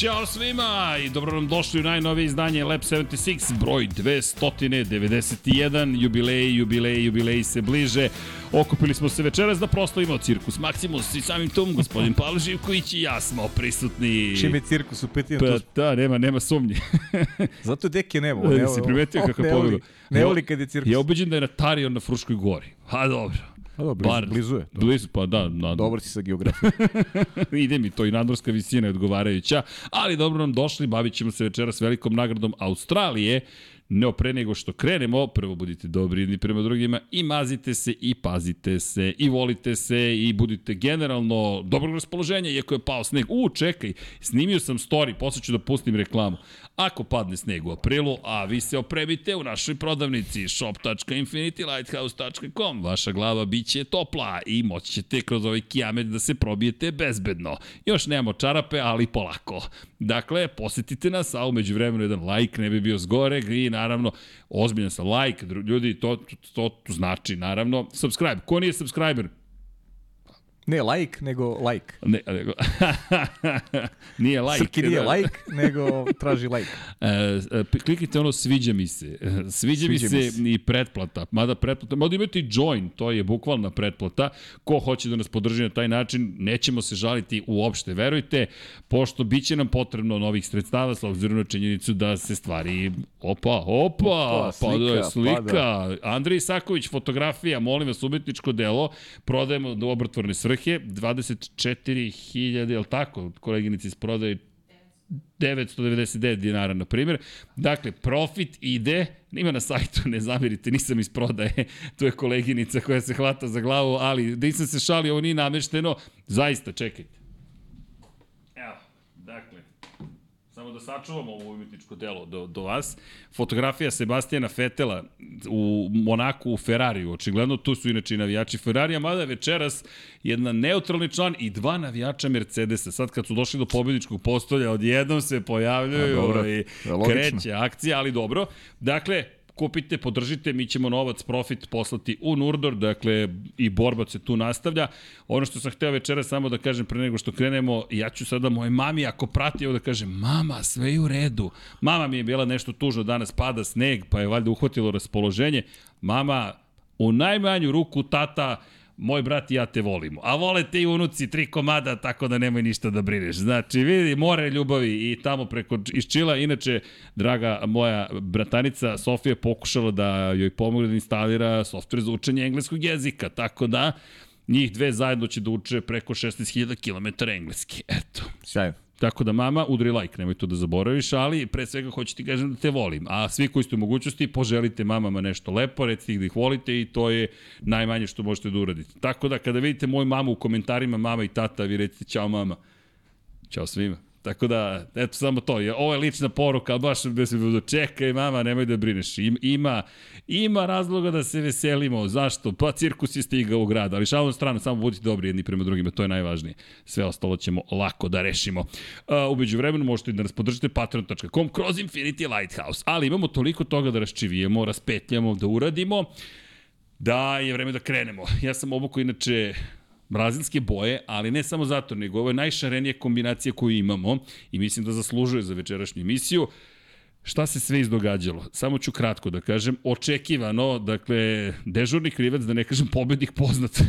Ćao svima i dobro nam došli u najnovije izdanje Lab 76, broj 291, jubilej, jubilej, jubilej se bliže. Okupili smo se večeras da proslavimo cirkus Maximus i samim tom gospodin Pavle Živković i ja smo prisutni. Čim je cirkus u pitanju, Pa da, nema, nema sumnje. zato deke nebo. Ne, si primetio kako je ne pogledao. ne voli kad je cirkus. Ja ubeđen da je Tarion na Fruškoj gori. Ha, dobro. Pa dobro, blizu, Bar, blizu je. Blizu, pa da. Na, Dobar si sa geografijom. Ide mi to i nadmorska visina je odgovarajuća, ali dobro nam došli, bavit ćemo se večeras velikom nagradom Australije, No pre nego što krenemo, prvo budite dobri jedni prema drugima i mazite se i pazite se i volite se i budite generalno dobrog raspoloženja iako je pao sneg. U, čekaj, snimio sam story, posle ću da pustim reklamu. Ako padne sneg u aprilu, a vi se opremite u našoj prodavnici shop.infinitylighthouse.com, vaša glava biće topla i moći ćete kroz ovaj kijamet da se probijete bezbedno. Još nemamo čarape, ali polako. Dakle, posetite nas, a umeđu vremenu jedan like ne bi bio zgore i naravno, ozbiljan sam like, ljudi, to, to, to znači, naravno, subscribe. Ko nije subscriber? Ne like, nego like. Ne, nego, nije like. Srki nije da. like, nego traži like. E, e, kliknite ono sviđa mi se. Sviđa, sviđa mi se, mi se. i pretplata. Mada pretplata, mada imate i join, to je bukvalna pretplata. Ko hoće da nas podrži na taj način, nećemo se žaliti uopšte, verujte, pošto biće nam potrebno novih sredstava s obzirom na činjenicu da se stvari opa, opa, Opa, pa da je slika, slika. pa da. Andrej Isaković, fotografija, molim vas, umetničko delo, prodajemo do obrotvorne svrhe, 24.000, je li tako, koleginici iz prodaje 999 dinara, na primjer. Dakle, profit ide, ima na sajtu, ne zamerite, nisam iz prodaje, tu je koleginica koja se hvata za glavu, ali nisam se šalio, ovo nije namešteno, zaista, čekajte. Evo, dakle, samo da sačuvamo ovo umetničko delo do, do vas. Fotografija Sebastijana Fetela u Monaku u Ferrariju. Očigledno tu su inače i navijači Ferrarija, mada večeras jedan neutralni član i dva navijača Mercedesa. Sad kad su došli do pobjedničkog postolja, odjednom se pojavljaju A, dobro. i je logično. kreće akcija, ali dobro. Dakle, kupite, podržite, mi ćemo novac, profit poslati u Nurdor, dakle i borba se tu nastavlja. Ono što sam hteo večera samo da kažem pre nego što krenemo, ja ću sada moje mami, ako prati ovo da kažem, mama, sve je u redu. Mama mi je bila nešto tužno, danas pada sneg, pa je valjda uhvatilo raspoloženje. Mama, u najmanju ruku tata, moj brat i ja te volimo. A vole te i unuci tri komada, tako da nemoj ništa da brineš. Znači, vidi, more ljubavi i tamo preko iz Čila. Inače, draga moja bratanica Sofija je pokušala da joj pomogne da instalira softver za učenje engleskog jezika, tako da njih dve zajedno će da uče preko 16.000 km engleski. Eto. Sjajno. Tako da mama, udri like, nemoj to da zaboraviš, ali pre svega hoću ti kažem da te volim. A svi koji ste u mogućnosti, poželite mamama nešto lepo, recite ih da ih volite i to je najmanje što možete da uradite. Tako da kada vidite moju mamu u komentarima, mama i tata, vi recite čao mama. Ćao svima. Tako da, eto samo to. Je, ovo je lična poruka, ali baš da se budu, čekaj mama, nemoj da brineš. Im, ima, ima razloga da se veselimo. Zašto? Pa cirkus je stigao u grad. Ali šalom stranu, samo budite dobri jedni prema drugima, to je najvažnije. Sve ostalo ćemo lako da rešimo. Uh, umeđu vremenu možete da nas podržite patreon.com kroz Infinity Lighthouse. Ali imamo toliko toga da raščivijemo, raspetljamo, da uradimo da je vreme da krenemo. Ja sam obuko inače brazilske boje, ali ne samo zato, nego ovo je najšarenija kombinacija koju imamo i mislim da zaslužuje za večerašnju emisiju. Šta se sve izdogađalo? Samo ću kratko da kažem. Očekivano, dakle, dežurni krivac, da ne kažem pobednik poznat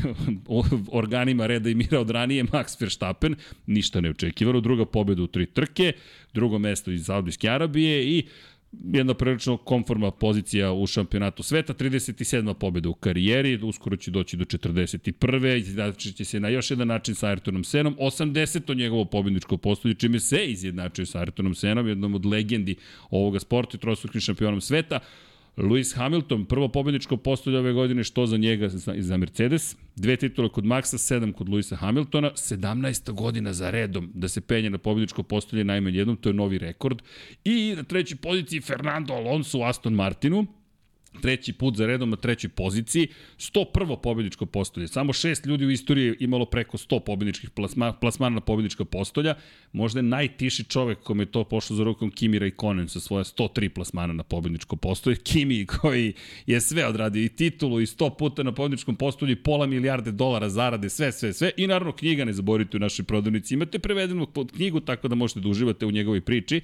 organima reda i mira od ranije, Max Verstappen, ništa neočekivano. Druga pobeda u tri trke, drugo mesto iz Saudijske Arabije i jedna prilično konforma pozicija u šampionatu sveta, 37. pobjeda u karijeri, uskoro će doći do 41. Izjednačit će se na još jedan način sa Ayrtonom Senom, 80. njegovo pobjedničko postolje, čime se izjednačuje sa Ayrtonom Senom, jednom od legendi ovoga sporta i trostuknim šampionom sveta. Lewis Hamilton, prvo pobedničko postolje ove godine, što za njega za, Mercedes, dve titule kod Maxa, sedam kod Lewisa Hamiltona, 17. godina za redom da se penje na pobedničko postolje najmanje jednom, to je novi rekord. I na trećoj poziciji Fernando Alonso u Aston Martinu, treći put za redom na trećoj poziciji, 101. pobjedičko postolje. Samo šest ljudi u istoriji imalo preko 100 pobjedičkih plasma, plasmana na pobjedička postolja. Možda je najtiši čovek kome je to pošlo za rukom Kimi Raikkonen sa svoja 103 plasmana na pobjedičko postolje. Kimi koji je sve odradio i titulu i 100 puta na pobjedičkom postolju i pola milijarde dolara zarade, sve, sve, sve. I naravno knjiga ne zaboravite u našoj prodavnici. Imate prevedenu pod knjigu tako da možete da uživate u njegovoj priči.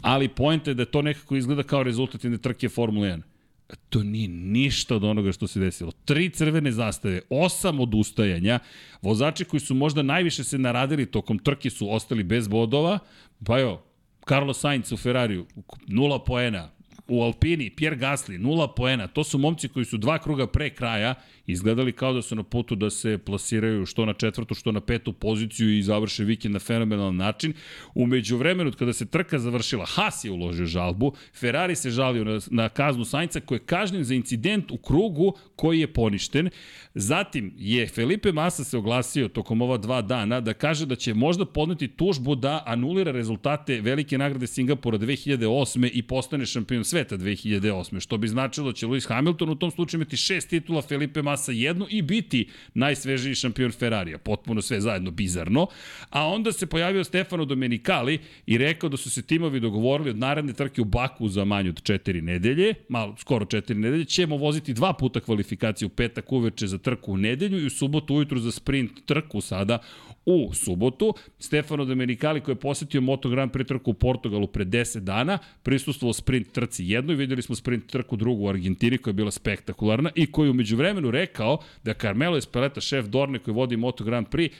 Ali pojenta je da to nekako izgleda kao rezultat jedne trke Formule 1 to nije ništa od onoga što se desilo. Tri crvene zastave, osam odustajanja, vozači koji su možda najviše se naradili tokom trke su ostali bez bodova, pa jo, Carlos Sainz u Ferrariju, nula poena, u Alpini, Pierre Gasly, nula poena. To su momci koji su dva kruga pre kraja izgledali kao da su na putu da se plasiraju što na četvrtu, što na petu poziciju i završe vikend na fenomenalan način. Umeđu vremenu, kada se trka završila, Haas je uložio žalbu, Ferrari se žalio na, na kaznu Sainca koji je kažnjen za incident u krugu koji je poništen. Zatim je Felipe Massa se oglasio tokom ova dva dana da kaže da će možda podneti tužbu da anulira rezultate velike nagrade Singapura 2008. i postane šampion sveta 2008. Što bi značilo da će Lewis Hamilton u tom slučaju imati šest titula, Felipe Massa jednu i biti najsvežiji šampion Ferrarija. Potpuno sve zajedno bizarno. A onda se pojavio Stefano Domenicali i rekao da su se timovi dogovorili od naredne trke u Baku za manje od četiri nedelje, malo, skoro četiri nedelje, ćemo voziti dva puta kvalifikaciju petak uveče za trku u nedelju i u subotu ujutru za sprint trku sada u subotu. Stefano Domenicali koji je posetio Moto Grand Prix trku u Portugalu pre 10 dana, prisustvovao sprint trci jednoj, videli smo sprint trku drugu u Argentini koja je bila spektakularna i koji umeđu vremenu rekao da Carmelo Espeleta, šef Dorne koji vodi Moto Grand Prix,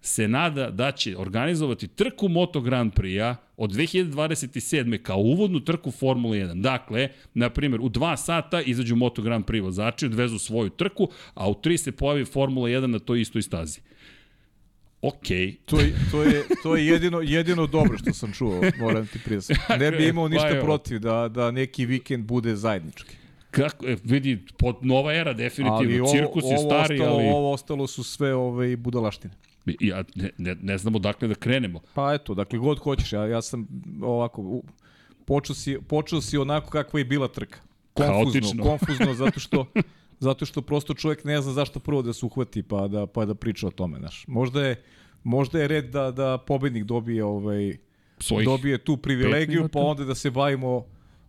se nada da će organizovati trku Moto Grand Prix-a od 2027. kao uvodnu trku Formule 1. Dakle, na primjer, u 2 sata izađu Moto Grand Prix vozači, odvezu svoju trku, a u 3 se pojavi Formula 1 na toj istoj stazi. Ok. To je, to je, to je jedino, jedino dobro što sam čuo, moram ti priznati. Ne bi imao ništa Pa evo. protiv da, da neki vikend bude zajednički. Kako, e, vidi, pod, nova era definitivno, Ali ovo, cirkus je ovo, stari, ostalo, ali ovo ostalo su sve ove budalaštine. ja, ne, ne, ne znamo dakle da krenemo. Pa eto, dakle god hoćeš, ja, ja sam ovako, u, počeo si, počeo si onako kakva je bila trka. Konfuzno, Haotično. konfuzno zato što zato što prosto čovjek ne zna zašto prvo da se uhvati pa da pa da priča o tome, znaš. Možda je možda je red da da pobednik dobije ovaj Svojih dobije tu privilegiju pa onda da se bavimo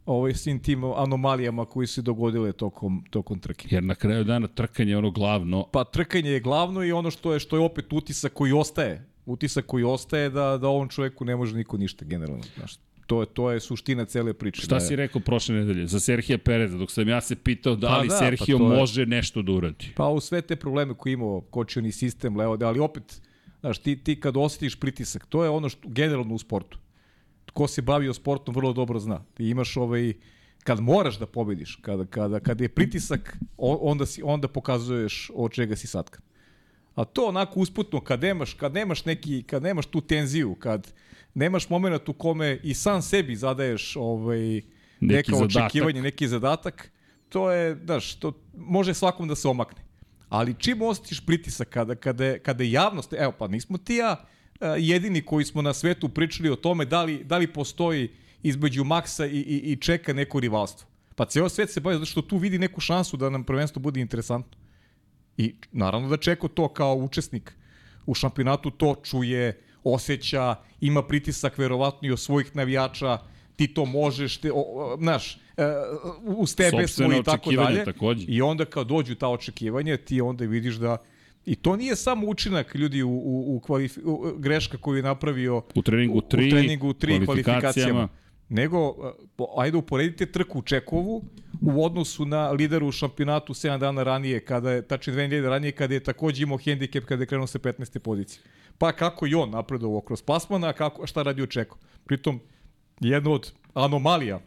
ovaj svim tim anomalijama koji se dogodile tokom tokom trke. Jer na kraju dana trkanje je ono glavno. Pa trkanje je glavno i ono što je što je opet utisak koji ostaje. Utisak koji ostaje da da ovom čoveku ne može niko ništa generalno, znaš. To je to je suština cele priče. Šta da si rekao prošle nedelje za Serhija Pereza, dok sam ja se pitao da Pa li da, pa Serhio to je- može nešto da uradi. Pa u sve te probleme koje imao kočioni sistem, levo, da, ali opet, znaš, ti, ti kad osjetiš pritisak, to je ono što generalno u sportu. Ko se bavio sportom vrlo dobro zna. Ti imaš ovaj, kad moraš da pobediš, kada, kada, kada je pritisak, onda, si, onda pokazuješ od čega si satkan. A to onako usputno, kad nemaš, kad nemaš neki, kad nemaš tu tenziju, kad nemaš moment u kome i sam sebi zadaješ ovaj, neka zadatak. očekivanje, neki zadatak, to je, znaš, to može svakom da se omakne. Ali čim osjetiš pritisak kada, kada, kada je javnost, evo pa nismo ti ja e, jedini koji smo na svetu pričali o tome da li, da li postoji između Maksa i, i, i čeka neko rivalstvo. Pa ceo svet se bavi zato što tu vidi neku šansu da nam prvenstvo bude interesantno. I naravno da Čeko to kao učesnik u šampionatu to čuje, osjeća, ima pritisak verovatno i od svojih navijača, ti to možeš, te, o, znaš, e, uz tebe smo i tako dalje. takođe. I onda kad dođu ta očekivanja, ti onda vidiš da I to nije samo učinak ljudi u, u, u, kvalifi, u greška koju je napravio U treningu u, 3, u treningu 3 kvalifikacijama. kvalifikacijama. Nego, po- ajde uporedite trku u Čekovu u odnosu na lideru u šampionatu 7 dana ranije, kada je, tačnije dve nedelje ranije, kada je takođe imao hendikep kada je krenuo sa 15. pozicije. Pa kako i on napredovao kroz pasmana, a kako, šta radi u Čeko. Pritom, jedna od anomalija, uh,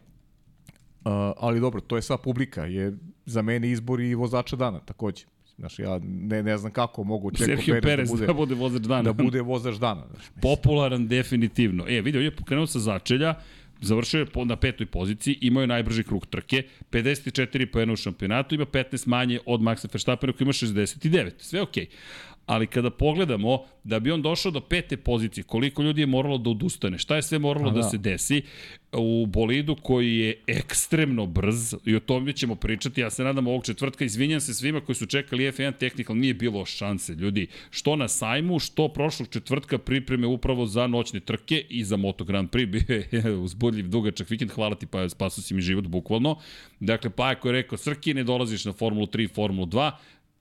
ali dobro, to je sva publika, je za mene izbor i vozača dana takođe. Znaš, ja ne, ne znam kako mogu Čeko Serhio Perez, Perez da bude, da bude vozač dana. da bude vozač dana. Znaš. Popularan definitivno. E, vidio, je pokrenuo sa začelja, završio je na petoj poziciji, imao je najbrži krug trke, 54 poena u šampionatu, ima 15 manje od Maxa Verstappena koji ima 69. Sve okej. Ali kada pogledamo da bi on došao do pete pozicije, koliko ljudi je moralo da odustane, šta je sve moralo da. da. da. se desi u bolidu koji je ekstremno brz? I o tome ćemo pričati, ja se nadam ovog četvrtka, izvinjam se svima koji su čekali F1 Technical, nije bilo šanse, ljudi, što na sajmu, što prošlog četvrtka pripreme upravo za noćne trke i za Moto Grand Prix, bio je uzbudljiv dugačak vikend, hvala ti pa spasu si mi život bukvalno, dakle Pajko je rekao, Srki, ne dolaziš na Formulu 3, Formulu 2,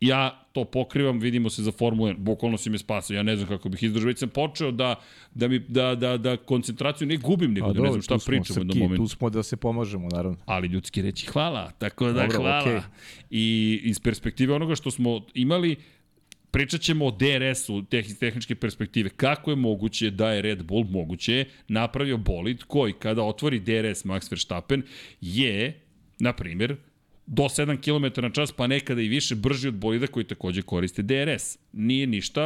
ja to pokrivam, vidimo se za Formulu 1, bukvalno si me spasao, ja ne znam kako bih izdržao, već sam počeo da, da, mi, da, da, da koncentraciju ne gubim, nego A, da ne znam šta pričam u momentu. Tu smo da se pomažemo, naravno. Ali ljudski reći hvala, tako da Dobro, hvala. Okay. I iz perspektive onoga što smo imali, pričat ćemo o DRS-u, tehničke perspektive. Kako je moguće da je Red Bull moguće napravio bolid koji kada otvori DRS Max Verstappen je, na primjer, do 7 km na čas, pa nekada i više, brži od bolida koji takođe koriste DRS. Nije ništa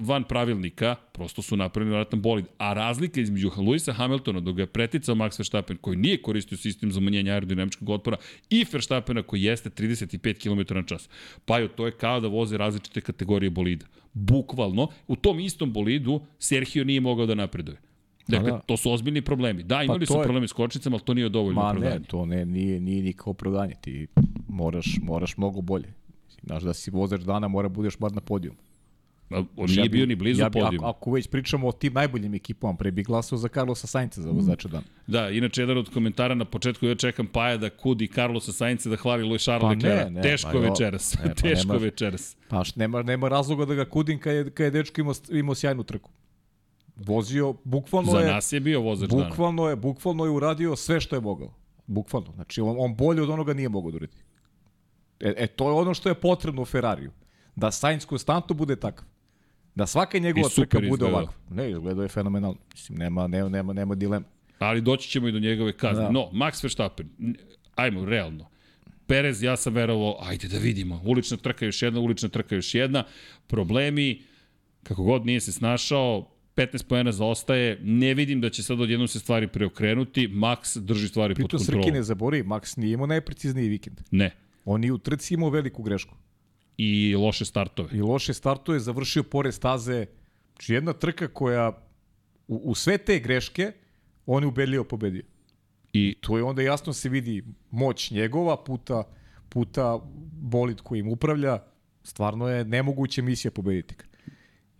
van pravilnika, prosto su napravili vratan bolid. A razlika između Luisa Hamiltona, dok ga je preticao Max Verstappen, koji nije koristio sistem za umanjenje aerodinamičkog otpora, i Verstappena koji jeste 35 km na čas. Pa jo, to je kao da voze različite kategorije bolida. Bukvalno, u tom istom bolidu Sergio nije mogao da napreduje. Dakle, da. to su ozbiljni problemi. Da, imali pa su je... problemi s kočnicama, ali to nije dovoljno Ma opravdanje. ne, to ne, nije, nije nikako opravdanje. Ti moraš, moraš mnogo bolje. Znaš da si vozač dana, mora budeš bar na podijum. On nije ja bio ni blizu ja bi, podijuma. Ako, ako već pričamo o tim najboljim ekipama, pre bih glasao za Carlosa Sainca za vozača dana. Da, inače jedan od komentara na početku ja čekam Paja da kudi Carlosa Sainca da hvali Louis Charles pa Leclerc. Ne, ne, Teško pa večeras. Ne, pa Teško nema, večeras. Pa nema, nema razloga da ga kudim kad je, kad je dečko imao, imao sjajnu trku vozio, bukvalno Za je... Za nas je bio vozač bukvalno dana. Bukvalno je, bukvalno je uradio sve što je mogao. Bukvalno. Znači, on, on bolje od onoga nije mogao da uradi. E, e, to je ono što je potrebno u Ferrariju. Da Sainz konstantno bude takav. Da svaka njegova trka bude ovakva. Ne, izgledao je fenomenalno. Mislim, nema, nema, nema, nema dilema. Ali doći ćemo i do njegove kazne. Da. No, Max Verstappen, ajmo, realno. Perez, ja sam verovao, ajde da vidimo, ulična trka još jedna, ulična trka još jedna, problemi, kako god nije se snašao, 15 poena zaostaje, ne vidim da će sad odjednom se stvari preokrenuti, Max drži stvari Pritom pod kontrolom. Pritom Srki ne zabori, Max nije imao najprecizniji vikend. Ne. On je u trci imao veliku grešku. I loše startove. I loše startove, završio pored staze. Znači jedna trka koja u, u sve te greške on je ubedljivo pobedio. I to je onda jasno se vidi moć njegova puta, puta bolid kojim upravlja. Stvarno je nemoguće misija pobediti.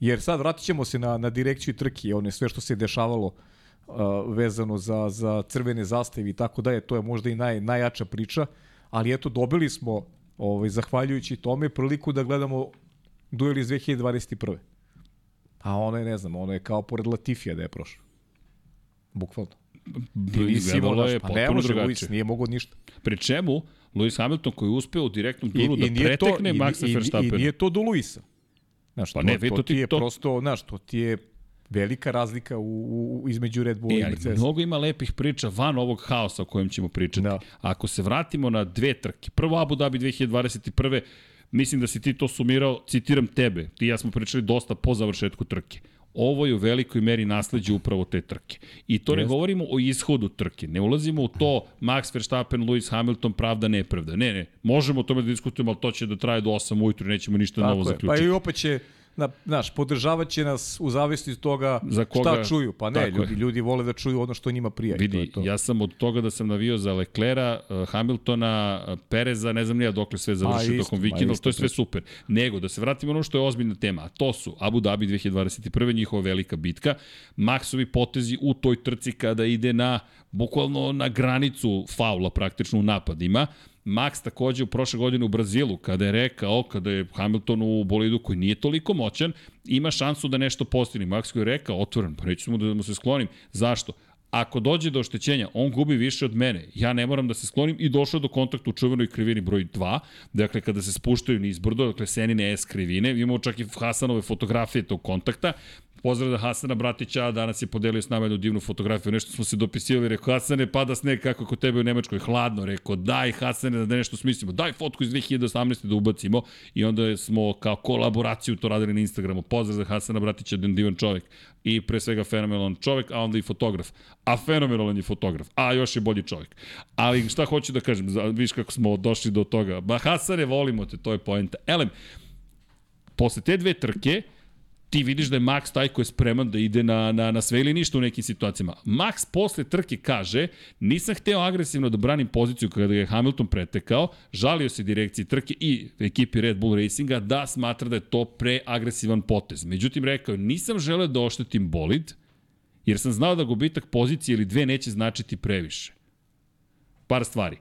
Jer sad vratit ćemo se na, na direkciju trke, one sve što se dešavalo uh, vezano za, za crvene zastave i tako dalje, to je možda i naj, najjača priča, ali eto dobili smo, ovaj, zahvaljujući tome, priliku da gledamo duel iz 2021. A ono je, ne znam, ono je kao pored Latifija da je prošao. Bukvalno. Izgledalo je pa ne može. Luis nije mogo ništa. Pri čemu, Lewis Hamilton koji je uspeo u direktnom I, da i pretekne to, Maxa Verstappen. I, I nije to do Luisa. Znaš, pa ne, to, to ti je to... prosto, znaš, to ti je velika razlika u, u, između Red Bulla e, i Mercedes. Mnogo ima lepih priča van ovog haosa o kojem ćemo pričati. Da. Ako se vratimo na dve trke, prvo Abu Dhabi 2021. Mislim da si ti to sumirao, citiram tebe, ti ja smo pričali dosta po završetku trke. Ovo je u velikoj meri nasledđe upravo te trke. I to Jest. ne govorimo o ishodu trke, ne ulazimo u to Max Verstappen, Lewis Hamilton, pravda, nepravda. Ne, ne, možemo o tome da diskutujemo, ali to će da traje do 8 ujutru, nećemo ništa Tako novo je. Pa zaključiti. Pa i opet će na, znaš, podržavat će nas u zavisnosti od toga Za koga, šta čuju. Pa ne, ljudi, ljudi vole da čuju ono što njima prija. Vidi, to je to. ja sam od toga da sam navio za Leclera, eh, Hamiltona, eh, Pereza, ne znam nija dokle sve završio tokom vikenda, to je sve super. Nego, da se vratimo ono što je ozbiljna tema, a to su Abu Dhabi 2021. njihova velika bitka, Maxovi potezi u toj trci kada ide na bukvalno na granicu faula praktično u napadima, Max takođe u prošle godine u Brazilu, kada je rekao, kada je Hamilton u bolidu koji nije toliko moćan, ima šansu da nešto postigne. Max koji je rekao, otvoren, pa mu da mu se sklonim. Zašto? Ako dođe do oštećenja, on gubi više od mene. Ja ne moram da se sklonim i došao do kontakta u čuvenoj krivini broj 2. Dakle, kada se spuštaju nizbrdo, dakle, Senine S krivine, imamo čak i Hasanove fotografije tog kontakta. Pozdrav Hasana Bratića, danas je podelio s nama jednu divnu fotografiju, nešto smo se dopisivali, rekao, Hasane, pada sneg kako kod tebe u Nemačkoj, hladno, rekao, daj Hasane da nešto smislimo, daj fotku iz 2018. da ubacimo i onda smo kao kolaboraciju to radili na Instagramu. Pozdrav za Hasana Bratića, jedan divan čovek i pre svega fenomenalan čovek, a onda i fotograf. A fenomenalan je fotograf, a još je bolji čovek. Ali šta hoću da kažem, viš kako smo došli do toga. Ba Hasane, volimo te, to je poenta. Elem, posle te dve trke, ti vidiš da je Max taj koji je spreman da ide na, na, na sve ili ništa u nekim situacijama. Max posle trke kaže, nisam hteo agresivno da branim poziciju kada je Hamilton pretekao, žalio se direkciji trke i ekipi Red Bull Racinga da smatra da je to preagresivan potez. Međutim, rekao nisam želeo da oštetim bolid, jer sam znao da gubitak pozicije ili dve neće značiti previše. Par stvari.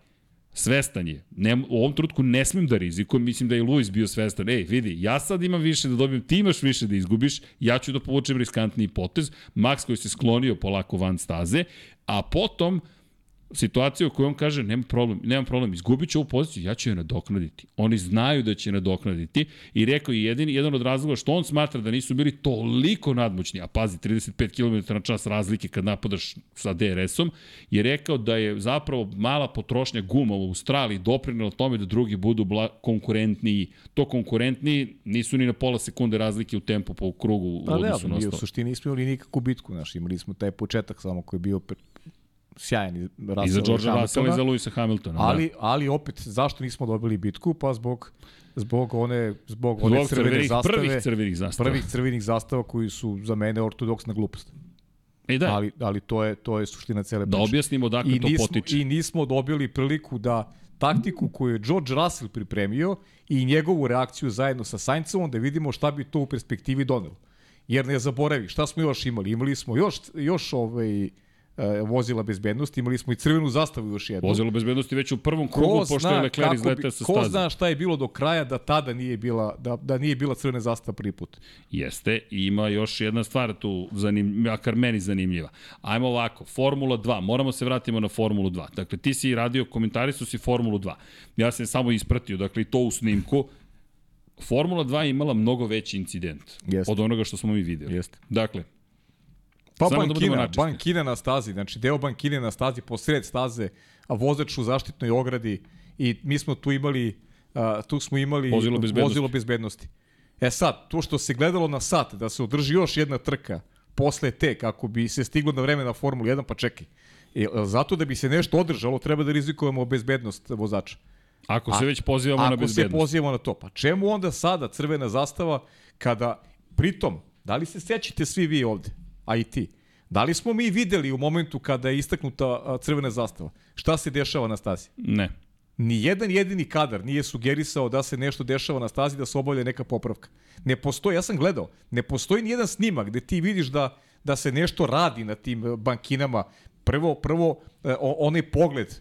Svestan je. Ne, u ovom trutku ne smem da rizikujem, mislim da je Luis bio svestan. Ej, vidi, ja sad imam više da dobijem, ti imaš više da izgubiš, ja ću da povučem riskantniji potez. Max koji se sklonio polako van staze, a potom situacija u kojoj on kaže nema problem, nema problem, izgubit ću ovu poziciju, ja ću je nadoknaditi. Oni znaju da će je nadoknaditi i rekao je jedini, jedan od razloga što on smatra da nisu bili toliko nadmoćni, a pazi, 35 km na čas razlike kad napadaš sa DRS-om, je rekao da je zapravo mala potrošnja guma u Australiji doprinela tome da drugi budu bla, konkurentniji. To konkurentniji nisu ni na pola sekunde razlike u tempu po krugu Pa u ne, odnosu na mi u suštini nismo imali nikakvu bitku, znaš, imali smo taj početak samo koji je bio sjajan Russell I za Georgea Hamiltona, Russella i za Luisa Hamiltona. Ali, ali opet, zašto nismo dobili bitku? Pa zbog, zbog one, zbog one Zbog crvene crvenih, zastave. prvih crvenih zastava. prvih crvenih zastava koji su za mene ortodoksna glupost. E da, Ali, ali to, je, to je suština cele da priče. objasnimo odakle I to nismo, potiče. I nismo dobili priliku da taktiku koju je George Russell pripremio i njegovu reakciju zajedno sa Sainzovom da vidimo šta bi to u perspektivi donelo. Jer ne zaboravi, šta smo još imali? Imali smo još, još ovaj, vozila bezbednosti, imali smo i crvenu zastavu još jednu. Vozilo bezbednosti već u prvom krugu, pošto je Leclerc izletao sa ko staze. zna šta je bilo do kraja da tada nije bila, da, da nije bila crvena zastava prvi put. Jeste, ima još jedna stvar tu, zanim, makar meni zanimljiva. Ajmo ovako, Formula 2, moramo se vratimo na Formulu 2. Dakle, ti si radio, komentari su si Formulu 2. Ja sam samo ispratio, dakle, to u snimku. Formula 2 je imala mnogo veći incident Jeste. od onoga što smo mi videli. Jeste. Dakle, Pa Samo da bankina, načisti. bankina na stazi, znači deo bankine na stazi, posred staze, a vozač u zaštitnoj ogradi i mi smo tu imali, a, tu smo imali Vozilo bezbednosti. vozilo bezbednosti. E sad, to što se gledalo na sat, da se održi još jedna trka posle te, kako bi se stiglo na vreme na Formulu 1, pa čekaj. E, zato da bi se nešto održalo, treba da rizikujemo bezbednost vozača. ako se već pozivamo na Ako se bezbednost. pozivamo na to, pa čemu onda sada crvena zastava kada, pritom, da li se sećate svi vi ovde, a i ti, da li smo mi videli u momentu kada je istaknuta crvena zastava, šta se dešava na stazi? Ne. Ni jedan jedini kadar nije sugerisao da se nešto dešava na stazi, da se obavlja neka popravka. Ne postoji, ja sam gledao, ne postoji ni jedan snimak gde ti vidiš da, da se nešto radi na tim e, bankinama. Prvo, prvo e, onaj pogled,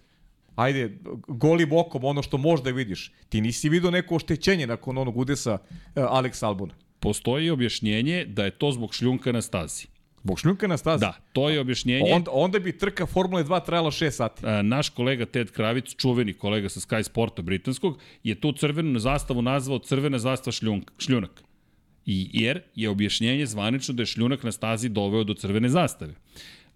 ajde, golim okom, ono što možda vidiš. Ti nisi vidio neko oštećenje nakon onog udesa e, Alex Albona. Postoji objašnjenje da je to zbog šljunka na stazi. Bog šljunka na stazi. Da, to je objašnjenje. Onda, onda bi trka Formule 2 trajala 6 sati. Naš kolega Ted Kravic, čuveni kolega sa Sky Sporta britanskog, je tu crvenu zastavu nazvao crvena zastava šljunk, šljunak. I, jer je objašnjenje zvanično da je šljunak na stazi doveo do crvene zastave.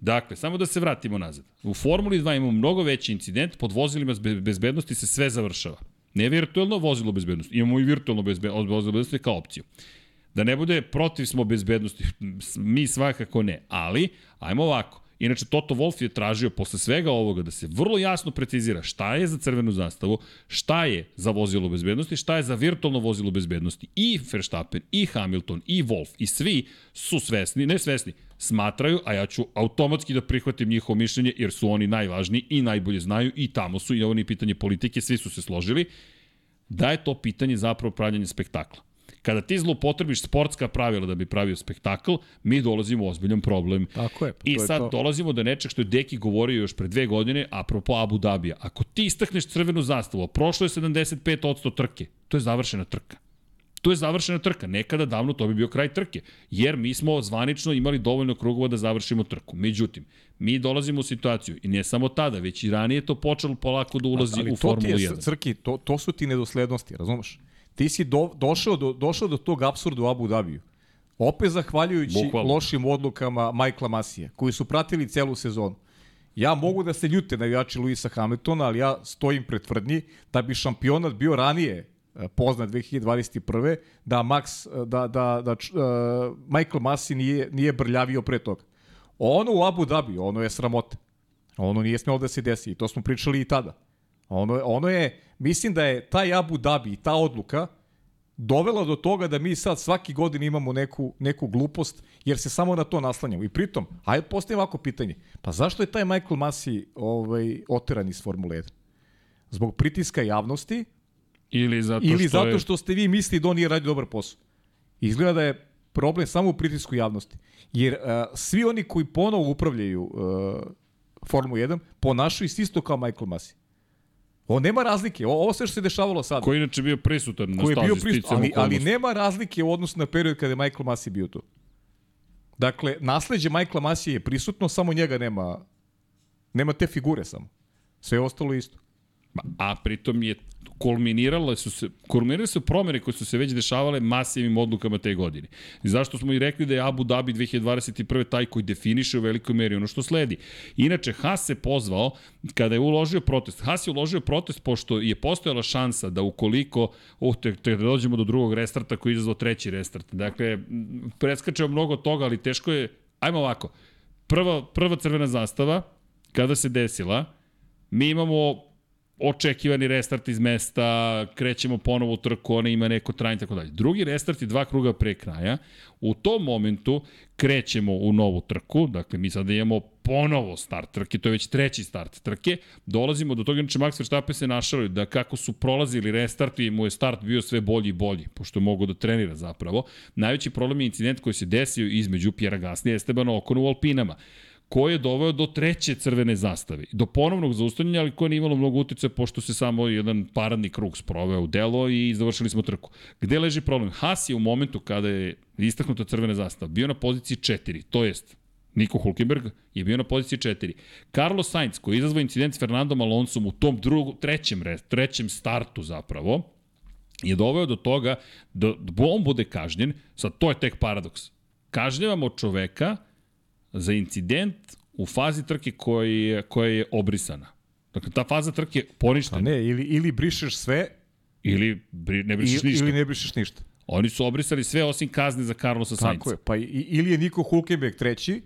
Dakle, samo da se vratimo nazad. U Formuli 2 imamo mnogo veći incident, pod vozilima zbe- bezbednosti se sve završava. Ne virtuelno vozilo bezbednosti, imamo i virtualno bezbe, vozilo bezbednosti kao opciju. Da ne bude protiv smo bezbednosti, mi svakako ne, ali ajmo ovako. Inače, Toto Wolff je tražio posle svega ovoga da se vrlo jasno precizira šta je za crvenu zastavu, šta je za vozilo bezbednosti, šta je za virtualno vozilo bezbednosti. I Verstappen, i Hamilton, i Wolff, i svi su svesni, ne svesni, smatraju, a ja ću automatski da prihvatim njihovo mišljenje, jer su oni najvažniji i najbolje znaju i tamo su, i ovo nije pitanje politike, svi su se složili, da je to pitanje zapravo pravljanja spektakla. Kada ti zlopotrebiš sportska pravila da bi pravio spektakl, mi dolazimo u ozbiljan problem. Tako je, pa I to je sad to. dolazimo do nečeg što je Deki govorio još pre dve godine, apropo Abu Dabija. Ako ti istakneš crvenu zastavu, a prošlo je 75% trke, to je završena trka. To je završena trka. Nekada davno to bi bio kraj trke. Jer mi smo zvanično imali dovoljno krugova da završimo trku. Međutim, mi dolazimo u situaciju, i ne samo tada, već i ranije to počelo polako da ulazi Ali u to ti Formulu je, 1. Crki, to, to su ti nedoslednosti, razumeš? Ti si do, došao, do, došao do tog apsurda u Abu Dhabiju. Opet zahvaljujući Bukvalno. lošim odlukama Michaela Masija, koji su pratili celu sezonu. Ja mogu da se ljute navijači Luisa Hamiltona, ali ja stojim pred tvrdnji da bi šampionat bio ranije e, poznat 2021. da Max, e, da, da, da uh, Michael Masi nije, nije brljavio pre toga. Ono u Abu Dhabi, ono je sramota. Ono nije smelo da se desi i to smo pričali i tada. Ono, ono je, mislim da je taj Abu Dhabi i ta odluka dovela do toga da mi sad svaki godin imamo neku, neku glupost, jer se samo na to naslanjamo. I pritom, ajde postavim ovako pitanje, pa zašto je taj Michael Masi ovaj, oteran iz Formule 1? Zbog pritiska javnosti Ili zato ili što zato što ste vi mislili da on nije radio dobar posao? Izgleda da je problem samo u pritisku javnosti. Jer uh, svi oni koji ponovo upravljaju uh, Formulu 1 ponašaju se isto kao Michael Masi. Ovo nema razlike. Ovo, ovo sve što se dešavalo sad. Koji inače bio prisutan na koji je stazi bio prisutan, ali, ali nema razlike u odnosu na period kada je Michael Masi bio tu. Dakle, nasleđe Michaela Masija je prisutno, samo njega nema nema te figure samo. Sve ostalo je isto. Ma, A pritom je kulminirale su se kulminirale su promene koje su se već dešavale masivnim odlukama te godine. I zašto smo i rekli da je Abu Dhabi 2021 taj koji definiše u velikoj meri ono što sledi. Inače Haas se pozvao kada je uložio protest. Haas je uložio protest pošto je postojala šansa da ukoliko uh, te, te da dođemo do drugog restarta koji je izazvao treći restart. Dakle m, preskačemo mnogo toga, ali teško je Ajmo ovako. Prva prva crvena zastava kada se desila mi imamo očekivani restart iz mesta, krećemo ponovo u trku, ona ima neko trajanje, tako dalje. Drugi restart je dva kruga pre kraja. U tom momentu krećemo u novu trku, dakle mi sada imamo ponovo start trke, to je već treći start trke. Dolazimo do toga, inače Max Verstappen se našalio da kako su prolazili restart i mu je start bio sve bolji i bolji, pošto je mogo da trenira zapravo. Najveći problem je incident koji se desio između Pjera Gasnija i Estebana Okona u Alpinama koji je doveo do treće crvene zastave, do ponovnog zaustavljanja, ali koje nije imalo mnogo utice, pošto se samo jedan paradni krug sproveo u delo i završili smo trku. Gde leži problem? Haas je u momentu kada je istaknuta crvena zastava bio na poziciji 4, to jest Niko Hulkenberg je bio na poziciji 4. Carlos Sainz, koji je izazvao incident s Fernandom Alonsom u tom drugom, trećem, re- trećem startu zapravo, je doveo do toga da, da on bude kažnjen, sad to je tek paradoks. Kažnjavamo čoveka za incident u fazi trke koja je, koja je obrisana. Dakle, ta faza trke je A poništena. ne, ili, ili brišeš sve, Ili bri, ne brišeš ili, ništa. ili ne brišeš ništa. Oni su obrisali sve osim kazne za Carlosa Sainza. Tako je. Pa i, ili je Niko Hulkenberg treći,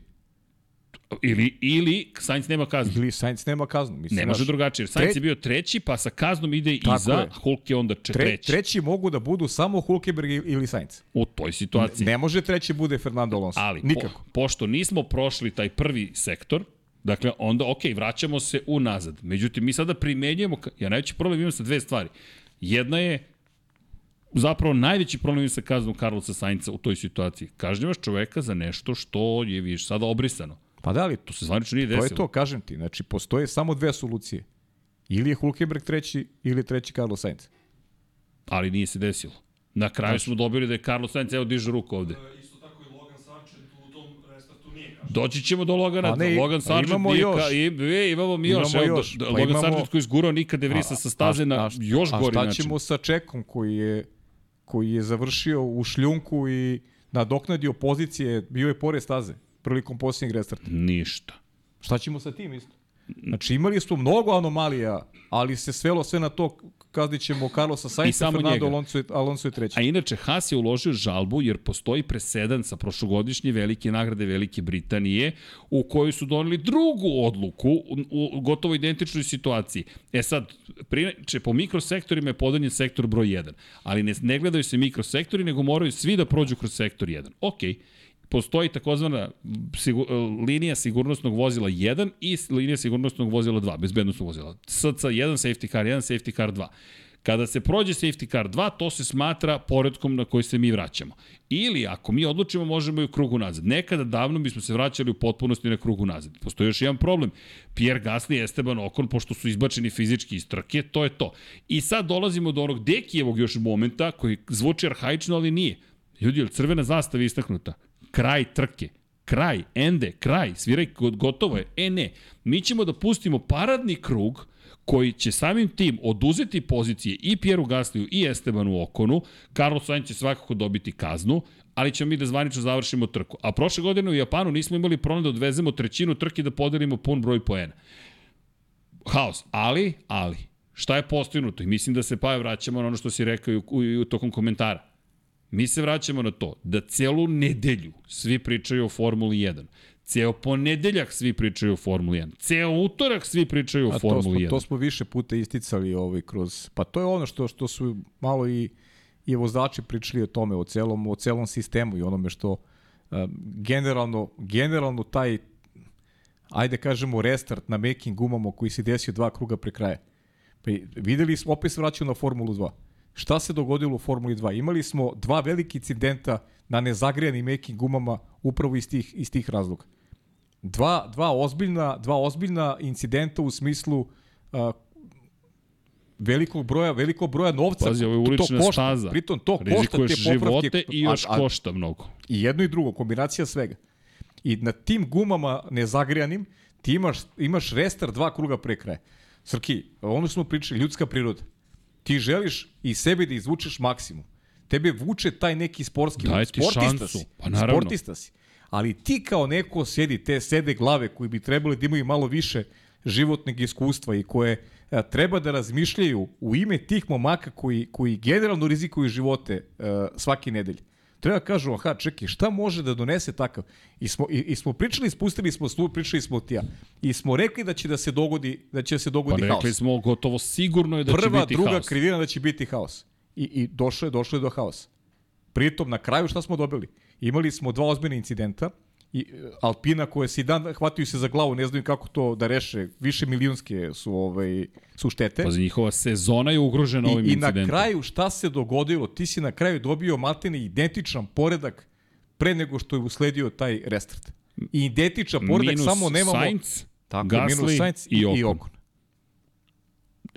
Ili, ili Sainz nema kaznu. ili Sainz nema kaznu. Mislim, Ne može znaš, drugačije. jer Sainz tre- je bio treći, pa sa kaznom ide Tako iza, je. Hulk je onda Tre, treći. treći mogu da budu samo Hulkenberg ili Sainz. U toj situaciji. Ne može treći bude Fernando Alonso. Ali, Nikako. Po, pošto nismo prošli taj prvi sektor, dakle, onda, ok, vraćamo se unazad. Međutim, mi sada primenjujemo, ja najveći problem imam sa dve stvari. Jedna je, zapravo najveći problem imam sa kaznom Carlosa Sainca u toj situaciji. Kažnjavaš čoveka za nešto što je, vidiš, sada obrisano. Pa da li, To se zvanično nije to je desilo. to, kažem ti. Znači, postoje samo dve solucije. Ili je Hulkenberg treći, ili je treći Carlos Sainz. Ali nije se desilo. Na kraju smo dobili da je Carlos Sainz, evo diže ruku ovde. Isto tako i Logan Sargent u tom restartu nije kažnjen. Doći ćemo do Logana. Pa ne, Logan pa Sargent imamo nije još. Ka, i, e, imamo mi još. Imamo Evo, još. Da, Pa Logan imamo- Sargent koji je zgurao nikad De Vrisa sa staze na šta- još a gori šta način. ćemo sa Čekom koji je, koji je završio u šljunku i nadoknadio pozicije, bio je pored staze prilikom posljednjeg restarta. Ništa. Šta ćemo sa tim isto? Znači imali smo mnogo anomalija, ali se svelo sve na to kaznit ćemo Carlosa Sainza, samo Fernando njega. Alonso, Alonso je treći. A inače, Haas je uložio žalbu jer postoji presedan sa prošlogodišnje velike nagrade Velike Britanije u kojoj su doneli drugu odluku u, gotovo identičnoj situaciji. E sad, priče, po mikrosektorima je podanjen sektor broj 1, ali ne, ne gledaju se mikrosektori, nego moraju svi da prođu kroz sektor 1. Okej, postoji takozvana sigur, linija sigurnosnog vozila 1 i linija sigurnosnog vozila 2, bezbednostnog vozila. SC 1, safety car 1, safety car 2. Kada se prođe safety car 2, to se smatra poredkom na koji se mi vraćamo. Ili ako mi odlučimo, možemo i u krugu nazad. Nekada davno bismo se vraćali u potpunosti na krugu nazad. Postoji još jedan problem. Pierre Gasly i Esteban Ocon, pošto su izbačeni fizički iz trke, to je to. I sad dolazimo do onog Dekijevog još momenta, koji zvuči arhaično, ali nije. Ljudi, je crvena zastava istaknuta? Kraj trke. Kraj, ende, kraj, sviraj, gotovo je. E ne, mi ćemo da pustimo paradni krug koji će samim tim oduzeti pozicije i Pieru Gasliju i Estebanu Okonu. Carlos Sainz će svakako dobiti kaznu, ali ćemo mi da zvanično završimo trku. A prošle godine u Japanu nismo imali problem da odvezemo trećinu trke da podelimo pun broj poena. Haos, ali, ali, šta je postignuto? I mislim da se pa vraćamo na ono što si rekao i u, i u tokom komentara. Mi se vraćamo na to da celu nedelju svi pričaju o Formuli 1. Ceo ponedeljak svi pričaju o Formuli 1. Ceo utorak svi pričaju o A to Formuli smo, 1. to smo više puta isticali ovaj kroz... Pa to je ono što što su malo i i vozači pričali o tome, o celom, o celom sistemu i onome što uh, generalno, generalno taj ajde kažemo restart na making gumama koji se desio dva kruga pre kraja. Pa videli smo, opet se vraćaju na Formulu 2. Šta se dogodilo u Formuli 2? Imali smo dva veliki incidenta na nezagrijanim making gumama upravo iz tih, iz tih razloga. Dva, dva, ozbiljna, dva ozbiljna incidenta u smislu uh, velikog broja, velikog broja novca. Pazi, ovo je ulična to košta. staza. Pritom to košta Rizikuješ te popravke. živote i još a, a, košta mnogo. I jedno i drugo, kombinacija svega. I na tim gumama nezagrijanim ti imaš, imaš restart dva kruga pre kraja. Srki, ono smo pričali, ljudska priroda. Ti želiš i sebi da izvučeš maksimum. Tebe vuče taj neki sportski Daj ti sportista šansu. si. Pa naravno. Sportista si. Ali ti kao neko sedi te sede glave koji bi trebali da imaju malo više životnog iskustva i koje a, treba da razmišljaju u ime tih momaka koji, koji generalno rizikuju živote a, svaki nedelj. Treba kažu, aha, čekaj, šta može da donese takav? I smo, i, i smo pričali, spustili smo slu, pričali smo ti ja. I smo rekli da će da se dogodi, da će da se Pa dogodi haos. rekli smo gotovo sigurno je da će Prva, biti druga haos. krivina da će biti haos. I, i došlo je, došlo je do haosa. Pritom, na kraju šta smo dobili? Imali smo dva ozbiljna incidenta, i e, Alpina koje se i dan hvataju se za glavu, ne znaju kako to da reše, više milionske su ovaj su štete. Pazi, njihova sezona je ugrožena ovim I, I na incidentom. kraju šta se dogodilo? Ti si na kraju dobio maltene identičan poredak pre nego što je usledio taj restart. I identičan poredak, Minus samo nemamo... Sainz, tako, Gasly minus Sainz i, i i. Ocon.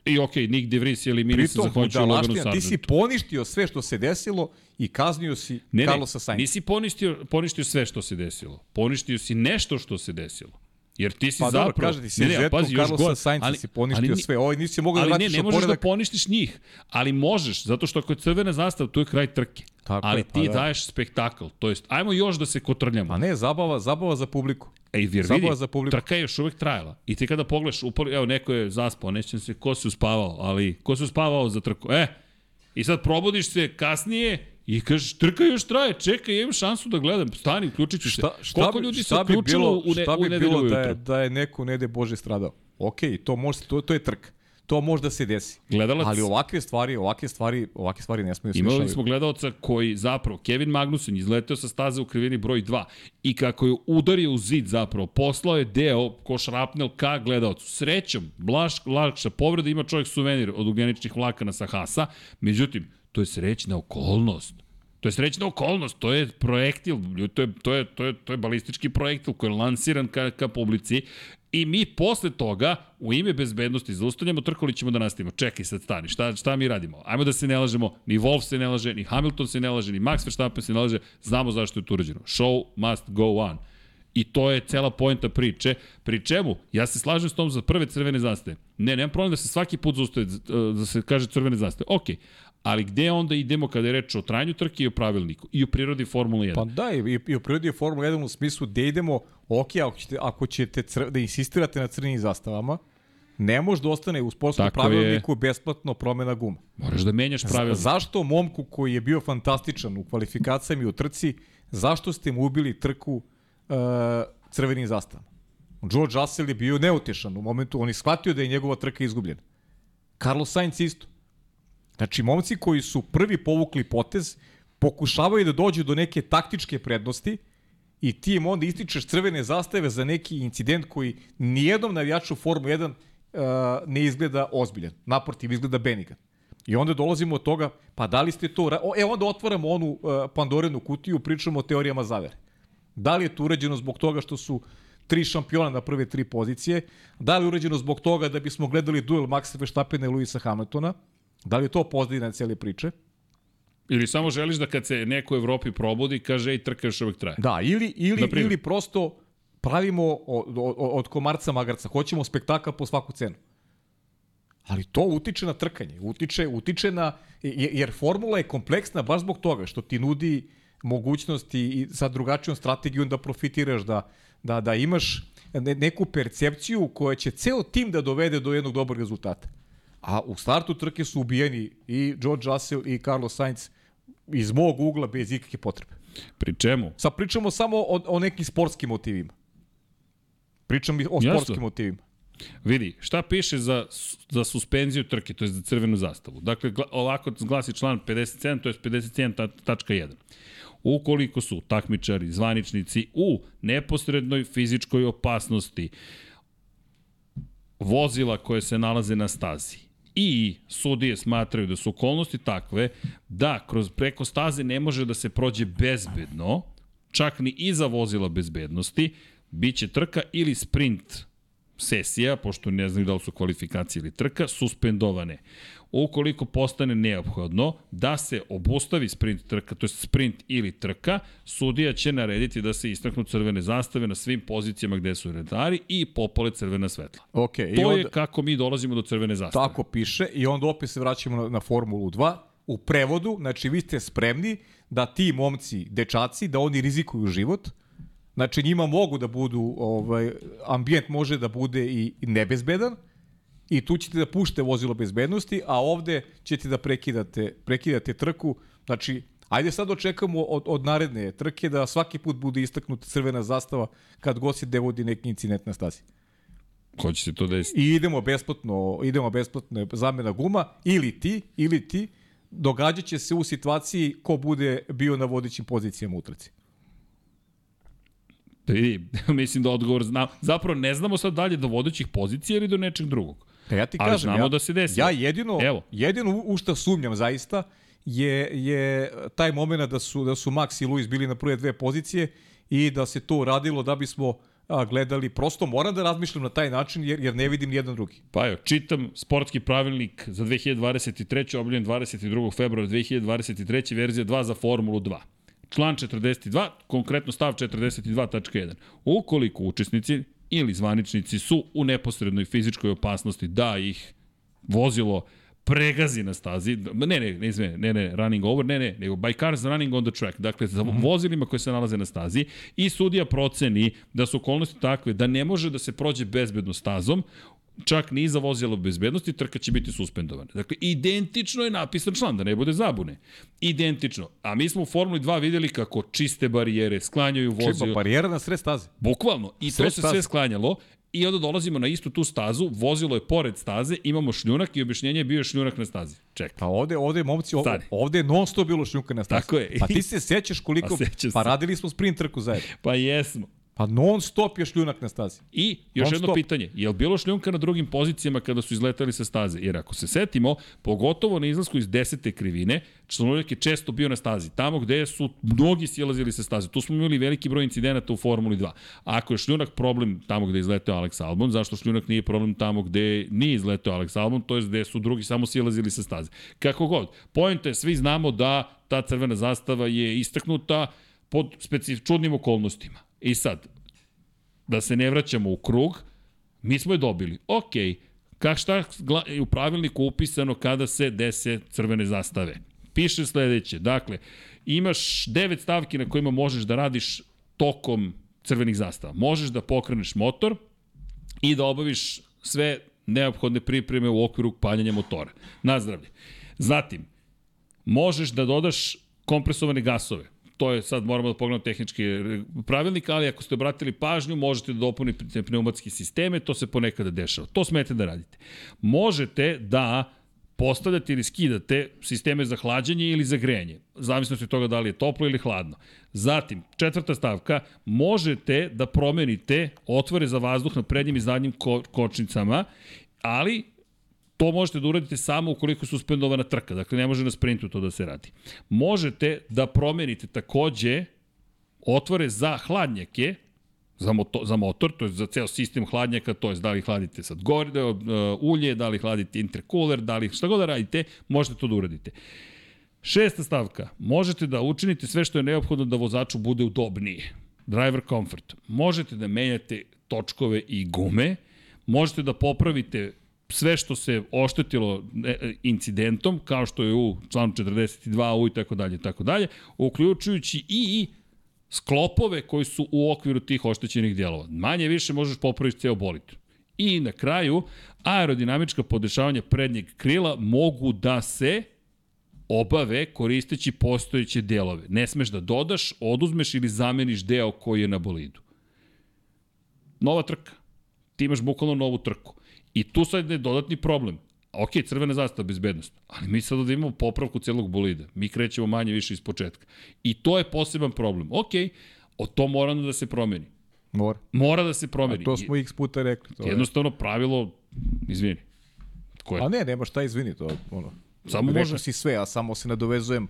I okej, okay, Nick De Vries je eliminisan zahvaljujući Loganu budalaština, ti si Sargentu. poništio sve što se desilo i kaznio si Ne, ne, Carlosa Sainza. nisi poništio, poništio sve što se desilo. Poništio si nešto što se desilo. Jer ti si Pa zapravo... dobro, kaže ti si Ne, ne, pazi, Carlosa gore. Sainza Ali- si poništio ali sve. Ovo nisi mogao da Ali ne, vratiš ne na možeš poredak. da poništiš njih, ali možeš, zato što ako je crvena zastava, tu je kraj trke. Tako ali je, pa ti da. daješ spektakl, to jest, ajmo još da se kotrljamo. Pa ne, zabava, zabava za publiku. Ej, jer vidi, Zabava za publiku. trka je još uvek trajala. I ti kada pogledaš, upor, evo, neko je zaspao, nećem se ko se uspavao, ali ko se uspavao za trku? E, i sad probudiš se kasnije i kažeš, trka još traje, čekaj, ja imam šansu da gledam, stani, uključit ću se. Šta, šta, Koliko ljudi se šta bi uključilo bilo, u, ne, šta u bi nedelju bilo da je, da je neko ne de Bože stradao? Ok, to, može, to, to je trk. To može da se desi. Gledalac- Ali ovakve stvari, ovakve stvari, ovakve stvari ne smiju da se Imali smo gledalca koji zapravo, Kevin Magnussen, izleteo sa staze u krivini broj 2 i kako je udario u zid zapravo, poslao je deo ko šrapnel ka gledalcu. Srećom, blaš, lakša povreda, ima čovjek suvenir od ugljeničnih vlakana sa Hasa, međutim, to je srećna okolnost. To je srećna okolnost, to je projektil, to je, to je, to je, to je balistički projektil koji je lansiran ka, ka publici i mi posle toga u ime bezbednosti zaustavljamo trku ali ćemo da nastavimo. Čekaj sad stani, šta, šta mi radimo? Ajmo da se ne lažemo, ni Wolf se ne laže, ni Hamilton se ne laže, ni Max Verstappen se ne laže, znamo zašto je to urađeno. Show must go on. I to je cela poenta priče. Pri čemu, ja se slažem s tom za prve crvene zastave. Ne, nemam problem da se svaki put zaustave, da se kaže crvene zastave. Ok, ali gde onda idemo kada je reč o trajanju trke i o pravilniku i o prirodi Formule 1? Pa da, i, i u prirodi je Formula 1 u smislu da idemo, ok, ako ćete, ako ćete cr, da insistirate na crnim zastavama, ne može da ostane u sportskom Tako pravilniku besplatno promena guma. Moraš da menjaš pravilnik. Za, zašto momku koji je bio fantastičan u kvalifikacijama i u trci, zašto ste mu ubili trku uh, crvenim zastavama? George Russell je bio neutešan u momentu, on je shvatio da je njegova trka izgubljena. Carlos Sainz isto. Znači, momci koji su prvi povukli potez, pokušavaju da dođu do neke taktičke prednosti i ti im onda ističeš crvene zastave za neki incident koji nijednom navijaču Formu 1 uh, ne izgleda ozbiljan. Naprotiv, izgleda benigan. I onda dolazimo od toga, pa da li ste to... O, e, onda otvaramo onu uh, Pandorinu kutiju, pričamo o teorijama zavere. Da li je to urađeno zbog toga što su tri šampiona na prve tri pozicije? Da li je urađeno zbog toga da bismo gledali duel Maxa Verstappena i Luisa Hamiltona? Da li je to pozadina cele priče? Ili samo želiš da kad se neko u Evropi probudi, kaže, ej, trka još uvek traje. Da, ili, ili, primjer. ili prosto pravimo od, od, od komarca magarca. Hoćemo spektakl po svaku cenu. Ali to utiče na trkanje, utiče, utiče na, je- jer formula je kompleksna baš zbog toga što ti nudi mogućnosti i sa drugačijom strategijom da profitiraš, da, da, da imaš ne, neku percepciju koja će ceo tim da dovede do jednog dobrog rezultata. A u startu trke su ubijeni i George Russell i Carlos Sainz iz mog ugla bez ikakve potrebe. Pri čemu? Sad pričamo samo o, o nekim sportskim motivima. Pričam o Jasno. sportskim motivima. Vidi, šta piše za, za suspenziju trke, to je za crvenu zastavu? Dakle, ovako glasi član 57, to je 57.1. Ukoliko su takmičari, zvaničnici u neposrednoj fizičkoj opasnosti vozila koje se nalaze na stazi i sudije smatraju da su okolnosti takve da kroz preko staze ne može da se prođe bezbedno, čak ni iza vozila bezbednosti, biće trka ili sprint sesija, pošto ne znam da li su kvalifikacije ili trka, suspendovane. Ukoliko postane neophodno da se obustavi sprint trka, to je sprint ili trka, sudija će narediti da se istaknu crvene zastave na svim pozicijama gde su redari i popole crvena svetla. Okay, to i onda, je kako mi dolazimo do crvene zastave. Tako piše i onda opet se vraćamo na, na Formulu 2. U prevodu, znači vi ste spremni da ti momci, dečaci, da oni rizikuju život, Znači njima mogu da budu, ovaj, ambijent može da bude i nebezbedan i tu ćete da pušte vozilo bezbednosti, a ovde ćete da prekidate, prekidate trku. Znači, ajde sad očekamo od, od naredne trke da svaki put bude istaknuta crvena zastava kad god se devodi neki incident na stazi. Ko će se to desiti? I idemo besplatno, idemo besplatno zamena guma, ili ti, ili ti, događaće se u situaciji ko bude bio na vodećim pozicijama u trci. Da vidi, mislim da odgovor znam. Zapravo ne znamo sad dalje do vodećih pozicija ili do nečeg drugog. Da ja ti Ali kažem, znamo ja, da se desi. Ja jedino, Evo. jedino u, šta sumnjam zaista je, je taj moment da su, da su Max i Luis bili na prve dve pozicije i da se to uradilo da bismo a, gledali. Prosto moram da razmišljam na taj način jer, jer ne vidim nijedan drugi. Pa evo, čitam sportski pravilnik za 2023. obljen 22. februara 2023. verzija 2 za Formulu 2. Član 42, konkretno stav 42.1. Ukoliko učesnici ili zvaničnici su u neposrednoj fizičkoj opasnosti da ih vozilo pregazi na stazi, ne, ne, ne, ne, ne, ne, running over, ne, ne, nego by cars running on the track, dakle, za vozilima koje se nalaze na stazi i sudija proceni da su okolnosti takve da ne može da se prođe bezbedno stazom, čak ni za vozilo bezbednosti, trka će biti suspendovana. Dakle, identično je napisan član, da ne bude zabune. Identično. A mi smo u Formuli 2 videli kako čiste barijere sklanjaju vozilo. Čipa barijera na sred staze. Bukvalno. I Sred to se staze. sve sklanjalo. I onda dolazimo na istu tu stazu, vozilo je pored staze, imamo šljunak i objašnjenje je bio šljunak na stazi. Čekaj. Pa ovde, ovde momci, ovde, ovde je non stop bilo šljunka na stazi. Tako je. Pa ti se sećaš koliko, Pa pa radili smo sprint trku zajedno. Pa jesmo. Pa non stop je šljunak na stazi. I još Non jedno stop. pitanje, je li bilo šljunka na drugim pozicijama kada su izletali sa staze? Jer ako se setimo, pogotovo na izlasku iz desete krivine, šljunak je često bio na stazi, tamo gde su mnogi silazili sa staze. Tu smo imali veliki broj incidenata u Formuli 2. A ako je šljunak problem tamo gde je izleteo Alex Albon, zašto šljunak nije problem tamo gde nije izleteo Alex Albon, to je gde su drugi samo silazili sa staze. Kako god, pojenta je, svi znamo da ta crvena zastava je istaknuta pod specif čudnim okolnostima. I sad, da se ne vraćamo u krug, mi smo je dobili. Ok, kak šta je u pravilniku upisano kada se dese crvene zastave? Piše sledeće, dakle, imaš devet stavki na kojima možeš da radiš tokom crvenih zastava. Možeš da pokreneš motor i da obaviš sve neophodne pripreme u okviru paljenja motora. Nazdravlje. Zatim, možeš da dodaš kompresovane gasove. To je sad moramo da pogledamo tehnički pravilnik, ali ako ste obratili pažnju, možete da dopunite pneumatske sisteme, to se ponekada dešava. To smete da radite. Možete da postavljate ili skidate sisteme za hlađenje ili za grejanje, zavisno od toga da li je toplo ili hladno. Zatim, četvrta stavka, možete da promenite otvore za vazduh na prednjim i zadnjim ko kočnicama, ali To možete da uradite samo ukoliko je suspendovana trka, dakle ne može na sprintu to da se radi. Možete da promenite takođe otvore za hladnjake, za, moto, za motor, to je za ceo sistem hladnjaka, to je da li hladite sad gore, uh, ulje, da li hladite intercooler, da li šta god da radite, možete to da uradite. Šesta stavka, možete da učinite sve što je neophodno da vozaču bude udobnije. Driver comfort. Možete da menjate točkove i gume, možete da popravite sve što se oštetilo e, incidentom, kao što je u članu 42 u i tako dalje, tako dalje, uključujući i sklopove koji su u okviru tih oštećenih dijelova. Manje više možeš popraviti ceo bolid. I na kraju, aerodinamička podešavanja prednjeg krila mogu da se obave koristeći postojeće delove. Ne smeš da dodaš, oduzmeš ili zameniš deo koji je na bolidu. Nova trka. ti imaš bukvalno novu trku. I tu sad je dodatni problem. Ok, crvena zastava bezbednost, ali mi sad da imamo popravku celog bolida. Mi krećemo manje više iz početka. I to je poseban problem. Ok, o to mora da se promeni. Mora. Mora da se promeni. A to smo x puta rekli. To je. Jednostavno pravilo, izvini, koje? A ne, nema šta izvini, to ono. Samo Rekao može. si sve, a samo se nadovezujem,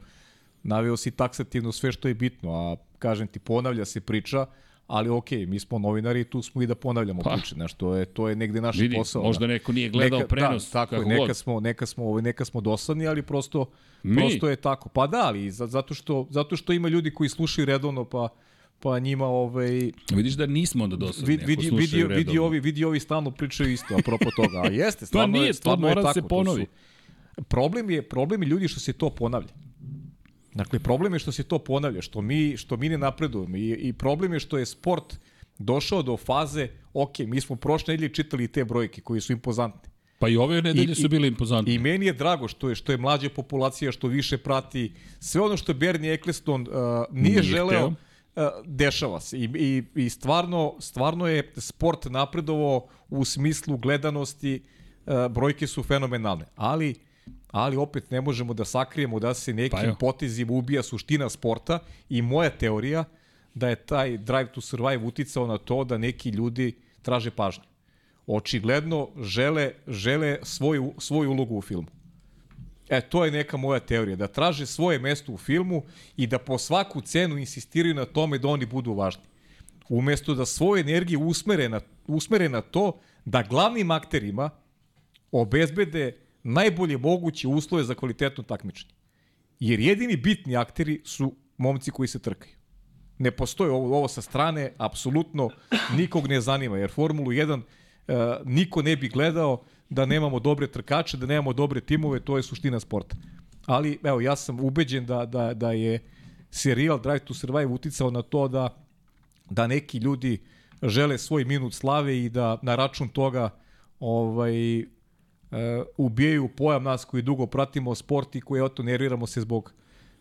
naveo si taksativno sve što je bitno, a kažem ti, ponavlja se priča, ali okej, mi smo novinari i tu smo i da ponavljamo Pa. priče, znaš, to je, to je negde naš Vidi, posao. možda da. neko nije gledao neka, prenos, Da, tako je, kako neka god. smo, neka smo, ovaj, neka smo dosadni, ali prosto, Mi? prosto je tako. Pa da, ali za- zato što, zato što ima ljudi koji slušaju redovno, pa pa njima ovaj Vidiš da nismo onda dosadni, vid, vidi, vidi, vidi, ovi, vidi ovi stalno pričaju isto, apropo toga. A jeste, stvarno, nije, je, to stvarno mora je da tako. se to ponovi. su- Problem je, problem je ljudi što se to ponavlja. Dakle, problem je što se to ponavlja, što mi, što mi ne napredujemo i, i problem je što je sport došao do faze, ok, mi smo prošle nedelje čitali te brojke koji su impozantne. Pa i ove nedelje I- su bile impozantne. I meni je drago što je što je mlađa populacija, što više prati sve ono što Bernie Eccleston uh, nije, Nije želeo, uh, dešava se. I, i, i stvarno, stvarno je sport napredovao u smislu gledanosti, uh, brojke su fenomenalne. Ali, ali opet ne možemo da sakrijemo da se nekim Pa potezima ubija suština sporta i moja teorija da je taj Drive to Survive uticao na to da neki ljudi traže pažnju očigledno žele, žele svoju, svoju ulogu u filmu. E, to je neka moja teorija, da traže svoje mesto u filmu i da po svaku cenu insistiraju na tome da oni budu važni. Umesto da svoju energiju usmere na, usmere na to da glavnim akterima obezbede najbolje moguće uslove za kvalitetno takmičenje. Jer jedini bitni akteri su momci koji se trkaju. Ne postoji ovo, ovo sa strane, apsolutno nikog ne zanima, jer Formulu 1 uh, niko ne bi gledao da nemamo dobre trkače, da nemamo dobre timove, to je suština sporta. Ali, evo, ja sam ubeđen da, da, da je serijal Drive to Survive uticao na to da, da neki ljudi žele svoj minut slave i da na račun toga ovaj, uh, ubijaju pojam nas koji dugo pratimo sport i koji eto nerviramo se zbog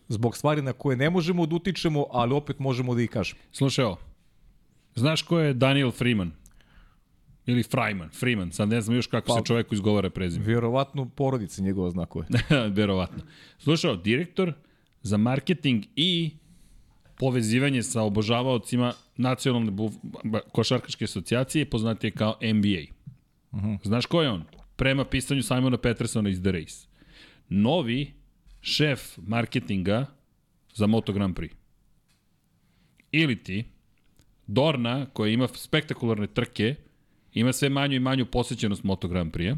zbog stvari na koje ne možemo da utičemo, ali opet možemo da ih kažemo. Slušaj ovo. Znaš ko je Daniel Freeman? Ili Freiman, Freeman, sad ne znam još kako Pa- se čoveku izgovara prezime. Vjerovatno porodica njegova znakove. Verovatno. Slušaj, ovo, direktor za marketing i povezivanje sa obožavaocima nacionalne košarkaške asocijacije, poznatije kao NBA. Uh -huh. Znaš ko je on? Prema pisanju Simona Petersona iz The Race. Novi šef marketinga za Moto Grand Prix. Ili ti, Dorna, koja ima spektakularne trke, ima sve manju i manju posjećenost Moto Grand Prix-a,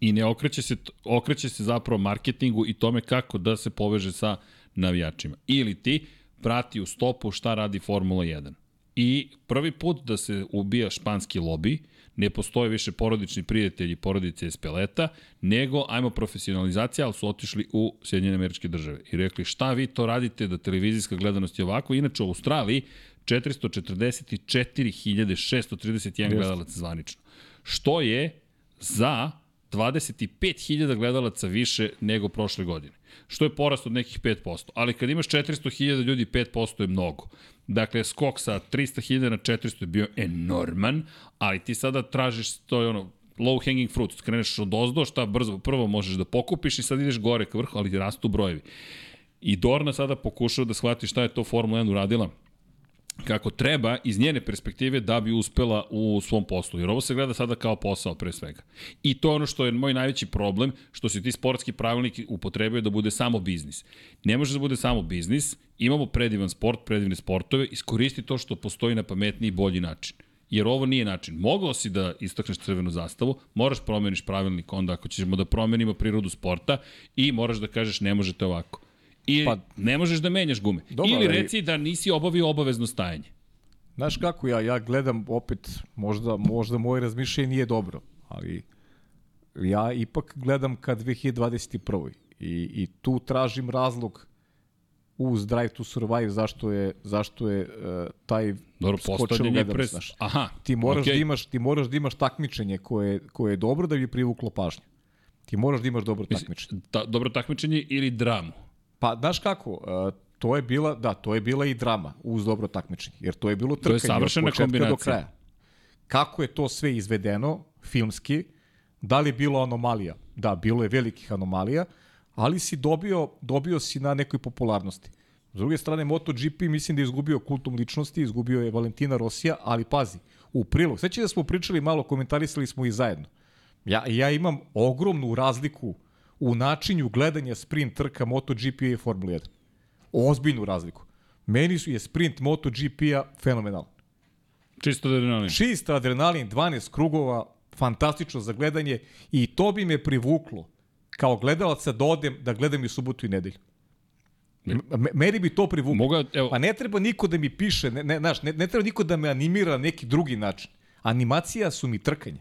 i ne okreće se, okreće se zapravo marketingu i tome kako da se poveže sa navijačima. Ili ti prati u stopu šta radi Formula 1. I prvi put da se ubija španski lobi, ne postoje više porodični prijatelji porodice Espeleta, nego ajmo profesionalizacija, ali su otišli u Sjedinjene američke države. I rekli šta vi to radite da televizijska gledanost je ovako. Inače u Australiji 444.631 gledalac zvanično. Što je za 25.000 gledalaca više nego prošle godine. Što je porast od nekih 5%. Ali kad imaš 400.000 ljudi, 5% je mnogo. Dakle, skok sa 300.000 na 400 je bio enorman, ali ti sada tražiš, to je ono, low hanging fruit, skreneš od ozdo, šta brzo, prvo možeš da pokupiš i sad ideš gore ka vrhu, ali rastu brojevi. I Dorna sada pokušao da shvati šta je to Formula 1 uradila kako treba iz njene perspektive da bi uspela u svom poslu. Jer ovo se gleda sada kao posao pre svega. I to je ono što je moj najveći problem, što se ti sportski pravilnik upotrebuje da bude samo biznis. Ne može da bude samo biznis, imamo predivan sport, predivne sportove, iskoristi to što postoji na pametniji i bolji način. Jer ovo nije način. Mogao si da istakneš crvenu zastavu, moraš promeniš pravilnik onda ako ćemo da promenimo prirodu sporta i moraš da kažeš ne možete ovako. I pa, ne možeš da menjaš gume. Dobro, Ili reci da nisi obavio obavezno stajanje. Znaš kako ja, ja gledam opet, možda, možda moje razmišljanje nije dobro, ali ja ipak gledam ka 2021. I, i tu tražim razlog uz Drive to Survive zašto je, zašto je uh, taj Dobro, postavljanje gledanost, pres... znaš. Aha, Ti moraš, okej. da imaš, ti moraš da imaš takmičenje koje, koje je dobro da bi privuklo pažnju. Ti moraš da imaš dobro takmičenje. Ta, dobro takmičenje ili dramu. Pa, znaš kako, uh, to je bila, da, to je bila i drama uz dobro takmičenje, jer to je bilo trkanje savršena od početka do kombinacija. kraja. kako je to sve izvedeno filmski, da li je bilo anomalija? Da, bilo je velikih anomalija, ali si dobio, dobio si na nekoj popularnosti. S druge strane, MotoGP mislim da je izgubio kultom ličnosti, izgubio je Valentina Rosija, ali pazi, u prilog. Sveći da smo pričali malo, komentarisali smo i zajedno. Ja, ja imam ogromnu razliku u načinju gledanja sprint trka MotoGP i Formula 1. Ozbiljnu razliku. Meni su je sprint MotoGP-a fenomenalan. Čisto adrenalin. Čist adrenalin, 12 krugova, fantastično za gledanje i to bi me privuklo kao gledalaca da odem da gledam i subotu i nedelju. M- meni bi to privuklo. Moga, evo, Pa ne treba niko da mi piše, ne, ne, znaš, ne, ne treba niko da me animira na neki drugi način. Animacija su mi trkanje.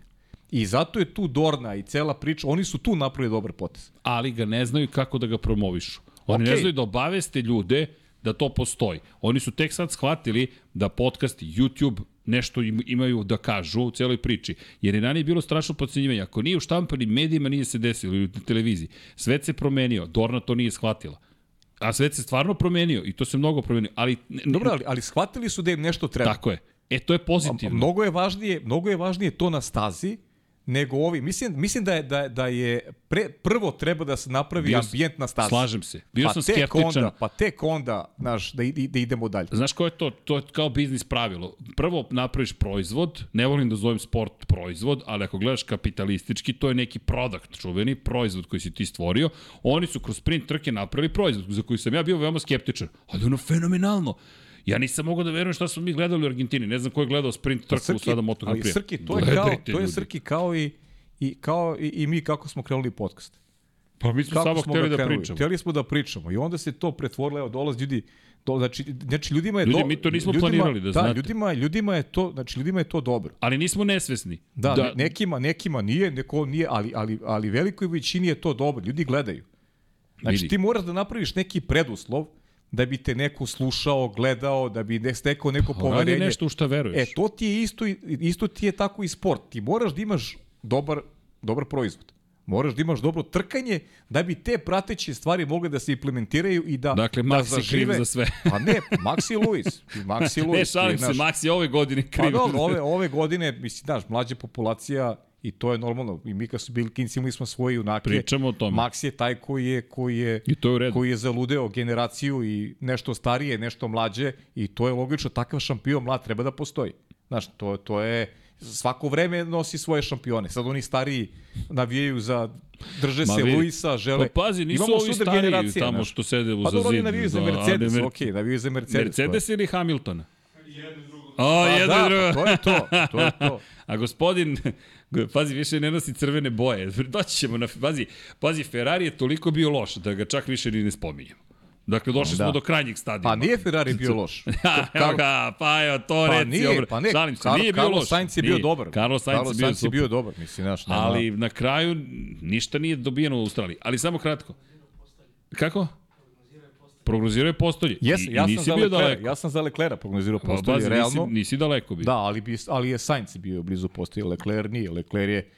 I zato je tu Dorna i cela priča, oni su tu napravili dobar potez. ali ga ne znaju kako da ga promovišu. Oni Okej. ne znaju da obaveste ljude da to postoji. Oni su tek sad shvatili da podcast, YouTube nešto im, imaju da kažu u celoj priči. Jer je ranije bilo strašno podcenjivanje. Ako nije u štampanim medijima, nije se desilo ili na televiziji. Svet se promenio. Dorna to nije shvatila. A svet se stvarno promenio i to se mnogo promenio. Ali, ne, Dobro, ali, ali shvatili su da im nešto treba. Tako je. E, to je pozitivno. Mnogo je važnije, mnogo je važnije to na stazi nego ovi. Mislim, mislim da je, da, da je pre, prvo treba da se napravi Bio ambijent na stazi. Slažem se. Bio pa sam skeptičan. Onda, pa tek onda, znaš, da, i- da idemo dalje. Znaš ko je to? To je kao biznis pravilo. Prvo napraviš proizvod, ne volim da zovem sport proizvod, ali ako gledaš kapitalistički, to je neki produkt, čuveni proizvod koji si ti stvorio. Oni su kroz sprint trke napravili proizvod za koji sam ja bio veoma skeptičan. Ali ono fenomenalno. Ja nisam mogao da verujem šta smo mi gledali u Argentini. Ne znam ko je gledao sprint trku Srki, sada Moto Grand ali. Srki, to je, kao, to je. Srki kao i, i, kao i, i mi kako smo krenuli podcast. Pa mi smo Kako samo smo hteli da krenuli? pričamo. Hteli smo da pričamo i onda se to pretvorilo, evo dolazi ljudi, do, znači, znači ljudima je Ljudi, do, mi to nismo ljudima, planirali, da znate. ljudima, ljudima je to, znači ljudima je to dobro. Ali nismo nesvesni. Da, da. nekima, nekima nije, neko nije, ali, ali, ali velikoj većini je to dobro. Ljudi gledaju. Znači Vidi. ti moraš da napraviš neki preduslov da bi te neko slušao, gledao, da bi ne stekao neko Radi poverenje. nešto u šta veruješ. E, to ti je isto, isto ti je tako i sport. Ti moraš da imaš dobar, dobar proizvod. Moraš da imaš dobro trkanje da bi te prateće stvari mogle da se implementiraju i da Dakle, da Max je kriv za sve. Pa ne, Maxi Luis. Maxi Luis. Ne, šalim se, znaš, Max je ove godine kriv. Pa dobro, ove, ove godine, mislim, znaš, mlađa populacija i to je normalno. I mi kad su bili klinci imali smo svoje junake. Pričamo o tome. Max je taj koji je, koji je, I to je koji je zaludeo generaciju i nešto starije, nešto mlađe i to je logično, takav šampion mlad treba da postoji. Znaš, to, to je, svako vreme nosi svoje šampione. Sad oni stariji navijaju za, drže Ma se vidi. Luisa, žele. Pa pazi, nisu Imamo ovi stariji tamo što sede u Pa za dobro, oni navijaju za da, Mercedes, Mer- okej, navijaju za Mercedes. Mercedes ili Hamiltona? Jedno drugo. O, Pa jedno da, i drugo. pa to je to, to je to. A gospodin, pazi, više ne nosi crvene boje. Doći ćemo na, pazi, pazi, Ferrari je toliko bio loš da ga čak više ni ne spominjemo. Dakle, došli Da. smo do krajnjeg stadijuma. Pa nije Ferrari bio loš. Ha, evo ga, pa evo, to Pa reci. nije, obra- pa ne, Šalim se, Kar- nije bio Carlos loš. Sainz je bio dobar. Carlos Sainz je bio Sainz je bio dobar, mislim, znaš, nema. Ali na kraju ništa nije dobijeno u Australiji. Ali samo kratko. Kako? Prognozirao je postolje. Jes, I, ja i sam nisi za bio Leclerc, daleko. ja sam za Leclerc prognozirao Pa, postolje, bazi, realno. nisi, nisi daleko bio. Da, ali, bi, ali je Sainz bio blizu postolje, Leclerc nije. Leclerc je,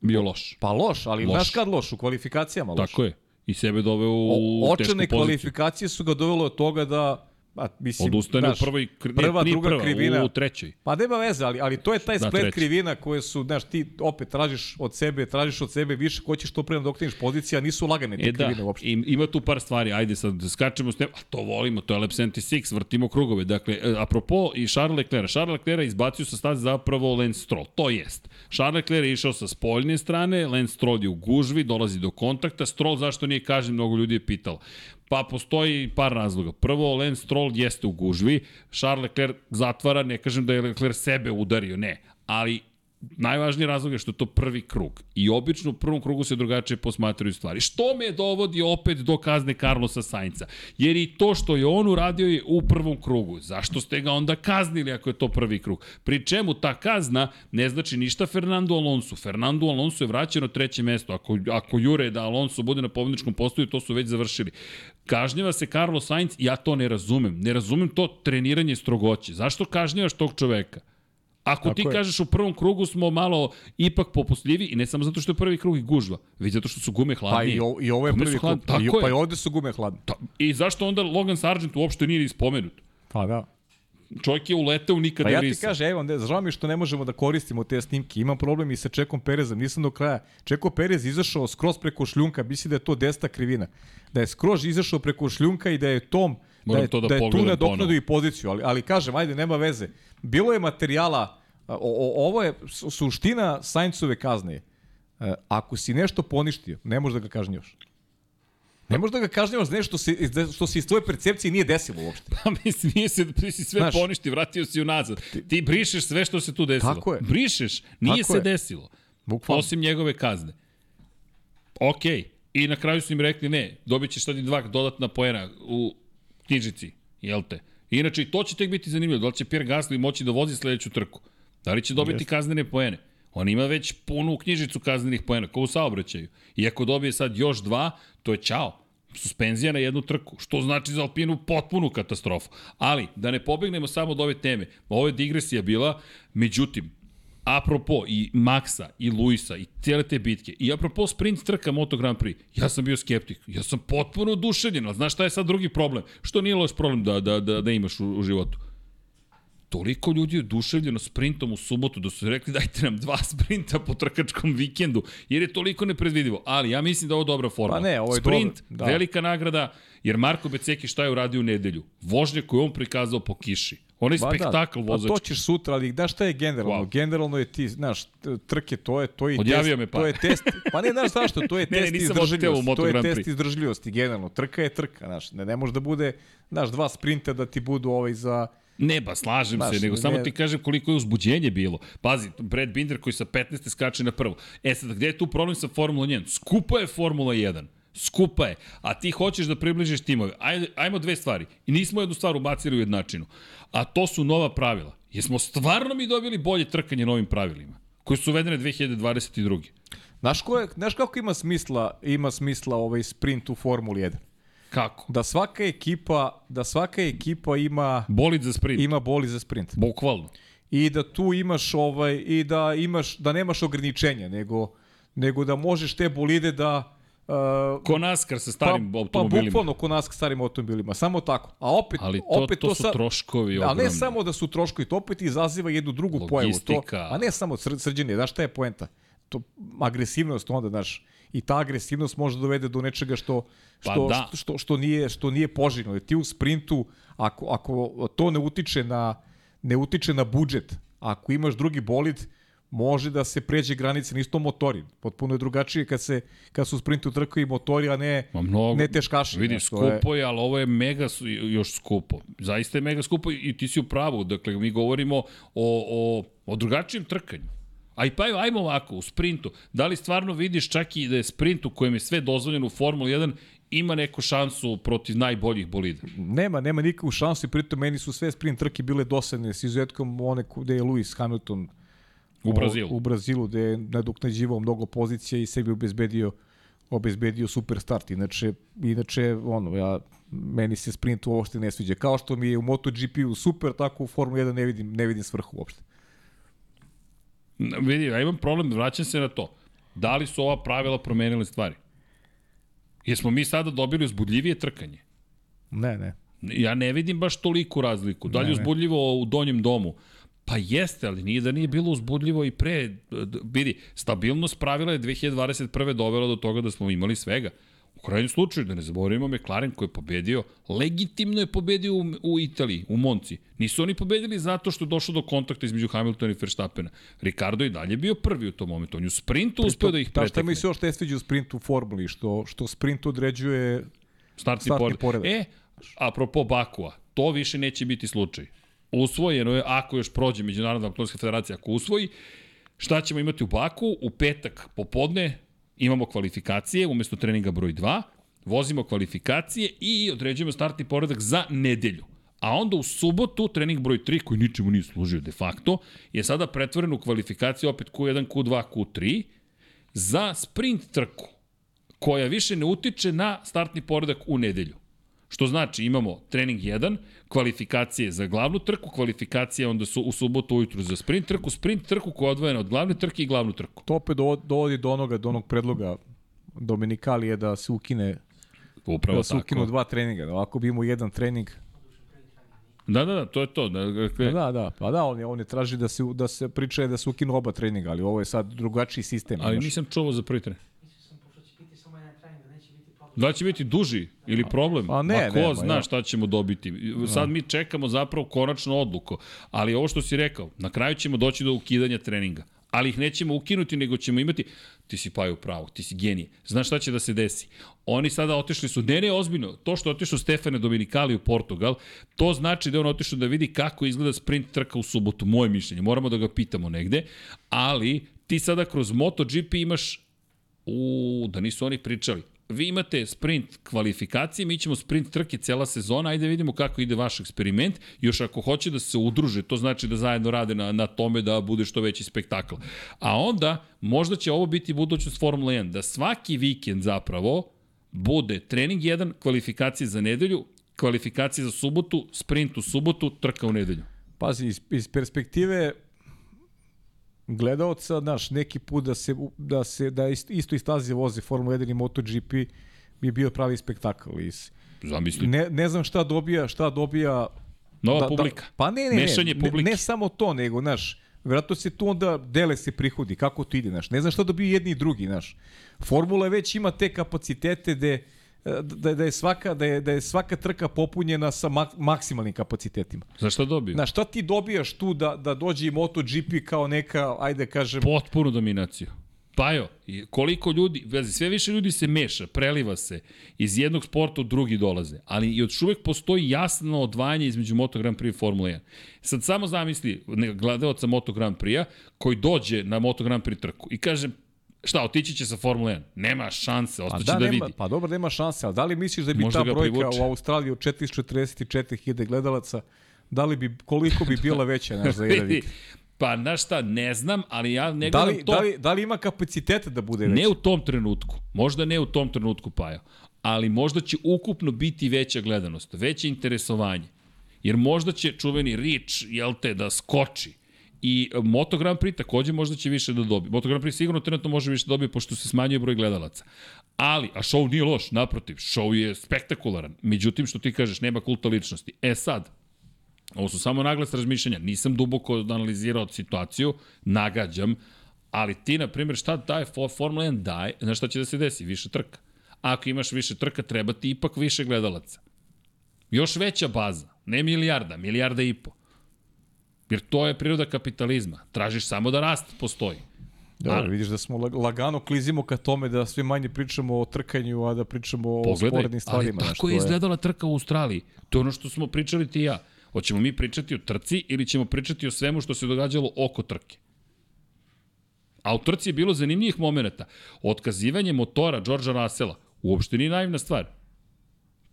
Bio loš. pa loš, ali Loš. znaš kad loš, u kvalifikacijama loš. Tako je. I sebe doveo u O, tešku očene poziciju. kvalifikacije su ga dovele od toga da a, mislim, Odustane znaš, u prvoj, kri- prva, nije druga prva, krivina. u trećoj. Pa nema veze, ali, ali to je taj Da, splet krivina koje su, znaš, ti opet tražiš od sebe, tražiš od sebe više, hoćeš to pre doktiniš pozicija, nisu lagane te E da, krivine uopšte. im, ima tu par stvari, ajde sad skačemo s tem, a to volimo, to je Lab 76, vrtimo krugove. Dakle, e, apropo i Charles Leclerc, Charles Leclerc izbacio sa staze zapravo Lance Stroll, to jest. Charles Leclerc je išao sa spoljne strane, Lance Stroll je u gužvi, dolazi do kontakta, Stroll zašto nije kažen, mnogo ljudi je pitalo. Pa postoji par razloga. Prvo, Lance Stroll jeste u gužvi, Charles Leclerc zatvara, ne kažem da je Leclerc sebe udario, ne, ali najvažniji razlog je što je to prvi krug. I obično u prvom krugu se drugačije posmatraju stvari. Što me dovodi opet do kazne Carlosa Sainca? Jer i to što je on uradio je u prvom krugu. Zašto ste ga onda kaznili ako je to prvi krug? Pri čemu ta kazna ne znači ništa Fernando Alonso. Fernando Alonso je vraćen na treće mesto. Ako, ako jure da Alonso bude na pobedničkom postoju, to su već završili. Kažnjava se Carlos Sainz, ja to ne razumem. Ne razumem to treniranje strogoće. Zašto kažnjavaš tog čoveka? Ako Tako ti je. kažeš u prvom krugu smo malo ipak popustljivi i ne samo zato što je prvi krug i gužva, već zato što su gume Pa hladnije. i, o, i ovo je Gume prvi krug. I, Tako pa i je. ovde su gume hladne. Ta- I zašto onda Logan Sargent uopšte nije ni spomenut? Pa da. Čovjek je uletao nikad Pa ja ti kažem, evo, ne, žao mi što ne možemo da koristimo te snimke. Imam problem i sa Čekom Perezom, nisam do kraja. Čeko Perez izašao skroz preko šljunka, misli da je to desna krivina. Da je skroz izašao preko šljunka i da je Tom da Moram je, to da da je tu ponovo. i poziciju, ali, ali kažem, ajde, nema veze. Bilo je materijala, o, o, ovo je su- suština Saincove kazne. E, ako si nešto poništio, ne možeš da ga kažnjavaš. Ne možeš da ga kažnjavaš za nešto se, što se iz tvoje percepcije nije desilo uopšte. Pa mislim, nije se, ti si sve Znaš, poništi, vratio si unazad. Ti brišeš sve što se tu desilo. Tako je. Brišeš, nije Tako se je. desilo. Bukvalno. Osim njegove kazne. Okej. I na kraju su im rekli, ne, dobit ćeš sad i dva dodatna poena u knjižici, jel te? Inače, i to će tek biti zanimljivo. Da li će Pierre Gasly moći da vozi sledeću trku? Da li će dobiti kaznene poene? On ima već punu knjižicu kaznenih poena, kao u saobraćaju. I ako dobije sad još dva, to je čao. Suspenzija na jednu trku, što znači za Alpinu potpunu katastrofu. Ali, da ne pobegnemo samo od ove teme, ovo je digresija bila, međutim, apropo i Maxa i Luisa i cijele te bitke i apropo sprint trka Moto Grand Prix, ja sam bio skeptik. Ja sam potpuno oduševljen, ali znaš šta je sad drugi problem? Što nije loš problem da, da, da, da imaš u, u životu? Toliko ljudi je oduševljeno sprintom u subotu da su rekli dajte nam dva sprinta po trkačkom vikendu, jer je toliko nepredvidivo. Ali ja mislim da je ovo dobra forma. Pa ne, ovo je Sprint, dobro, da. velika nagrada, jer Marko Beceki šta je uradio u nedelju? Vožnje koju je on prikazao po kiši. Onaj Ba spektakl da, vozački. Pa to ćeš sutra, ali da šta je generalno? Wow. Generalno je ti, znaš, trke, to je, to je Odjavio test, me pa. to je test, pa ne znaš zašto, to je Ne, ne, test u izdržljivosti, to je test izdržljivosti, generalno, trka je trka, znaš, ne, ne može da bude, znaš, dva sprinta da ti budu ovaj za, Ne, ba, slažem Znaš, se, nego ne- samo ti kažem koliko je uzbuđenje bilo. Pazi, Brad Binder koji sa 15. skače na prvo. E sad, gde je tu problem sa Formula 1? Skupa je Formula 1. Skupa je. A ti hoćeš da približiš timove. Ajde, ajmo dve stvari. I nismo jednu stvar ubacili u jednačinu. A to su nova pravila. Jesmo stvarno mi dobili bolje trkanje novim pravilima? Koji su uvedene 2022. znaš, ko je, znaš kako ima smisla, ima smisla ovaj sprint u Formuli 1? Kako? Da svaka ekipa, da svaka ekipa ima, Bolid za sprint. ima boli za sprint. Bukvalno. i da tu imaš ovaj i da imaš da nemaš ograničenja nego nego da možeš te bolide da uh, Ko naskar sa starim pa, pa automobilima. bukvalno ko nas starim automobilima, samo tako. A opet, Ali to, opet to su sad, troškovi A ne ogromni. samo da su troškovi, to opet izaziva jednu drugu pojavu. To, Logistika. a ne samo sr srđenje, znaš šta je poenta? To, agresivnost onda, znaš, i ta agresivnost može da dovede do nečega što, Pa što, da. što, što, što, nije, što nije poželjno. Jer ti u sprintu, ako, ako to ne utiče na, ne utiče na budžet, ako imaš drugi bolid, može da se pređe granice, nisu to motori. Potpuno je drugačije kad, se, kad su u sprintu trkaju motori, a ne, Ma mnogo, ne teškaši. Vidi, skupo je, ali ovo je mega još skupo. Zaista je mega skupo i ti si u pravu. Dakle, mi govorimo o, o, o drugačijem trkanju. A i pa evo, ajmo ovako, u sprintu. Da li stvarno vidiš čak i da je sprint u kojem je sve dozvoljeno u Formuli 1 ima neku šansu protiv najboljih bolida? Nema, nema nikakvu šansu i pritom meni su sve sprint trke bile dosadne s izuzetkom one gde je Lewis Hamilton U Brazilu. U Brazilu gde je nadoknađivao mnogo pozicija i sebi obezbedio obezbedio super start. Inače, inače ono, ja, meni se sprint uopšte ne sviđa. Kao što mi je u MotoGP-u super, tako u Formula 1 ne vidim, ne vidim svrhu uopšte. Vidi, ja imam problem, vraćam se na to. Da li su ova pravila promenile stvari? Jesmo mi sada dobili uzbudljivije trkanje? Ne, ne. Ja ne vidim baš toliku razliku. Da li je uzbudljivo u donjem domu? Pa jeste, ali nije da nije bilo uzbudljivo i pre. Vidi, stabilnost pravila je 2021. dovela do toga da smo imali svega. Krajnjem slučaju, da ne zaboravimo McLaren koji je pobedio, legitimno je pobedio u, u Italiji, u Monci. Nisu oni pobedili zato što je došlo do kontakta između Hamiltona i Verstappena. Ricardo je dalje bio prvi u tom momentu. On je u sprintu uspeo da ih Ta šta pretekne. mi se još ne sviđa u sprintu u Formuli, što, što sprint određuje Startni, Startni poredak. poredak. E, apropo Bakua, to više neće biti slučaj. Usvojeno je, ako još prođe Međunarodna automobilska federacija, ako usvoji, šta ćemo imati u Baku? U petak popodne imamo kvalifikacije umesto treninga broj 2, vozimo kvalifikacije i određujemo startni poredak za nedelju. A onda u subotu trening broj 3, koji ničemu nije služio de facto, je sada pretvoren u kvalifikaciju opet Q1, Q2, Q3 za sprint trku koja više ne utiče na startni poredak u nedelju. Što znači imamo trening 1, kvalifikacije za glavnu trku, kvalifikacije onda su u subotu ujutru za sprint trku, sprint trku koja je odvojena od glavne trke i glavnu trku. to opet dovo- dovodi do onoga, do onog predloga Dominikalije da se ukine Upravo da se ukinu dva treninga. Ovako bi imao jedan trening Da, da, da, to je to. Da, dakle, Da, da, pa da, on je, on je traži da se, da se priča je da se ukinu oba treninga, ali ovo je sad drugačiji sistem. ali znaš. nisam čuo za prvi trening. Mislio sam, pošto će biti samo jedan trening, da neće biti problem. Da će biti duži ili problem? A ne, ko ne, ma zna ja. šta ćemo dobiti. Sad mi čekamo zapravo konačnu odluku. Ali ovo što si rekao, na kraju ćemo doći do ukidanja treninga. Ali ih nećemo ukinuti, nego ćemo imati... Ti si paju pravo, ti si genije. Znaš šta će da se desi? Oni sada otišli su, ne, ne, ozbiljno, to što otišao Stefane Dominikali u Portugal, to znači da je on otišao da vidi kako izgleda sprint trka u subotu, moje mišljenje. Moramo da ga pitamo negde, ali ti sada kroz MotoGP imaš U, da nisu oni pričali. Vi imate sprint kvalifikacije, mi ćemo sprint trke cela sezona, ajde vidimo kako ide vaš eksperiment. Još ako hoće da se udruže, to znači da zajedno rade na, na tome da bude što veći spektakl. A onda, možda će ovo biti budućnost Formula 1, da svaki vikend zapravo bude trening 1, kvalifikacije za nedelju, kvalifikacije za subotu, sprint u subotu, trka u nedelju. Pazi, iz, iz perspektive gledaoca, znaš, neki put da se, da se da ist, isto iz staze voze Formula 1 i MotoGP bi bio pravi spektakl. Iz, Zamisli. ne, ne znam šta dobija, šta dobija Nova publika. Da, pa ne, ne, Mešanje ne, publike. ne, ne samo to, nego, znaš, vjerojatno se tu onda dele se prihodi, kako to ide, znaš. Ne znam šta dobiju jedni i drugi, znaš. Formula već ima te kapacitete gde da, da je svaka da je da je svaka trka popunjena sa mak, maksimalnim kapacitetima. Za šta dobiju? Znaš, šta ti dobijaš tu da da dođe i MotoGP kao neka ajde kažem potpunu dominaciju. Pa jo, i koliko ljudi, vezi, sve više ljudi se meša, preliva se, iz jednog sporta u drugi dolaze, ali i još uvek postoji jasno odvajanje između Moto Grand Prix i Formula 1. Sad samo zamisli gledalca Moto Grand Prix-a koji dođe na Moto Grand Prix trku i kaže, šta, otići će sa Formula 1? Nema šanse, A ostaće da, da, nema, vidi. pa dobro, nema šanse, ali da li misliš da bi Možda ta brojka privuče. u Australiji od 444.000 gledalaca, da li bi, koliko bi bila veća, znaš, za jedan vikend? Pa, znaš šta, ne znam, ali ja ne Da li, to. da, li, da li ima kapacitete da bude veća? Ne u tom trenutku. Možda ne u tom trenutku, Pajo. Ali možda će ukupno biti veća gledanost, veće interesovanje. Jer možda će čuveni Rich, jel te, da skoči. I Moto Grand Prix takođe možda će više da dobije. Moto Grand Prix sigurno trenutno može više da dobije pošto se smanjuje broj gledalaca. Ali, a show nije loš, naprotiv, show je spektakularan. Međutim, što ti kažeš, nema kulta ličnosti. E sad, Ovo su samo naglas razmišljanja. Nisam duboko analizirao situaciju, nagađam, ali ti, na primjer, šta daje for, Formula 1 daje, znaš šta će da se desi? Više trka. Ako imaš više trka, treba ti ipak više gledalaca. Još veća baza, ne milijarda, milijarda i po. Jer to je priroda kapitalizma. Tražiš samo da rast postoji. Da, Ali- vidiš da smo lag- lagano klizimo ka tome da sve manje pričamo o trkanju, a da pričamo o Pogledaj, sporednim ali stvarima. znaš, tako je izgledala trka u Australiji. To je ono što smo pričali ti i ja. Hoćemo mi pričati o trci ili ćemo pričati o svemu što se događalo oko trke? A u trci je bilo zanimljivih momenta. Otkazivanje motora Đorđa Rasela uopšte nije naivna stvar.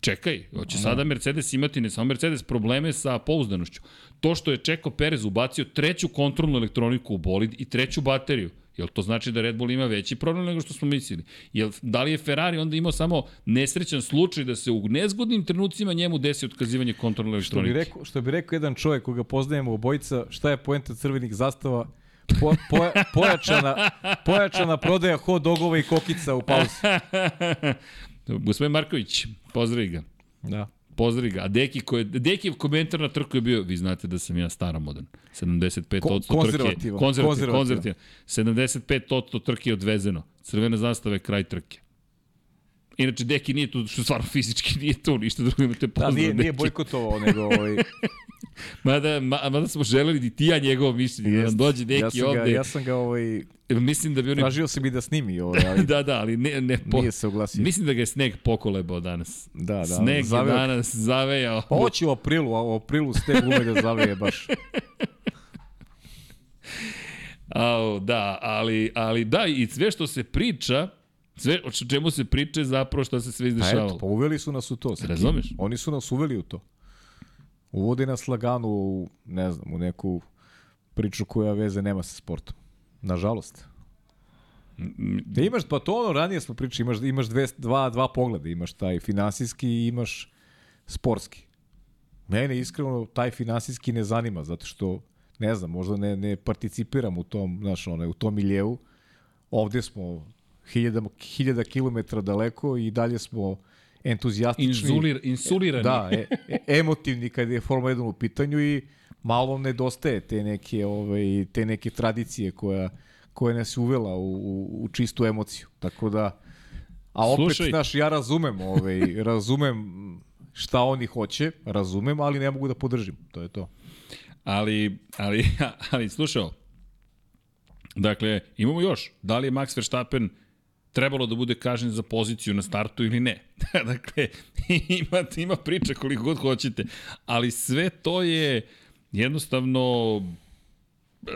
Čekaj, hoće sada Mercedes imati, ne samo Mercedes, probleme sa pouzdanošću. To što je Čeko Perez ubacio treću kontrolnu elektroniku u bolid i treću bateriju, Jel to znači da Red Bull ima veći problem nego što smo mislili? Jel, da li je Ferrari onda imao samo nesrećan slučaj da se u nezgodnim trenucima njemu desi otkazivanje kontrolne Što bi, elektronike? rekao, što bi rekao jedan čovjek koga poznajemo obojica, šta je poenta crvenih zastava? Po, po, pojačana, pojačana prodaja hot dogova i kokica u pauzi. Gospodin Marković, pozdravi ga. Da. Pozdravi ga. A Deki, ko je, Dekijev komentar na trku je bio, vi znate da sam ja staromodan. 75% Ko- trke. Konzervativan. Konzervativan. konzervativan. 75% trke je odvezeno. Crvena zastava je kraj trke. Inače, Deki nije tu, što stvarno fizički nije tu, ništa drugo imate Da, pozdrav. nije, nije Deki. bojkotovao, nego ovaj, Mada, ma, mada smo želeli i ti ja njegovo mišljenje. Da nam jest. dođe Deki ja ovde. Ga, ja sam ga ovaj, Mislim da bi oni... tražio sam i da snimi, ovaj, ali da, da, ali ne, ne po... nije se oglasio. Mislim da ga je sneg pokolebao danas. Da, da. Sneg je zaveo- danas zavejao. Pa hoće u aprilu, a u aprilu ste ume da zaveje baš. Au, da, ali, ali da, i sve što se priča, sve o čemu se priča je zapravo šta se sve Pa izdešavalo. eto, pa uveli su nas u to. Razumeš? Oni su nas uveli u to. Uvode nas lagano u, ne znam, u neku priču koja veze nema sa sportom. Nažalost. Da imaš, pa to ono ranije smo pričali, imaš, imaš dve, dva, dva pogleda, imaš taj finansijski i imaš sportski. Mene iskreno taj finansijski ne zanima, zato što, ne znam, možda ne, ne participiram u tom, znaš, ono, u tom miljevu. Ovde smo hiljada, hiljada kilometra daleko i dalje smo entuzijastični. Inzulir, insulirani. Da, e, e, emotivni kad je Formula 1 u pitanju i malo nedostaje te neke, ovaj, te neke tradicije koja, koja nas uvela u, u, u čistu emociju. Tako da, a opet, Slušaj. znaš, ja razumem, ovaj, razumem šta oni hoće, razumem, ali ne mogu da podržim. To je to. Ali, ali, ali slušao, dakle, imamo još. Da li je Max Verstappen trebalo da bude kažen za poziciju na startu ili ne? dakle, ima, ima priča koliko god hoćete, ali sve to je jednostavno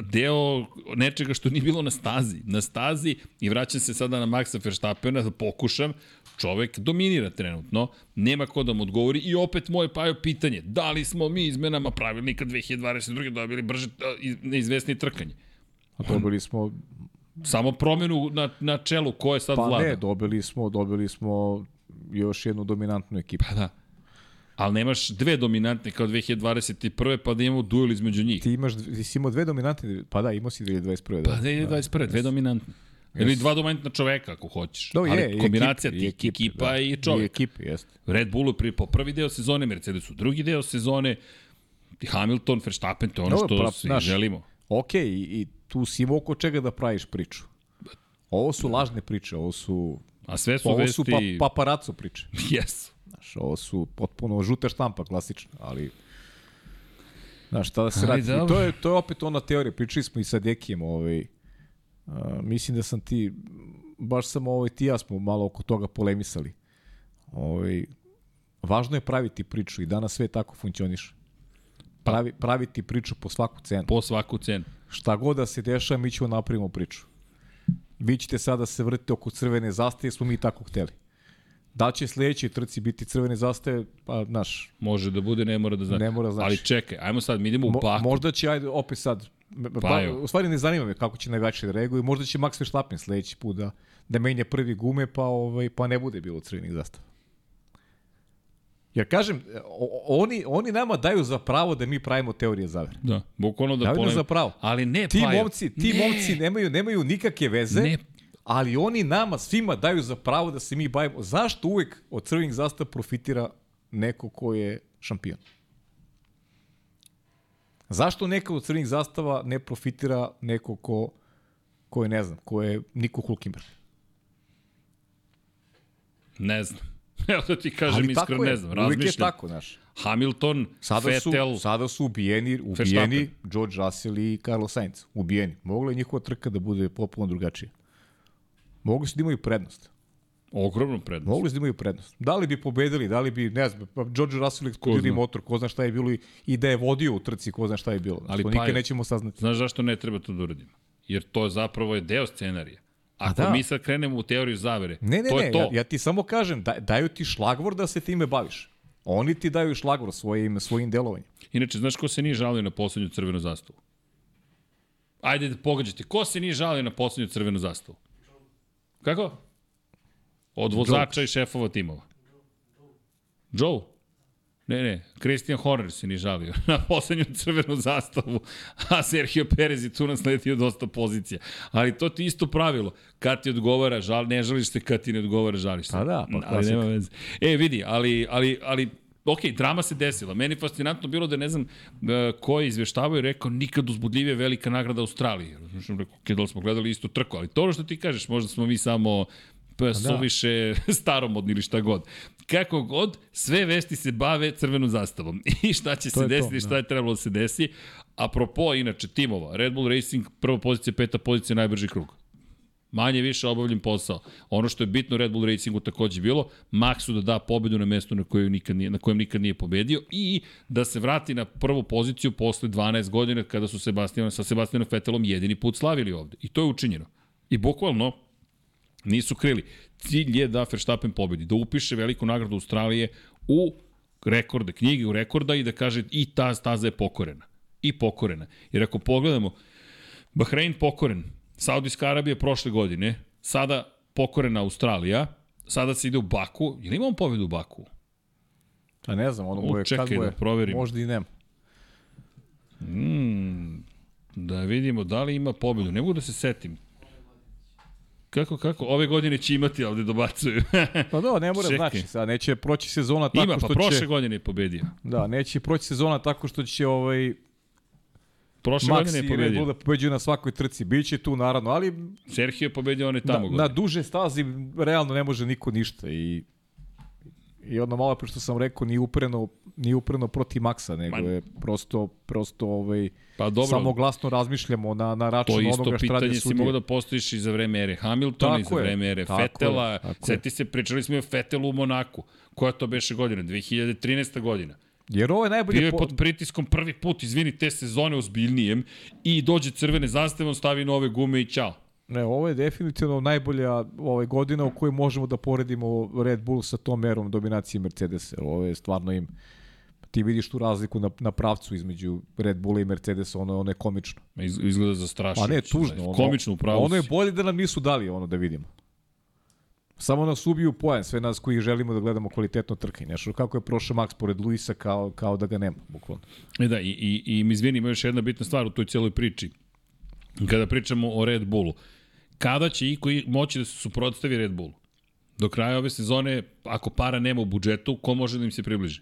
deo nečega što nije bilo na stazi. Na stazi i vraćam se sada na Maxa Verstappena da pokušam, čovek dominira trenutno, nema ko da mu odgovori i opet moje pajo pitanje, da li smo mi izmenama pravilnika 2022. dobili brže neizvesnije trkanje? A dobili smo, Samo promenu na, na čelu ko je sad pa vlada. ne, dobili smo, dobili smo još jednu dominantnu ekipu. Pa da. Ali nemaš dve dominantne kao 2021. pa da imamo duel između njih. Ti imaš, ti si imao dve dominantne, pa da, imao si 2021. Da. Pa da je 21. Dve dominantne. Ili dva dominantna čoveka, ako hoćeš. Do, Ali je, i kombinacija ekip- tih ekip, ekipa da. i čovek. I ekipe, jeste. Red Bullu pri, po prvi deo sezone, Mercedesu drugi deo sezone, Hamilton, Verstappen, to je ono Dobro, što pra- svi znaš, želimo. Ok, i, i tu si imao oko čega da praviš priču. Ovo su lažne priče, ovo su, A sve su ovo vesti... su pa, paparaco priče. Jesu. Znaš, ovo su potpuno žuta štampa, klasična, ali... Znaš, šta da se radi? Dobro. to je, to je opet ona teorija, pričali smo i sa Dekijem, ovaj, uh, mislim da sam ti, baš sam ovaj, ti ja smo malo oko toga polemisali. Ovaj, važno je praviti priču i danas sve tako funkcioniše. Pravi, praviti priču po svaku cenu. Po svaku cenu. Šta god da se dešava, mi ćemo napravimo priču. Vi ćete sada se vrtiti oko crvene zastave, smo mi tako hteli. Da će sledeći trci biti crvene zastave, pa, znaš, Može da bude, ne mora da znači. Ne mora da znači. Ali čekaj, ajmo sad, mi idemo u mo, možda će, ajde, opet sad, pa, evo. u stvari ne zanima me kako će navijači da reaguju, možda će Max Verstappen sledeći put da, da menja prvi gume, pa, ovaj, pa ne bude bilo crvenih zastava. Jer kažem, oni, oni nama daju za pravo da mi pravimo teorije zavere. Da, bukvalno da Daju polem... za pravo. Ali ne, Ti Pajo. momci, ti ne. momci nemaju nemaju nikakve veze. Ne. Ali oni nama svima daju za pravo da se mi bavimo. Zašto uvek od crvenih zastava profitira neko ko je šampion? Zašto neko od crvenih zastava ne profitira neko ko, ko je, ne znam, ko je Niko Hulkenberg? Ne znam. Evo da ti kažem Ali iskreno, je, ne znam. uvek je Razmišljam. tako, znaš. Hamilton, Sada su, Vettel, sada su ubijeni, ubijeni George Russell i Carlos Sainz. Ubijeni. Mogla je njihova trka da bude popularno drugačija. Mogli su da imaju prednost. ogromnu prednost. Mogli su da imaju prednost. Da li bi pobedili, da li bi, ne znam, pa George Russell eksplodirali zna. motor, ko zna šta je bilo i, i da je vodio u trci, ko zna šta je bilo. Ali to pa nikad je- nećemo saznati. Znaš zašto ne treba to da uradimo? Jer to je zapravo je deo scenarija. Ako da. mi sad krenemo u teoriju zavere, Ne, ne, to ne, je to. Ja, ja ti samo kažem, da, daju ti šlagvor da se time baviš. Oni ti daju šlagvor svojim, svojim delovanjem. Inače, znaš ko se nije žalio na poslednju crvenu zastavu? Ajde da pogađate. Ko se nije žalio na poslednju crvenu zastavu? Kako? Od vozača i šefova timova. Joe? Ne, ne, Christian Horner se nije žalio na poslednju crvenu zastavu, a Sergio Perez je tu nasledio dosta pozicija. Ali to ti isto pravilo. Kad ti odgovara, žal, ne žališ se, kad ti ne odgovara, žališ se. Pa da, pa ali nema veze. E, vidi, ali, ali, ali ok, drama se desila. Meni je fascinantno bilo da ne znam e, ko je izveštavao i rekao nikad uzbudljivije velika nagrada Australije. Sam rekao, okay, da smo gledali istu trku, ali to što ti kažeš, možda smo mi samo pa, suviše staromodni ili šta god. Kako god, sve vesti se bave crvenom zastavom. I šta će se je to, desiti, da. šta je trebalo da se desi. Apropo, inače, timova, Red Bull Racing, prva pozicija, peta pozicija, najbrži krug manje više obavljen posao. Ono što je bitno Red Bull Racingu takođe bilo, Maxu da da pobedu na mestu na, kojem nikad nije, na kojem nikad nije pobedio i da se vrati na prvu poziciju posle 12 godina kada su Sebastian, sa Sebastianom Vettelom jedini put slavili ovde. I to je učinjeno. I bukvalno nisu krili. Cilj je da Verstappen pobedi, da upiše veliku nagradu Australije u rekorde, knjige u rekorda i da kaže i ta staza je pokorena. I pokorena. Jer ako pogledamo, Bahrein pokoren, Saudijska Arabija prošle godine, sada pokorena Australija, sada se ide u Baku. Je li imamo pobedu u Baku? Pa ne znam, ono čekaj kad boje, da proverim. možda i nema. Mm, da vidimo da li ima pobedu. Ne mogu da se setim. Kako, kako? Ove godine će imati, ovde dobacuju. Pa da, ne mora Čekaj. znači, sad neće proći sezona tako Ima, pa što prošle će... godine je pobedio. Da, neće proći sezona tako što će ovaj Prošle Max godine je i Red pobedio. Bull da pobeđuju na svakoj trci. Biće tu naravno, ali Sergio je pobedio one na, tamo na godine. duže stazi realno ne može niko ništa i I ono malo pre što sam rekao, nije upreno, nije upreno protiv Maksa, nego Ma- je prosto, prosto ovaj, Pa dobro, samo glasno razmišljamo na, na račun to isto onoga što rade pitanje si sudije. mogu da postojiš i za vreme ere Hamiltona i za vreme ere tako je, Fetela. je. Seti se, pričali smo i o Fetelu u Monaku. Koja to beše godina? 2013. godina. Jer ovo je najbolje... Bio je po- pod pritiskom prvi put, izvini, te sezone ozbiljnijem i dođe crvene zastave, on stavi nove gume i ćao. Ne, ovo je definitivno najbolja ovaj, godina u kojoj možemo da poredimo Red Bull sa tom erom dominacije Mercedesa. Ovo je stvarno im ti vidiš tu razliku na, na pravcu između Red Bulla i Mercedesa, ono, ono je komično. Iz, izgleda zastrašujuće. Pa ne, tužno. Ono, Komično upravo Ono je bolje da nam nisu dali ono da vidimo. Samo nas ubiju pojan, sve nas koji želimo da gledamo kvalitetno trkanje. Znaš, kako je prošao Max pored Luisa kao, kao da ga nema, bukvalno. E da, i, i, i mi izvini, ima još jedna bitna stvar u toj cijeloj priči. Kada pričamo o Red Bullu, kada će iko moći da se suprotstavi Red Bullu? Do kraja ove sezone, ako para nema u budžetu, ko može da im se približi?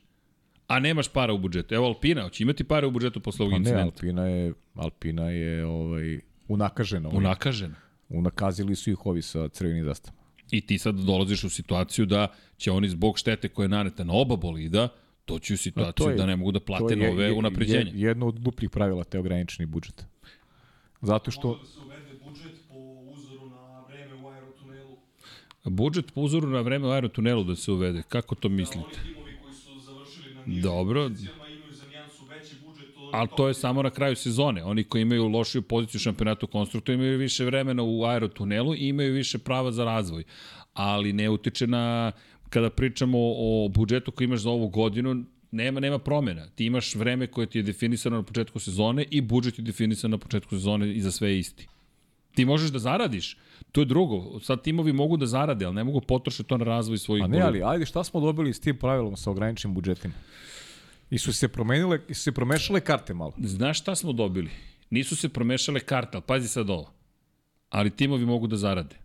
A nemaš para u budžetu. Evo Alpina, hoće imati pare u budžetu posle ovog Pa ne, incidenta. Alpina je, Alpina je ovaj, unakažena. Ovaj. Unakažena. Unakazili su ih ovi sa crvenim zastavama. I ti sad dolaziš u situaciju da će oni zbog štete koje je naneta na oba bolida doći u situaciju je- da ne mogu da plate je nove je- unapređenja. je- jedno od duplih pravila te ograničeni budžet. Zato što Može da Budžet po uzoru na vreme u aerotunelu da se uvede. Kako to mislite? Nižim Dobro. Ali to je samo na kraju sezone. Oni koji imaju lošiju poziciju u šampionatu konstruktora imaju više vremena u aerotunelu i imaju više prava za razvoj. Ali ne utiče na, kada pričamo o budžetu koji imaš za ovu godinu, nema nema promjena. Ti imaš vreme koje ti je definisano na početku sezone i budžet je definisan na početku sezone i za sve isti. Ti možeš da zaradiš, to je drugo. Sad timovi mogu da zarade, ali ne mogu potrošiti to na razvoj svojih A ne, ali ajde šta smo dobili s tim pravilom sa ograničenim budžetima? I su se promenile, i su se promešale karte malo. Znaš šta smo dobili? Nisu se promešale karte, ali pazi sad ovo. Ali timovi mogu da zarade.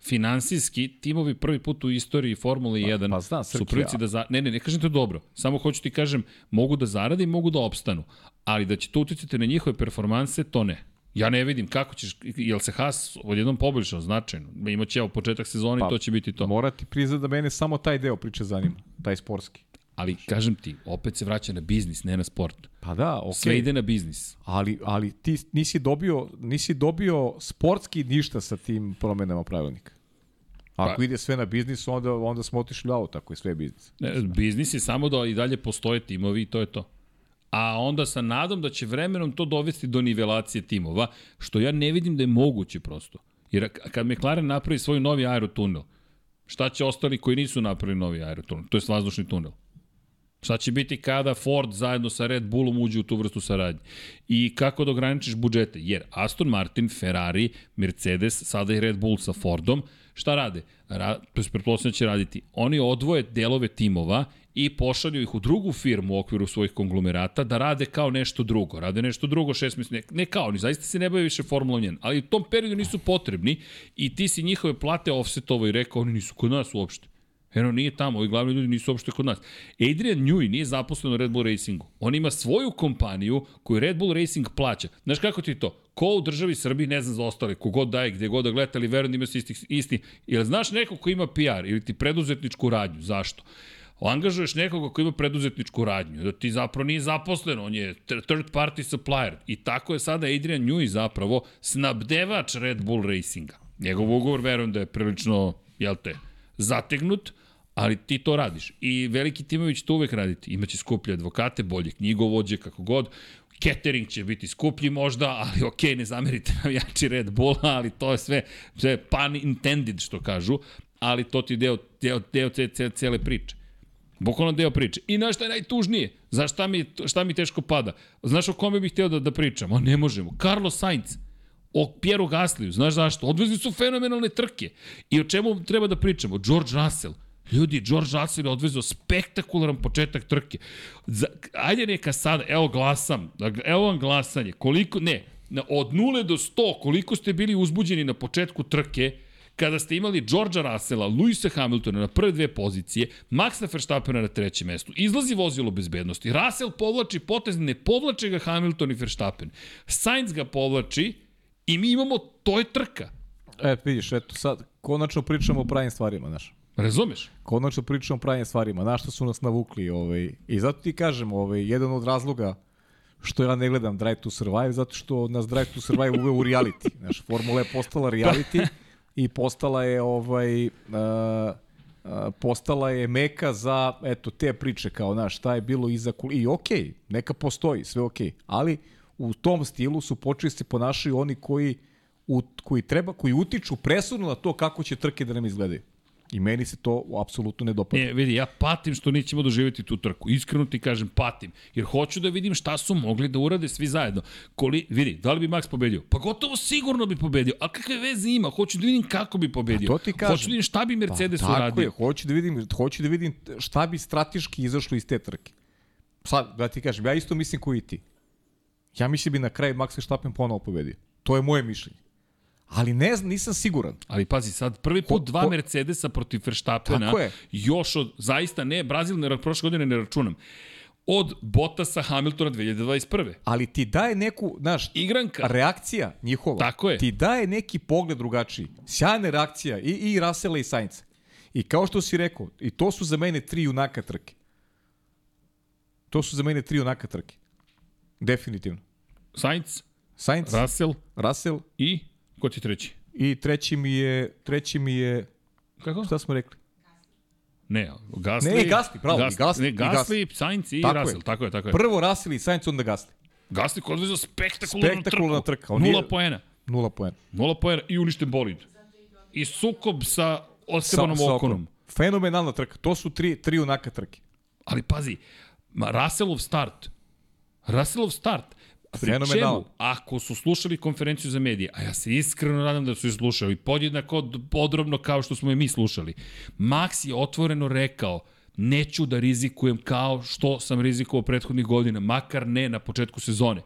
Finansijski, timovi prvi put u istoriji Formule 1 pa znam, su Srki, prilici a- da za... Ne, ne, ne kažem to dobro. Samo hoću ti kažem, mogu da zarade i mogu da opstanu. Ali da će to uticati na njihove performanse, to ne. Ja ne vidim kako ćeš, jel se Haas odjednom poboljšao značajno. Imaće evo početak sezone Pa, to će biti to. Mora ti priznat da mene samo taj deo priče zanima, taj sportski. Ali kažem ti, opet se vraća na biznis, ne na sport. Pa da, okej. Sve ide na biznis. Ali, ali ti nisi dobio, nisi dobio sportski ništa sa tim promenama pravilnika. Ako Pa- ide sve na biznis, onda, onda smo otišli u auto, ako je sve biznis. Ne, biznis je samo da i dalje postoje timovi i to je to. A onda sa nadom da će vremenom to dovesti do nivelacije timova, što ja ne vidim da je moguće prosto. Jer kad McLaren napravi svoj novi aerotunel, šta će ostali koji nisu napravili novi aerotunel? To je vazdušni tunel. Šta će biti kada Ford zajedno sa Red Bullom uđe u tu vrstu saradnje? I kako da ograničiš budžete? Jer Aston Martin, Ferrari, Mercedes, sada i Red Bull sa Fordom, šta rade? Ra, to je da će raditi. Oni odvoje delove timova i pošalju ih u drugu firmu u okviru svojih konglomerata da rade kao nešto drugo. Rade nešto drugo šest meseci. Ne, ne kao, oni zaista se ne bave više Formulom 1, ali u tom periodu nisu potrebni i ti si njihove plate offsetovo i rekao oni nisu kod nas uopšte. Eno nije tamo, ovi glavni ljudi nisu uopšte kod nas. Adrian Newey nije zaposlen u Red Bull Racingu. On ima svoju kompaniju koju Red Bull Racing plaća. Znaš kako ti to? Ko u državi Srbiji, ne znam za ostale, kogod daje, gde god da gleda, ali verujem da ima se isti, isti. Jel znaš neko ko ima PR ili ti preduzetničku radnju? Zašto? Angažuješ nekoga ko ima preduzetničku radnju, da ti zapravo nije zaposlen, on je third party supplier. I tako je sada Adrian Newey zapravo snabdevač Red Bull Racinga. Njegov ugovor verujem da je prilično, jel te, zategnut, ali ti to radiš. I veliki timovi će to uvek raditi. Imaće skuplje advokate, bolje knjigovođe, kako god. Catering će biti skuplji možda, ali ok, ne zamerite navijači Red Bulla, ali to je sve, sve pun intended, što kažu, ali to ti je deo, deo, deo ce, ce, cele priče. Bukvalno deo priče. I na šta je najtužnije? Znaš šta mi, šta mi teško pada? Znaš o kome bih hteo da, da pričam? A ne možemo. Carlos Sainz. O Pieru Gasliju. Znaš zašto? Odvezli su fenomenalne trke. I o čemu treba da pričamo? George Russell. Ljudi, George Russell je odvezao spektakularan početak trke. Za, ajde neka sad, evo glasam, dakle, evo vam glasanje. Koliko, ne, od 0 do 100, koliko ste bili uzbuđeni na početku trke, kada ste imali Georgea Russella, Luisa Hamiltona na prve dve pozicije, Maxa Verstappena na trećem mestu, izlazi vozilo bezbednosti, Russell povlači potez, ne povlače ga Hamilton i Verstappen, Sainz ga povlači i mi imamo, to je trka. E, vidiš, eto sad, konačno pričamo o pravim stvarima, znaš. Razumeš? Konačno pričamo o pravim stvarima, na što su nas navukli. Ovaj. I zato ti kažem, ovaj, jedan od razloga što ja ne gledam Drive to Survive, zato što nas Drive to Survive uveo u reality. Znaš, Formula je postala reality i postala je ovaj... Uh, postala je meka za eto te priče kao znaš šta je bilo iza kul i okej okay, neka postoji sve okej okay. ali u tom stilu su počeli da se ponašaju oni koji u, koji treba koji utiču presudno na to kako će trke da nam izgledaju I meni se to apsolutno ne dopada. Ne, vidi, ja patim što nećemo doživjeti tu trku. Iskreno ti kažem, patim. Jer hoću da vidim šta su mogli da urade svi zajedno. Koli, vidi, da li bi Max pobedio? Pa gotovo sigurno bi pobedio. A kakve veze ima? Hoću da vidim kako bi pobedio. A to ti kažem. Hoću da vidim šta bi Mercedes pa, tako uradio. je, hoću da vidim, hoću da vidim šta bi strateški izašlo iz te trke. Sad, da ti kažem, ja isto mislim koji i ti. Ja mislim bi na kraju Max Verstappen ponovo pobedio. To je moje mišljenje. Ali ne znam, nisam siguran. Ali pazi, sad prvi put Ko- dva ko- Mercedesa protiv Verstappena, još od, zaista ne, Brazil ne, prošle godine ne računam, od Bottasa Hamiltona 2021. Ali ti daje neku, znaš, Igranka. reakcija njihova. Tako je. Ti daje neki pogled drugačiji. Sjajna reakcija i, i Rasela i Sainca. I kao što si rekao, i to su za mene tri junaka trke. To su za mene tri junaka trke. Definitivno. Sainz, Sainz, Russell Russell i ko ti treći? i treći mi je, treći mi je, Kako? šta smo rekli? Ne, Gasly. Ne, Gasly, bravo, i Gasly, Ne, i Gasly, Sainz i Tako je. Russell, tako je, tako je. Prvo Russell i Sainz, onda Gasly. Gasly koji odvezao spektakularnu Spektakularna trku. trka. On Nula poena. Nula poena. Nula poena i uništen bolid. I sukob sa Estebanom Sa- sa Okonom. Fenomenalna trka. To su tri, tri junaka trke. Ali pazi, ma Russellov start. Russellov start. Pri Fenomenalan. čemu, ako su slušali konferenciju za medije, a ja se iskreno nadam da su je slušali, podjednako podrobno kao što smo je mi slušali, Max je otvoreno rekao, neću da rizikujem kao što sam rizikovao prethodnih godina, makar ne na početku sezone.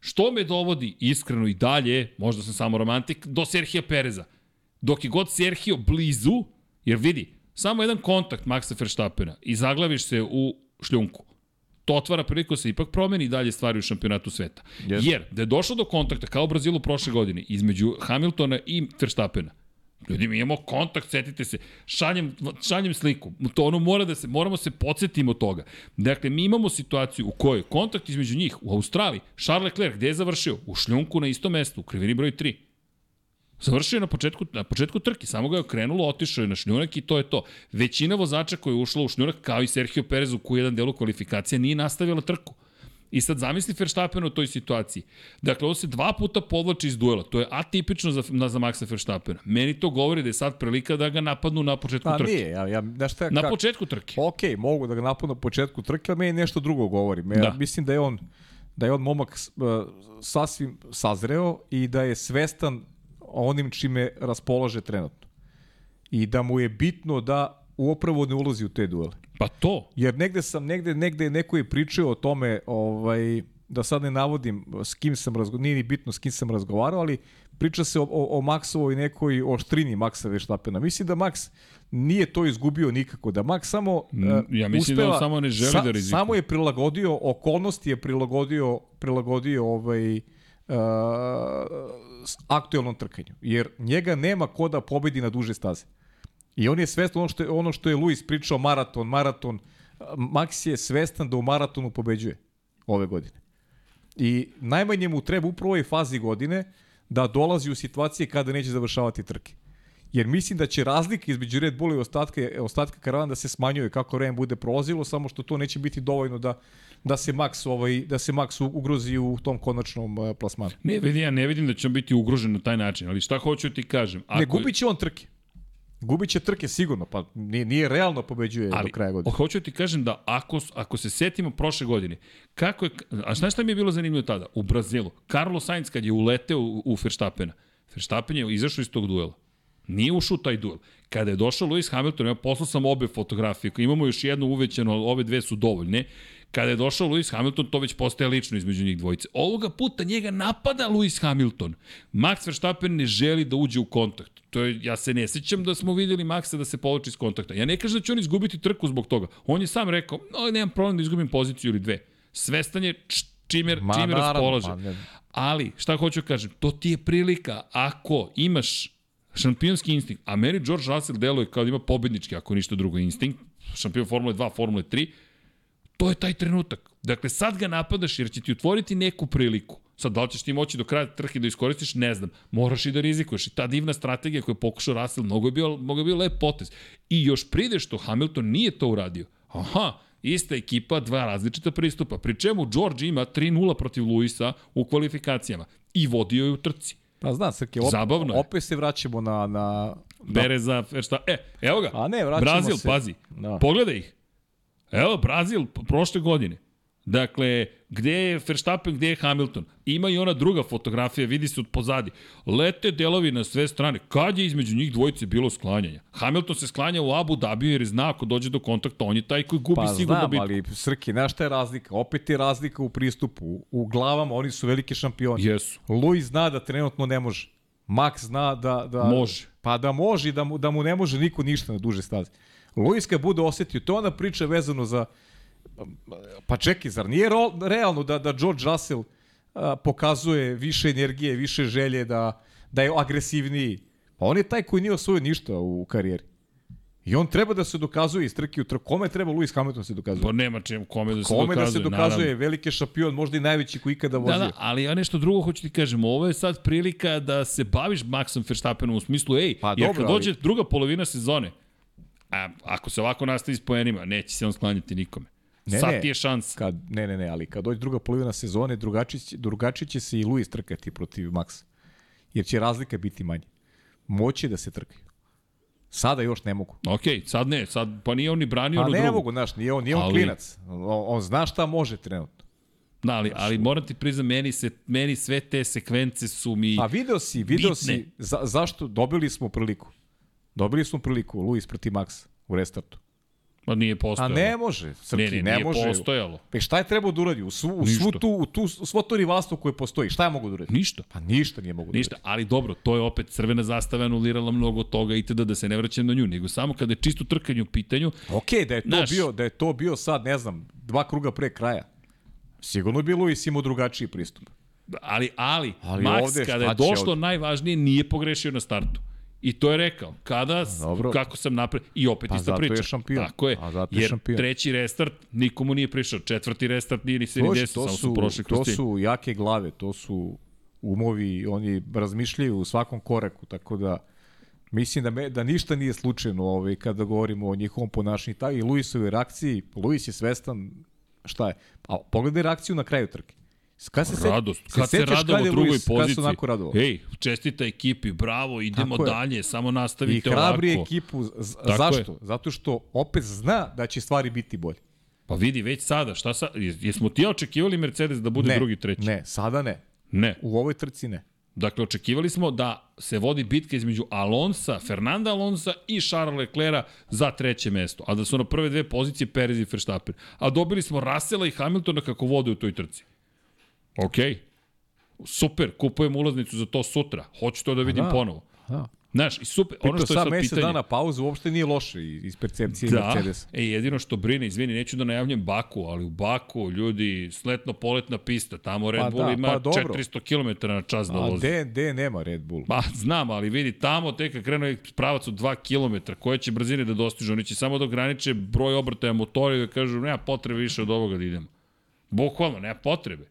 Što me dovodi iskreno i dalje, možda sam samo romantik, do Serhija Pereza. Dok je god Serhio blizu, jer vidi, samo jedan kontakt Maxa Verstappena i zaglaviš se u šljunku to otvara priliku da se ipak promeni i dalje stvari u šampionatu sveta. Jeste. Jer, da je došlo do kontakta, kao u Brazilu prošle godine, između Hamiltona i Verstappena, Ljudi, mi imamo kontakt, setite se, šaljem, šaljem sliku. To ono mora da se, moramo se podsjetimo toga. Dakle, mi imamo situaciju u kojoj kontakt između njih u Australiji, Charles Leclerc, gde je završio? U šljunku na istom mestu, u krivini broj 3. Završio je na početku, na početku trke, samo ga je okrenulo, otišao je na šljunak i to je to. Većina vozača koja je ušla u šljunak, kao i Sergio Perez u jedan delu kvalifikacije, nije nastavila trku. I sad zamisli Verstappen u toj situaciji. Dakle, ovo se dva puta povlači iz duela. To je atipično za, na, za Maxa Verstappena. Meni to govori da je sad prilika da ga napadnu na početku Pa trke. nije, ja, ja, znaš šta, Na kak- početku trke. Ok, mogu da ga napadnu na početku trke, ali meni nešto drugo govori. Me, Da. da. Mislim da je on da je on momak uh, sasvim sazreo i da je svestan onim čime raspolaže trenutno. I da mu je bitno da upravo ne ulazi u te duele. Pa to. Jer negde sam, negde, negde neko je pričao o tome, ovaj, da sad ne navodim s kim sam razgovarao, nije ni bitno s kim sam razgovarao, ali priča se o, o, o Maxovoj nekoj oštrini Maxa Verstappena. Mislim da Max nije to izgubio nikako, da Max samo Mm, e, ja mislim da on uspeva- samo ne želi da rizikuje. Samo je prilagodio, okolnosti je prilagodio, prilagodio ovaj, uh, s aktuelnom trkanju. Jer njega nema ko da pobedi na duže staze. I on je svestan ono što je, ono što je Luis pričao, maraton, maraton. Max je svestan da u maratonu pobeđuje ove godine. I najmanje mu treba upravo ovoj fazi godine da dolazi u situacije kada neće završavati trke. Jer mislim da će razlika između Red Bulla i ostatka, ostatka karavana da se smanjuje kako vreme bude prolazilo, samo što to neće biti dovoljno da, da se Max ovaj da se Max ugrozi u tom konačnom uh, plasmanu. Ne, vidi, ja ne vidim da će on biti ugrožen na taj način, ali šta hoću ti kažem? ne gubit će on trke. Gubit će trke sigurno, pa nije, nije realno pobeđuje Ali, do kraja godine. hoću ti kažem da ako, ako se setimo prošle godine, kako je, a znaš šta mi je bilo zanimljivo tada? U Brazilu, Carlos Sainz kad je uleteo u, u Verstappena, Verstappen je izašao iz tog duela. Nije ušao taj duel. Kada je došao Lewis Hamilton, ja poslao sam obe fotografije, imamo još jednu uvećanu, ali ove dve su dovoljne, kada je došao Lewis Hamilton, to već postaje lično između njih dvojice. Ovoga puta njega napada Lewis Hamilton. Max Verstappen ne želi da uđe u kontakt. To je, ja se ne sećam da smo videli Maxa da se povlači iz kontakta. Ja ne kažem da će on izgubiti trku zbog toga. On je sam rekao, no, nemam problem da izgubim poziciju ili dve. Svestan je čime, Ma, čime raspolaže. pa. Ali, šta hoću da kažem, to ti je prilika ako imaš šampionski instinkt, a meni George Russell deluje kao da ima pobednički, ako ništa drugo, instinkt, šampion Formule 2, Formule 3, to je taj trenutak. Dakle, sad ga napadaš jer će ti otvoriti neku priliku. Sad, da li ćeš ti moći do kraja trke da iskoristiš, ne znam. Moraš i da rizikuješ. I ta divna strategija koju je pokušao Russell, mnogo je bio, mnogo je bio lep potez. I još pride što Hamilton nije to uradio. Aha, ista ekipa, dva različita pristupa. Pri čemu George ima 3-0 protiv Luisa u kvalifikacijama. I vodio je u trci. Pa znam, Srke, op, Zabavno je. opet se vraćamo na... na na- Pereza, šta, e, evo ga. A ne, vraćamo Brazil, se. pazi. Da. Pogledaj ih. Evo, Brazil, prošle godine. Dakle, gde je Verstappen, gde je Hamilton? Ima i ona druga fotografija, vidi se od pozadi. Lete delovi na sve strane. Kad je između njih dvojice bilo sklanjanja? Hamilton se sklanja u Abu Dhabi jer zna ako dođe do kontakta, on je taj koji gubi Pa sigurno znam, bitku. ali Srki, znaš šta je razlika? Opet je razlika u pristupu. U, glavama oni su veliki šampioni. Jesu. Luis zna da trenutno ne može. Max zna da... da Može. Pa da može i da mu, da mu ne može niko ništa na duže staze. Luis kad bude osetio, to je ona priča vezano za... Pa čekaj, zar nije ro- realno da, da George Russell a, pokazuje više energije, više želje, da, da je agresivniji? Pa on je taj koji nije osvojio ništa u karijeri. I on treba da se dokazuje iz trke u trku. Kome treba Lewis Hamilton da se dokazuje? Pa nema čemu, kome da se Kome dokazuje. da se dokazuje, naravno. veliki šampion, možda i najveći koji ikada vozio. Da, da, ali ja nešto drugo hoću ti kažem, ovo je sad prilika da se baviš Maxom Verstappenom u smislu, ej, Pa jer dobro, kad ali- dođe druga polovina sezone, a, ako se ovako nastavi s poenima, neće se on sklanjati nikome. Ne, sad ne. ti je šans. Kad, ne, ne, ne, ali kad dođe druga polovina sezone, drugačije, će- drugačije će se i Luis trkati protiv Maxa. Jer će razlika biti manja. Moći da se trkaju. Sada još ne mogu. Ok, sad ne, sad, pa nije on ni branio Pa ono ne drugo. mogu, znaš, nije on, nije on Ali- klinac. On, on zna šta može trenutno. Da, ali, ali moram ti priznam, meni, se, meni sve te sekvence su mi... A video si, video Bitne. si, za, zašto dobili smo priliku? Dobili smo priliku, Luis protiv Maxa u restartu. Pa nije A postojalo. ne može, Srki, ne, ne, ne nije može. postojalo. Pa šta je trebao da uradi? U, svu, u, svu tu, u, tu, u svo to rivalstvo koje postoji, šta je mogu da uradi? Ništa. Pa ništa nije mogu da Ništa, ali dobro, to je opet crvena zastava anulirala mnogo toga i da se ne vraćam na nju, nego samo kada je čisto trkanje u pitanju, Ok, da je to Znaš- bio, da je to bio sad, ne znam, dva kruga pre kraja. Sigurno bi Luis imao drugačiji pristup. ali, ali, Ali Max ovde, kada je došlo ovde? najvažnije nije pogrešio na startu. I to je rekao. Kada, Dobro. kako sam napred, i opet Pa ista zato je priča. šampion. Tako je. A zato je jer šampion. treći restart nikomu nije prišao. Četvrti restart nije ni se ni desio, to samo su su, prošli kroz to su jake glave, to su umovi, oni razmišljaju u svakom koraku, tako da mislim da, me, da ništa nije slučajno ovaj, kada govorimo o njihovom ponašanju. I Luisove reakciji, Luis je svestan šta je. A pogledaj reakciju na kraju trke. Kad se se- Radost. Kad se sećaš radilo kad je drugoj Luis- Kad poziciji. se onako? Ej, čestita ekipi, bravo, idemo Tako je. dalje, samo I nastavite hrabri ovako. ekipu. Z- Tako zašto? Zato što opet zna da će stvari biti bolje. Pa vidi, već sada, šta sa, jesmo ti očekivali Mercedes da bude ne, drugi, treći? Ne, sada ne. Ne. U ovoj trci ne. Dakle, očekivali smo da se vodi bitka između Alonsa, Fernanda Alonsa i Charles Leclerca za treće mesto, a da su na prve dve pozicije Perez i Verstappen. A dobili smo Russella i Hamiltona kako vode u toj trci. Okej. Super, kupujem ulaznicu za to sutra. Hoću to da vidim da. ponovo. Da. Znaš, i super, ono Ono što je sad pitanje. dana pauzu uopšte nije loše iz percepcije Da, Mercedesa. e, jedino što brine, izvini, neću da najavljam Baku, ali u Baku, ljudi, sletno-poletna pista, tamo Red Pa Bull da, ima pa dobro. 400 km na čas da A vozi. de, de nema Red Bull. Pa, znam, ali vidi, tamo tek krenu pravac od 2 km, koje će brzine da dostižu, oni će samo da ograniče broj obrtaja motora i da kažu, nema potrebe više od ovoga da idemo. Bukvalno, nema potrebe.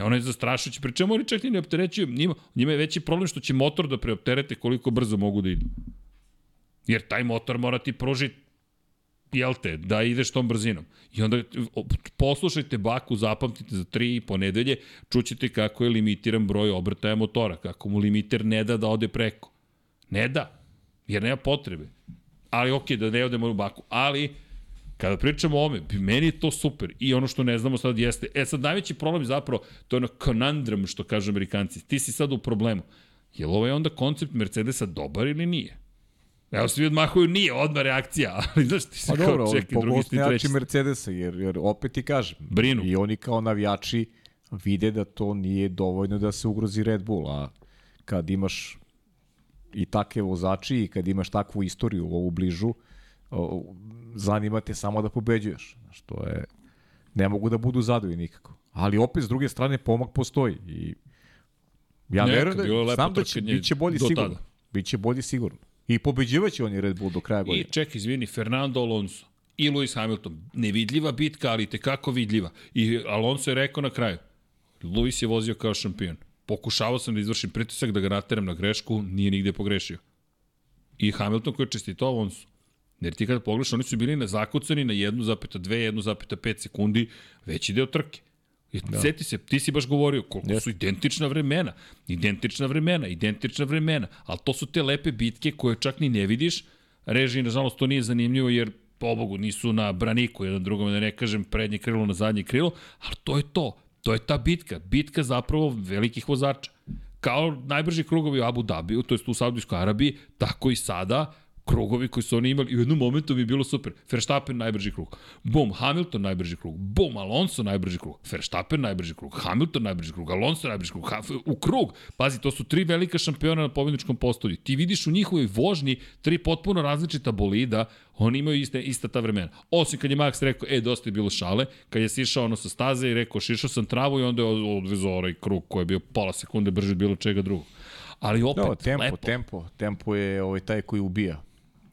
Ono je zastrašujuće, pri čemu oni čak ni ne opterećuju, njima, njima je veći problem što će motor da preopterete koliko brzo mogu da idu. Jer taj motor mora ti pružiti jel te, da ideš tom brzinom. I onda poslušajte Baku, zapamtite za tri ponedelje, čućete kako je limitiran broj obrtaja motora, kako mu limiter ne da da ode preko. Ne da, jer nema potrebe. Ali okej, da ne odemo u Baku. Ali, kada pričamo o ome, meni je to super. I ono što ne znamo sad jeste, e sad najveći problem zapravo, to je ono conundrum što kažu amerikanci. Ti si sad u problemu. Je li ovaj onda koncept Mercedesa dobar ili nije? Evo svi odmahuju, nije, odmah reakcija, ali znaš ti se Pa kao dobro, čekaj, drugi ste i treći. Mercedesa, jer, jer opet ti kažem, Brinu. i oni kao navijači vide da to nije dovoljno da se ugrozi Red Bull, a kad imaš i takve vozači i kad imaš takvu istoriju ovu bližu, zanima te samo da pobeđuješ. Znaš, to je, ne mogu da budu zadovoljni nikako. Ali opet, s druge strane, pomak postoji i ja Neka, verujem da, znam da će, trkanje biće bolji sigurno. tada. Biće bolji sigurno. I pobeđivaće oni Red Bull do kraja I godine. ček, izvini, Fernando Alonso i Lewis Hamilton. Nevidljiva bitka, ali tekako vidljiva. I Alonso je rekao na kraju, Lewis je vozio kao šampion. Pokušavao sam da izvršim pritisak, da ga naterem na grešku, nije nigde pogrešio. I Hamilton koji je čestitao Alonso. Jer ti kada pogledaš, oni su bili na zakucani na 1,2, 1,5 sekundi veći deo trke. I da. Seti se, ti si baš govorio koliko yes. su identična vremena, identična vremena, identična vremena, ali to su te lepe bitke koje čak ni ne vidiš. Reži, nažalost, to nije zanimljivo jer pobogu nisu na braniku jedan drugom, da ne kažem prednje krilo na zadnje krilo, ali to je to. To je ta bitka. Bitka zapravo velikih vozača. Kao najbrži krugovi u Abu Dhabiju, to jest u Saudijskoj Arabiji, tako i sada krugovi koji su oni imali i u jednom momentu mi je bilo super. Verstappen najbrži krug. Bum, Hamilton najbrži krug. Bum, Alonso najbrži krug. Verstappen najbrži krug. Hamilton najbrži krug. Alonso najbrži krug. Ha, u krug. Pazi, to su tri velika šampiona na pobjedničkom postolju. Ti vidiš u njihovoj vožnji tri potpuno različita bolida, oni imaju iste, ista ta vremena. Osim kad je Max rekao, e, dosta je bilo šale, kad je sišao ono sa staze i rekao, šišao sam travu i onda je odvezao onaj krug koji je bio pola sekunde brže od bilo čega drugog. Ali opet, No, tempo, lepo. tempo, tempo je ovaj taj koji ubija,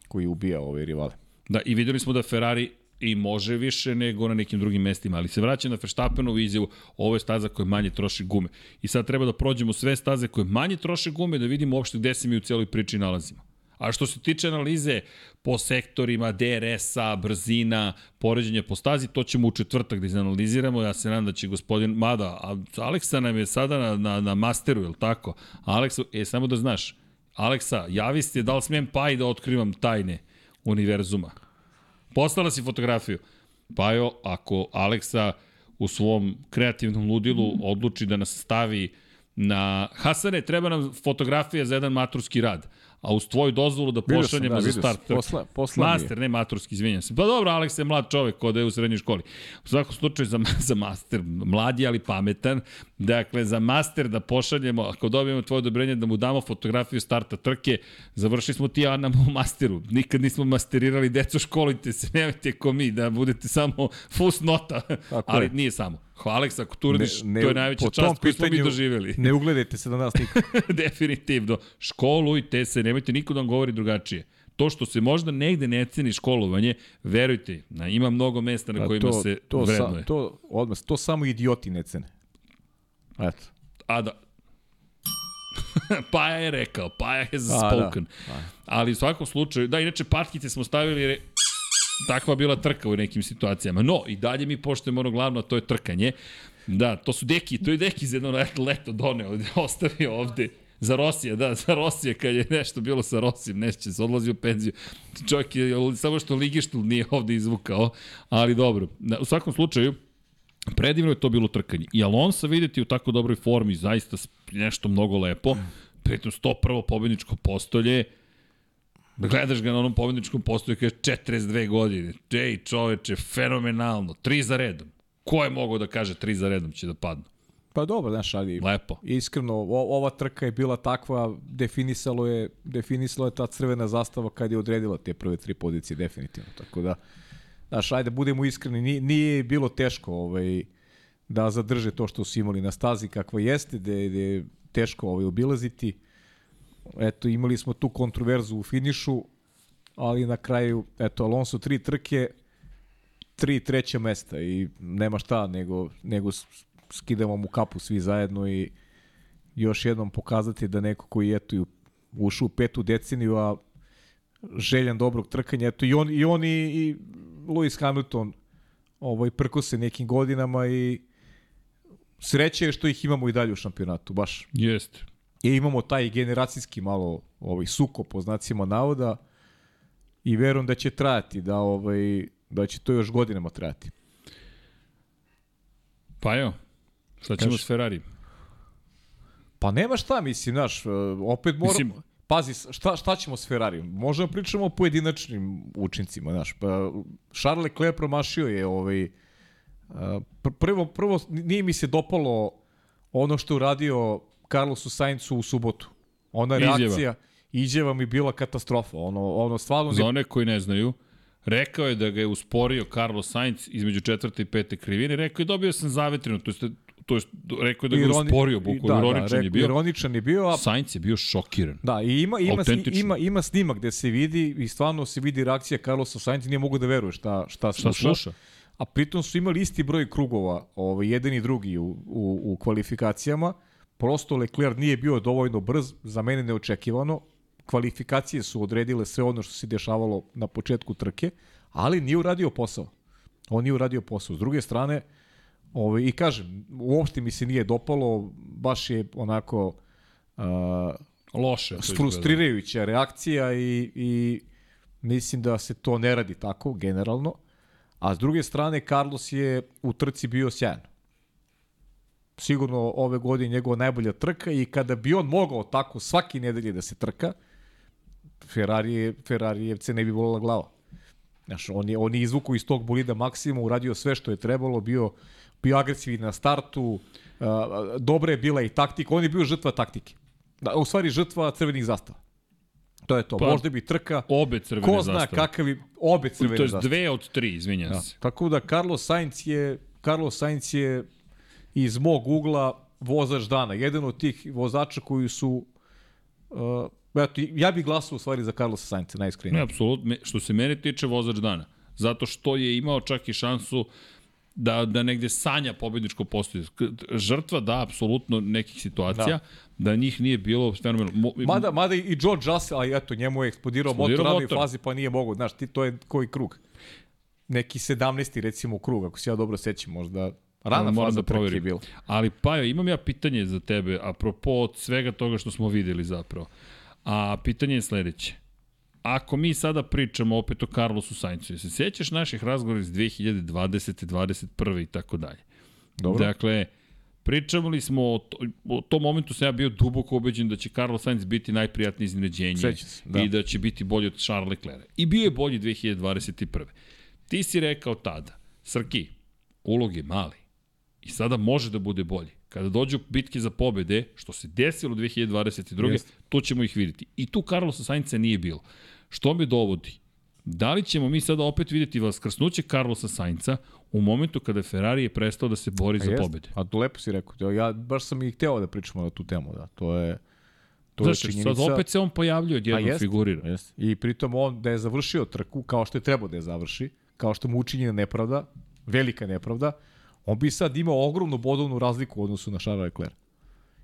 koji ubija ove rivale. Da, i videli smo da Ferrari i može više nego na nekim drugim mestima, ali se vraća na Verstappenovu izjavu, ovo je staza koja manje troši gume. I sad treba da prođemo sve staze koje manje troše gume, da vidimo uopšte gde se mi u cijeloj priči nalazimo. A što se tiče analize po sektorima, DRS-a, brzina, poređenja po stazi, to ćemo u četvrtak da izanaliziramo. Ja se nadam da će gospodin, mada, Aleksa nam je sada na, na, na masteru, je li tako? Aleksa, e, samo da znaš, Aleksa, javi ste da li smijem pa i da otkrivam tajne univerzuma. Poslala si fotografiju. Pajo, ako Aleksa u svom kreativnom ludilu odluči da nas stavi na... Hasane, treba nam fotografija za jedan maturski rad a uz tvoju dozvolu da pošaljemo da, za start. Posla- posla. Master, ne maturski, izvinjam se. Pa dobro, Aleks je mlad čovek kod je u srednjoj školi. U svakom slučaju za, za master, mlad je ali pametan. Dakle, za master da pošaljemo, ako dobijemo tvoje odobrenje da mu damo fotografiju starta trke, završili smo ti ja na u masteru. Nikad nismo masterirali, deco školite se, nemojte ko mi, da budete samo fus nota. Tako ali je. nije samo. Aleks, ako tu uradiš, to je najveća čast koju smo mi doživjeli. Ne ugledajte se na nas nikad. Definitivno. Školujte se, nemojte niko da vam govori drugačije. To što se možda negde ne ceni školovanje, verujte, na, ima mnogo mesta na A kojima to, se to, vrednuje. Sa, to, odmah, to samo idioti ne cene. Eto. A da... Paja je rekao, Paja je A, spoken. da. Ali u svakom slučaju, da, inače patkice smo stavili, je takva bila trka u nekim situacijama. No, i dalje mi poštujemo ono glavno, to je trkanje. Da, to su deki, to je deki za jedno leto doneo, ostavio ovde. Za Rosija, da, za Rosija, kad je nešto bilo sa Rosijem, neće se odlazi u penziju. Čovjek je, samo što Ligištul nije ovde izvukao, ali dobro. U svakom slučaju, predivno je to bilo trkanje. I Alonso videti u tako dobroj formi, zaista nešto mnogo lepo. Pritom 101. pobedničko postolje, gledaš ga na onom pobedničkom postolju kaže 42 godine. Ej, čoveče, fenomenalno. Tri za redom. Ko je mogao da kaže tri za redom će da padnu? Pa dobro, znaš, ali Lepo. iskreno, o, ova trka je bila takva, definisalo je, definisalo je ta crvena zastava kad je odredila te prve tri pozicije, definitivno. Tako da, znaš, ajde, budemo iskreni, nije, nije bilo teško ovaj, da zadrže to što su imali na stazi kakva jeste, da je, da je teško ovaj, obilaziti. Eto, imali smo tu kontroverzu u finišu, ali na kraju, eto, Alonso tri trke, tri treća mesta i nema šta, nego, nego skidamo mu kapu svi zajedno i još jednom pokazati da neko koji eto i ušao u petu deceniju, a željan dobrog trkanja, eto i on i, on i, i Lewis Hamilton ovaj, prko se nekim godinama i sreće je što ih imamo i dalje u šampionatu, baš. Jeste. I imamo taj generacijski malo ovaj suko po znacima navoda i verujem da će trajati, da ovaj da će to još godinama trajati. Pa evo, šta ćemo Kaži. s Ferrari? Pa nema šta, mislim, znaš, e, opet moramo... Mislim- Pazi, šta, šta ćemo s Ferrarijom? Možemo pričamo o pojedinačnim učincima, znaš. Pa, Charles Leclerc promašio je ovaj... e, pr- Prvo, prvo, nije mi se dopalo ono što je uradio Carlosu Sainzu u subotu. Ona Izjava. reakcija, izjava mi bila katastrofa. Ono, ono stvarno... Za Ne, one koji ne znaju, rekao je da ga je usporio Carlos Sainz između četvrte i pete krivine. Rekao je dobio sam zavetrinu, to jest, to jest rekao je da ga je ironi- usporio, bukvalno da, ironičan da, je bio. Ironičan je bio, a Sainz je bio šokiran. Da, i ima, ima, ima, ima snimak gde se vidi i stvarno se vidi reakcija Carlosa Sainz, nije mogu da veruje šta, šta, Šta sluša. sluša? A pritom su imali isti broj krugova, ovaj, jedan i drugi u, u, u kvalifikacijama. Prosto Leclerc nije bio dovoljno brz, za mene neočekivano. Kvalifikacije su odredile sve ono što se dešavalo na početku trke, ali nije uradio posao. On nije uradio posao. S druge strane, ovaj, i kažem, uopšte mi se nije dopalo, baš je onako... Uh, Loše. frustrirajuća reakcija i, i mislim da se to ne radi tako generalno. A s druge strane, Carlos je u trci bio sjajan. Sigurno ove godine njegova najbolja trka i kada bi on mogao tako svaki nedelje da se trka, Ferrari, Ferrarijevce ne bi volila glava. Znaš, on je, on je izvukao iz tog bolida maksimum, uradio sve što je trebalo, bio, bio agresivan na startu, uh, dobra je bila i taktika, on je bio žrtva taktike. Da, u stvari žrtva crvenih zastava. To je to. Pa, Možda bi trka, Obe crvene ko zna zastave. kakav bi, obe crvene To je zastave. dve od tri, izvinjam Da. se. Tako da Carlos Sainz je Carlos Sainz je iz mog ugla vozač dana. Jedan od tih vozača koji su uh, eto, ja bih glasao u stvari za Carlosa Sainza, Ne, najiskrenije. apsolutno. Me- Što se mene tiče vozač dana. Zato što je imao čak i šansu da, da negde sanja pobedničko postoje. Žrtva, da, apsolutno nekih situacija, da, da njih nije bilo fenomenalno. Mo- Mada, mada i George Russell, ali eto, njemu je eksplodirao motor Eksplodirao ranoj motor. fazi, pa nije mogo. Znaš, ti, to je koji krug? Neki 17. recimo krug, ako se ja dobro sećam, možda rana Moram faza da proverim. bila. Ali, Pajo, imam ja pitanje za tebe, apropo od svega toga što smo videli zapravo. A pitanje je sledeće. Ako mi sada pričamo opet o Carlosu Sainzu, se sećaš naših razgovora iz 2020. 21. i tako dalje? Dobro. Dakle, pričamo li smo o, to, o tom momentu sam ja bio duboko ubeđen da će Carlos Sainz biti najprijatnije iznenađenje se, da. i da će biti bolji od Charles Leclerc. I bio je bolji 2021. Ti si rekao tada, Srki, ulog je mali i sada može da bude bolji. Kada dođu bitke za pobede, što se desilo 2022. Jeste. tu ćemo ih videti. I tu Carlosa Sainca nije bilo. Što me dovodi? Da li ćemo mi sada opet videti vaskrsnuće Carlosa Sainca u momentu kada Ferrari je prestao da se bori za Jeste. pobede? A to lepo si rekao. Ja baš sam i hteo da pričamo na tu temu, da. To je to Znaš, je činjenica. sad opet se on pojavljuje odjednom jest, figurira. Jest. I pritom on da je završio trku kao što je trebao da je završi, kao što mu učinjena nepravda, velika nepravda, on bi sad imao ogromnu bodovnu razliku u odnosu na Charles Leclerc.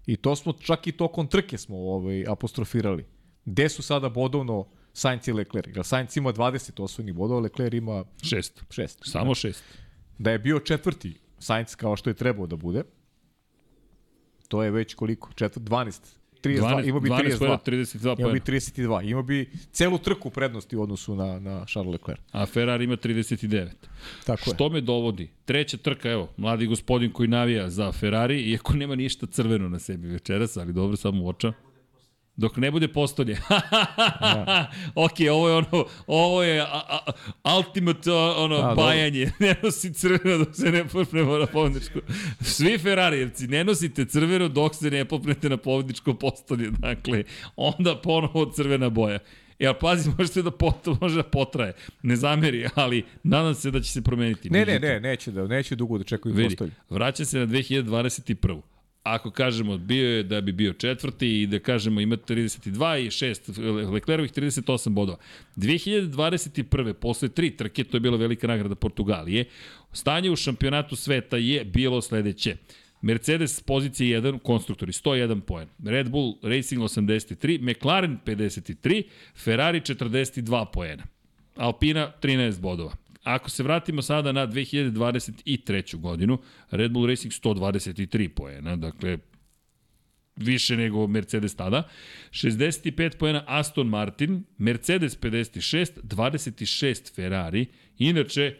I to smo čak i tokom trke smo ovaj, apostrofirali. Gde su sada bodovno Sainz i Leclerc? Jer Sainz ima 20 osvojnih bodova, Leclerc ima Šest. 6. Samo šest. Da je bio četvrti Sainz kao što je trebao da bude, to je već koliko? Četvrt, 12. 32, 12, ima bi 12 32. pojena, 32 Ima pojena. bi 32. Ima bi celu trku prednosti u odnosu na, na Charles Leclerc. A Ferrari ima 39. Tako je. Što me dovodi? Treća trka, evo, mladi gospodin koji navija za Ferrari, iako nema ništa crveno na sebi večeras, ali dobro, samo u oča. Dok ne bude postolje. ok, ovo je ono, ovo je a, a, ultimate a, ono, A, dobro. bajanje. Ne nosi crveno dok se ne popnemo na pobedničko. Svi Ferrarijevci, ne nosite crveno dok se ne popnete na pobedničko postolje. Dakle, onda ponovo crvena boja. Ja, pazi, možete da pot, može da potraje. Ne zameri, ali nadam se da će se promeniti. Ne, ne, ne, neće da neće dugo da čekaju Vidi, postolje. vraća se na 2021. Ako kažemo bio je da bi bio četvrti i da kažemo ima 32 i 6 Leclerovih 38 bodova. 2021. posle tri trke, to je bila velika nagrada Portugalije, stanje u šampionatu sveta je bilo sledeće. Mercedes pozicije 1, konstruktori 101 poen. Red Bull Racing 83, McLaren 53, Ferrari 42 poena. Alpina 13 bodova. Ako se vratimo sada na 2023. godinu, Red Bull Racing 123 poena, dakle više nego Mercedes tada. 65 poena Aston Martin, Mercedes 56, 26 Ferrari. Inače,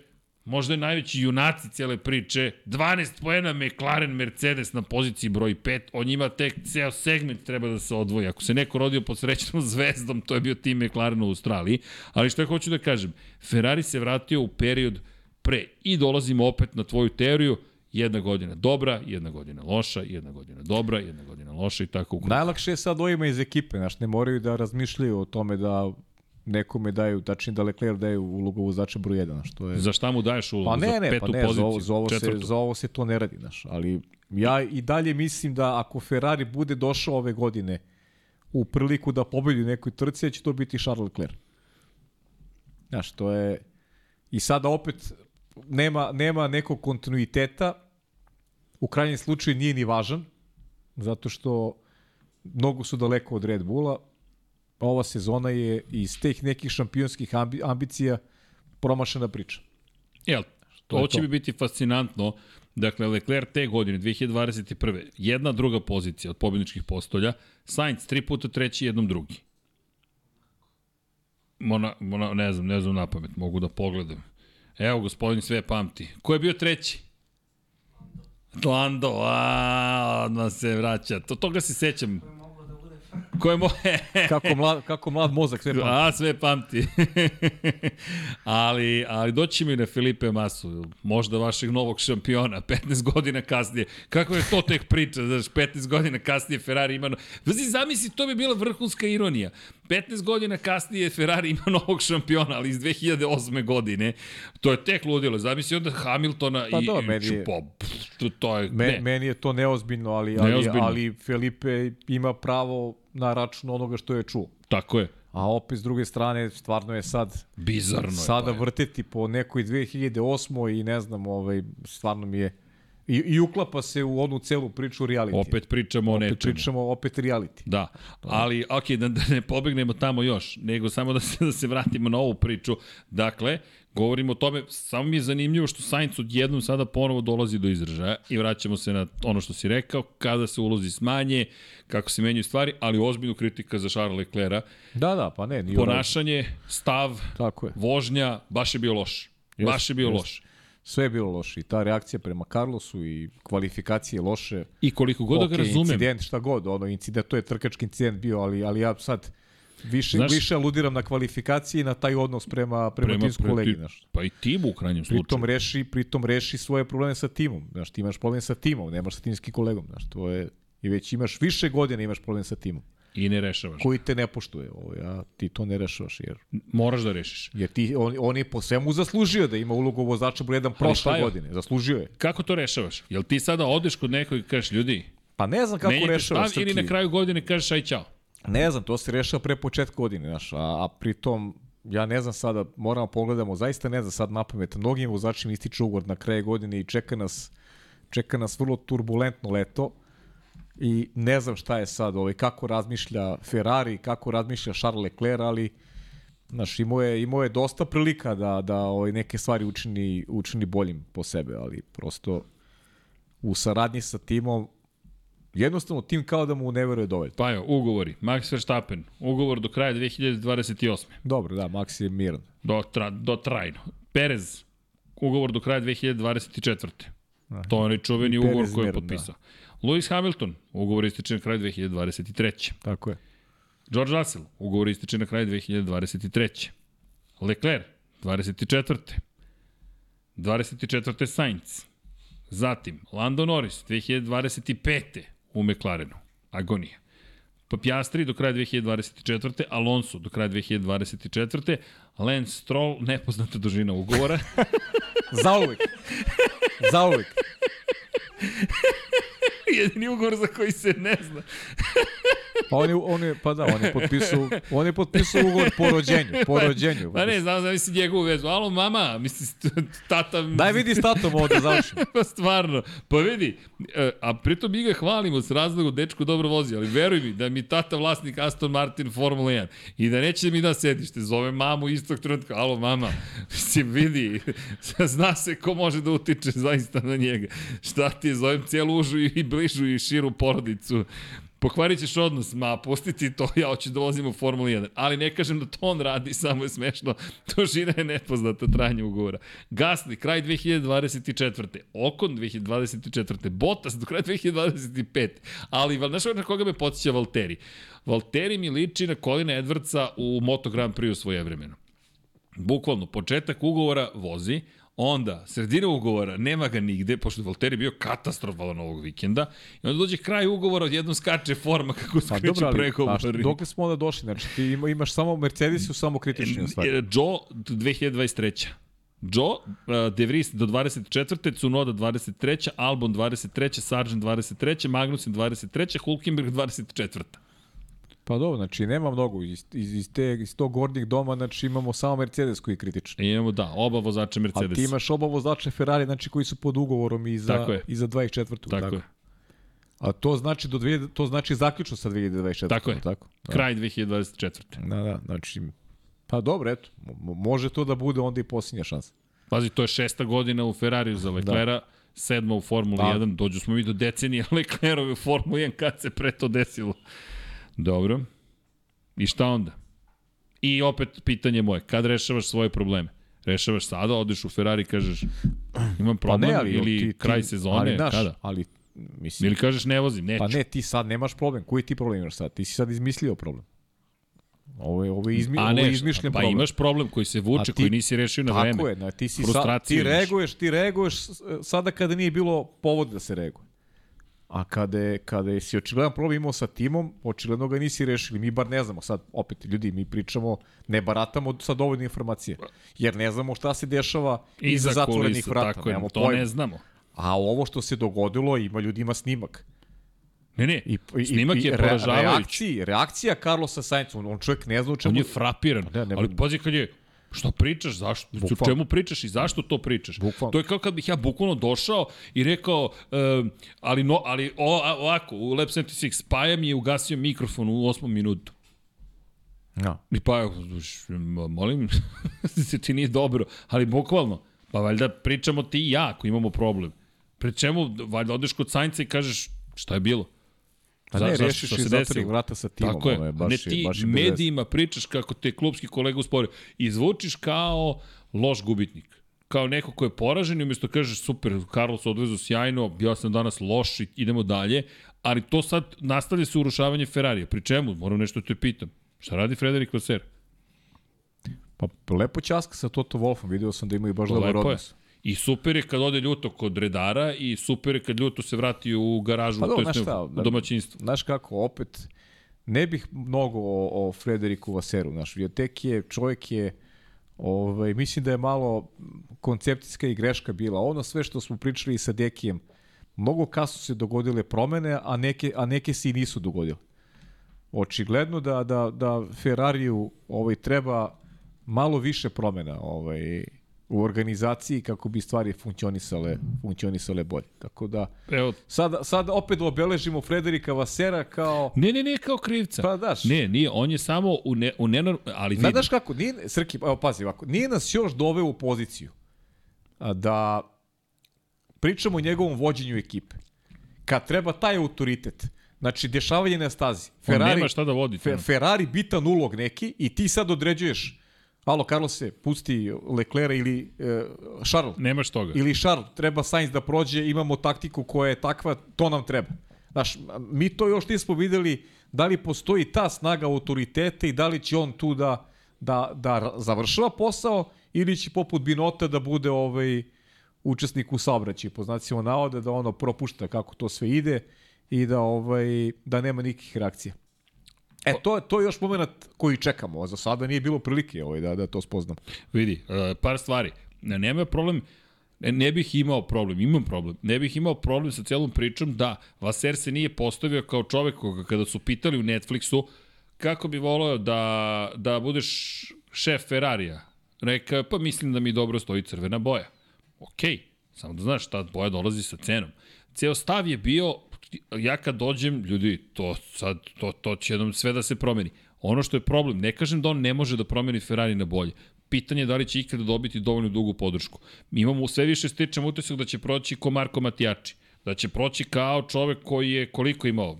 možda je najveći junaci cijele priče, 12 poena McLaren Mercedes na poziciji broj 5, on njima tek ceo segment treba da se odvoji. Ako se neko rodio pod srećnom zvezdom, to je bio tim McLaren u Australiji, ali što hoću da kažem, Ferrari se vratio u period pre. I dolazimo opet na tvoju teoriju, jedna godina dobra, jedna godina loša, jedna godina dobra, jedna godina loša i tako ukrug. Najlakše je sad ovima iz ekipe, znaš, ne moraju da razmišljaju o tome da nekome daju, tačnije da Leclerc daju ulogu vozača broj 1, što je... Za šta mu daješ ulogu? Pa ne, za ne, petu pa ne, poziciju, za ovo, za, ovo se, za ovo se to ne radi, znaš, ali ja i dalje mislim da ako Ferrari bude došao ove godine u priliku da pobedi nekoj trci, da će to biti Charles Leclerc. Znaš, to je... I sada opet nema, nema nekog kontinuiteta, u krajnjem slučaju nije ni važan, zato što mnogo su daleko od Red Bulla. Ova sezona je iz teh nekih šampionskih ambi, ambicija promašena priča. Jel, To to će to. mi biti fascinantno. Dakle, Leclerc te godine, 2021. Jedna druga pozicija od pobjedničkih postolja, Sainz tri puta treći, jednom drugi. Mona, mona, ne znam, ne znam na pamet, mogu da pogledam. Evo, gospodin sve pamti. Ko je bio treći? Lando, a, odmah se vraća. To, toga se sećam. To je moglo da bude Ko je mo... Kako mlad, kako mlad mozak sve pa. A, sve pamti. ali, ali doći mi na Filipe Masu, možda vašeg novog šampiona, 15 godina kasnije. Kako je to tek priča, znaš, 15 godina kasnije Ferrari ima... no- Znaš, zamisli, to bi bila vrhunska ironija. 15 godina kasnije Ferrari ima novog šampiona, ali iz 2008. godine. To je tek ludilo. Zamisli onda Hamiltona Pa i... i meni je- to, to je... Me, ne. meni je to neozbiljno, ali, ali, Neozbiljno. ali Felipe ima pravo na račun onoga što je čuo. Tako je. A opet s druge strane, stvarno je sad Bizarno je. sada je. vrteti po nekoj 2008. i ne znam, ovaj, stvarno mi je I, I uklapa se u onu celu priču reality. Opet pričamo o opet nečemu. pričamo opet reality. Da, ali ok, da, da ne pobegnemo tamo još, nego samo da se, da se vratimo na ovu priču. Dakle, govorimo o tome, samo mi je zanimljivo što Sainz odjednom sada ponovo dolazi do izražaja i vraćamo se na ono što si rekao, kada se ulozi smanje, kako se menjaju stvari, ali ozbiljnu kritika za Charles Leclerc. Da, da, pa ne, Ponašanje, stav, Tako je. vožnja, baš je bio loš. Jeste, Baš je bio jeste. loš. Sve je bilo loše. I ta reakcija prema Carlosu i kvalifikacije loše. I koliko god da ga razumem, Incident, šta god, ono, incident, to je trkački incident bio, ali, ali ja sad više, Znaš- više aludiram na kvalifikacije i na taj odnos prema, prema, prema timsku kolegi. Znaš. pa i timu u krajnjem slučaju. Pritom reši, pritom reši svoje probleme sa timom. Znaš, ti imaš problem sa timom, nemaš sa timskim kolegom. Znaš, to je, I već imaš više godina imaš problem sa timom. I ne rešavaš. Koji te ne poštuje. Ovo, ja, ti to ne rešavaš. Jer, Moraš da rešiš. jer ti, on, on je po svemu zaslužio da ima ulogu vozača broj 1 šta prošle godine. Zaslužio je. Kako to rešavaš? Jel ti sada odeš kod nekog i kažeš, ljudi, Pa ne znam kako menjate rešava stav ili na kraju godine kažeš aj čao. Ne znam, to se rešava pre početka godine, znaš, a, a pritom, ja ne znam sada, moramo pogledamo, zaista ne znam sad na pamet, mnogim vozačima ističe ugovor na kraju godine i čeka nas, čeka nas vrlo turbulentno leto i ne znam šta je sad, ovaj, kako razmišlja Ferrari, kako razmišlja Charles Leclerc, ali Znaš, imao je, imao je dosta prilika da, da ovaj, neke stvari učini, učini boljim po sebe, ali prosto u saradnji sa timom jednostavno tim kao da mu ne veruje dovoljno. Pa jo, ugovori. Max Verstappen, ugovor do kraja 2028. Dobro, da, Max je miran. Do, tra, do trajno. Perez, ugovor do kraja 2024. To je onaj čuveni ugovor koji je miran, potpisao. Lewis Hamilton, ugovor ističe na kraju 2023. Tako je. George Russell, ugovor ističe na kraju 2023. Leclerc, 24. 24. Sainz. Zatim, Lando Norris, 2025. u McLarenu. Agonija. Pa Piastri do kraja 2024. Alonso do kraja 2024. Lance Stroll, nepoznata dužina ugovora. Zauvek. Zauvek. Jedini ugovor za koji se ne zna. Pa on je, on je, pa da, on je potpisao, on je potpisao ugovor po rođenju, po rođenju. Pa ne, znam, znam si njegovu vezu. Alo, mama, misli, tata... Daj vidi s tatom ovo da završim. pa stvarno, pa vidi, e, a pritom mi ga hvalimo s razlogom, dečko dobro vozi, ali veruj mi da mi tata vlasnik Aston Martin Formula 1 i da neće mi da sedište, zove mamu istog trenutka, alo mama, mislim vidi, zna se ko može da utiče zaista na njega. Šta ti je, zovem cijelu užu i bližu i širu porodicu Pokvarit ćeš odnos, ma pustiti to, ja hoću da vozim u Formuli 1. Ali ne kažem da to on radi, samo je smešno. Dužina je nepoznata trajanje ugovora. Gasli, kraj 2024. Okon 2024. Bottas do kraja 2025. Ali, znaš na koga me podsjeća Valteri? Valteri mi liči na Colina Edwardsa u Moto Grand Prix u svoje vremeno. Bukvalno, početak ugovora vozi, Onda, sredina ugovora, nema ga nigde, pošto je Valtteri bio katastrofalan ovog vikenda, i onda dođe kraj ugovora, odjednom skače forma kako se Pa kreću ali pregovori. dokle smo onda došli? Znači, ti ima, imaš samo Mercedes u samo kritični u stvari. E, Joe 2023. Joe, uh, De Vries do 24. Cunoda 23. Albon 23. Sargent 23. Magnussen 23. Hulkenberg 24. Pa dobro, znači nema mnogo. Iz, iz, iz, te, iz tog gornjeg doma znači, imamo samo Mercedes koji je kritičan. I imamo, da, oba vozača A Mercedes. ti imaš oba vozača Ferrari znači, koji su pod ugovorom i za, Tako je. i za 24. Tako je. A to znači, do 2000, to znači zaključno sa 2024. Tako je. Tako? Da. Kraj 2024. Da, da, znači, pa dobro, eto, mo- može to da bude onda i posljednja šansa. Pazi, to je šesta godina u Ferrariju za Leclera, da. sedma u Formuli Da. 1, dođu smo mi do decenije Leclerove u Formuli 1 kad se pre to desilo. Dobro. I šta onda? I opet pitanje moje, kad rešavaš svoje probleme? Rešavaš sada, odeš u Ferrari i kažeš imam problem pa ne, ali, ili ti, ti, kraj sezone, ali, znaš, kada? Ali, mislim, Ili kažeš ne vozim, neću. pa ne, ti sad nemaš problem. Koji ti problem imaš sad? Ti si sad izmislio problem. Ovo je, ovo je, izmi, A ovo ne, je izmišljen pa problem. imaš problem koji se vuče, ti- koji nisi rešio na vreme. Tako je, na, ti si sad, ti reaguješ, ti reaguješ sada kada nije bilo povod da se reaguje. A kada, je, kada je si očigledan problem imao sa timom, očigledno ga nisi rešili. Mi bar ne znamo sad, opet ljudi, mi pričamo, ne baratamo sa dovoljno informacije. Jer ne znamo šta se dešava iza, zatvorenih vrata. Tako je, to pojma. ne znamo. A ovo što se dogodilo, ima ljudi ima snimak. Ne, ne, I, i, snimak i, je poražavajući. Reakciji, reakcija Carlosa Sainca, on, on čovjek ne zna u čemu... On je frapiran. Ne, ne, ali pazi kad je, što pričaš, zašto, Bukvalno. čemu pričaš i zašto to pričaš? Bukvalno. To je kao kad bih ja bukvalno došao i rekao, um, ali, no, ali o, a- ovako, u Lab 76, Spaja mi je ugasio mikrofon u osmom minutu. Ja. I pa, molim, se ti nije dobro, ali bukvalno, pa valjda pričamo ti i ja ako imamo problem. Pre čemu, valjda odeš kod Sainca i kažeš, šta je bilo? Pa ne, rešiš i desilo? vrata sa timom. Tako je. ono baš, ne ti baš je bez medijima pričaš kako te klubski kolega usporio. I zvučiš kao loš gubitnik. Kao neko ko je poražen i umjesto kažeš super, Carlos odvezu sjajno, ja sam danas loš i idemo dalje, ali to sad nastavlja se urušavanje Ferrarija. Pri čemu? Moram nešto da te pitam. Šta radi Frederik Vasseur? Pa lepo ćaska sa Toto Wolfom, video sam da imaju baš dobar Lepo je. I super je kad ode ljuto kod redara i super je kad ljuto se vrati u garažu, Pa to jest znaš šta, u domaćinstvo. Znaš kako, opet, ne bih mnogo o, o Frederiku Vaseru, znaš, tek je, čovjek je, ovaj, mislim da je malo koncepcijska i greška bila. Ono sve što smo pričali sa Dekijem, mnogo kasno se dogodile promene, a neke, a neke se i nisu dogodile. Očigledno da, da, da Ferrariju ovaj, treba malo više promena ovaj, u organizaciji kako bi stvari funkcionisale, funkcionisale bolje. Tako da, Evo, Sad, sad opet obeležimo Frederika Vasera kao... ne, ne, ne, kao krivca. Pa daš. Ne, nije, on je samo u, ne, u nenorm... Ali znaš kako, nije, Srki, evo pazi ovako, nije nas još doveo u poziciju da pričamo o njegovom vođenju ekipe. Kad treba taj autoritet, znači dešavanje na stazi. on nema šta da vodi. Fe. Ferrari bitan ulog neki i ti sad određuješ Alo, Carlose, pusti Leclera ili e, Charles. Nemaš toga. ili Charles, treba Sainz da prođe, imamo taktiku koja je takva, to nam treba. Znaš, mi to još nismo videli da li postoji ta snaga autoriteta i da li će on tu da, da, da završava posao ili će poput Binota da bude ovaj učesnik u saobraćaju, po znacima navoda, da ono propušta kako to sve ide i da ovaj da nema nikakvih reakcija. E, to, to je još moment koji čekamo, za sada nije bilo prilike ovaj, da, da to spoznam. Vidi, uh, par stvari. Ne, nema problem, ne, bih imao problem, imam problem. Ne bih imao problem sa celom pričom da Vaser se nije postavio kao čovek koga kada su pitali u Netflixu kako bi voleo da, da budeš šef Ferrarija. Rekao, pa mislim da mi dobro stoji crvena boja. Okej, samo da znaš, ta boja dolazi sa cenom. Ceo stav je bio, ja kad dođem, ljudi, to sad, to, to će jednom sve da se promeni. Ono što je problem, ne kažem da on ne može da promeni Ferrari na bolje. Pitanje je da li će ikada dobiti dovoljno dugu podršku. Mi imamo sve više stičem utisak da će proći ko Marko Matijači. Da će proći kao čovek koji je koliko imao?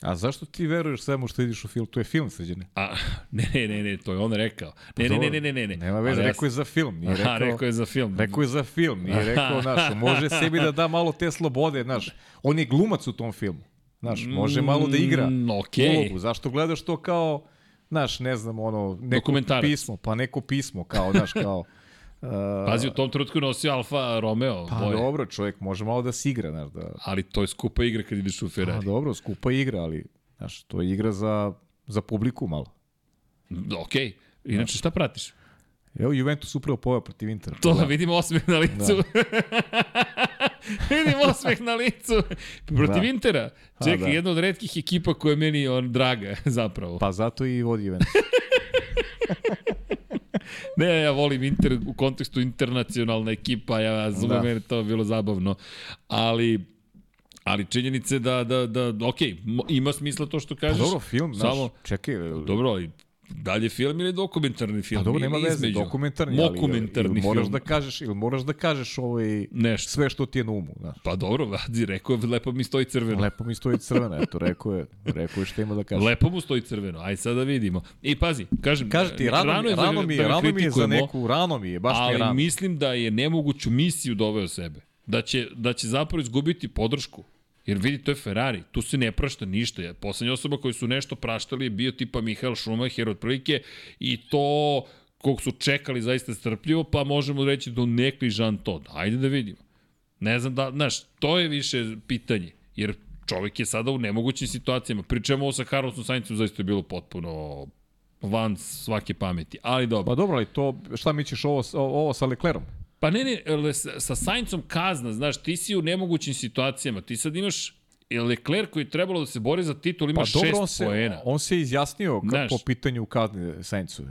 A zašto ti veruješ svemu što vidiš u film? To je film, srđene. A, ne, ne, ne, ne, to je on rekao. Ne, ne, ne, ne, ne, ne. ne. Nema veze, rekao je za film. Nije Aha, rekao, rekao je za film. Rekao je za film, nije rekao, znaš, može sebi da da malo te slobode, znaš. On je glumac u tom filmu. Znaš, može malo da igra Mm, okej. ulogu. Zašto gledaš to kao, znaš, ne znam, ono, neko pismo, pa neko pismo, kao, znaš, kao... Uh, Pazi, u tom trenutku nosio Alfa Romeo. pa boje. dobro, čovjek može malo da se igra, znaš, da... Ali to je skupa igra kad ideš u Pa Ferrari. dobro, skupa igra, ali, znaš, to je igra za, za publiku malo. Okej. Inače, šta pratiš? Evo, Juventus upravo pojao protiv Intera. To, da. vidimo osmeh na licu. vidimo osmeh na licu. Protiv Da. Intera. Čekaj, da. jedna od redkih ekipa koja je meni on, draga, zapravo. Pa zato i vodi Juventus. Ne, ja volim Inter u kontekstu internacionalna ekipa, ja razumem, da. Meni to bilo zabavno. Ali, ali činjenice da, da, da, ok, ima smisla to što Pa kažeš. dobro, film, znaš, Samo, čekaj, dobro, ali dalje film ili dokumentarni film? Pa dobro, nema Ili veze, između? dokumentarni, ali Mokumentarni ili moraš film. da kažeš, ili moraš da kažeš ovaj, Nešto. sve što ti je na umu, znaš. Pa dobro, vadi, rekao je, lepo mi stoji crveno. Lepo mi stoji crvena, eto, rekao je, rekao je što ima da kaže. Lepo mu stoji crveno, aj sad da vidimo. I pazi, kažem, Kaže ti, rano, mi, je za- rano, mi je, da rano mi je za neku, rano mi je, baš mi je ali rano. mislim da je nemoguću misiju doveo sebe. Da će, da će zapravo izgubiti podršku. Jer vidi, to je Ferrari, tu se ne prašta ništa. Ja, Poslednja osoba koji su nešto praštali je bio tipa Mihael Schumacher otprilike i to kog su čekali zaista strpljivo, pa možemo reći do nekli Jean Todt. Ajde da vidimo. Ne znam da, znaš, to je više pitanje. Jer čovjek je sada u nemogućim situacijama. Pričamo ovo sa Carlosom Saincom, zaista je bilo potpuno van svake pameti. Ali dobro. Pa dobro, ali to, šta mi ćeš ovo, ovo sa Leclerom? Pa ne, ne, sa, sa Saincom kazna, znaš, ti si u nemogućim situacijama. Ti sad imaš Leclerc koji je trebalo da se bori za titul, ima Pa dobro, on šest se, poena. on se izjasnio ka, Znaš. po pitanju kazne Saincu,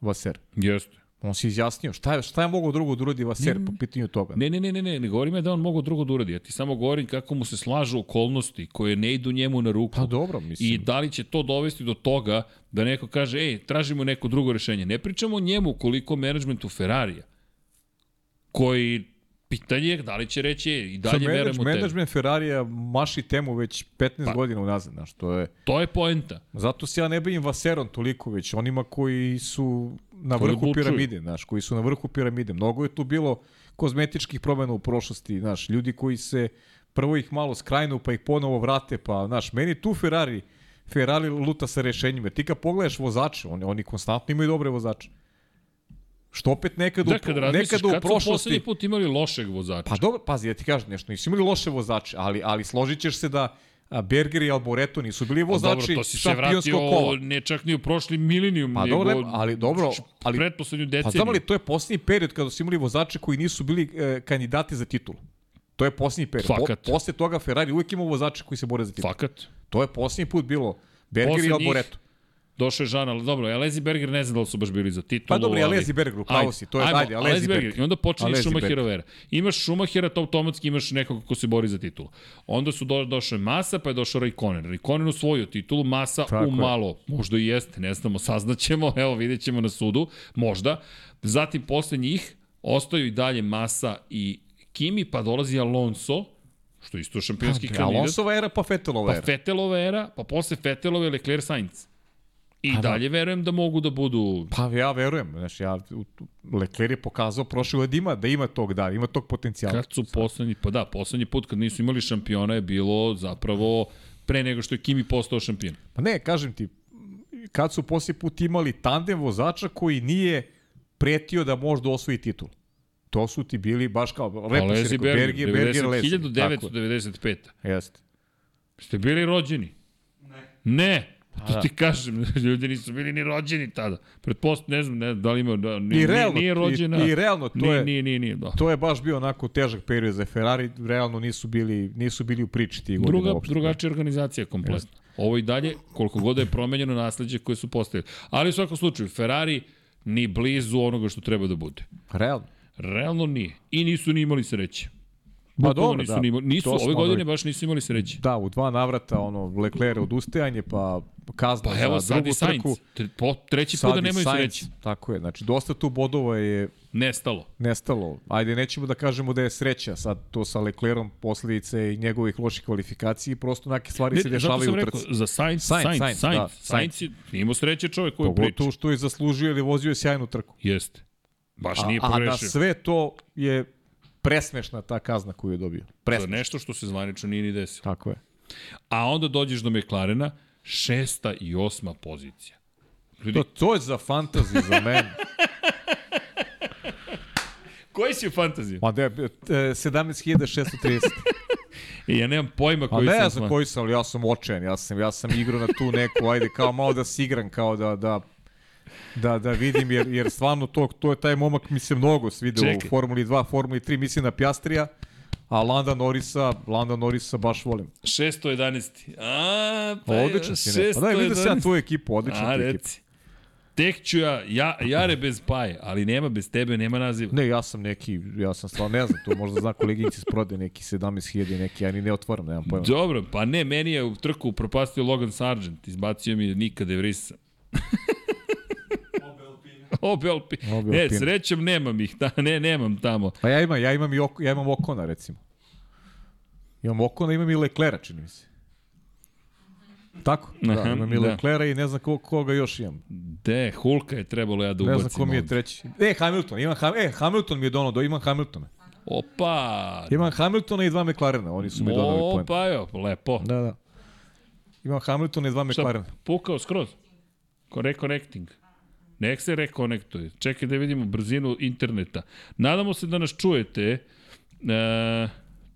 Vaser. Jeste. On se izjasnio. Šta je, šta je mogao drugo da uradi Vaser po pitanju toga? Ne, ne, ne, ne, ne, ne govorim ja da on mogu drugo da uradi. Ja ti samo govorim kako mu se slažu okolnosti koje ne idu njemu na ruku. Pa dobro, mislim. I da li će to dovesti do toga da neko kaže, ej, tražimo neko drugo rešenje. Ne pričamo njemu koliko menadžmentu Ferrarija, koji pitanje je da li će reći, ej, i dalje verujemo u tebe. Menadžment Ferrarija maši temu već 15 Pa. godina unazad, znaš, to je... To je poenta. Zato se ja ne bavim Vaserom toliko, već onima koji su na Koji vrhu odlučuju. piramide, znaš, koji su na vrhu piramide. Mnogo je tu bilo kozmetičkih promena u prošlosti, znaš, ljudi koji se prvo ih malo skrajnu, pa ih ponovo vrate, pa, znaš, meni tu Ferrari, Ferrari luta sa rešenjima. Ti kad pogledaš vozače, oni, oni konstantno imaju dobre vozače. Što opet nekad, Da, u, razmisliš, nekad u kad su prošlosti... poslednji put imali lošeg vozača? Pa dobro, pazi, ja ti kažem nešto, nisu imali loše vozače, ali, ali složit ćeš se da Berger i Alboreto nisu bili Pa vozači dobro, to si se vratio kola. ne čak ni u prošli milenijum, Pa nego dobro, ali dobro, ali- pretposlednju Pa deceniju. znam li, to je posljednji period kada su imali vozače koji nisu bili e, kandidati za titulu. To je posljednji period. Fakat. Po, posle toga Ferrari uvijek ima vozače koji se bore za titulu. Fakat. To je posljednji put bilo Berger Posle i njih- Alboreto. Došao je Žan, ali dobro, Alezi Berger ne znam da li su baš bili za titulu. Pa dobro, i ali- Alesi Berger, u pravu si, to je- ajmo, ajde, Alesi Berger. I onda počinje Alesi Šumacherova era. Imaš Šumachera, to automatski imaš nekog ko se bori za titulu. Onda su do, došao je Masa, pa je došao Raikkonen. Raikkonen osvojio titulu, Masa Tako u je. malo. Možda i jeste, ne znamo, saznaćemo, evo vidjet ćemo na sudu, možda. Zatim posle njih ostaju i dalje Masa i Kimi, pa dolazi Alonso, što je isto šampionski Pa, kandidat. Alonsova era, pa Vettelova Pa era. Vettelova era, pa posle Vettelove Leclerc Sainz. I Pa da. dalje verujem da mogu da budu... Pa ja verujem, znaš, ja, Leclerc je pokazao prošle godine da ima, da ima tog da, ima tog potencijala. Kad su poslednji, pa da, poslednji put kad nisu imali šampiona je bilo zapravo pre nego što je Kimi postao šampion. Pa ne, kažem ti, kad su poslije put imali tandem vozača koji nije pretio da možda osvoji titul. To su ti bili baš kao, rekao, Berger, Berger, Berger, 90, Alesi. Tako je, 1995. Jeste. Ste bili rođeni? Ne. Ne. Pa to da. ti kažem, ljudi nisu bili ni rođeni tada. Pretpost, ne znam, ne, da li ima, da, nije, I realno, nije rođena. i, i realno to nije, je, Nije, nije, nije, da. to je baš bio onako težak period za Ferrari, realno nisu bili, nisu bili u priči tih Druga, uopšte. drugačija organizacija kompletno. Ovo i dalje, koliko god da je promenjeno nasledđe koje su postavili. Ali u svakom slučaju, Ferrari ni blizu onoga što treba da bude. Realno. Realno nije. I nisu ni imali sreće. Bukvalno dobro, nisu, da. ni, imali- nisu To smo ove godine baš nisu imali sreće. Da, u dva navrata, ono, Leclerc odustajanje, pa kazna Pa evo za drugu i Sainz. trku. Tre- Po, treći put da i nemaju Sainz, sreće. Tako je, znači dosta tu bodova je Nestalo. nestalo. Ajde, nećemo da kažemo da je sreća sad to sa Leclerom posledice i njegovih loših kvalifikacija, prosto neke stvari se zato dešavaju u trci. za Sainz, Sainz, Sainz, Sainz, Sainz, da, Sainz, je imao sreće čovjek koji priča. Pogotovo što je zaslužio ili vozio je sjajnu trku. Jeste. Baš A, nije a na pogrešio. sve to je presmešna ta kazna koju je dobio. Presmešna. nešto što se zvanično nije ni desilo. Tako je. A onda dođeš do McLarena, šesta i osma pozicija. Ljudi, To, to je za fantaziju za mene. koji si u fantaziji? Ma da je, e, 17.630. I ja nemam pojma A koji ne sam znam fan. koji sam, ali ja sam očajan. Ja sam, ja sam igrao na tu neku, ajde, kao malo da se igram, kao da, da, da, da vidim, jer, jer stvarno to, to je taj momak mi se mnogo svideo Čekaj. u Formuli 2, Formuli 3, mislim na Piastrija, a Landa Norisa, Landa Norisa baš volim. 611. A, pa Odličan si ne. Pa daj, vidio sam ja tvoju ekipu, tu ekipa. reci. Tek ću ja, ja, Jare bez paje, ali nema bez tebe, nema naziva. Ne, ja sam neki, ja sam stvarno, ne znam, to možda zna koleginici s prode neki 17.000, neki, ja ni ne otvaram, nemam pojma. Dobro, pa ne, meni je u trku propastio Logan Sargent, izbacio mi nikada je vrisa. Obe Alpine. Obe Ne, Alpine. srećom nemam ih, ta, ne, nemam tamo. Pa ja imam, ja imam, i ok, ja imam Okona, recimo. Imam Okona, imam i Leclera, čini mi se. Tako? Da, Aha, imam i da. Leclera i ne znam ko, koga još imam. De, Hulka je trebalo ja da Ne ubacim. znam ko mi je treći. E, Hamilton, imam Ham, e, Hamilton mi je donao, do, imam Hamiltona. Opa! Imam Hamiltona i dva McLarena, oni su mi donali poen. Opa, jo, lepo. Da, da. Imam Hamiltona i dva Šta, McLarena. pukao skroz? Reconnecting. Nek se rekonektuje. Čekaj da vidimo brzinu interneta. Nadamo se da nas čujete. E,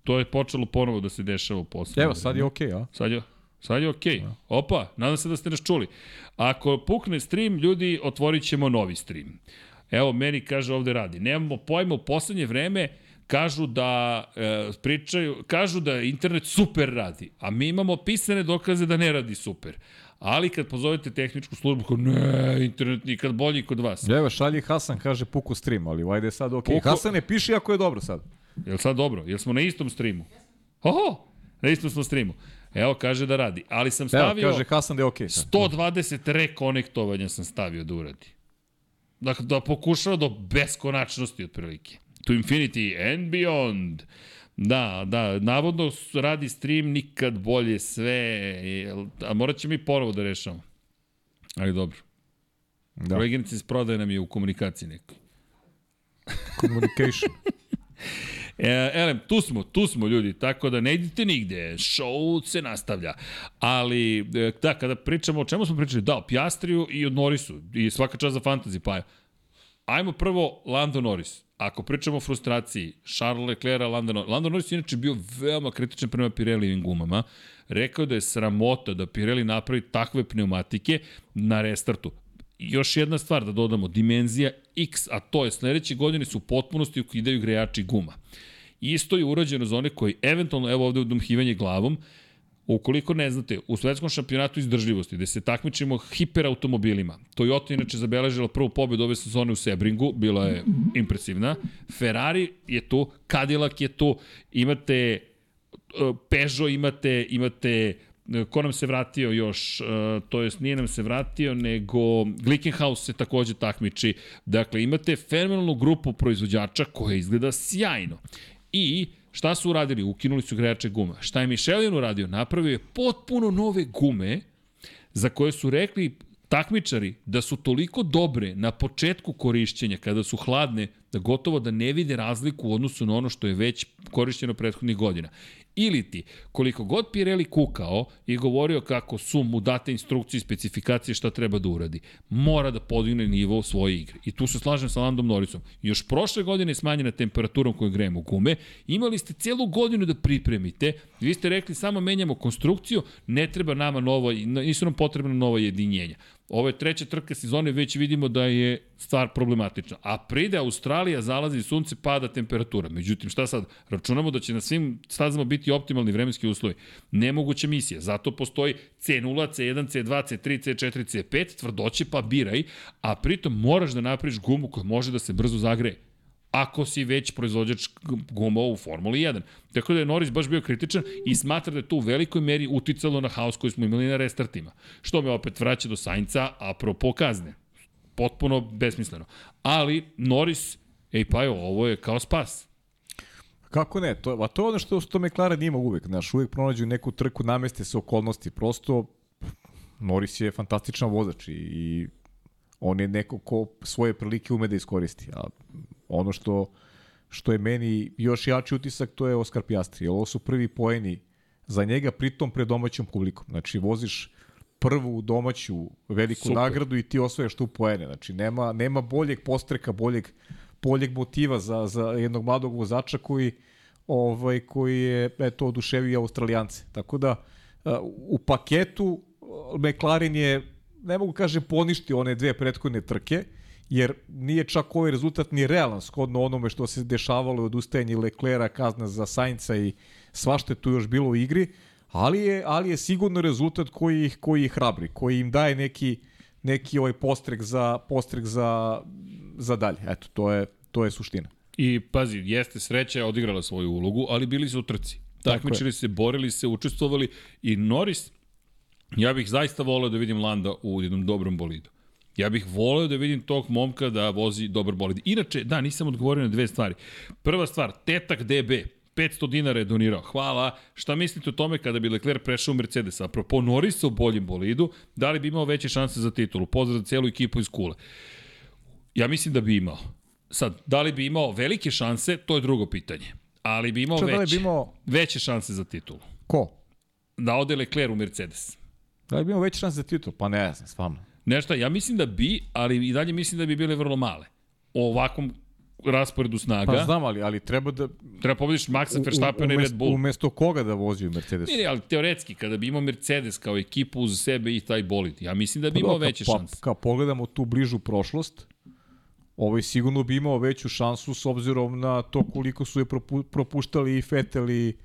to je počelo ponovo da se dešava u poslu. Evo, sad je okej, a? Sad je, sad je okej. Okay. Opa, nadam se da ste nas čuli. Ako pukne stream, ljudi, otvorit ćemo novi stream. Evo, meni kaže ovde radi. Nemamo pojma, u poslednje vreme kažu da e, pričaju, kažu da internet super radi, a mi imamo pisane dokaze da ne radi super. Ali kad pozovete tehničku službu, kao ne, internet nikad bolji kod vas. Evo, šalji Hasan, kaže puku stream, ali ajde je sad okej. Puko- Hasan ne piši ako je dobro sad. Je li sad dobro? Jel smo na istom streamu? Oho, na istom smo streamu. Evo, kaže da radi. Ali sam Evo, stavio... kaže Hasan da je okej sad. 120 rekonektovanja sam stavio da uradi. Dakle, da pokušava do beskonačnosti otprilike. To infinity and beyond. Da, da, navodno radi stream nikad bolje sve, a morat će mi ponovo da rešamo. Ali dobro. Da. Koleginica iz prodaje nam je u komunikaciji nekoj. communication. E, elem, tu smo, tu smo ljudi, tako da ne idite nigde, show se nastavlja. Ali, e, da, kada pričamo, o čemu smo pričali? Da, o Piastriju i o Norrisu, i svaka čast za fantasy, pa Ajmo prvo Lando Norris. Ako pričamo o frustraciji, Charles Leclerc, Lando Norris. Lando Norris inače bio veoma kritičan prema Pirellijevim gumama. Rekao da je sramota da Pirelli napravi takve pneumatike na restartu. Još jedna stvar da dodamo, dimenzija X, a to je sledeće godine su u potpunosti ukidaju grejači guma. Isto je urađeno za one koji eventualno, evo ovde udumhivanje glavom, Ukoliko ne znate, u svetskom šampionatu izdržljivosti, gde se takmičimo hiperautomobilima, Toyota inače zabeležila prvu pobedu ove sezone u Sebringu, bila je impresivna, Ferrari je tu, Cadillac je tu, imate e, Peugeot, imate, imate e, ko nam se vratio još, e, to jest nije nam se vratio, nego Glickenhaus se takođe takmiči. Dakle, imate fenomenalnu grupu proizvođača koja izgleda sjajno. I šta su uradili? Ukinuli su grejače guma. Šta je Michelin uradio? Napravio je potpuno nove gume za koje su rekli takmičari da su toliko dobre na početku korišćenja, kada su hladne, da gotovo da ne vide razliku u odnosu na ono što je već korišćeno prethodnih godina. Ili ti, koliko god Pirelli kukao i govorio kako su mu date instrukcije i specifikacije šta treba da uradi, mora da podigne nivo svoje igre. I tu se slažem sa Landom Norrisom. Još prošle godine je smanjena temperaturom koju grejemo gume, imali ste celu godinu da pripremite, vi ste rekli samo menjamo konstrukciju, ne treba nama novo, nisu nam potrebna nova jedinjenja. Ovo je treća trka sezone, već vidimo da je stvar problematična. A pride Australija, zalazi sunce, pada temperatura. Međutim, šta sad? Računamo da će na svim stazama biti optimalni vremenski uslovi. Nemoguća misija. Zato postoji C0, C1, C2, C3, C4, C5, tvrdoće pa biraj, a pritom moraš da napraviš gumu koja može da se brzo zagreje. Ako si već proizvođač guma u Formuli 1. Tako da je Norris baš bio kritičan i smatra da je to u velikoj meri uticalo na haos koji smo imali na restartima. Što me opet vraća do Sainca, apropo kazne. Potpuno besmisleno. Ali Norris, ej pa jo, ovo je kao spas. Kako ne? To, a to je ono što, što McLaren ima uvek. Znaš, uvek pronađu neku trku, nameste se okolnosti. Prosto, Norris je fantastičan vozač i, i on je neko ko svoje prilike ume da iskoristi. A ono što, što je meni još jači utisak, to je Oskar Pjastri. Ovo su prvi poeni za njega, pritom pred domaćom publikom. Znači, voziš prvu domaću veliku Super. nagradu i ti osvojaš tu poene. Znači, nema, nema boljeg postreka, boljeg, boljeg motiva za, za jednog mladog vozača koji, ovaj, koji je eto, oduševio Australijance. Tako da, u paketu McLaren je, ne mogu kažem, poništi one dve prethodne trke, jer nije čak ovaj rezultat ni realan shodno onome što se dešavalo od ustajanja Leclera, kazna za Sainca i svašta tu još bilo u igri, ali je, ali je sigurno rezultat koji ih, koji ih hrabri, koji im daje neki, neki ovaj postrek za, postrek za, za dalje. Eto, to je, to je suština. I pazi, jeste sreća odigrala svoju ulogu, ali bili su u trci. Takmičili se, borili se, učestvovali i Norris, ja bih zaista voleo da vidim Landa u jednom dobrom bolidu. Ja bih voleo da vidim tog momka da vozi dobar bolid. Inače, da, nisam odgovorio na dve stvari. Prva stvar, Tetak DB, 500 dinara je donirao. Hvala. Šta mislite o tome kada bi Leclerc prešao u Mercedes? Apropo Norisa u boljem bolidu, da li bi imao veće šanse za titulu? Pozdrav za celu ekipu iz Kule. Ja mislim da bi imao. Sad, da li bi imao velike šanse, to je drugo pitanje. Ali bi imao, Čo, veće, da bi imao... veće šanse za titulu. Ko? Da ode Leclerc u Mercedes. Da li bi imao veće šanse za titul? Pa ne znam, stvarno. Nešto, ja mislim da bi, ali i dalje mislim da bi bile vrlo male. O ovakvom rasporedu snaga. Pa znam, ali, ali treba da... Treba pobediš Maxa Verstappen i Red Bull. Umesto koga da vozi u Mercedesu? Ne, ne, ali teoretski, kada bi imao Mercedes kao ekipu uz sebe i taj bolid, ja mislim da bi Pa imao dobro, veće pa, šanse. Kao pogledamo tu bližu prošlost, ovaj sigurno bi imao veću šansu s obzirom na to koliko su je propu, propuštali i Vettel i,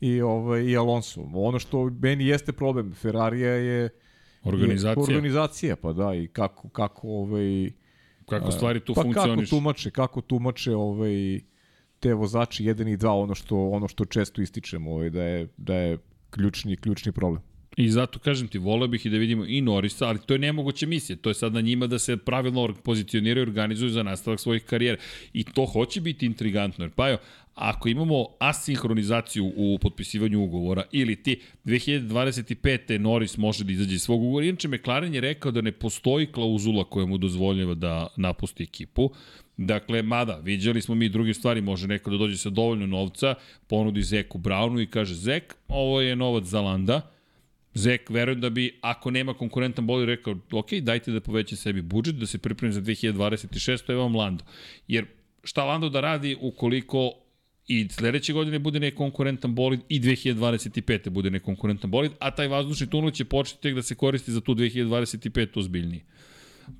i, ovaj, i Alonso. Ono što meni jeste problem, Ferrarija je Organizacija. Je, organizacija, pa da, i kako, kako ovaj, Kako stvari tu pa funkcioniš. kako tumače, kako tumače ovaj, te vozači 1 i 2, ono što, ono što često ističemo, ovaj, da je, da je ključni, ključni problem. I zato kažem ti, voleo bih i da vidimo i Norisa, ali to je nemoguća misija. To je sad na njima da se pravilno pozicioniraju i organizuju za nastavak svojih karijera. I to hoće biti intrigantno. Jer, pa jo, ako imamo asinhronizaciju u potpisivanju ugovora ili ti 2025. Norris može da izađe iz svog ugovora, inače McLaren je rekao da ne postoji klauzula koja mu dozvoljava da napusti ekipu, Dakle, mada, viđali smo mi druge stvari, može neko da dođe sa dovoljno novca, ponudi Zeku Brownu i kaže, Zek, ovo je novac za Landa, Zek, verujem da bi, ako nema konkurentan bolid, rekao, ok, dajte da poveća sebi budžet, da se pripremi za 2026, to je vam Lando. Jer šta Lando da radi ukoliko i sledeće godine bude nekonkurentan bolid i 2025. bude nekonkurentan bolid, a taj vazdušni tunel će početi tek da se koristi za tu 2025. ozbiljnije.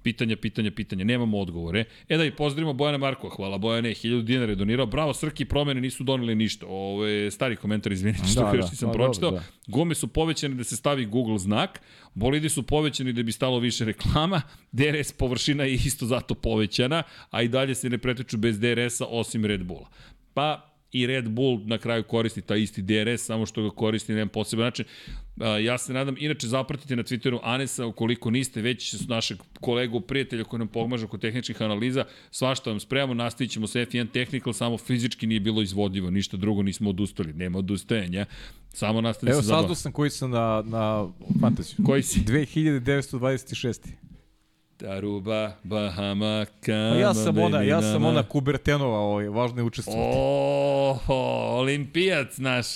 Pitanja, pitanja, pitanja, nemamo odgovore. E da i pozdravimo Bojana Markova, hvala Bojane, 1000 dinara je donirao. Bravo, Srki, promene nisu doneli ništa. Ovo je stari komentar, izvinite što Da, da, da, još nisam da, pročitao. dobro, da. Gume su povećane da se stavi Google znak, bolidi su povećani da bi stalo više reklama, DRS površina je isto zato povećana, a i dalje se ne preteču bez DRS-a osim Red Bulla. Pa i Red Bull na kraju koristi taj isti DRS, samo što ga koristi na jedan poseban način. Ja se nadam, inače zapratite na Twitteru Anesa, ukoliko niste već našeg kolegu, prijatelja koji nam pomaže oko tehničkih analiza, svašta vam spremamo, nastavit ćemo sa F1 Technical, samo fizički nije bilo izvodljivo, ništa drugo nismo odustali, nema odustajanja, samo nastavite Evo, se zabaviti. saznao sam koji sam na, na fantaziju. Koji si? 2926. Aruba, Bahama, Kama, ja sam ona, ja sam ona Kubertenova, ovaj, važno je učestvovati. Oho, olimpijac naš.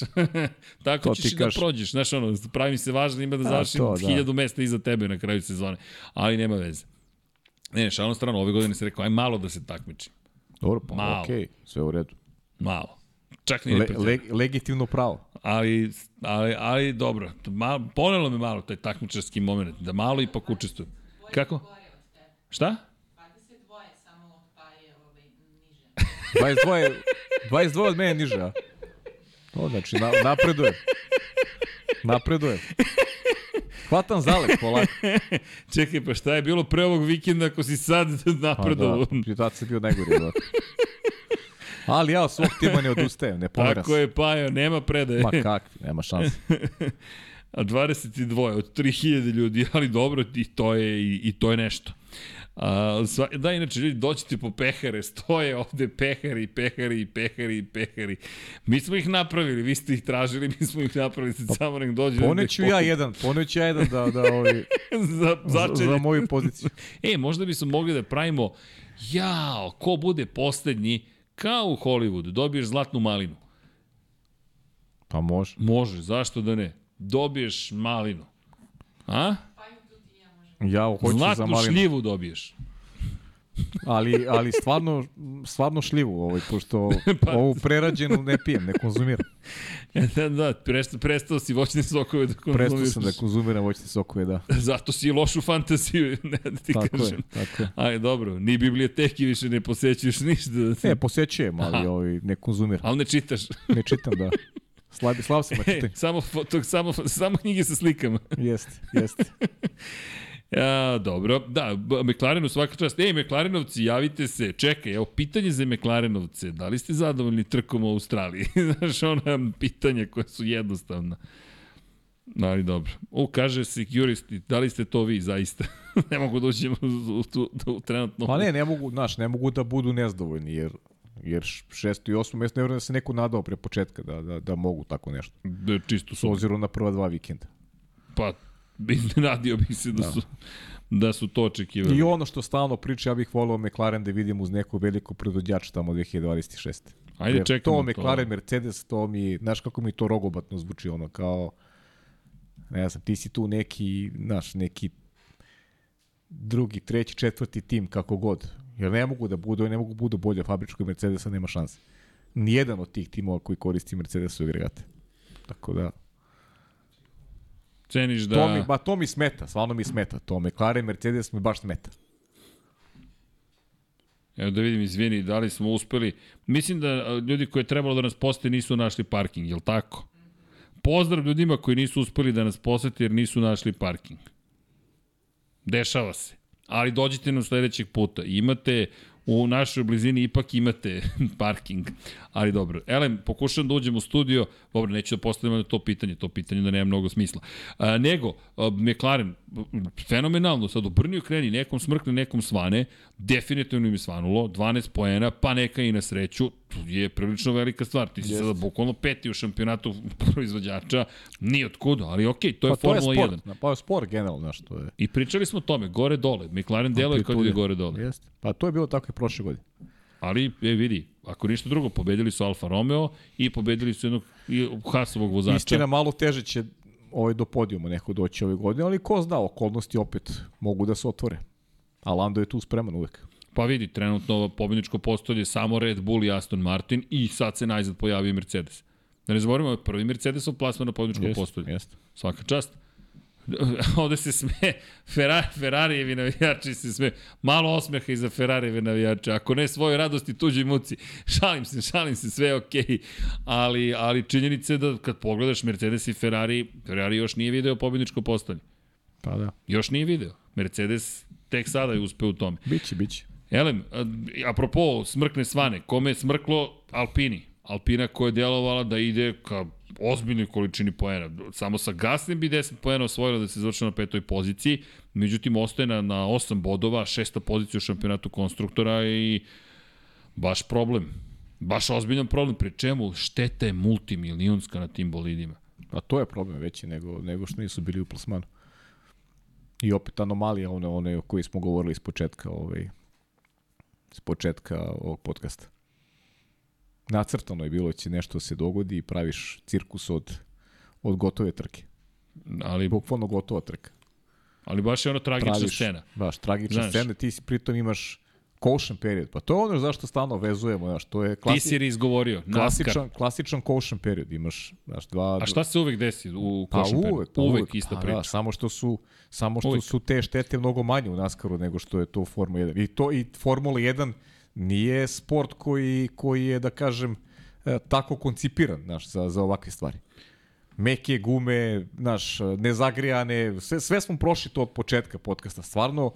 Tako To ćeš da prođeš, znaš ono, pravim se važno ima da završim to, da. hiljadu mesta iza tebe na kraju sezone. Ali nema veze. Ne, šalno strano, ove godine se rekao, aj malo da se takmičim. Dobro, pa Malo. okej, okay, sve u redu. Malo. Čak nije Le, le, le, legitimno pravo. ali, ali, ali dobro, malo, ponelo me malo taj takmičarski moment, da malo ipak učestvujem. Kako? Šta? 22 samo od paje ovaj, niže. 22, 22 od mene niže, a? To znači, na, napreduje. Napreduje. Hvatam zalet polako. Čekaj, pa šta je bilo pre ovog vikenda ako si sad Pa napredovao? da, tad se bio najgori. Da. Ali ja od svog tima ne odustajem, ne pomeram Tako je, Pajo, nema predaje. Ma kakvi, nema šanse. A 22 od 3000 ljudi, ali dobro, i to je, i, i to je nešto. A, sva, da, inače, ljudi, doćete po pehere, stoje ovde pehari, pehari, pehari, pehari. Mi smo ih napravili, vi ste ih tražili, mi smo ih napravili, sad samo nek dođe. da Poneću nek ja jedan, poneću ja jedan da, da ovi, za, za, začelje. za moju poziciju. E, možda bismo mogli da pravimo, jao, ko bude poslednji, kao u Hollywoodu, dobiješ zlatnu malinu. Pa može. Može, zašto da ne? Dobiješ malinu. A? Ti ja hoću za Zlatnu malinu. šljivu dobiješ. Ali, ali stvarno, stvarno šljivu, ovaj, pošto Pa- ovu prerađenu ne pijem, ne konzumiram. da, da, prestao, prestao si voćne sokove da konzumiraš. Prestao sam da konzumiram voćne sokove, da. Zato si lošu fantaziju, ne da ti Tako kažem. je, tako je. Aj, dobro, ni biblioteki više ne posećuješ ništa. Ne, posećujem, ali Aha. ovaj, ne konzumiram. Ali ne čitaš. Ne čitam, da. Slab, slab sam na E, samo, foto, samo, samo knjige sa slikama. Jeste, jeste. Ja, dobro. Da, McLarenu svaka čast. Ej, McLarenovci, javite se. Čekaj, evo, pitanje za McLarenovce. Da li ste zadovoljni trkom u Australiji? Znaš, ona pitanja koja su jednostavna. Ali dobro. O, kaže security, da li ste to vi zaista? ne mogu da uđem u, u, u, trenutno. Pa ne, ne mogu, znaš, ne mogu da budu nezadovoljni, jer jer šesto i osmo mjesto ne vjerujem da se neko nadao pre početka da, da, da mogu tako nešto. Da, čisto S su. obzirom na prva dva vikenda. Pa, iznenadio bih se da, su, da su to očekivali. I ono što stalno priča, ja bih volao McLaren da vidim uz neko veliko predvodjača tamo 2026. Ajde, Jer čekamo to. to. McLaren, Mercedes, to mi, znaš kako mi to rogobatno zvuči, ono kao, ne znam, ti si tu neki, znaš, neki drugi, treći, četvrti tim, kako god. Jer ne mogu da budu, ne mogu da budu bolje fabričko i Mercedesa, nema šanse. Nijedan od tih timova koji koristi Mercedes agregate. Tako da, Ceniš da... to mi, ba, to mi smeta, stvarno mi smeta. To McLaren, Mercedes mi baš smeta. Evo da vidim, izvini, da li smo uspeli. Mislim da ljudi koji je trebalo da nas posete nisu našli parking, je li tako? Pozdrav ljudima koji nisu uspeli da nas posete jer nisu našli parking. Dešava se. Ali dođite nam sledećeg puta. Imate u našoj blizini ipak imate parking. Ali dobro. Elem, pokušam da uđem u studio. Dobro, neću da postavim na to pitanje. To pitanje da nema mnogo smisla. A, nego, a, McLaren, fenomenalno. Sad obrnio kreni, nekom smrkne, nekom svane. Definitivno im je svanulo. 12 poena, pa neka i na sreću. Je prilično velika stvar. Ti si Jeste. sada bukvalno peti u šampionatu proizvođača. Nije od kuda, ali okej, to je pa to je Formula 1. sport, pa je sport generalno, znaš, to je. I pričali smo o tome, gore dole. McLaren deluje kao da ide gore dole. Jeste. Pa to je bilo tako i prošle godine. Ali, e, vidi, ako ništa drugo, pobedili su Alfa Romeo i pobedili su jednog i Hasovog vozača. Istina, malo teže će ovaj do podijuma neko doći ove godine, ali ko zna, okolnosti opet mogu da se otvore. A Lando je tu spreman uvek. Pa vidi, trenutno pobedničko postolje samo Red Bull i Aston Martin i sad se najzad pojavio Mercedes. Da ne zaboravimo, prvi Mercedesov plasman na pobedničko Jeste, postolje. jeste. Svaka čast. Ovde se sme, Ferrari, Ferrarijevi navijači se sme, malo osmeha iza Ferrarijeve navijače, ako ne svoje radosti, tuđi muci. Šalim se, šalim se, sve je okej. Okay. Ali, ali činjenica je da kad pogledaš Mercedes i Ferrari, Ferrari još nije video pobedničko postolje. Pa da. Još nije video. Mercedes tek sada je uspeo u tome. Biće, biće. Elem, a, apropo smrkne svane, kome je smrklo Alpini? Alpina koja je djelovala da ide ka ozbiljnoj količini poena. Samo sa Gaslim bi 10 poena osvojila da se završi na petoj poziciji, međutim ostaje na, na 8 bodova, šesta pozicija u šampionatu konstruktora i baš problem. Baš ozbiljan problem, pri čemu šteta je multimilijonska na tim bolidima. Pa to je problem veći nego, nego što nisu bili u plasmanu. I opet anomalija one, one o kojoj smo govorili iz početka, ovaj, iz početka ovog podcasta. Nacrtano je bilo da će nešto se dogodi i praviš cirkus od, od gotove trke. Ali, Bukvalno gotova trka. ali baš je ono tragična Praviš, scena. Baš, tragična Znaš. scena, ti pritom imaš caution period. Pa to je ono zašto stalno vezujemo, znaš, to je Ti klasi, si izgovorio, klasičan, klasičan caution period. Imaš, znaš, dva... A šta se uvek desi u Pa košem uvek, pa uvek, uvek, ista pa priča. Da, samo što su samo što Uvek. su te štete mnogo manje u NASCARu nego što je to u Formula 1. I to i Formula 1 nije sport koji koji je da kažem e, tako koncipiran, znaš, za za ovakve stvari. Meke gume, znaš, nezagrijane, sve, sve smo prošli to od početka podcasta. Stvarno,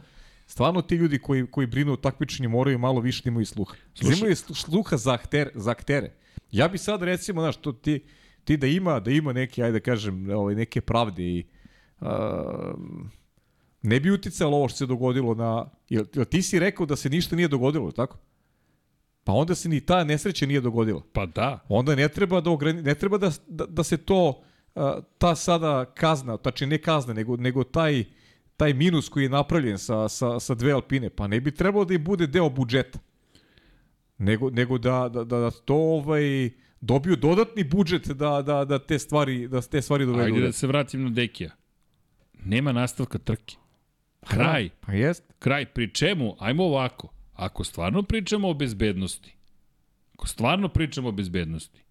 Stvarno ti ljudi koji, koji brinu o takmičenju moraju malo više da imaju sluha. Slušaj- Slušaj. Imaju slu- sluha za, akter, za aktere. Ja bi sad recimo, znaš, to ti, ti da ima, da ima neke, ajde da kažem, ovaj, neke pravde i um, ne bi uticalo ovo što se dogodilo na... Jel, jel ti si rekao da se ništa nije dogodilo, tako? Pa onda se ni ta nesreća nije dogodila. Pa da. Onda ne treba da ograni, ne treba da, da, da se to a, ta sada kazna, tači ne kazna, nego, nego taj taj minus koji je napravljen sa, sa, sa dve Alpine, pa ne bi trebalo da im bude deo budžeta. Nego, nego da, da, da, da to ovaj, dobiju dodatni budžet da, da, da te stvari da te stvari dovedu. Ajde da se vratim na Dekija. Nema nastavka trke. Kraj. Pa jest. Kraj. Pri čemu? Ajmo ovako. Ako stvarno pričamo o bezbednosti, ako stvarno pričamo o bezbednosti,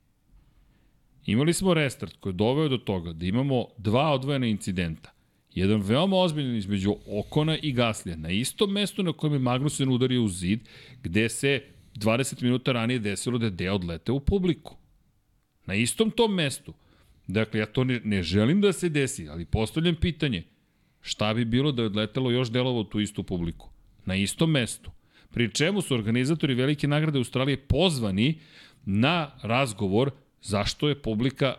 imali smo restart koji je doveo do toga da imamo dva odvojena incidenta. Jedan veoma ozbiljan između Okona i Gaslija na istom mestu na kojem je Magnussen udario u zid, gde se 20 minuta ranije desilo da je deo odlete u publiku. Na istom tom mestu. Dakle, ja to ne, ne želim da se desi, ali postavljam pitanje, šta bi bilo da je odletelo još delova u tu istu publiku? Na istom mestu. Pri čemu su organizatori Velike nagrade Australije pozvani na razgovor zašto je publika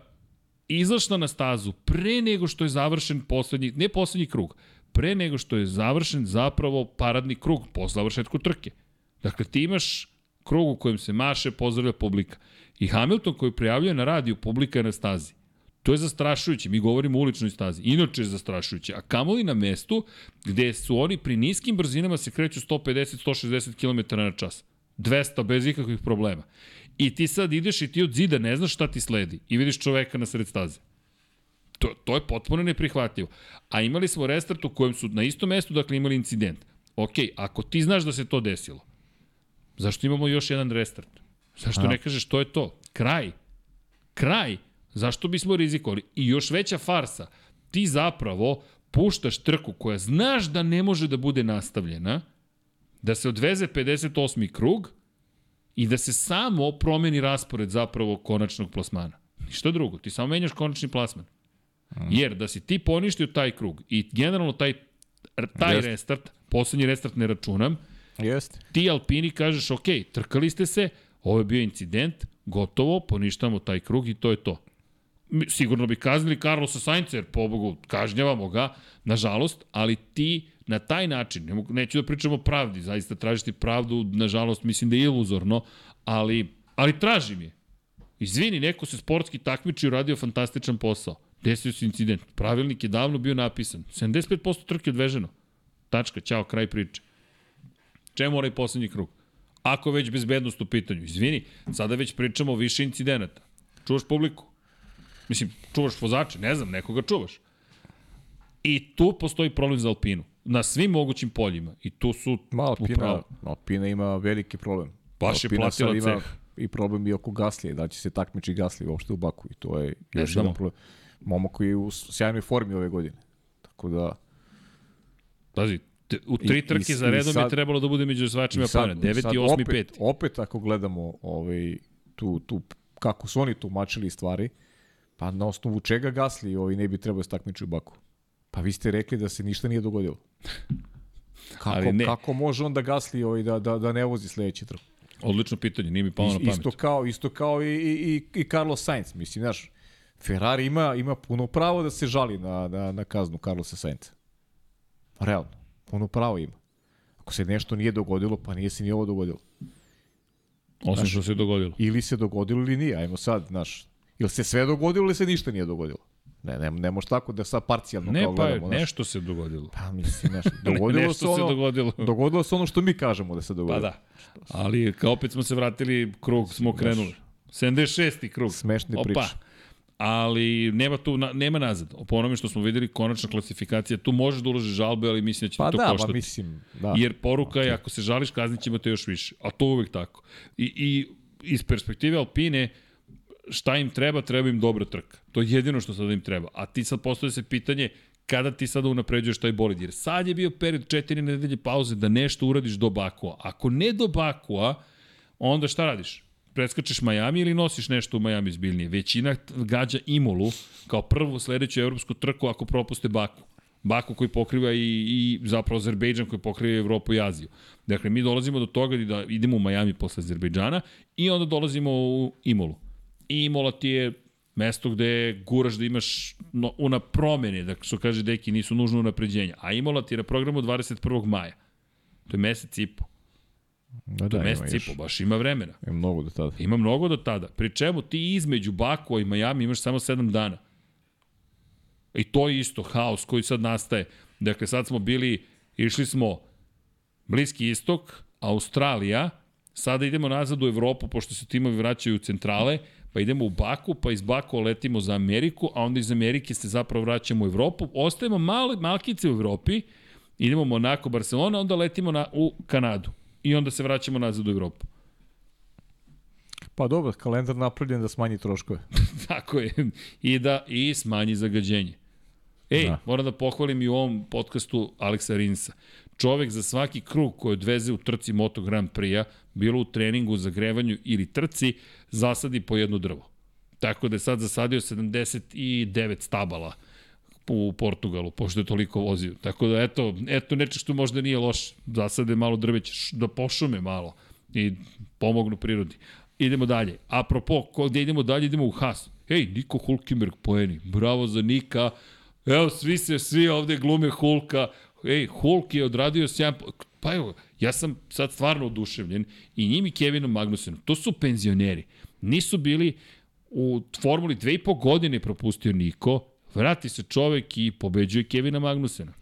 izašla na stazu pre nego što je završen poslednji, ne poslednji krug, pre nego što je završen zapravo paradni krug po završetku trke. Dakle, ti imaš krug u kojem se maše, pozdravlja publika. I Hamilton koji prijavljuje na radiju, publika je na stazi. To je zastrašujuće, mi govorimo o uličnoj stazi. Inače je zastrašujuće. A kamoli na mestu gde su oni pri niskim brzinama se kreću 150-160 km na čas. 200 bez ikakvih problema. I ti sad ideš i ti od zida ne znaš šta ti sledi i vidiš čoveka na sred staze. To, to je potpuno neprihvatljivo. A imali smo restart u kojem su na istom mestu dakle imali incident. Ok, ako ti znaš da se to desilo, zašto imamo još jedan restart? Zašto ne kažeš to je to? Kraj. Kraj. Zašto bismo rizikovali? I još veća farsa. Ti zapravo puštaš trku koja znaš da ne može da bude nastavljena, da se odveze 58. krug i da se samo promeni raspored zapravo konačnog plasmana. Ništa drugo, ti samo menjaš konačni plasman. Jer da si ti poništio taj krug i generalno taj, taj Jeste. restart, poslednji restart ne računam, Jeste. ti Alpini kažeš, ok, trkali ste se, ovo je bio incident, gotovo, poništamo taj krug i to je to. Sigurno bi kaznili Carlosa Sainca, jer pobogu kažnjavamo ga, nažalost, ali ti na taj način, ne mogu, neću da pričamo o pravdi, zaista tražiti pravdu, nažalost, mislim da je iluzorno, ali, ali tražim je. Izvini, neko se sportski takmiči i uradio fantastičan posao. Desio se incident. Pravilnik je davno bio napisan. 75% trke odveženo. Tačka, ćao, kraj priče. Čemu onaj poslednji krug? Ako već bezbednost u pitanju. Izvini, sada već pričamo o više incidenata. Čuvaš publiku? Mislim, čuvaš vozače, ne znam, nekoga čuvaš. I tu postoji problem za Alpinu. Na svim mogućim poljima. I tu su Ma, Alpina, upravo. Alpina ima veliki problem. Baš je platila ima ceh. I problem i oko Gaslije, da će se takmiči Gaslije uopšte u Baku i to je Ne još jedan problem. Momak koji je u sjajnoj formi ove godine. Tako da, Pazi, te- u tri I- i trke za i redom je sad- trebalo da bude među osvajačima i sad, plana. 9. sad 8. opet, 5. opet ako gledamo ovaj, tu, tu, kako su oni tumačili stvari, pa na osnovu čega Gasli ovaj, ne bi trebao da se takmiči u Baku? Pa vi ste rekli da se ništa nije dogodilo. Kako, Ali ne. kako može onda Gasli ovaj, da, da, da ne vozi sledeći trk? Odlično pitanje, nije mi palo na pamet. Isto kao, isto kao i, i, i, i Carlos Sainz. Mislim, znaš, Ferrari ima, ima puno pravo da se žali na, na, na kaznu Carlosa Sainza. Realno. Puno pravo ima. Ako se nešto nije dogodilo, pa nije se ni ovo dogodilo. Osim što se dogodilo. Ili se dogodilo ili nije. Ajmo sad, znaš. Ili se sve dogodilo ili se ništa nije dogodilo. Ne, ne, ne može tako da sad parcijalno Ne, kao pa gledamo. znaš. nešto se dogodilo. Pa mislim, znaš, dogodilo nešto se ono, se dogodilo. dogodilo se ono što mi kažemo da se Pa dogodilo. da. Ali kao opet smo se vratili, krug smo krenuli. 76. krug. Smešne Opa. priče. Ali nema tu, na, nema nazad. Po onome što smo videli, konačna klasifikacija, tu možeš da uložiš žalbe, ali mislim da će Pa to da, koštati. pa mislim, da. Jer poruka je, ako se žališ, kaznit ćemo te još više. A to uvek tako. I, I iz perspektive Alpine, šta im treba, treba im dobra trka. To je jedino što sada im treba. A ti sad postoje se pitanje kada ti sada unapređuješ taj bolid. Jer sad je bio period četiri nedelje pauze da nešto uradiš do Bakua. Ako ne do Bakua, onda šta radiš? Preskačeš Miami ili nosiš nešto u Miami zbiljnije? Većina gađa Imolu kao prvu sledeću evropsku trku ako propuste Baku. Baku koji pokriva i, i zapravo Azerbejdžan koji pokriva Evropu i Aziju. Dakle, mi dolazimo do toga da idemo u Miami posle Azerbejdžana i onda dolazimo u Imolu. I Imola ti je mesto gde guraš da imaš no, una promene, da što kaže deki, nisu nužno unapređenja. A Imola ti je na programu 21. maja. To je mesec i po. Da, To da, je ima mesec i po, baš ima vremena. Ima mnogo do tada. Ima mnogo do tada. Pri čemu ti između Bakua i Miami imaš samo 7 dana. I to je isto haos koji sad nastaje. Dakle, sad smo bili, išli smo Bliski istok, Australija, sada idemo nazad u Evropu, pošto se timovi vraćaju u centrale, pa idemo u Baku, pa iz Baku letimo za Ameriku, a onda iz Amerike se zapravo vraćamo u Evropu. Ostajemo male, malkice u Evropi, idemo Monako, Barcelona, onda letimo na, u Kanadu. I onda se vraćamo nazad u Evropu. Pa dobro, kalendar napravljen da smanji troškove. Tako je. I da i smanji zagađenje. Ej, da. Da. moram da pohvalim i u ovom podcastu Aleksa Rinsa. Čovek za svaki krug koji odveze u trci Moto Grand Prix-a, bilo u treningu, zagrevanju ili trci, zasadi po jedno drvo. Tako da je sad zasadio 79 stabala u Portugalu, pošto je toliko vozio. Tako da, eto, eto nešto što možda nije loše. Zasade malo drveće, da pošume malo i pomognu prirodi. Idemo dalje. Apropo, ko, gde idemo dalje, idemo u Haas. Ej, Niko Hulkenberg poeni. Bravo za Nika. Evo, svi se, svi ovde glume Hulka. Ej, Hulk je odradio sjajan... Pa evo, ja sam sad stvarno oduševljen i njim i Kevinom Magnusenom. To su penzioneri. Nisu bili u Formuli dve i po godine propustio Niko, vrati se čovek i pobeđuje Kevina Magnusena.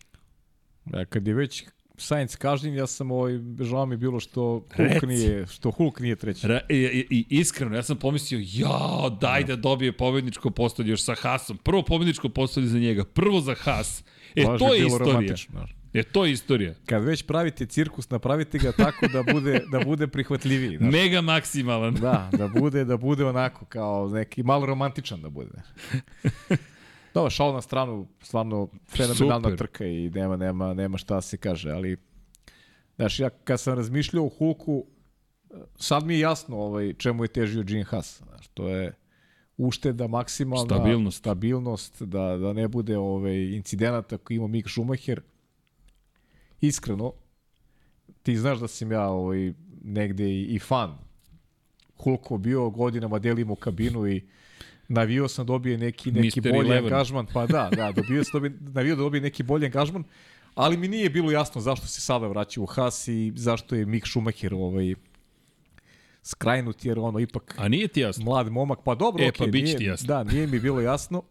Ja, kad je već Sainz kažnjen, ja sam ovaj, žao mi je bilo što Hulk Reci. nije, što Hulk nije treći. Ra, i, i, iskreno, ja sam pomislio, ja, daj da dobije pobedničko postolje još sa Hasom. Prvo pobedničko postolje za njega, prvo za Has. E, Baš to je bilo istorija. znaš. E, to je istorija. Kad već pravite cirkus, napravite ga tako da bude, da bude prihvatljiviji. Znaš. Mega maksimalan. Da, da bude, da bude onako kao neki malo romantičan da bude. Dobro, šal na stranu, stvarno fenomenalna Super. trka i nema, nema, nema šta da se kaže, ali znaš, ja kad sam razmišljao o Hulku, sad mi je jasno ovaj, čemu je težio Gene Haas. Znaš, to je ušteda maksimalna, Stabilnost. stabilnost da, da ne bude ovaj, incidenata koji ima Mick Schumacher. Iskreno, ti znaš da sam ja ovaj, negde i, i fan Hulko bio godinama delimo kabinu i navio sam dobije neki neki Mr. bolji angažman, pa da, da, dobio sam dobije, navio da dobije neki bolji angažman, ali mi nije bilo jasno zašto se sada vraća u Haas i zašto je Mick Schumacher ovaj skrajnut jer ono ipak A nije ti jasno? mlad momak, pa dobro, E, okej, pa nije, ti jasno. Da, nije mi bilo jasno.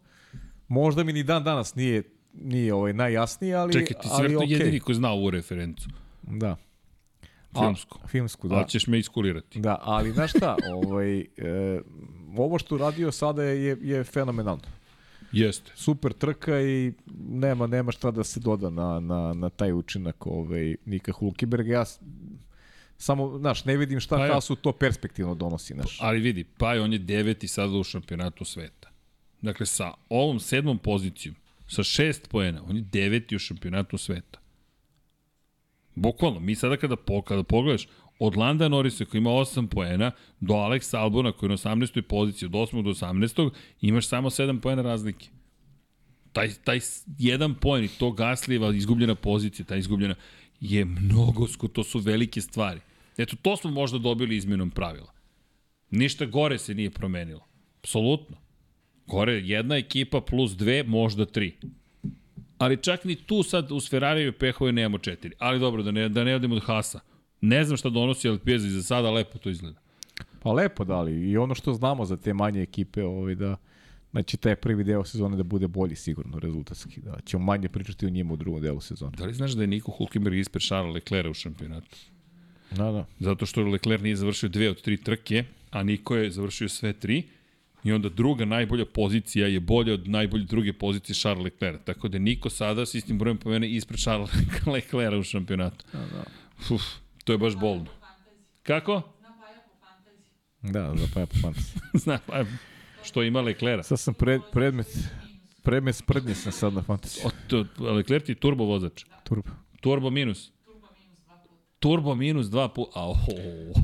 Možda mi ni dan danas nije nije ovaj najjasniji, ali Čekaj, ti si ali vjerojatno okej. jedini ko zna ovu referencu. Da. Filmsku. A, filmsku, Da. da. Ali ćeš me iskulirati. Da, ali znaš šta, ovaj, e, ovo što radio sada je, je fenomenalno. Jeste. Super trka i nema nema šta da se doda na, na, na taj učinak ovaj, Nika Hulkenberga. Ja samo, znaš, ne vidim šta Pa. Hasu to perspektivno donosi, znaš. Ali vidi, pa on je deveti sada u šampionatu sveta. Dakle, sa ovom sedmom pozicijom, sa šest poena, on je deveti u šampionatu sveta. Bukvalno, mi sada kada, po, kada pogledaš, od Landa Norrisa koji ima 8 poena do Alexa Albona koji je na 18. poziciji od 8. do 18. imaš samo 7 poena razlike. Taj, taj jedan poen i to Gaslijeva izgubljena pozicija, ta izgubljena je mnogo, sko, to su velike stvari. Eto, to smo možda dobili izmenom pravila. Ništa gore se nije promenilo. Apsolutno. Gore jedna ekipa plus dve, možda tri. Ali čak ni tu sad uz Ferrari i Pehove nemamo četiri. Ali dobro, da ne, da ne odemo od Hasa. Ne znam šta donosi Alpijeza i za sada lepo to izgleda. Pa lepo da li. I ono što znamo za te manje ekipe, ovaj, da znači taj prvi deo sezone da bude bolji sigurno rezultatski. Da ćemo manje pričati o njima u drugom delu sezone. Da li znaš da je Niko Hulkenberg ispred Charles Leclerc u šampionatu? Da, da. Zato što Leclerc nije završio dve od tri trke, a Niko je završio sve tri. I onda druga najbolja pozicija je bolja od najbolje druge pozicije Charles Leclerc. Tako da Niko sada s istim brojem pomene ispred Charles Leclerc u šampionatu. Da, da. Uf, to je baš bolno. Kako? Paja. Da, da pa ja po fantaziji. Zna, pa, što ima Leclerc. Sad sam pred, predmet, predmet sprednje sam sad na fantaziji. Leclerc je turbo vozač. Turbo. Turbo minus. Turbo minus dva puta. turbo minus 2 pu... A, oh,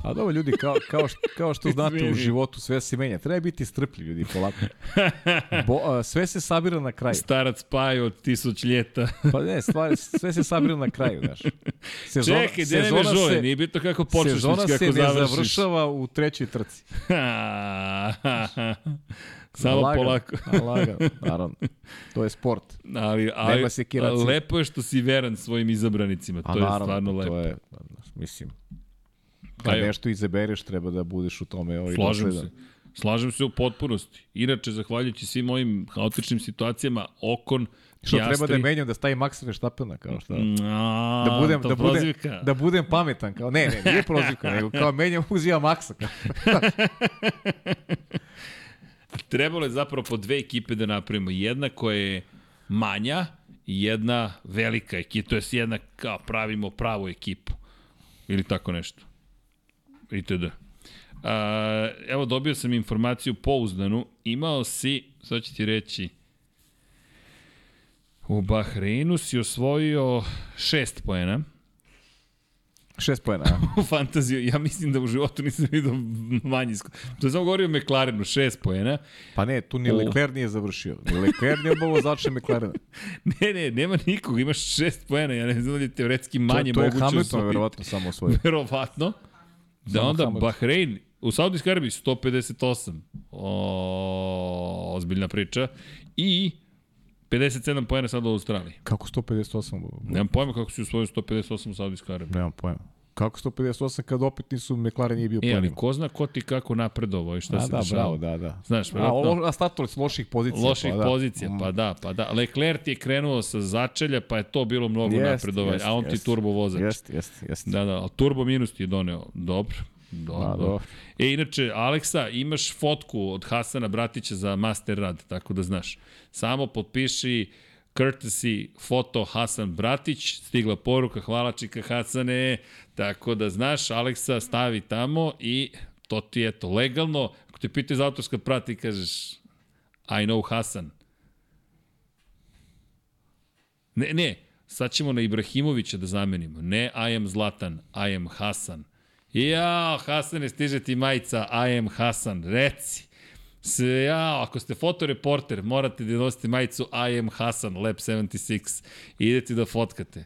A dobro, ljudi, kao, kao, što, kao što znate u životu sve se menja. Treba biti strpljiv, ljudi, polako. Bo, a, sve se sabira na kraju. starac Paj od tisuć ljeta. Pa ne, stvari, sve se sabira na kraju, znaš. Sezona, Čekaj, gde ne me žule, nije bitno kako počneš, sezona već se kako ne završiš. završava u trećoj trci. Samo Lagano, polako. Lagano, naravno. To je sport. Ali, ali Nema sekiracije. lepo je što si veran svojim izabranicima. A To je naravno, stvarno lepo. To je, mislim, kad Ajde. nešto izabereš, treba da budeš u tome ovaj, Slažem dosledan. se. Slažem se u potpunosti. Inače, zahvaljujući svim ovim haotičnim situacijama, Okon, Što Piastri... treba da menjam, da stavim Maxa Verstappena, kao što... A, Da budem, to da, budem, da budem pametan, kao, ne, ne, nije prozivka, nego kao menjam, uzimam Maxa. Trebalo je zapravo po dve ekipe da napravimo. Jedna koja je manja i jedna velika ekipa. To je jedna kao pravimo pravu ekipu. Ili tako nešto. Itd. A, evo dobio sam informaciju pouzdanu. Imao si, sad ću ti reći, u Bahreinu si osvojio šest poena. Šest pojena, a? u fantaziju. Ja mislim da u životu nisam vidio manji skor. To sam govorio o McLarenu, šest poena. Pa ne, tu ni O. Leclerc nije završio. Ni Leclerc nije obavo začne McLaren. Ne, ne, nema nikog, imaš šest poena, ja ne znam da je teoretski manje to, to je moguće Hamilton, osvojiti. verovatno, samo osvojio. Verovatno. Da Samo onda Hamilton. Bahrein, u Saudijskoj Arabiji 158. O, ozbiljna priča. I 57 poena sad u Australiji. Kako 158? Nemam pojma kako si usvojio 158 u Saudijskoj Arabiji. Nemam pojma. Kako 158 kad opet nisu McLaren nije bio E, ali ko zna ko ti kako napredovao i šta A se da, dešava. bravo, da, da. Znaš, A, lo, a stator s loših pozicija. loših pa, da. pozicija, pa da, pa da. Leclerc je krenuo sa začelja, pa je to bilo mnogo Jest, napredovanja, jest, a on ti jest. turbo vozač. Jeste, jeste, jeste. Da, da, ali turbo minus ti je doneo. Dobro. Dobro. Da, dobro. E, inače, Aleksa, imaš fotku od Hasana Bratića za master rad, tako da znaš. Samo potpiši courtesy foto Hasan Bratić, stigla poruka, hvala čika Hasane, tako da znaš, Aleksa stavi tamo i to ti je to legalno. Ako te pitaju za autorska prati, kažeš I know Hasan. Ne, ne, sad ćemo na Ibrahimovića da zamenimo. Ne I am Zlatan, I am Hasan. Jao, Hasane, stiže ti majica, I am Hasan, reci. Se, ja, ako ste fotoreporter, morate da nosite majicu I am Hasan, Lab 76. I idete da fotkate.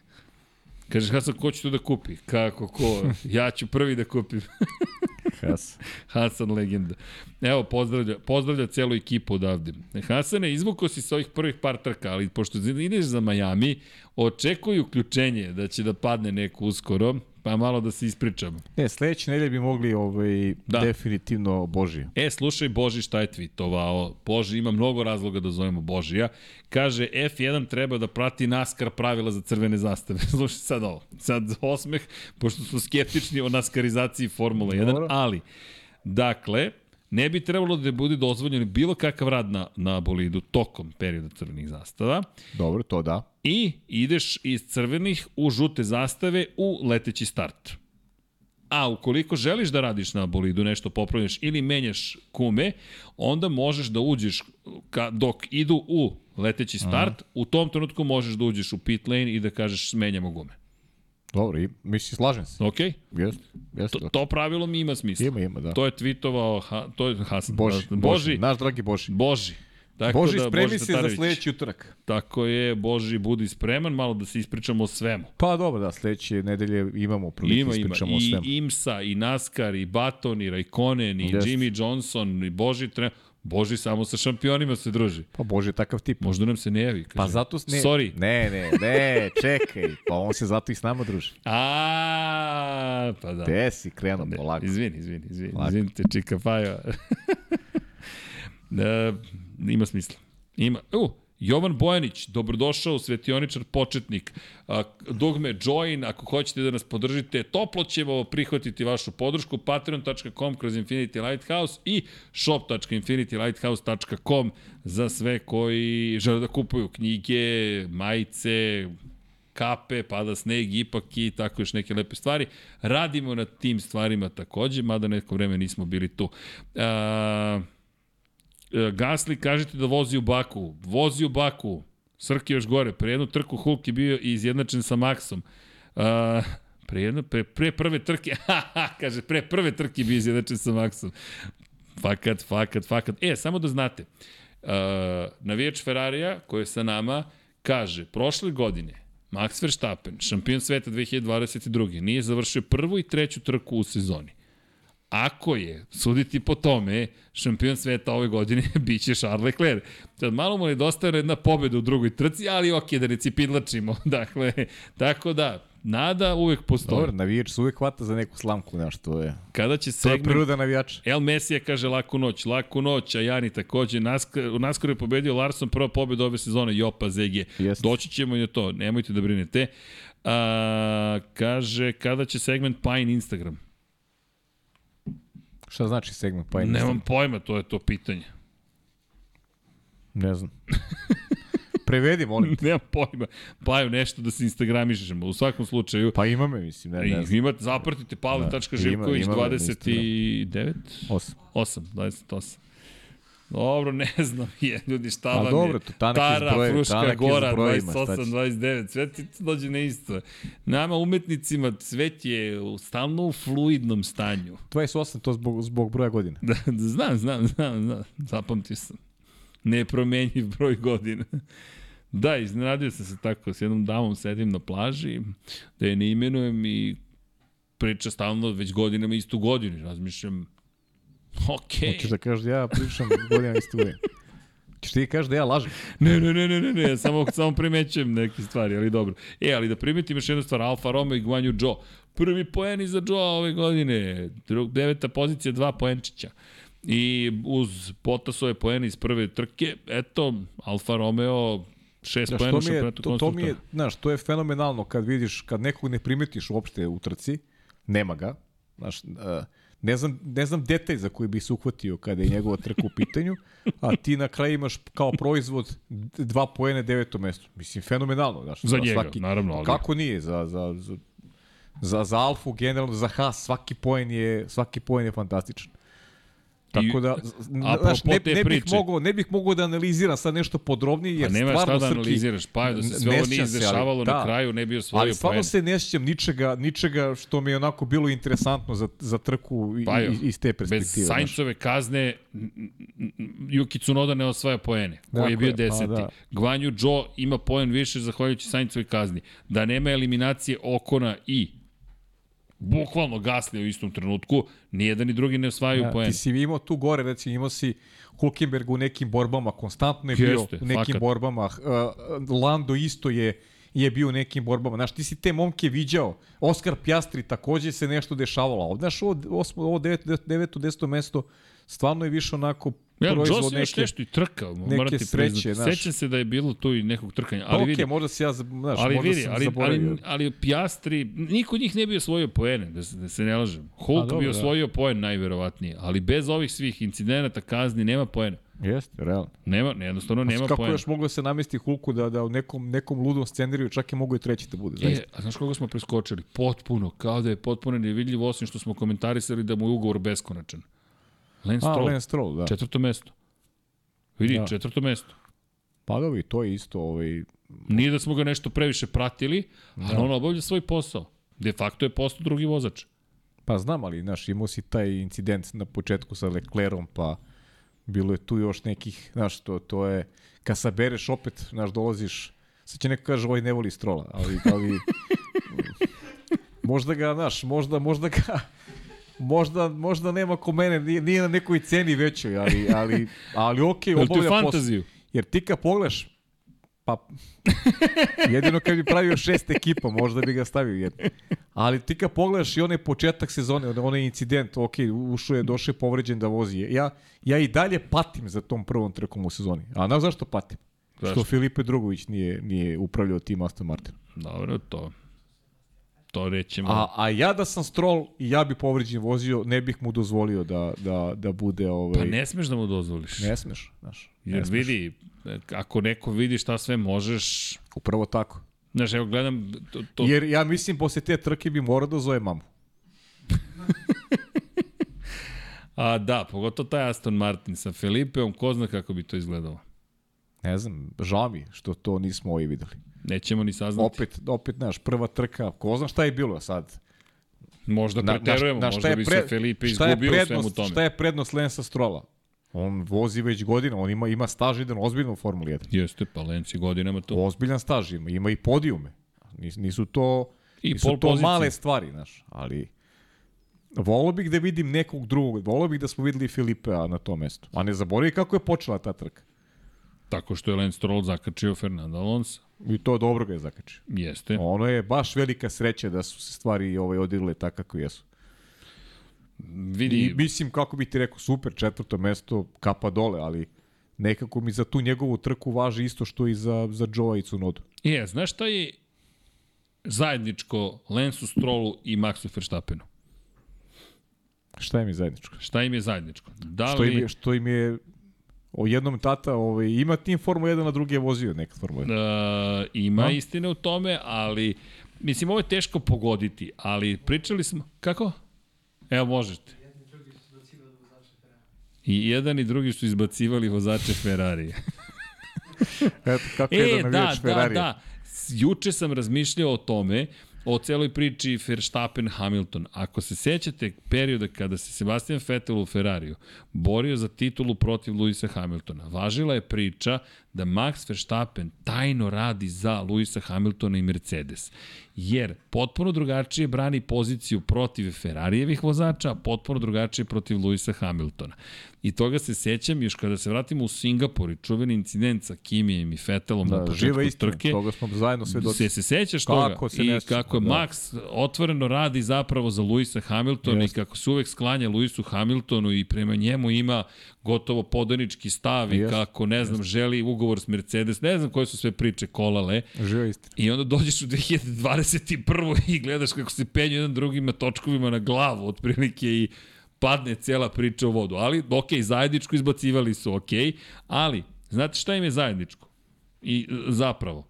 Kaže Hasan, ko će to da kupi? Kako, ko? Ja ću prvi da kupim. Has. Hasan legenda. Evo, pozdravlja, pozdravlja celu ekipu odavde. Hasane, izvukao si sa ovih prvih par trka, ali pošto ideš za Miami, očekuj uključenje da će da padne neko uskoro, pa malo da se ispričamo. Ne, sledeće nedelje bi mogli ovaj, Da. definitivno Božije. E, slušaj, Boži šta je tweetovao. Boži ima mnogo razloga da zovemo Božija. Kaže, F1 treba da prati NASCAR pravila za crvene zastave. Slušaj sad ovo. Sad osmeh, pošto smo skeptični o naskarizaciji Formula 1, Dobro. ali, dakle, ne bi trebalo da bude dozvoljen bilo kakav rad na, na bolidu tokom perioda crvenih zastava Dobro, to da. i ideš iz crvenih u žute zastave u leteći start. A ukoliko želiš da radiš na bolidu, nešto popravljaš ili menjaš kume, onda možeš da uđeš ka, dok idu u leteći start, u tom trenutku možeš da uđeš u pit lane i da kažeš menjamo gume. Dobro, i, mislim, slažem se. Ok? Jeste, jeste. To, to pravilo mi ima smisla. Ima, ima, da. To je tweetovao, ha, to je Hasan. Boži, Boži. Boži, naš dragi Boži. Boži. Tako Boži, da, spremi Boži se za sledeći utorak. Tako je, Boži, budi spreman, malo da se ispričamo o svemu. Pa dobro, da, sledeće nedelje imamo prilike Ima, da ima. ispričamo o I svemu. IMSA, i NASCAR, i Baton, i Raikkonen, i Jeste. Jimmy Johnson, i Boži tre... Boži samo sa šampionima se druži. Pa Boži je takav tip. Možda nam se ne javi. Kaže. Pa zato... Ne, Sorry. Ne, ne, ne, čekaj. Pa on se zato i s nama druži. A, pa da. Gde si krenuo Ne, polako? Izvini, izvini, izvini. Lako. Izvinite, čika Pajo. e, ima smisla. Ima. U, Jovan Bojanić, dobrodošao Svetioničar početnik. Dugme join, ako hoćete da nas podržite, toplo ćemo prihvatiti vašu podršku, patreon.com kroz Infinity Lighthouse i shop.infinitylighthouse.com za sve koji žele da kupuju knjige, majice, kape, pada sneg, ipak i tako još neke lepe stvari. Radimo na tim stvarima takođe, mada neko vreme nismo bili tu. E, Gasli, kažete da vozi u Baku. Vozi u Baku. Srki još gore. Pre jednu trku Hulk je bio izjednačen sa Maxom. A, Pre, jedno, pre, pre prve trke, kaže, pre prve trke bi izjednačen sa Maxom. Fakat, fakat, fakat. E, samo da znate, uh, navijač Ferrarija koji je sa nama kaže, prošle godine Max Verstappen, šampion sveta 2022. nije završio prvu i treću trku u sezoni. Ako je, suditi po tome, šampion sveta ove godine biće Charles Leclerc. Sad malo mu je dosta jedna pobeda u drugoj trci, ali ok, da ne cipidlačimo. Dakle, tako da, nada uvek postoji. Dobro, navijač se uvek hvata za neku slamku, znaš, to je... Kada će To je priroda navijača. El Mesija kaže laku noć, laku noć, a Jani takođe, Nask, u Naskaru je pobedio Larson, prva pobeda ove sezone, Jopa, ZG. Jeste. Doći ćemo i na to, nemojte da brinete. A, kaže, kada će segment Pine Instagram? Šta znači segment pa Nemam pojma, to je to pitanje. Ne znam. Prevedi, molim. te. Nemam pojma. Paju nešto da se instagramišemo. U svakom slučaju, Pa ima me, mislim, ne, ne znam. zapratite Ima- ima me na 29? Osam. 8, 28. Dobro, ne znam, je, ljudi, šta A vam dobro, je? to tanak Tara, izbroj- Fruška, tanak Gora, izbrojima, šta 28, će? 29, sve ti to dođe na isto. Nama, umetnicima, svet je stalno u fluidnom stanju. 28, to zbog, zbog broja godina. Da, znam, znam, znam, znam, zapamtio sam. Nepromenjiv broj godina. Da, iznenadio sam se tako, s jednom damom sedim na plaži, da je ne imenujem i priča stalno već godinama istu godinu. Razmišljam, okej. Hoćeš da kažeš da ja pričam godina isto vreme. Ćeš ti kažeš da ja lažem? Ne, ne, ne, ne, ne, ne, samo, samo primećujem neke stvari, ali dobro. E, ali da primetim još jednu stvar, Alfa Romeo i Guanju Joe. Prvi poeni za Joe ove godine, drug, deveta pozicija, dva poenčića. I uz Bottasove poene iz prve trke, eto, Alfa Romeo šest Znaš, poena u šampionatu to, to mi je, znaš, to je fenomenalno kad vidiš, kad nekog ne primetiš uopšte u trci, nema ga, znaš, uh, ne znam, ne znam detalj za koji bi se uhvatio kada je njegova trka u pitanju, a ti na kraju imaš kao proizvod dva poene deveto mesto. Mislim, fenomenalno. Znaš, Za njega, naravno, ali- Kako nije? Za, za, za, za, za Alfu, generalno za Haas, svaki poen je, svaki poen je fantastičan. Tako da, znaš, ne, ne, bih mogao, ne bih mogao da analiziram sad nešto podrobnije, jer Pa nema šta stvarno da Srki, analiziraš, pa da se sve ovo nije izdešavalo da. na kraju, ne bi osvojio Ali stvarno poen. se ne sjećam ničega, ničega što mi je onako bilo interesantno za, za trku i, Pa jo, iz te Bez perspektive. znaš. Sainzove kazne Yuki Tsunoda ne osvaja poene, koji je bio pa deseti. da. Gvanju Joe ima poen više zahvaljujući Sainzove kazni. Da nema eliminacije Okona i bukvalno Gasli u istom trenutku, nijedan ni drugi ne osvajaju Ja, poen. ti si imao tu gore, recimo imao si Hulkenberg u nekim borbama, konstantno je bio Jeste, u nekim fakat. borbama, uh, Lando isto je je bio u nekim borbama. Znaš, ti si te momke viđao. Oskar Pjastri takođe se nešto dešavalo. Ovde, znaš, ovo, osmo, ovo deveto, deveto, deseto mesto stvarno je više onako Ja, Joe se još nešto i trkao, moram ti priznati. Sećam se da je bilo tu i nekog trkanja, Pa ali okej, vidi, možda si ja, znaš, ali možda vidi, sam ali, zaboravio. ali, ali Pjastri, niko od njih ne bi osvojio poene, da se, da se ne lažem. Hulk dobro, bi da. osvojio poen najverovatnije, ali bez ovih svih incidenata, kazni, nema poena. Jeste, realno. Nema, jednostavno nema Kako poena. još moglo da se namesti Hulku da, da u nekom, nekom ludom scenariju čak i mogu i treći da bude, zaista. E, a znaš koga smo preskočili? Potpuno, kao da je potpuno nevidljiv, osim što smo komentarisali da mu je ugovor beskonačan. Lance A, Stroll, Lance Stroll, da. četvrto mesto. Vidi, Da. četvrto mesto. Pa dobro, i to je isto, ovaj, Nije da smo ga nešto previše pratili, ali Da. on obavlja svoj posao. De facto je postao drugi vozač. pa znam, ali, znaš, imao si taj incident na početku sa Leclerom, pa bilo je tu još nekih, znaš, to, to je, kad sabereš opet, znaš, dolaziš, sad će neko kaže, ovaj ne voli Strola, ali, ali možda ga, znaš, možda, možda ga, možda, možda nema ko mene, nije, nije na nekoj ceni većoj, ali, ali, ali okej, tu obavlja posao. fantaziju? Jer ti kad pogledaš, pa jedino kad bi pravio šest ekipa, možda bi ga stavio. Jer, ali ti kad pogledaš i onaj početak sezone, onaj- onaj incident, ok, ušao je, došao je povređen da vozi. Ja, ja i dalje patim za tom prvom trkom u sezoni. A znaš zašto patim? Zašto? Što Filipe Drugović nije, nije upravljao tim Aston Martin. Dobro, to to rećemo. A, a ja da sam Stroll i ja bi povređen vozio, ne bih mu dozvolio da, da, da bude... Ovaj, pa ne smeš da mu dozvoliš. ne smeš, znaš. Ne Jer smeš. vidi, ako neko vidi šta sve možeš, Upravo tako. znaš, evo gledam, to, to, Jer ja mislim posle te trke bi morao da zove mamu. a da, pogotovo taj Aston Martin sa Felipeom, ko zna kako bi to izgledalo. ne znam, žao mi što to nismo ovaj videli. Nećemo ni saznati. Opet, opet, naš, prva trka, ko zna šta je bilo sad. Možda Na- preterujemo, na- na možda je bi se Felipe je izgubio u svemu prednost- tome. Šta je prednost Lensa Strola? On vozi već godina, on ima, ima staž jedan ozbiljno u Formuli 1. Jeste, pa Lenci godinama to. Ozbiljan staž ima, ima i podijume. Nis, nisu to, I nisu to pozicije. male stvari, znaš, ali volio bih da vidim nekog drugog, volio bih da smo videli Filipea na tom mestu. A ne zaboravi kako je počela ta trka. Tako što je Lance Stroll zakačio Fernanda Alonso. I to dobro ga je zakačio. Jeste. Ono je baš velika sreća da su se stvari ovaj, odirile tako kako jesu. Vidi, I mislim, kako bi ti rekao, super, četvrto mesto, kapa dole, ali nekako mi za tu njegovu trku važi isto što i za, za Joe i Cunodu. je, znaš šta je zajedničko Lensu Strollu i Maxu Verstappenu? Šta je mi zajedničko? Šta im je zajedničko? Da Što im li... je, što im je o jednom tata ovaj, ima tim Formula 1, a drugi je vozio neka Formula 1. Uh, ima No. istine u tome, ali mislim ovo je teško pogoditi, ali pričali smo kako? Evo možete. I jedan i drugi su izbacivali vozače Ferrari. Eto, kako e, jedan da, da, Ferrari. da. S- Juče sam razmišljao o tome, o celoj priči Verstappen-Hamilton. Ako se sećate perioda kada se Sebastian Vettel u Ferrariju borio za titulu protiv Luisa Hamiltona, važila je priča da Max Verstappen tajno radi za Luisa Hamiltona i Mercedes. Jer potpuno drugačije brani poziciju protiv Ferrarijevih vozača, a potpuno drugačije protiv Luisa Hamiltona. I toga se sećam još kada se vratimo u Singapur i čuveni incident sa Kimijem i Vettelom na Da, početku živa istina, trke. toga smo zajedno svedoci. Se, se sećaš Kako toga? se I sećam, kako je da. Max otvoreno radi zapravo za Luisa Hamiltona Jeste. i kako se uvek sklanja Luisu Hamiltonu i prema njemu ima gotovo podanički stav i Jeste. kako, ne znam, želi ugovor s Mercedes, ne znam koje su sve priče kolale. Živa istina. I onda dođeš u 2021. i gledaš kako se penju jedan drugima točkovima na glavu, otprilike i padne cela priča u vodu. Ali, ok, zajedničko izbacivali su, ok, ali, znate šta im je zajedničko? I zapravo,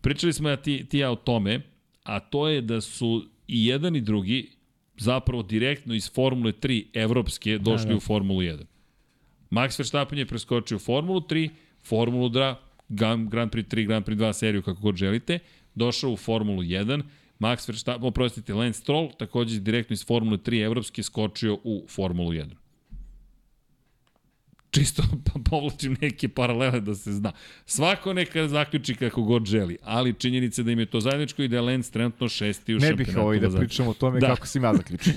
pričali smo ja ti, ti ja o tome, a to je da su i jedan i drugi zapravo direktno iz Formule 3 evropske došli da, da. u Formulu 1. Max Verstappen je preskočio Formulu 3, Formulu 2, Grand Prix 3, Grand Prix 2 seriju, kako god želite, došao u Formulu 1, Max Verstappen, oprostite, Lance Stroll, takođe direktno iz Formule 3 evropske skočio u Formulu 1. Čisto pa povlačim neke paralele da se zna. Svako neka zaključi kako god želi, ali činjenica da im je to zajedničko i da je Lance trenutno šesti u Ne šampionatu. bih ovaj da pričamo o tome Da. kako si ja zaključio.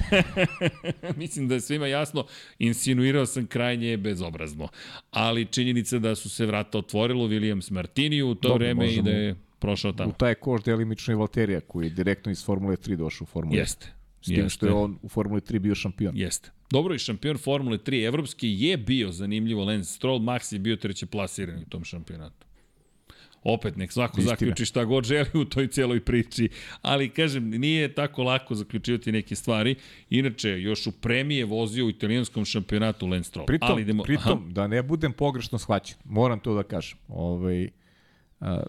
Mislim da je svima jasno, insinuirao sam krajnje bezobrazno. Ali činjenica da su se vrata otvorilo Williams Martiniju u to Dobro, vreme i možemo- da je prošao U tamo. taj koš delimično i Valterija koji je direktno iz Formule 3 došao u Formulu 1. Jeste. S tim što je Jeste. on u Formuli 3 bio šampion. Jeste. Dobro i šampion Formule 3 evropski je bio zanimljivo Lance Stroll, Max je bio treće plasiran u tom šampionatu. Opet, nek svako Istina. zaključi šta god želi u toj cijeloj priči. Ali, kažem, nije tako lako zaključivati neke stvari. Inače, još u premije vozio u italijanskom šampionatu Lance Stroll. Pritom, Ali idemo, pritom da ne budem pogrešno shvaćen, moram to da kažem. Ovaj, a,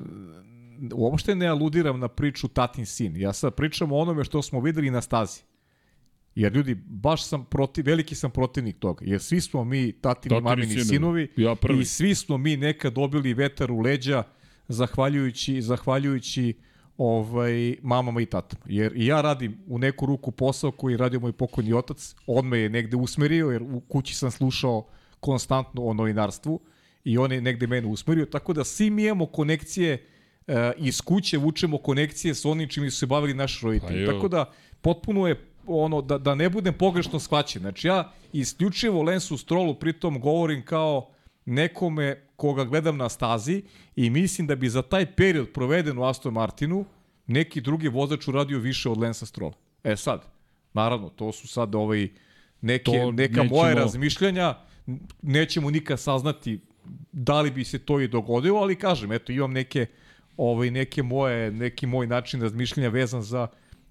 uopšte ne aludiram na priču tatin sin. Ja sad pričam o onome što smo videli na stazi. Jer ljudi, baš sam protiv, veliki sam protivnik toga. Jer svi smo mi tatini, Tatini mamini sinovi. sinovi. Ja prvi. I svi smo mi nekad dobili vetar u leđa zahvaljujući, zahvaljujući ovaj, mamama i tatama. Jer i ja radim u neku ruku posao koji radio moj pokojni otac. On me je negde usmerio, jer u kući sam slušao konstantno o novinarstvu i on je negde mene usmerio. Tako da svi mi imamo konekcije e, iz kuće, vučemo konekcije s onim čim su se bavili naši Pa roditelji. jo. Tako da potpuno je ono da, da ne budem pogrešno shvaćen. Znači ja isključivo Lensu Strolu pritom govorim kao nekome koga gledam na stazi i mislim da bi za taj period proveden u Aston Martinu neki drugi vozač uradio više od Lensa Strola. E sad, naravno, to su sad ovaj neke, To neka nećemo- moje razmišljanja, nećemo nikad saznati da li bi se to i dogodilo, ali kažem, eto, imam neke, ovaj, neke moje, neki moj način razmišljanja vezan za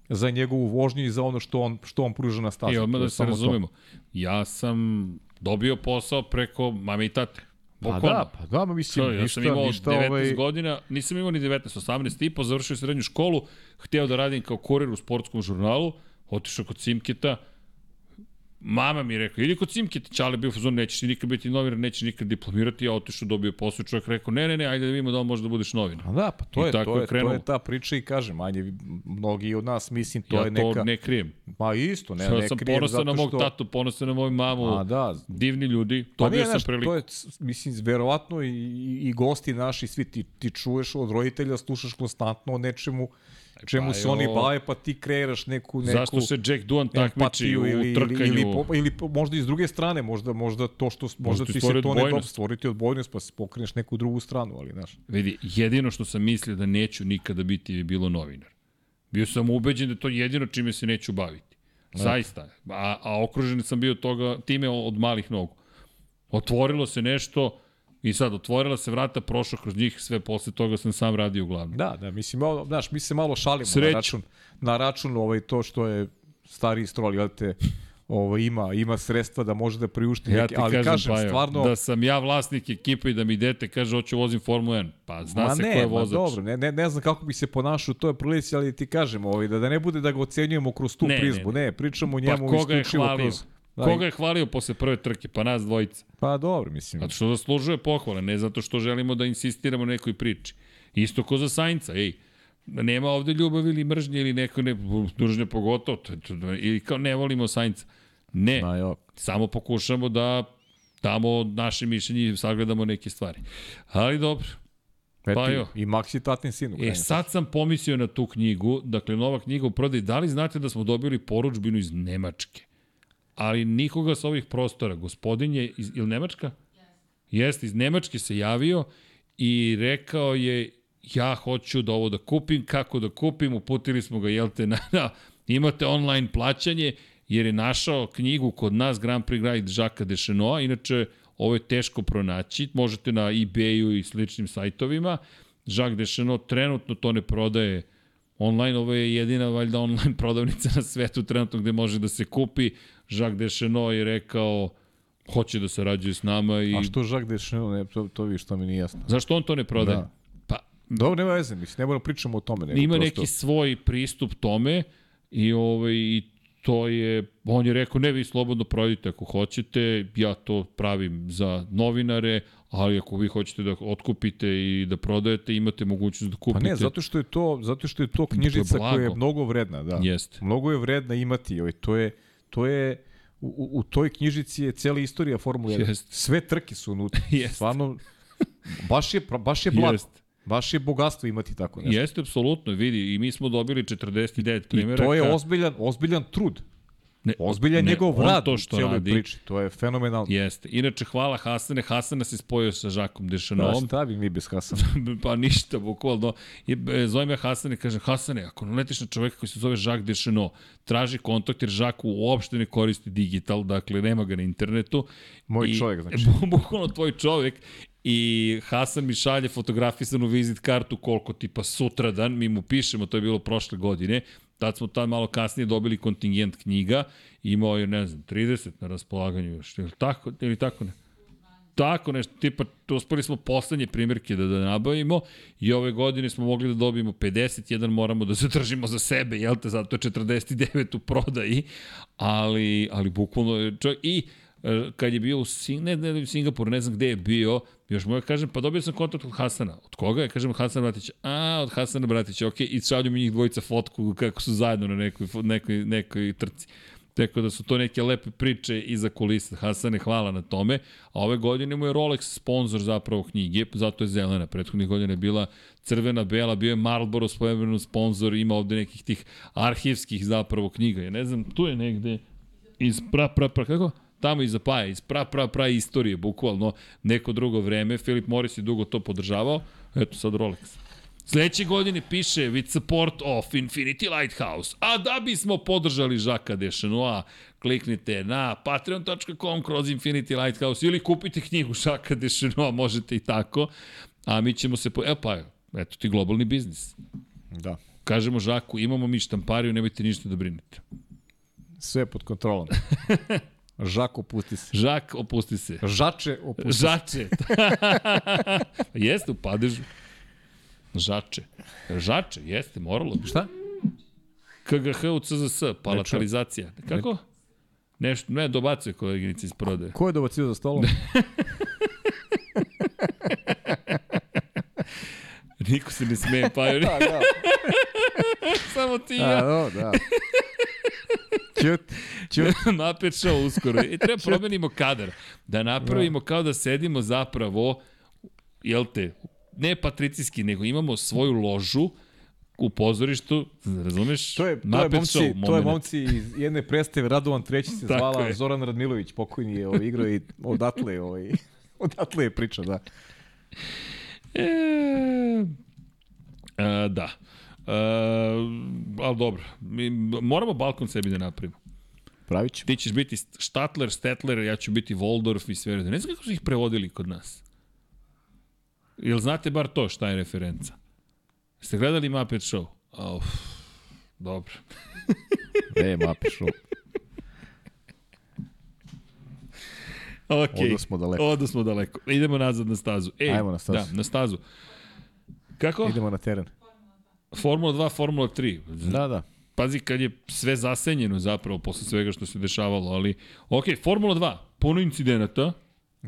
za njegovu vožnju i za ono što on, što on pruža na stazi. I odmah da se samo to. razumemo. Ja sam dobio posao preko mame i tate. Pa da, pa da, ma mislim, ja ništa, sam imao ništa, 19 ovaj, godina, nisam imao ni 19, 18 i po, završio srednju školu, hteo da radim kao kurir u sportskom žurnalu, otišao kod Simketa, Mama mi je rekao, idi kod Simke, Čale bio u fazonu, nećeš ti nikad biti novinar, nećeš nikad diplomirati, ja otišao, dobio posao, čovjek rekao, ne, ne, ne, ajde da vidimo da li možeš da budeš novinar. A da, pa to I je, to je je, to krenulo. je ta priča i kažem, ajde, mnogi od nas, mislim, to ja je to neka... ne krijem. Ma isto, ne, Ja ne sam krijem ponosan na mog što... tatu, ponosan na moju mamu, A da, divni ljudi, Pa dobio nije, sam znaš, priliku. to je, mislim, verovatno i, i gosti naši, svi ti, ti čuješ od roditelja, slušaš konstantno o nečemu čemu se oni bave, pa ti kreiraš neku, neku Zašto se Jack Duan takmiči u ili, trkanju? ili, ili, ili možda i s druge strane, možda, možda to što, možda ti ti se to ne dobro stvoriti odbojnost, pa se pokreneš neku drugu stranu, ali znaš. Vidi, jedino što sam mislio da neću nikada biti je bilo novinar. Bio sam ubeđen da to jedino čime se neću baviti. Zaista. A, a okružen sam bio toga, time od malih nogu. Otvorilo se nešto i sad otvorila se vrata, prošao kroz njih, sve posle toga sam sam radio uglavnom. Da, da, mislim, malo, znaš, mi se malo šalimo Sreću. na račun, na račun ovaj, to što je stari strol, jel te, ovaj, ima, ima sredstva da može da priušti Ja neke, ali kažem, kažem, pa, stvarno, da sam ja vlasnik ekipe i da mi dete kaže hoću vozim Formulu 1. Pa zna ma se ne, ko je ma vozač. dobro, ne, ne, ne znam kako bi se ponašao u toj prilici, ali ti kažem, ovaj, da, da ne bude da ga ocenjujemo kroz tu Ne, ne, prizmu, ne. ne, pričamo o Pa njemu je isključivo kroz... Koga je hvalio posle prve trke? Pa nas dvojica. Pa dobro, mislim. Zato što zaslužuje pohvale, ne zato što želimo da insistiramo na nekoj priči. Isto ko za Sainca, ej, nema ovde ljubavi ili mržnje ili neko ne, mržnje pogotovo, to, to, to, ili kao ne volimo Sainca. Ne, Ma samo pokušamo da damo naše mišljenje sagledamo neke stvari. Ali dobro, eto, pa jo. i Maxi tatin sin. E, sad sam pomislio na tu knjigu, dakle, nova knjiga u prodaju. Da li znate da smo dobili poručbinu iz Nemačke? Ali nikoga sa ovih prostora. Gospodin je iz, ili Nemačka? Jeste, iz Nemačke se javio i rekao je ja hoću da ovo da kupim, kako da kupim, uputili smo ga, jel te, na, na, imate online plaćanje, jer je našao knjigu kod nas Grand Prix Guide Žaka Dešenoa, inače ovo je teško pronaći, možete na eBayu i sličnim sajtovima, Jacques Deschenot trenutno to ne prodaje online, ovo je jedina valjda online prodavnica na svetu trenutno gde može da se kupi. Jacques Deschenot je rekao hoće da sarađuje s nama i A što Jacques Deschenel, ne, to, to vi što mi nije jasno. zašto on to ne prodaje? Da. Pa Dobro, nema veze, mislim, ne moramo pričamo o tome. Nego ima prosto, neki svoj pristup tome i ovaj i to je, on je rekao, ne, vi slobodno prodajte ako hoćete, ja to pravim za novinare, ali ako vi hoćete da otkupite i da prodajete, imate mogućnost da Pa kupite. ne, zato što je to, zato što je to knjižica blago. koja je mnogo vredna, da. Jeste. Mnogo je vredna imati, ovaj, to je, to je, u, u- toj knjižici je cela istorija Formule 1. Jeste. Sve trke su unutra. Jeste. Stvarno, baš je, baš je blago. Jeste. Baš je bogatstvo imati tako nešto. Jeste, apsolutno, vidi, i mi smo dobili 49 I primjeraka. to je ozbiljan, ozbiljan trud. Ne, Ozbiljan ne, njegov rad to što cijeloj radi, priči. To je fenomenalno. Jeste. Inače, hvala Hasane. Hasana se spojio sa Žakom Da, Dešanovom. šta bi mi bez Hasana? pa ništa, bukvalno. E, zovem ja Hasane i kažem, Hasane, ako naletiš na čoveka koji se zove Jacques Deschenot, traži kontakt jer Jacques uopšte ne koristi digital, dakle nema ga na internetu. Moj I, čovjek, znači. bu- Bukvalno tvoj čovjek. I Hasan mi šalje fotografisanu vizit kartu koliko tipa sutradan, mi mu pišemo, to je bilo prošle godine, tad smo tad malo kasnije dobili kontingent knjiga, imao je, ne znam, 30 na raspolaganju još, ili tako, ili tako ne? Tako nešto, tipa, uspeli smo poslednje primjerke da, da nabavimo i ove godine smo mogli da dobijemo 51, moramo da zadržimo za sebe, jel te, zato je 49 u prodaji, ali, ali bukvalno je čovjek, i e, kad je bio u Sing, ne, ne, Singapuru, ne znam gde je bio, još mu kažem, pa dobio sam kontakt od Hasana. Od koga? Ja kažem Hasan Bratića. A, od Hasana Bratića, ok. I šalju mi njih dvojica fotku kako su zajedno na nekoj, nekoj, nekoj trci. Tako da su to neke lepe priče iza kulisa. Hasane, hvala na tome. A ove godine mu je Rolex sponsor zapravo knjige, zato je zelena. Prethodnih godina je bila crvena, bela, bio je Marlboro svojevremeno sponsor, ima ovde nekih tih arhivskih zapravo knjiga. Ja ne znam, tu je negde iz pra, pra, pra, kako? Tamo iza paja, iz pra, pra, pra istorije, bukvalno neko drugo vreme. Philip Morris je dugo to podržavao, eto sad Rolex. Sledeće godine piše with support of Infinity Lighthouse. A da bismo podržali Žaka Dešenoa, kliknite na patreon.com kroz Infinity Lighthouse ili kupite knjigu Žaka Dešenoa, možete i tako. A mi ćemo se... Po... E pa, eto ti globalni biznis. Da. Kažemo Žaku, imamo mi štampariju, nemojte ništa da brinete. Sve pod kontrolom. Žak opusti se. Žak, opusti se. Žače opusti se. Žače. jeste, u padežu. Žače. Žače, jeste, moralo bi. Šta? KGH u CZS, palatalizacija. Kako? Nešto, ne, dobacuje koleginica iz prodaje. Ko je dobacio za stolom? Niko se ne smeje, pa je da, da. samo ti i A, ja. da, da. Ćut, ćut. Show uskoro. I treba promenimo kadar. Da napravimo kao da sedimo zapravo, jel te, ne patricijski, nego imamo svoju ložu u pozorištu, razumeš? To je, to je, momci, to je momci iz jedne predstave, Radovan Treći se zvala, je. Zoran Radmilović, pokojni je ovaj, igrao i odatle, ovaj, odatle je priča, da. E, e, da. E, ali dobro, mi moramo balkon sebi da napravimo. Pravit ću. Ti ćeš biti Statler, Stetler, ja ću biti Waldorf i sve. Ne znam kako su ih prevodili kod nas. Jel znate bar to šta je referenca? Ste gledali Muppet Show? Uf, dobro. E, mapi šou. Ok. Odo smo daleko. Odo smo daleko. Idemo nazad na stazu. Ej, Ajmo na stazu. Da, na stazu. Kako? Idemo na teren. Formula 2, Formula 3. Da, da. Pazi kad je sve zasenjeno zapravo posle svega što se dešavalo, ali ok, Formula 2, puno incidenata,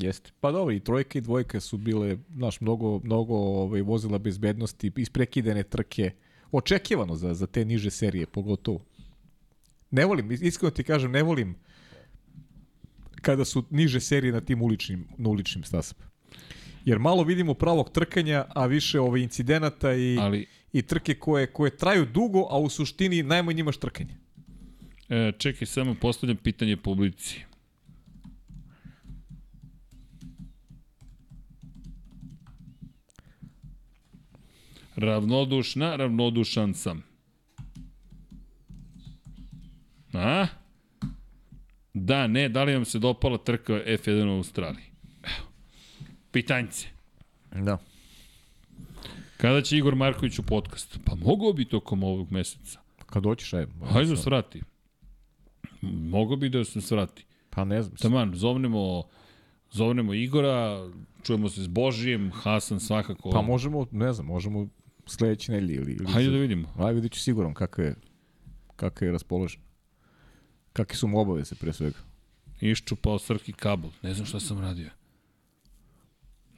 Jeste. Pa dobro, i trojka i dvojka su bile, znaš, mnogo, mnogo ovaj, vozila bezbednosti, isprekidene trke. Očekivano za, za te niže serije, pogotovo. Ne volim, iskreno ti kažem, ne volim kada su niže serije na tim uličnim, na uličnim stasama. Jer malo vidimo pravog trkanja, a više ove incidenata i, ali i trke koje, koje traju dugo, a u suštini najmanje imaš trkanje. e, čekaj, samo postavljam pitanje publici. Ravnodušna, ravnodušan sam. A? Da, ne, da li vam se dopala trka F1 u Australiji? Evo. Pitanjce. Da. Kada će Igor Marković u podcast? Pa mogao bi tokom ovog meseca. Kad doćeš, aj. Hajde da svrati. Mogao bi da se svrati. Pa ne znam. Taman, zovnemo, zovnemo Igora, čujemo se s Božijem, Hasan svakako. Pa možemo, ne znam, možemo sledeće nedelje ili... ili Hajde da vidimo. Aj, vidit ću siguran kakav je, kakav je raspoložen. Kakve su mu obaveze, pre svega. Iščupao Srki kabel. Ne znam šta sam radio.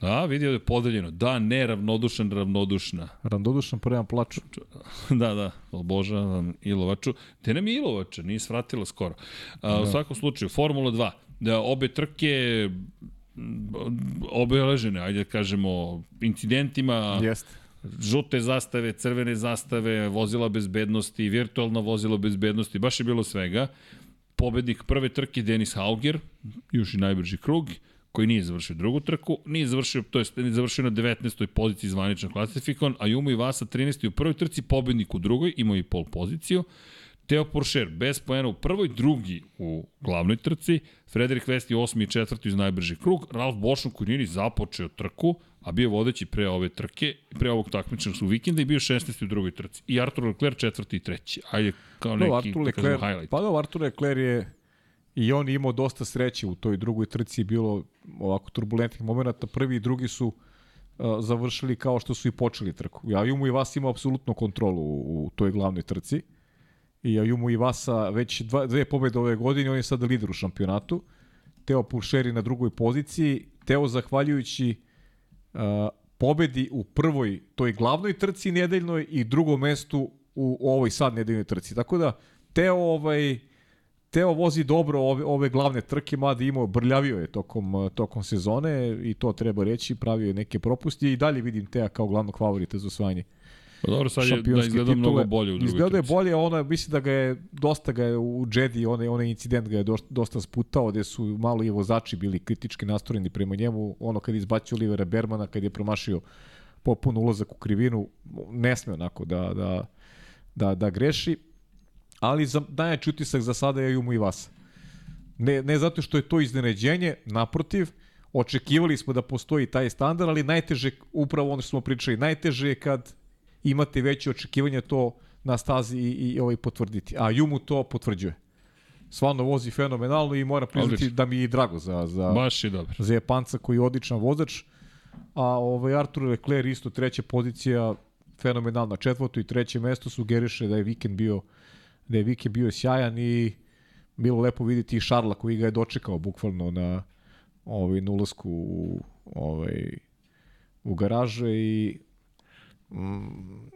Da, vidio da je podeljeno. Da, ne, ravnodušan, ravnodušna. Randodušan prema plaču. da, da, obožavam Ilovaču. Te nam je Ilovača, nije svratila skoro. A, u svakom slučaju, Formula 2, da obe trke obeležene, ajde da kažemo, incidentima, Jeste. žute zastave, crvene zastave, vozila bezbednosti, virtualna vozila bezbednosti, baš je bilo svega. Pobednik prve trke Denis Hauger, još i najbrži krug, koji nije završio drugu trku, nije završio, to jest nije završio na 19. poziciji zvanično klasifikovan, a Jumo i Vasa 13. u prvoj trci, pobednik u drugoj, imao i pol poziciju. Teo Porcher bez poena u prvoj, drugi u glavnoj trci, Frederik Vesti osmi i četvrti uz najbrži krug, Ralf Bošno koji nije ni započeo trku, a bio vodeći pre ove trke, pre ovog takmičnog su vikenda i bio 16. u drugoj trci. I Artur Leclerc četvrti i treći. Ajde, kao neki, No, Artur da Leclerc, highlight. pa da, Artur Leclerc je i on je imao dosta sreće u toj drugoj trci, je bilo ovako turbulentnih momenta. Prvi i drugi su završili kao što su i počeli trku. Ja Jumu i Vas ima apsolutno kontrolu u, u toj glavnoj trci. I ja Jumu i Vasa već dva, dve pobede ove godine, on je sada lider u šampionatu. Teo Pulšeri na drugoj poziciji. Teo zahvaljujući uh, pobedi u prvoj toj glavnoj trci nedeljnoj i drugom mestu u ovoj sad nedeljnoj trci. Tako da Teo ovaj Teo vozi dobro ove, ove glavne trke, mada imao, brljavio je tokom, uh, tokom sezone i to treba reći, pravio je neke propusti i dalje vidim Teja kao glavnog favorita za osvajanje Pa dobro, sad je da izgleda mnogo bolje u drugoj Izgleda je bolje, ona, mislim da ga je, dosta ga je u Jedi, onaj, onaj incident ga je dosta, dosta sputao, gde su malo i vozači bili kritički nastrojeni prema njemu, ono kad je izbacio Olivera Bermana, kad je promašio popun ulazak u krivinu, ne sme onako da, da, da, da greši, ali za, najjači utisak za sada je Jumu i Vasa. Ne, ne zato što je to iznenađenje, naprotiv, očekivali smo da postoji taj standard, ali najteže, upravo ono što smo pričali, najteže je kad imate veće očekivanja to na stazi i, i ovaj potvrditi. A Jumu to potvrđuje. Stvarno vozi fenomenalno i mora priznati Odlično. da mi je drago za, za, Baš je dobro. za Japanca koji je odličan vozač. A ovaj Artur Leclerc isto treća pozicija fenomenalna. Četvrto i treće mesto sugeriše da je vikend bio da je vikend bio sjajan i bilo lepo vidjeti i Šarla koji ga je dočekao bukvalno na ovaj, na ulasku u, ovaj, u garaže i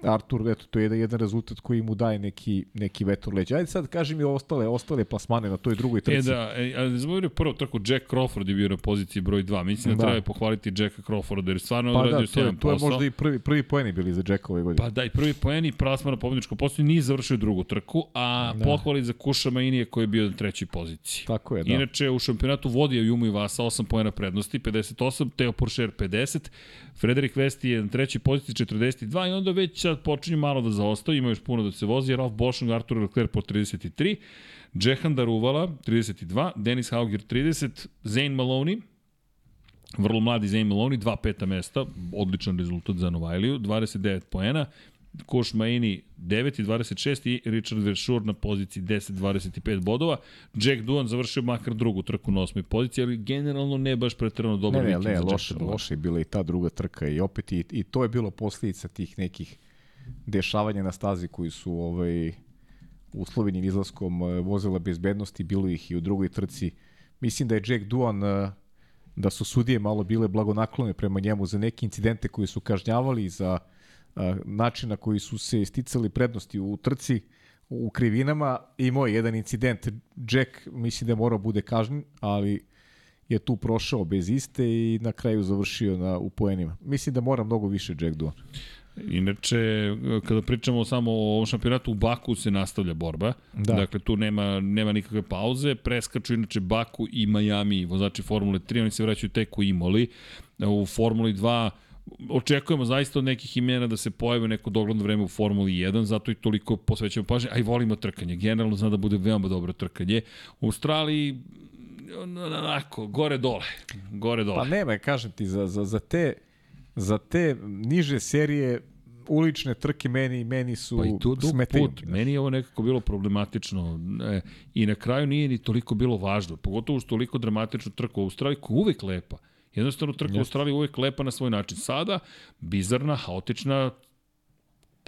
Artur, eto, to je jedan, jedan rezultat koji mu daje neki, neki vetor leđa. Ajde sad kaži mi ostale, ostale plasmane na toj drugoj trci. E da, e, ali ne zaboravio prvo trku, Jack Crawford je bio na poziciji broj 2. Mislim da, Da. treba pohvaliti Jacka Crawforda jer je stvarno pa odradio da, to je, to je možda i prvi, prvi poeni bili za Jacka ove godine. Pa da, i prvi poen i plasman na pobedničkom postoju nije završio drugu trku, a Da. pohvali za Kuša Mainije koji je bio na trećoj poziciji. Tako je, da. Inače, u šampionatu vodio Jumu i Vasa 8 poena prednosti, 58, Teo Porcher 50, Frederik Vesti je na trećoj poziciji 42 i onda već sad počinju malo da zaostaju, ima još puno da se vozi, Ralf Boschung, Artur Leclerc po 33, Džehan Daruvala 32, Denis Hauger 30, Zane Maloney, vrlo mladi Zane Maloney, dva peta mesta, odličan rezultat za Novajliju, 29 poena, Koš Maini 9 i 26 i Richard Veršur na poziciji 10-25 bodova. Jack Duan završio makar drugu trku na osmoj poziciji, ali generalno ne baš pretrano dobar Ne, ne, ne, loše, loše je bila i ta druga trka i opet i, i to je bilo posljedica tih nekih dešavanja na stazi koji su ovaj, uslovljenim izlaskom eh, vozila bezbednosti, bilo ih i u drugoj trci. Mislim da je Jack Duan eh, da su sudije malo bile blagonaklone prema njemu za neke incidente koji su kažnjavali za način na koji su se sticali prednosti u trci u krivinama. Imao je jedan incident. Jack mislim da je morao bude kažnjen, ali je tu prošao bez iste i na kraju završio na, u poenima. Mislim da mora mnogo više Jack Duan. Inače, kada pričamo samo o ovom šampionatu, u Baku se nastavlja borba. Da. Dakle, tu nema, nema nikakve pauze. Preskaču inače Baku i Miami, vozači Formule 3, oni se vraćaju tek u Imoli. U Formuli 2 očekujemo zaista od nekih imena da se pojave neko dogledno vreme u Formuli 1, zato i toliko posvećujemo pažnje, a i volimo trkanje. Generalno zna da bude veoma dobro trkanje. U Australiji onako, gore dole. Gore dole. Pa nema, kažem ti, za, za, za, te, za te niže serije ulične trke meni meni su Pa i tu dug smetaju. put. Meni je ovo nekako bilo problematično. E, I na kraju nije ni toliko bilo važno. Pogotovo što toliko dramatičnu trku u Australiji koja je uvek lepa. Jednostavno trka u Australiji uvek lepa na svoj način. Sada, bizarna, haotična,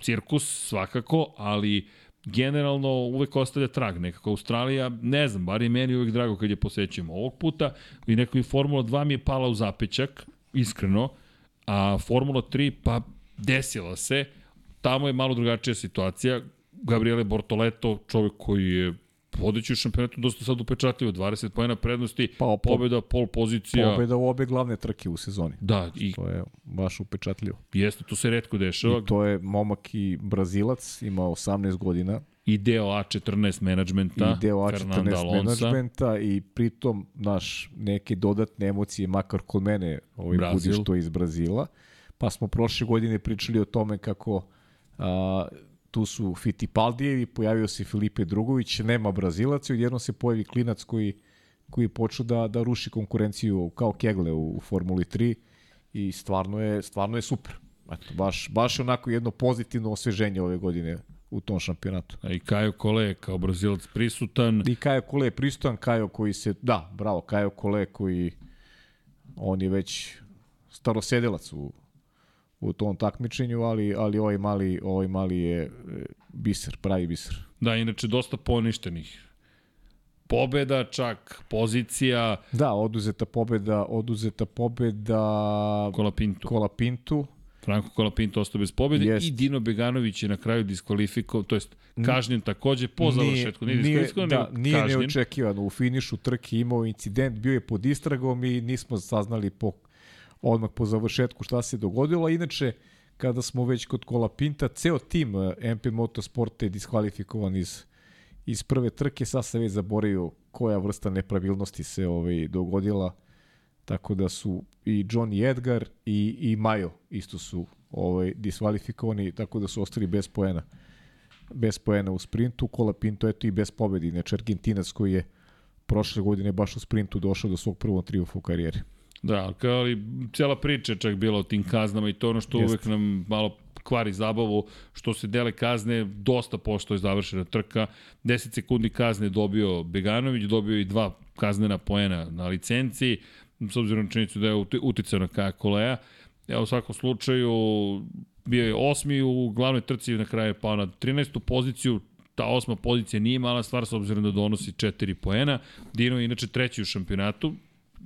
cirkus svakako, ali generalno uvek ostavlja trag. Nekako Australija, ne znam, bar je meni uvek drago kad je posećujemo ovog puta i neko i Formula 2 mi je pala u zapećak, iskreno, a Formula 3 pa desila se, tamo je malo drugačija situacija. Gabriele Bortoleto, čovjek koji je vodeći u šampionatu dosta sad upečatljivo, 20 pojena prednosti, Pa, po- pobjeda, pol pozicija. Pobeda u obe glavne trke u sezoni. Da, i To je baš upečatljivo. jeste, to se redko dešava. I to je momak i Brazilac, ima 18 godina, I deo A14 menadžmenta, i deo Fernanda A14 Alonsa. menadžmenta i pritom naš neke dodatne emocije, makar kod mene ovaj Brazil. budi što iz Brazila. Pa smo prošle godine pričali o tome kako a, tu su Fittipaldijevi, pojavio se Filipe Drugović, nema Brazilaca i odjedno se pojavi klinac koji koji je počeo da, da ruši konkurenciju kao kegle u, u Formuli 3 i stvarno je, stvarno je super. Eto, baš, baš je onako jedno pozitivno osveženje ove godine u tom šampionatu. A i Kajo Kole je kao brazilac prisutan. I Kajo Kole je pristojan, Kajo koji se, da, bravo, Kajo Kole koji, on je već starosedilac u, u tom takmičenju, ali, ali ovaj, mali, ovaj mali je e, biser, pravi biser. Da, inače dosta poništenih. Pobeda, čak pozicija, Da, oduzeta pobeda, oduzeta pobeda Kolapintu. Kola Pintu, Franko Kolapinto ostao bez pobjede Jest. i Dino Beganović je na kraju diskvalifikovan, to jest kažnjen takođe po završetku. Nije, nije, diskvalifikovan, da, nego nije kažnjen. neočekivano. U finišu trke imao incident, bio je pod istragom i nismo saznali po, odmah po završetku šta se dogodilo. Inače, kada smo već kod kola Pinta, ceo tim eh, MP Motorsporta je diskvalifikovan iz, iz prve trke. Sad se već zaboravio koja vrsta nepravilnosti se ovaj, dogodila. Tako da su i John i Edgar i, i Majo isto su ovaj, diskvalifikovani, tako da su ostali bez poena bez poena u sprintu, Kola Pinto eto i bez pobedi, znači Argentinac koji je prošle godine baš u sprintu došao do svog prvog triumfa u karijeri. Da, kao ali cijela priča čak bila o tim kaznama i to ono što Jeste. uvek nam malo kvari zabavu, što se dele kazne, dosta pošto je završena trka, 10 sekundi kazne dobio Beganović, dobio i dva kaznena poena na licenciji, s obzirom na činjenicu da je uti- uticao na Kaja Koleja. Evo, u svakom slučaju, bio je osmi u glavnoj trci, na kraju je pao na 13. poziciju, ta osma pozicija nije mala stvar s obzirom da donosi 4 poena. Dino je inače treći u šampionatu,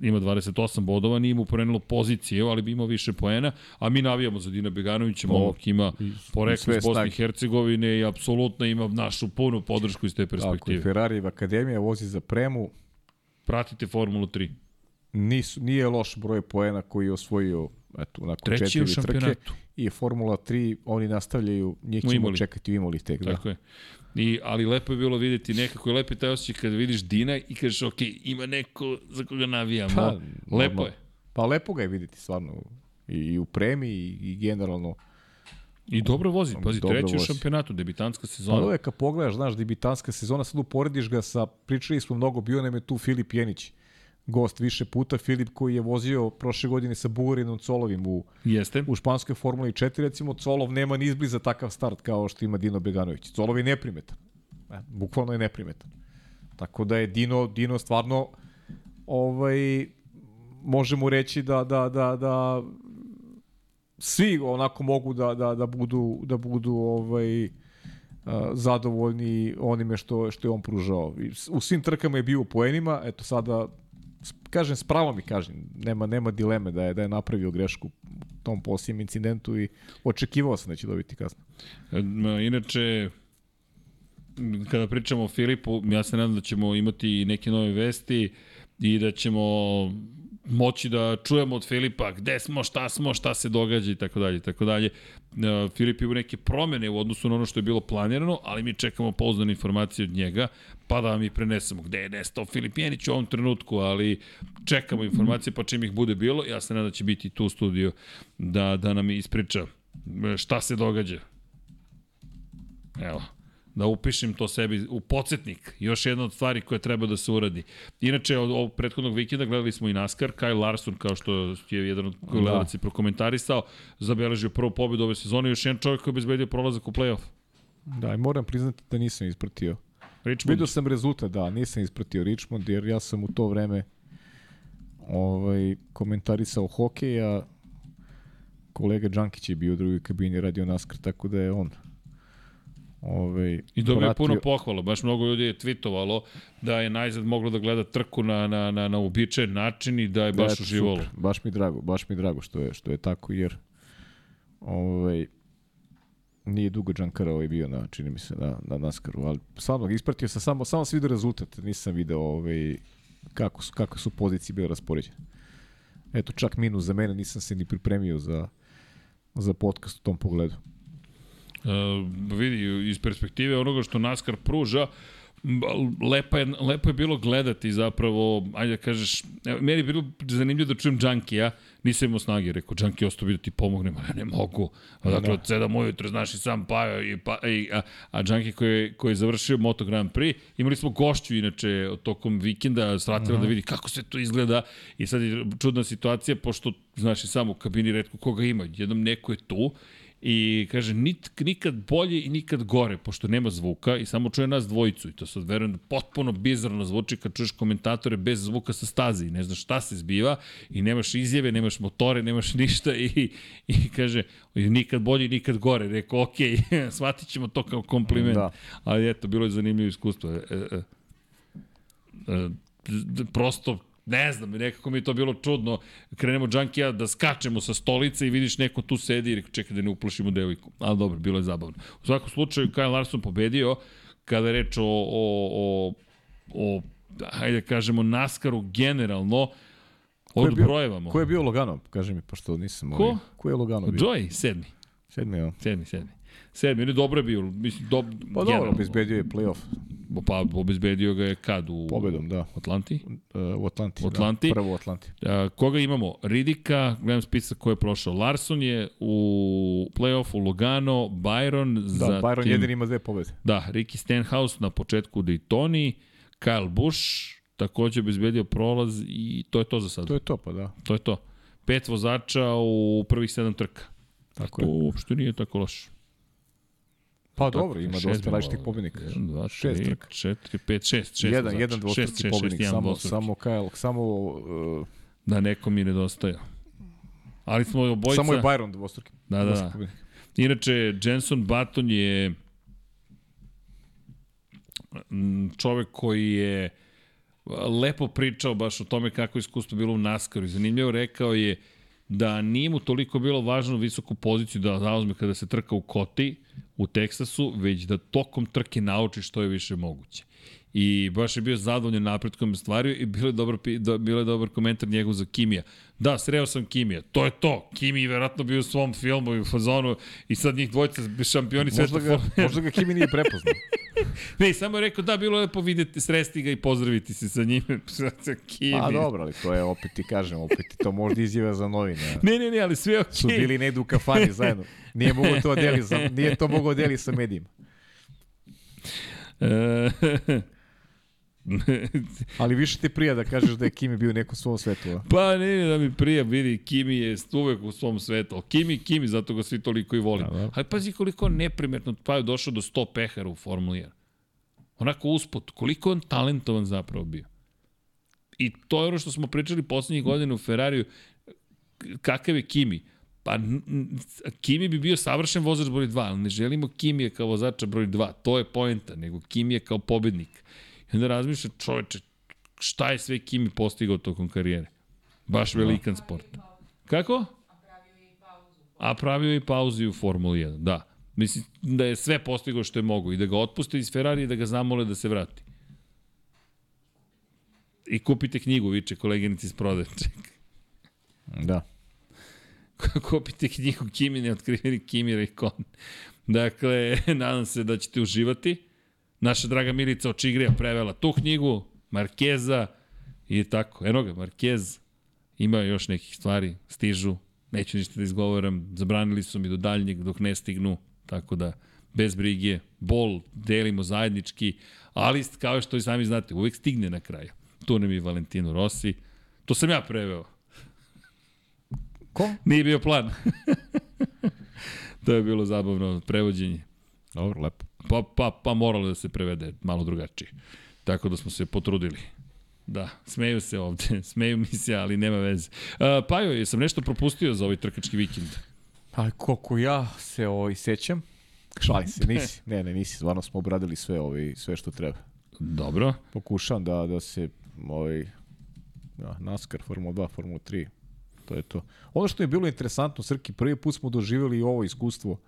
ima 28 bodova, nije mu porenilo pozicije, ali bi imao više poena, a mi navijamo za Dina Beganovića, Po- momak ima poreklo iz Bosne i. Hercegovine i apsolutno ima našu punu podršku iz te Tako, perspektive. Ferrari akademija vozi za premu, Pratite Formulu 3. nisu, nije loš broj poena koji je osvojio eto, nakon Treći četiri u trke. I Formula 3, oni nastavljaju, njih ćemo čekati u Imoli tek. Da. Tako je. I, ali lepo je bilo videti nekako je lepo taj osjećaj kada vidiš Dina i kažeš ok, ima neko za koga navijamo. Pa, lepo normalno. je. Pa lepo ga je videti stvarno i, i u premi i, i generalno. I dobro vozi, pazi, Dobro treći u vozi. šampionatu, debitanska Pa sezona. ovo je kad pogledaš, znaš, debitanska sezona, sad uporediš ga sa, pričali smo mnogo, bio nam je tu Filip Jenić, gost više puta, Filip koji je vozio prošle godine sa Bugarinom Colovim u, Jeste. u španskoj Formuli 4, recimo Colov nema ni izbliza takav start kao što ima Dino Beganović. Colov je neprimetan. E, bukvalno je neprimetan. Tako da je Dino, Dino stvarno ovaj, možemo reći da, da, da, da svi onako mogu da, da, da budu, da budu ovaj, a, zadovoljni onime što, što je on pružao. U svim trkama je bio u poenima, eto sada kažem, s pravom mi kažem, nema, nema dileme da je, da je napravio grešku u tom posljednjem incidentu i očekivao sam da će dobiti kaznu. Ma, Inače, kada pričamo o Filipu, ja se nadam da ćemo imati i neke nove vesti i da ćemo moći da čujemo od Filipa gde smo, šta smo, šta se događa i tako dalje tako dalje. E, Filip ima neke promene u odnosu na ono što je bilo planirano, ali mi čekamo pouzdane informacije od njega, pa da vam ih prenesemo gde je nestao Filip Jenić u ovom trenutku, ali čekamo informacije pa čim ih bude bilo, ja se nadam da će biti tu u studiju da, da nam ispriča šta se događa. Evo, da upišem to sebi u podsjetnik. Još jedna od stvari koja treba da se uradi. Inače, od ovog prethodnog vikenda gledali smo i NASCAR. Kyle Larson, kao što je jedan od gledalaca da. prokomentarisao, zabeležio prvu pobedu ove sezone. Još jedan čovjek koji je obezbedio prolazak u play-off. Da, i moram priznati da nisam ispratio. Richmond. Vidio sam rezultat, da, nisam ispratio Richmond, jer ja sam u to vreme ovaj, komentarisao hokej, a kolega Đankić je bio u drugoj kabini radio NASCAR, tako da je on ovaj, I dobio je pratio- puno pohvala, baš mnogo ljudi je tweetovalo da je najzad moglo da gleda trku na, na, na, na uobičajen način i da je baš eto, uživalo. super. Baš mi drago, baš mi drago što je, što je tako, jer ovaj, nije dugo Džankara ovaj bio na, čini mi se, na, na NASCAR-u, ali stvarno, ispratio sam samo, samo sam vidio rezultat, nisam video ovaj, kako, su, kako su pozicije bile raspoređene. Eto, čak minus za mene, nisam se ni pripremio za, za podcast u tom pogledu. Uh, vidi, iz perspektive onoga što NASCAR pruža, m, lepa je, lepo je bilo gledati zapravo, ajde da kažeš, meni je bilo zanimljivo da čujem Džankija, nisam imao snage, rekao, Džanki, ostao bi da ti pomognem, ali ja ne mogu. A dakle, od 7 ujutro, znaš, i sam pao, i, pa, i, a, a Džanki koji je, koji je završio Moto Grand Prix, imali smo gošću, inače, tokom vikenda, svratila da vidi kako sve to izgleda i sad je čudna situacija, pošto, znaš, i sam u kabini redko koga ima, jednom neko je tu I kaže, nit, nikad bolje i nikad gore, pošto nema zvuka i samo čuje nas dvojicu. I to sad verujem potpuno bizarno zvuči kad čuješ komentatore bez zvuka sa staze i ne znaš šta se zbiva i nemaš izjave, nemaš motore, nemaš ništa i, i kaže, nikad bolje i nikad gore. Rekao, ok, shvatit ćemo to kao kompliment. Da. Ali eto, bilo je zanimljivo iskustvo. E, e, e, e, prosto ne znam, nekako mi je to bilo čudno. Krenemo Džankija da skačemo sa stolice i vidiš neko tu sedi i rekao čekaj da ne uplašimo devojku. Ali dobro, bilo je zabavno. U svakom slučaju, Kyle Larson pobedio kada je reč o, o, o, o hajde da kažemo, naskaru generalno, Ko je bio- odbrojevamo. Ko je bio Loganov? Kaži mi, pošto nisam... Ko? Ovaj, ko je Loganov bio? Joy, sedmi. Sedmi, ja. Sedmi, sedmi. Sedmi, ne dobro je bio. Mislim, dob, Pa dobro, obezbedio je playoff Pa obezbedio ga je kad? U pobedom, da. Atlanti? Uh, u Atlanti. U Atlanti? Da, prvo u Atlanti. A, koga imamo? Ridika, gledam spisak ko je prošao. Larson je u play-offu, Logano, Byron, Da, za Byron jedin ima dve pobede. Da, Ricky Stenhouse na početku u Daytoni, Kyle Busch takođe obezbedio prolaz i to je to za sada. To je to, pa da. to, je to. Pet vozača u prvih sedam trka. Tako To je. uopšte nije tako loše. Pa dobro, ima dosta različitih pobednika. Jedan, dva, Šest tri, trka. četiri, pet, šest. šest Jedan, vozača. jedan dvostruki pobednik, samo, samo Kyle, samo, uh, Da, neko mi nedostaje. Ali smo obojica... samo je Byron dvostruki. Da, da, da. Inače, Jenson Button je m, čovek koji je lepo pričao baš o tome kako je iskustvo bilo u NASCAR-u. Zanimljivo rekao je da nije mu toliko bilo važno visoku poziciju da zauzme kada se trka u Koti u Teksasu, već da tokom trke nauči što je više moguće. I baš je bio zadovoljan napretkom stvari i bilo je dobar, do, bilo je dobar komentar njegov za Kimija. Da, sreo sam Kimija. To je to. Kimi je verovatno bio u svom filmu i u fazonu i sad njih dvojica šampioni sveta. Možda ga, možda ga Kimi nije prepoznao. Ne, samo je rekao da, bilo je lepo videti, sresti ga i pozdraviti se sa njime. sa Kimi. Pa dobro, ali to je, opet ti kažem, opet ti to možda izjava za novine. Ne, ne, ne, ali sve okej. Su bili negde u kafani zajedno. Nije mogo to deli sa, nije to mogo deli sa medijima. Ali više ti prija da kažeš da je Kimi bio u nekom svom svetu. A? pa ne, ne, da mi prija, vidi, Kimi je uvek u svom svetu. Kimi, Kimi, zato ga svi toliko i volim. Da, da. Ali pazi koliko neprimetno pa je došao do 100 pehara u Formuli 1. Onako usput, koliko on talentovan zapravo bio. I to je ono što smo pričali poslednjih godina u Ferrariju, kakav je Kimi. Pa Kimi bi bio savršen vozač broj 2, ali ne želimo Kimije kao vozača broj 2. To je poenta, nego Kimi je kao pobednik. I onda razmišlja čoveče, šta je sve Kimi postigao tokom karijere? Baš velikan sport. Kako? A pravio je i pauzu u Formuli 1, da. Mislim da je sve postigao što je mogo i da ga otpuste iz Ferrari i da ga zamole da se vrati. I kupite knjigu, viče koleginici iz prodaje. Da. kupite knjigu Kimi neotkriveni Kimi Raikkonen. Dakle, nadam se da ćete uživati. Naša draga Milica Očigrija prevela tu knjigu, Markeza i tako. Eno ga, Markez. Ima još nekih stvari, stižu. Neću ništa da izgovaram. Zabranili su mi do daljnjeg dok ne stignu. Tako da, bez brige. Bol delimo zajednički. Ali, kao što i sami znate, uvek stigne na kraju. Tu nam je Valentino Rossi. To sam ja preveo. Ko? Nije bio plan. to je bilo zabavno prevođenje. Dobro, lepo. Pa, pa, pa moralo da se prevede malo drugačije. Tako da smo se potrudili. Da, smeju se ovde, smeju mi se, ali nema veze. Uh, Pajo, jesam nešto propustio za ovaj trkački vikend? Ali koliko ja se ovaj, sećam, šalim se, nisi. Ne, ne, nisi, stvarno smo obradili sve, ovaj, sve što treba. Dobro. Pokušavam da, da se ovaj, da, NASCAR, Formula 2, Formula 3, to je to. Ono što je bilo interesantno, Srki, prvi put smo doživjeli ovo iskustvo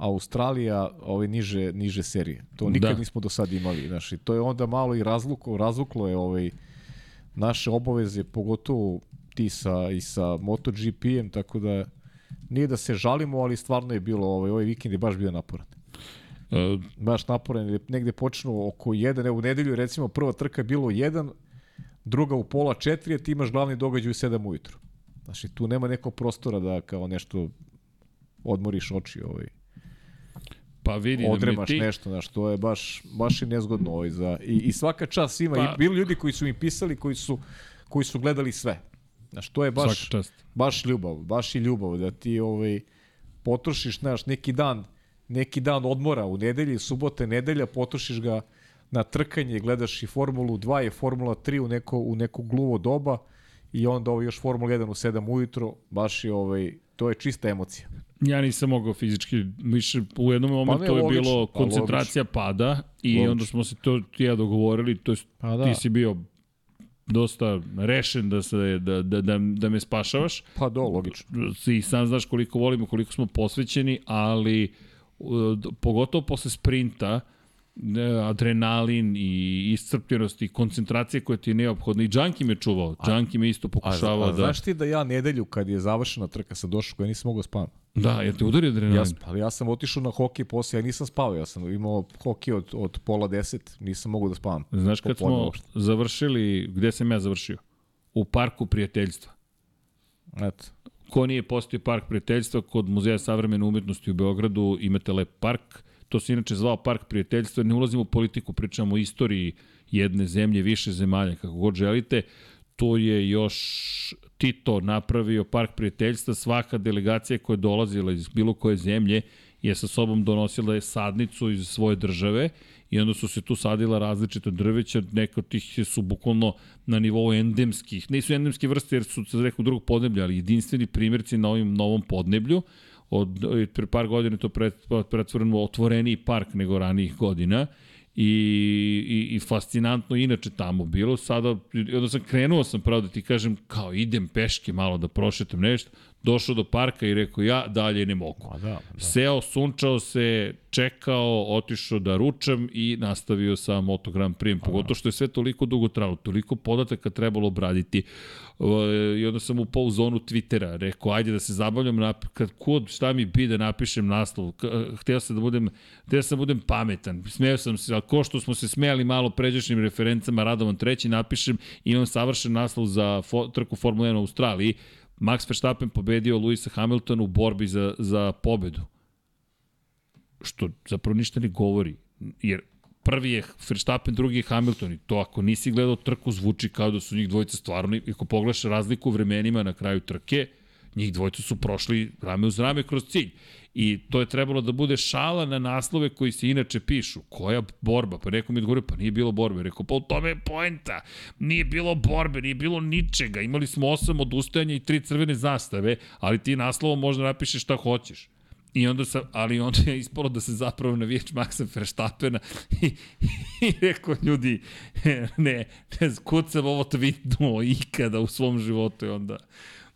Australija, ove niže, niže serije. To nikad Da. nismo do sad imali. Znaš, i to je onda malo i razluko, razvuklo je ovaj, naše obaveze, pogotovo ti sa, i sa MotoGP-em, tako da nije da se žalimo, ali stvarno je bilo, ovaj, ovaj vikend je baš bio naporan. Uh, Baš naporan, negde počnu oko jedan, evo u nedelju recimo prva trka je bilo jedan, druga u pola četiri, a ti imaš glavni događaj u sedam ujutru. Znači, tu nema nekog prostora da kao nešto odmoriš oči, ovaj, pa vidi, da odremaš ti... nešto, znaš, to je baš, baš i nezgodno ovaj, za, i, i svaka čast ima, Pa- i bili ljudi koji su mi pisali, koji su, koji su gledali sve. Znaš, to je baš, baš ljubav, baš i ljubav, da ti ovaj, potrošiš, znaš, neki dan, neki dan odmora u nedelji, subote, nedelja, potrošiš ga na trkanje, gledaš i Formulu 2 i Formula 3 u neko, u neko gluvo doba i onda ovo još Formula 1 u 7 ujutro, baš je ovaj, to je čista emocija. Ja nisam mogao fizički, više u jednom momentu ne, je logično, bilo pa koncentracija pada i Logično. onda smo se to ti ja dogovorili, to jest Pa da. ti si bio dosta rešen da, se, da, da, da, da me spašavaš. Pa do, logično. i sam znaš koliko volimo, koliko smo posvećeni, ali uh, d- pogotovo posle sprinta, e, adrenalin i iscrpljenost i koncentracija koja ti je neophodna. I Džanki me čuvao. Džanki me isto A, pokušavao a, da... znaš ti da ja nedelju kad je završena trka sam došao koja nisam mogao spavam? Da, jer te udari adrenalin. Ja, ali ja sam otišao na hokej posle, ja nisam spavao, ja sam imao hokej od, od pola deset, nisam mogao da spavam. Znaš kad smo uopšte. završili, gde sam ja završio? U parku prijateljstva. Eto. Ko nije postio park prijateljstva, kod Muzeja savremene umetnosti u Beogradu imate lep park. To se inače zvao park prijateljstva. Ne ulazimo u politiku, pričamo o istoriji jedne zemlje, više zemalja, kako god želite. To je još Tito napravio park prijateljstva. Svaka delegacija koja je dolazila iz bilo koje zemlje je sa sobom donosila je sadnicu iz svoje države i onda su se tu sadila različite drveća, neka od tih su bukvalno na nivou endemskih, nisu endemske vrste jer su sa nekog drugog podneblja, ali jedinstveni primjerci na ovim novom podneblju, od, od pre par godina to pret, pretvoreno u otvoreniji park nego ranijih godina i, i fascinantno inače tamo bilo. Sada, onda sam krenuo sam pravo da ti kažem, kao idem peške malo da prošetam nešto, došao do parka i rekao ja dalje ne mogu. Da, da. Seo, sunčao se, čekao, otišao da ručam i nastavio sa Moto Grand Prix. Pogotovo što je sve toliko dugo trajalo, toliko podataka trebalo obraditi. I onda sam upao u zonu Twittera, rekao, ajde da se zabavljam, nap... kad kod šta mi bi da napišem naslov, hteo sam da budem, hteo sam da budem pametan, smeo sam se, ali ko što smo se smejali malo pređašnjim referencama, Radovan treći, napišem, imam savršen naslov za fo, trku Formula 1 u Australiji, Max Verstappen pobedio Luisa Hamiltona u borbi za, za pobedu. Što zapravo ništa ne govori. Jer prvi je Verstappen, drugi je Hamilton i to ako nisi gledao trku zvuči kao da su njih dvojica stvarno, ako pogledaš razliku u vremenima na kraju trke, njih dvojica su prošli rame uz rame kroz cilj. I to je trebalo da bude šala na naslove koji se inače pišu. Koja borba? Pa neko mi odgovorio, pa nije bilo borbe. Rekao, pa u tome je poenta. Nije bilo borbe, nije bilo ničega. Imali smo osam odustajanja i tri crvene zastave, ali ti naslovom možda napišeš šta hoćeš. I onda sam, ali onda je ispalo da se zapravo navijač Maxa Verstappena i, i rekao ljudi, ne, ne kucam ovo tweetnuo ikada u svom životu i onda,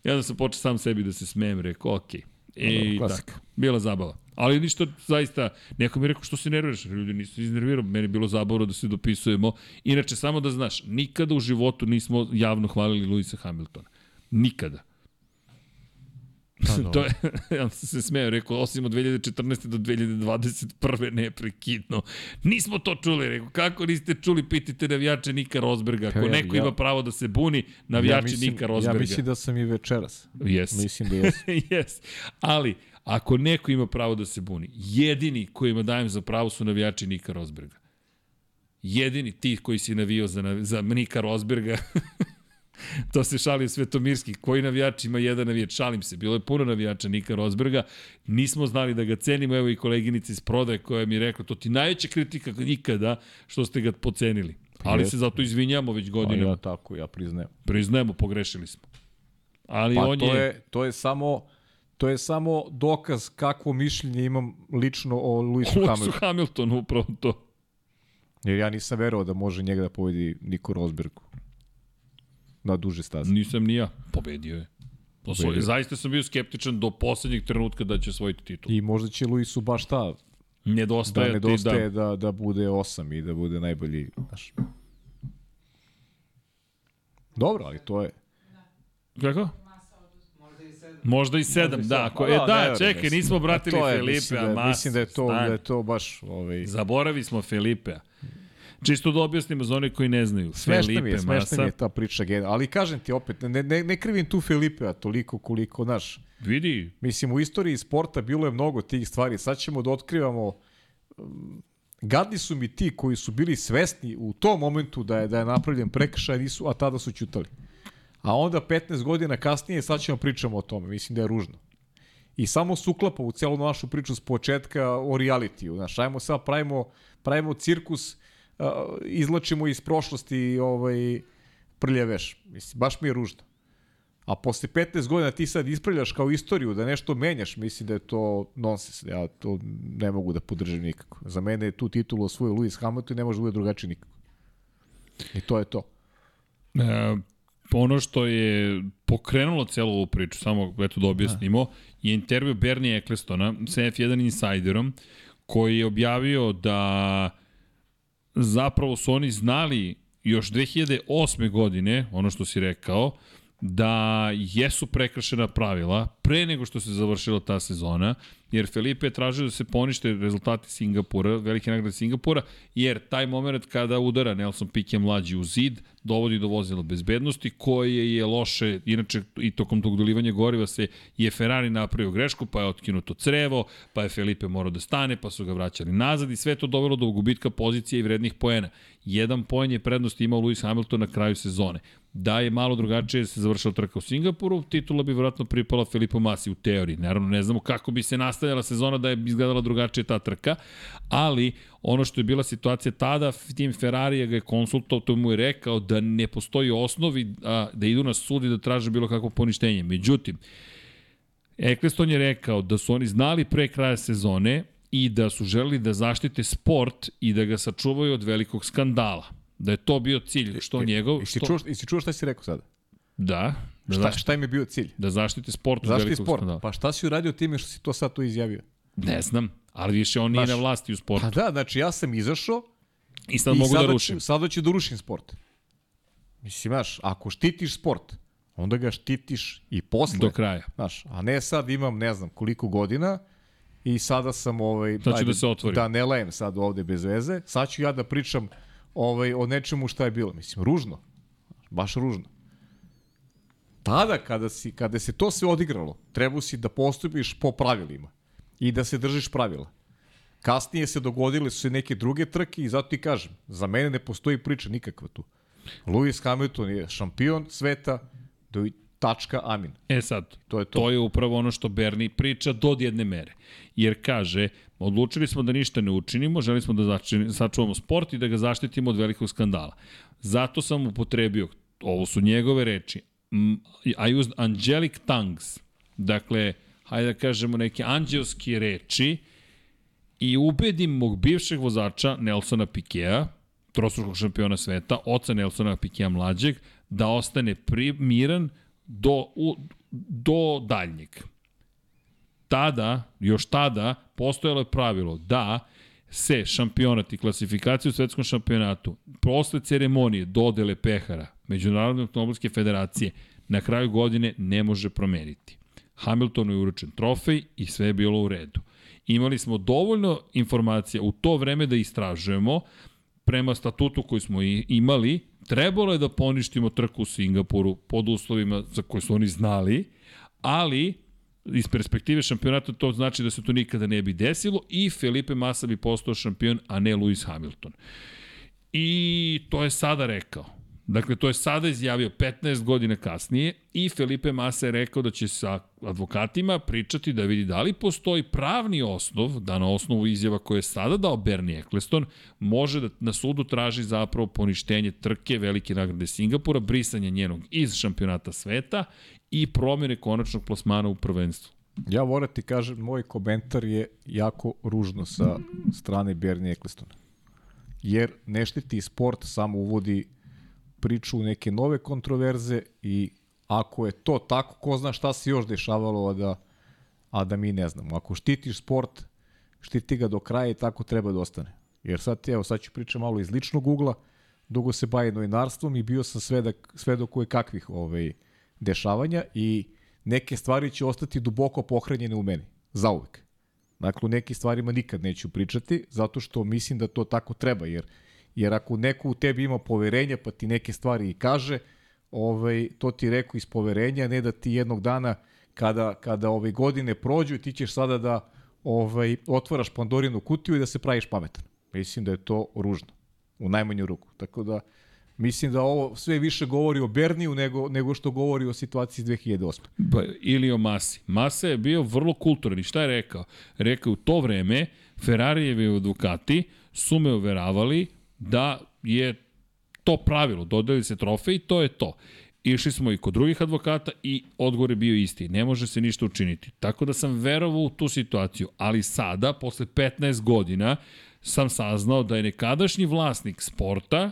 i onda sam počeo sam sebi da se smijem, rekao, okej. Okay. I Klasika. tako, bila zabava. Ali ništa, zaista, neko mi je rekao što se nerviraš, ljudi nisu iznervirao, meni je bilo zabavno da se dopisujemo. Inače, samo da znaš, nikada u životu nismo javno hvalili Luisa Hamiltona. Nikada. Pa, to je, ja sam se smeo, rekao, osim od 2014. do 2021. neprekidno. Nismo to čuli, rekao, kako niste čuli, pitite navijače Nika Rosberga. Ako ja- neko ja- ima pravo da se buni, navijači mislim, Nika Rosberga. Ja mislim da sam i večeras. Yes. Mislim da jes. yes. Ali, ako neko ima pravo da se buni, jedini kojima dajem za pravo su navijači Nika Rosberga. Jedini ti koji si navio za, za Nika Rosberga, to se šalio Svetomirski, koji navijač ima jedan navijač, šalim se, bilo je puno navijača Nika Rosberga, nismo znali da ga cenimo, evo i koleginica iz prodaje koja mi je rekla, to ti najveća kritika ikada što ste ga pocenili. Ali Jeste. se zato izvinjamo već Pa godinama. ja tako, ja priznajem. Priznajemo, pogrešili smo. Ali Pa on to je... je, to je samo to je samo dokaz kakvo mišljenje imam lično o Luisu Luisu Hamiltonu. Hamiltonu, upravo to. Jer ja nisam verovao da može njega da pobedi Niko Rosbergu. Na duže staze. Nisam ni ja. Pobedio je. Pobedio. zaista sam bio skeptičan do poslednjeg trenutka da će osvojiti titul. I možda će Luisu baš ta da Nedostaje, nedostaje da. da, da bude osam i da bude najbolji. Znaš. Dobro, ali to je. Kako? Možda i sedam. Možda i da. Ako, Pa e, da, da, čekaj, nismo Pa obratili to je, Felipe, mislim da, mislim da je to, stani. da je to baš ovaj, Zaboravi smo Felipea. Čisto da objasnimo za one koji ne znaju. Smešna mi Felipe je, smešna Massa. mi je ta priča, ali kažem ti opet, ne, ne, ne krivim tu Filipea toliko koliko, znaš, Vidi, mislim u istoriji sporta bilo je mnogo tih stvari, sad ćemo da otkrivamo, um, gadni su mi ti koji su bili svesni u tom momentu da je, da je napravljen prekršaj, nisu, a tada su ćutali. A onda 15 godina kasnije sad ćemo pričamo o tome, mislim da je ružno. I samo se uklapa u celu našu priču s početka o realitiju. Znaš, ajmo sad pravimo, pravimo cirkus, uh, izlačimo iz prošlosti ovaj, prljaveš. Mislim, baš mi je ružno. A posle 15 godina ti sad ispravljaš kao istoriju da nešto menjaš, mislim da je to nonsens. Ja to ne mogu da podržim nikako. Za mene je tu titulu osvojio Lewis Hamilton i ne može da bude drugačije nikako. I to je to. E, ono što je pokrenulo celu ovu priču, samo eto da objasnimo, je intervju Bernie Ecclestona sa F1 Insiderom, koji je objavio da zapravo su oni znali još 2008. godine, ono što si rekao, da jesu prekršena pravila pre nego što se završila ta sezona, jer Felipe je tražio da se ponište rezultati Singapura, velike nagrade Singapura, jer taj moment kada udara Nelson Piquet mlađi u zid, dovodi do vozila bezbednosti, koje je loše, inače i tokom tog dolivanja goriva se je Ferrari napravio grešku, pa je otkinuto crevo, pa je Felipe morao da stane, pa su ga vraćali nazad i sve to dovelo do gubitka pozicije i vrednih poena. Jedan poen je prednost imao Lewis Hamilton na kraju sezone. Da je malo drugačije se završila trka u Singapuru, titula bi vjerojatno pripala Filipu Masi u teoriji. Naravno, ne znamo kako bi se nastavljala sezona da je izgledala drugačije ta trka, ali ono što je bila situacija tada, tim Ferrari ga je konsultao, to mu je rekao da ne postoji osnovi a, da idu na sud i da traže bilo kakvo poništenje. Međutim, Eccleston je rekao da su oni znali pre kraja sezone i da su želeli da zaštite sport i da ga sačuvaju od velikog skandala. Da je to bio cilj, što njegov, I si što... čuo, i si čuo šta si rekao sada? Da, da, Šta, zaštite, šta im je bio cilj? da zaštite sport velikog sport? skandala. Pa šta si uradio time što si to sad tu izjavio? Ne znam, ali više on nije Znaš, na vlasti u sportu. Pa da, znači ja sam izašao I sad i mogu da sada rušim. Ću, sada ću da rušim sport. Mislim, znaš, ako štitiš sport, onda ga štitiš i posle. Do kraja. Znaš, a ne sad imam ne znam koliko godina i sada sam ovaj Sad ću da se otvorim. Da ne lajem sad ovde bez veze. Sad ću ja da pričam ovaj o nečemu šta je bilo. Mislim ružno. Baš ružno. Tada kada si kada se to sve odigralo, trebao si da postupiš po pravilima i da se držiš pravila. Kasnije se dogodile su se neke druge trke i zato ti kažem, za mene ne postoji priča nikakva tu. Lewis Hamilton je šampion sveta, do i tačka, amin. E sad, To je to. to je upravo ono što Bernie priča do jedne mere. Jer kaže, odlučili smo da ništa ne učinimo, želi smo da sačuvamo sport i da ga zaštitimo od velikog skandala. Zato sam upotrebio, ovo su njegove reči, I used angelic tongues, dakle, hajde da kažemo neke anđelske reči, i ubedim mog bivšeg vozača Nelsona Pikea, trostrukog šampiona sveta, oca Nelsona Pikea mlađeg, da ostane pri, miran do, u, do daljnjeg. Tada, još tada, postojalo je pravilo da se šampionat i u svetskom šampionatu posle ceremonije dodele pehara Međunarodne automobilske federacije na kraju godine ne može promeniti. Hamiltonu je uručen trofej i sve je bilo u redu. Imali smo dovoljno informacija u to vreme da istražujemo prema statutu koji smo imali, trebalo je da poništimo trku u Singapuru pod uslovima za koje su oni znali, ali iz perspektive šampionata to znači da se to nikada ne bi desilo i Felipe Massa bi postao šampion, a ne Lewis Hamilton. I to je sada rekao. Dakle, to je sada izjavio 15 godina kasnije i Felipe Massa je rekao da će sa advokatima pričati da vidi da li postoji pravni osnov, da na osnovu izjava koje je sada dao Bernie Eccleston, može da na sudu traži zapravo poništenje trke velike nagrade Singapura, brisanje njenog iz šampionata sveta i promjene konačnog plasmana u prvenstvu. Ja moram ti kažem, moj komentar je jako ružno sa strane Bernie Ecclestona. Jer ne štiti sport, samo uvodi priču u neke nove kontroverze i ako je to tako, ko zna šta se još dešavalo, a da, a da mi ne znamo. Ako štitiš sport, štiti ga do kraja i tako treba da ostane. Jer sad, evo, sad ću pričati malo iz ličnog ugla, dugo se bavim novinarstvom i bio sam svedak, svedok koje kakvih ovaj, dešavanja i neke stvari će ostati duboko pohranjene u meni, zauvek. Dakle, u nekim stvarima nikad neću pričati, zato što mislim da to tako treba, jer, jer ako neko u tebi ima poverenja, pa ti neke stvari i kaže, ovaj, to ti rekao iz poverenja, ne da ti jednog dana, kada, kada ove godine prođu, ti ćeš sada da ovaj, otvaraš Pandorinu kutiju i da se praviš pametan. Mislim da je to ružno, u najmanju ruku. Tako da, Mislim da ovo sve više govori o Berniju nego, nego što govori o situaciji iz 2008. Pa, ili o Masi. Masa je bio vrlo kulturan i šta je rekao? Rekao u to vreme Ferrarijevi advokati su me uveravali da je to pravilo, dodali se trofej i to je to. Išli smo i kod drugih advokata i odgovor je bio isti. Ne može se ništa učiniti. Tako da sam verovao u tu situaciju. Ali sada, posle 15 godina, sam saznao da je nekadašnji vlasnik sporta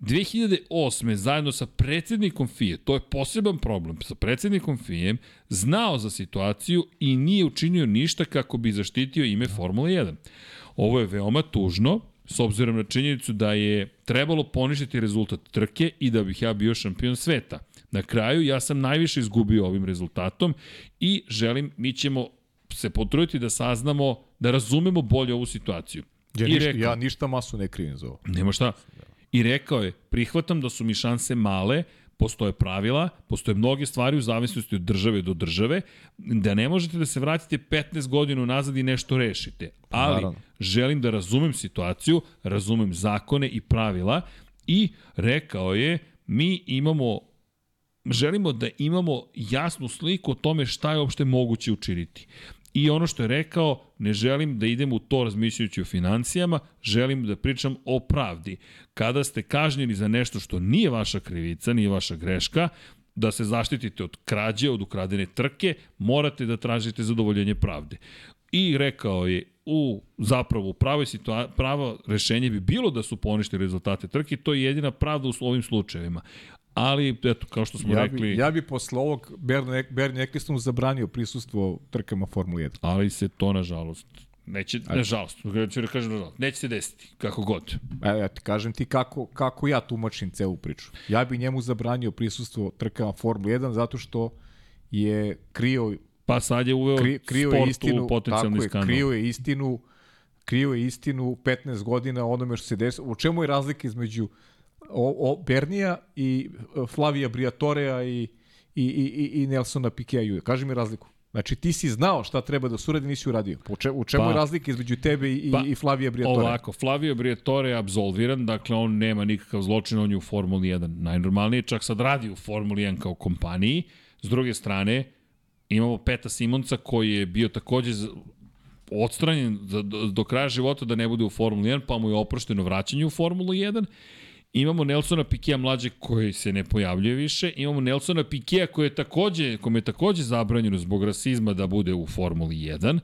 2008. zajedno sa predsednikom FIE, to je poseban problem, sa predsednikom FIE, znao za situaciju i nije učinio ništa kako bi zaštitio ime Formula 1. Ovo je veoma tužno, s obzirom na činjenicu da je trebalo poništiti rezultat trke i da bih ja bio šampion sveta. Na kraju ja sam najviše izgubio ovim rezultatom i želim, mi ćemo se potruditi da saznamo, da razumemo bolje ovu situaciju. Ja, I ništa, rekao- ja ništa masu ne krivim za ovo. Nema šta. I rekao je, prihvatam da su mi šanse male, postoje pravila, postoje mnoge stvari u zavisnosti od države do države, da ne možete da se vratite 15 godina nazad i nešto rešite. Ali Naravno. želim da razumem situaciju, razumem zakone i pravila i rekao je, mi imamo želimo da imamo jasnu sliku o tome šta je uopšte moguće učiniti. I ono što je rekao, ne želim da idem u to razmišljajući o financijama, želim da pričam o pravdi. Kada ste kažnjeni za nešto što nije vaša krivica, nije vaša greška, da se zaštitite od krađe, od ukradene trke, morate da tražite zadovoljenje pravde. I rekao je, u zapravo u pravoj situa pravo rešenje bi bilo da su poništili rezultate trke, to je jedina pravda u ovim slučajevima. Ali, eto, kao što smo Ja rekli, bi, ja bi posle ovog Bernie, Bernie Ecclestonu zabranio prisustvo trkama Formule 1. ali se to, nažalost, neće, nažalost, ću da kažem nažalost, neće se desiti, kako god. Evo, ja ti kažem ti kako, kako ja tumačim celu priču. Ja bi njemu zabranio prisustvo trkama Formule 1 zato što je krio, Pa sad je uveo kri, krio je sport istinu, u potencijalni tako je, skandal. krio je istinu, krio je istinu 15 godina onome što se desilo. U čemu je razlika između o, o Bernija i e, Flavija Briatorea i, i, i, i- i Nelsona Pikea Jude? Kaži mi razliku. Znači ti si znao šta treba da se uradi, nisi uradio. Po če, u čemu Pa- je razlika između tebe i, pa, i Flavija Briatorea? Ovako, Flavio Briatore je absolviran, dakle on nema nikakav zločin, on je u Formuli 1 najnormalnije, čak sad radi u Formuli 1 kao kompaniji. S druge strane, imamo Peta Simonca koji je bio takođe odstranjen do, do kraja života da ne bude u Formuli 1, pa mu je oprošteno vraćanje u Formulu 1. Imamo Nelsona Pikea mlađe koji se ne pojavljuje više. Imamo Nelsona Pikea koji je takođe, kome je takođe zabranjeno zbog rasizma da bude u Formuli 1.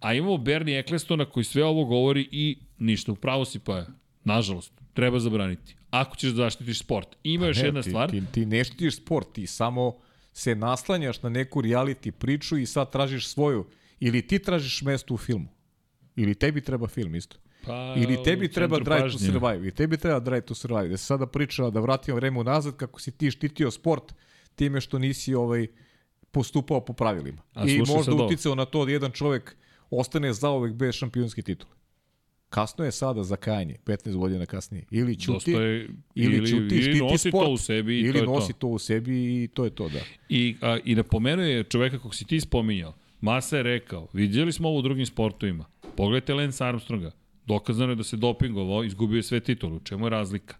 A imamo Bernie Ecclestona koji sve ovo govori i ništa. Upravo si pa je. Nažalost, treba zabraniti. Ako ćeš da zaštitiš sport. Ima još Ne, jedna ti, stvar. Ti, ti ne štitiš sport, ti samo se naslanjaš na neku reality priču i sad tražiš svoju. Ili ti tražiš mesto u filmu. Ili tebi treba film isto. Pa, Ili tebi treba Drive to pažnje. Survive. Ili tebi treba Drive to Survive. Da se sada priča, da vratimo vreme unazad, kako si ti štitio sport time što nisi ovaj postupao po pravilima. A I možda ovo. uticao na to da jedan čovek ostane zaovek bez šampionske titule. Kasno je sada za kajanje, 15 godina kasnije. Ili ćuti, je, ili, ili, ćuti, ili nosi sport, to u sebi i ili to je nosi to. to u sebi i to je to, da. I, a, I napomenuo je čoveka kog si ti spominjao. Masa je rekao, vidjeli smo ovo u drugim sportovima. Pogledajte Lance Armstronga. Dokazano je da se dopingovao, izgubio je sve titulu. Čemu je razlika?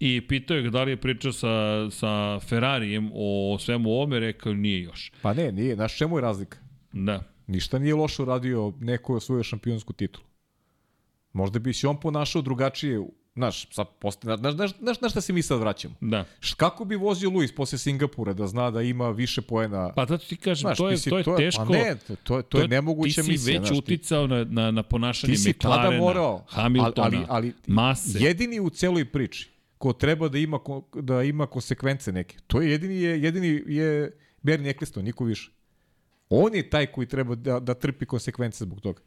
I pitao je ga da li je pričao sa, sa Ferrarijem o svemu ovome, rekao nije još. Pa ne, nije. Znaš čemu je razlika? Da. Ništa nije loše uradio neko je osvojio šampionsku titulu. Možda bi se on ponašao drugačije. Znaš, sad posta, znaš, znaš, znaš, znaš šta se mi sad vraćamo? Da. Š- Kako bi vozio Luis posle Singapura da zna da ima više poena? Pa zato ti kažem, Znaš, to je, mislim, to je teško. Pa ne, to, to, je- to je nemoguća Ti si misija. već znaš, ti- uticao na, na, na ponašanje si McLarena, morao, Hamiltona, ali, ali, ali Mase. jedini u celoj priči ko treba da ima da ima konsekvence neke. To je jedini je jedini je Bernie Eccleston, niko više. On je taj koji treba da, da trpi konsekvence zbog toga.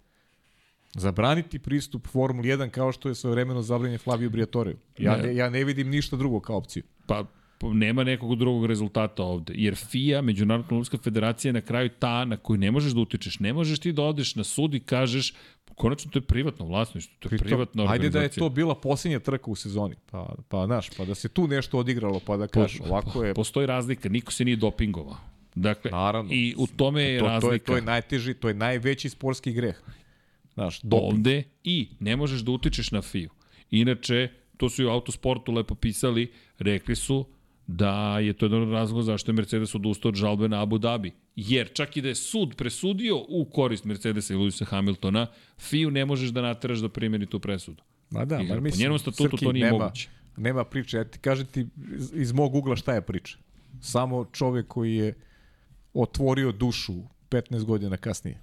Zabraniti pristup Formuli 1 kao što je svojevremeno zabranjen Flavio Briatoreu. Ja Ne. ja ne vidim ništa drugo kao opciju. Pa nema nekog drugog rezultata ovde. Jer FIA, Međunarodna automobilska federacija, je na kraju ta na koju ne možeš da utičeš. Ne možeš ti da odeš na sud i kažeš, konačno to je privatno vlasništvo, to je Pritom, privatna Ajde organizacija. da je to bila posljednja trka u sezoni. Pa, pa, znaš, pa da se tu nešto odigralo, pa da kažeš, ovako je... Postoji razlika, niko se nije dopingovao. Dakle, Naravno. i u tome je to, to, razlika. je, to je najteži, to je najveći sportski greh. Znaš, doping. ovde i ne možeš da utičeš na FIU. Inače, to su i u autosportu lepo pisali, rekli su da je to jedan od razloga zašto je Mercedes odustao od žalbe na Abu Dhabi. Jer čak i da je sud presudio u korist Mercedesa i Lewisa Hamiltona, FIU ne možeš da nateraš da primjeni tu presudu. Ma da, I ma po mislim, njenom statutu to nije nema, moguće. Nema priče. Ja ti kažem ti iz, iz mog ugla šta je priča. Samo čovek koji je otvorio dušu 15 godina kasnije.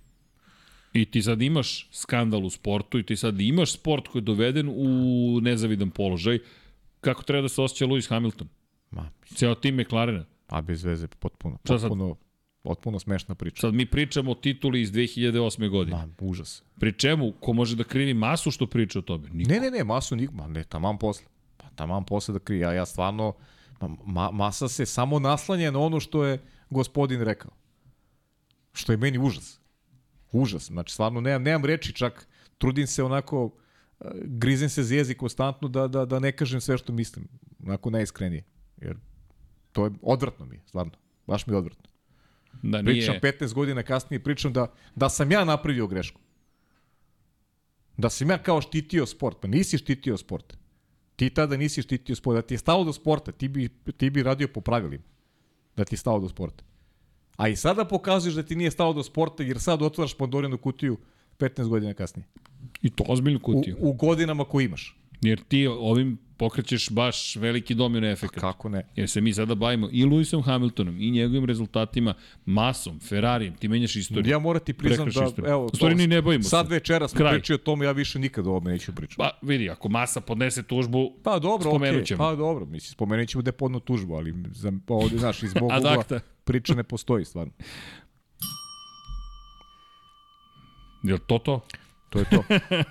I ti sad imaš skandal u sportu i ti sad imaš sport koji je doveden u nezavidan položaj. Kako treba da se osjeća Lewis Hamilton? Ma, Ceo tim McLarena. a bez veze, potpuno. Šta sad? Potpuno, potpuno smešna priča. Sad mi pričamo o tituli iz 2008. godine. Ma, užas. Pri čemu, ko može da krivi masu što priča o tome? Niko. Ne, ne, ne, masu nik, ma ne, taman posle. Pa taman posle da krije. Ja, ja stvarno, ma, ma, masa se samo naslanja na ono što je gospodin rekao. Što je meni užas. Užas. Znači, stvarno nemam, nemam reči, čak trudim se onako, eh, grizem se za jezik konstantno da, da, da ne kažem sve što mislim. Onako najiskrenije. Jer to je odvratno mi je, stvarno. Baš mi je odvratno. Da Pričam nije, 15 godina kasnije, pričam da, da sam ja napravio grešku. Da sam ja kao štitio sport. Pa nisi štitio sport. Ti tada nisi štitio sport. Da ti je stalo do sporta, ti bi, ti bi radio po pravilima. Da ti je stalo do sporta. A i sada pokazuješ da ti nije stalo do sporta, jer sad otvaraš Pandorinu kutiju 15 godina kasnije. I to ozbiljnu U, kutiju. u godinama koje imaš. Jer ti ovim pokrećeš baš veliki domino efekt. Kako ne? Jer se mi sada bavimo i Lewisom Hamiltonom i njegovim rezultatima, masom, Ferrarijem, ti menjaš istoriju. Ja moram ti priznam da, istorije. evo, U stvari ni ne bavimo se. sad večera smo Kraj. pričali o tome, ja više nikad o ovome neću pričati. Pa vidi, ako masa podnese tužbu, Pa dobro, spomenut ćemo. pa dobro, mislim, spomenut ćemo da je podno tužbu, ali za, ovde, znaš, iz mog ugla. Priča ne postoji stvarno. je li to to? To je to.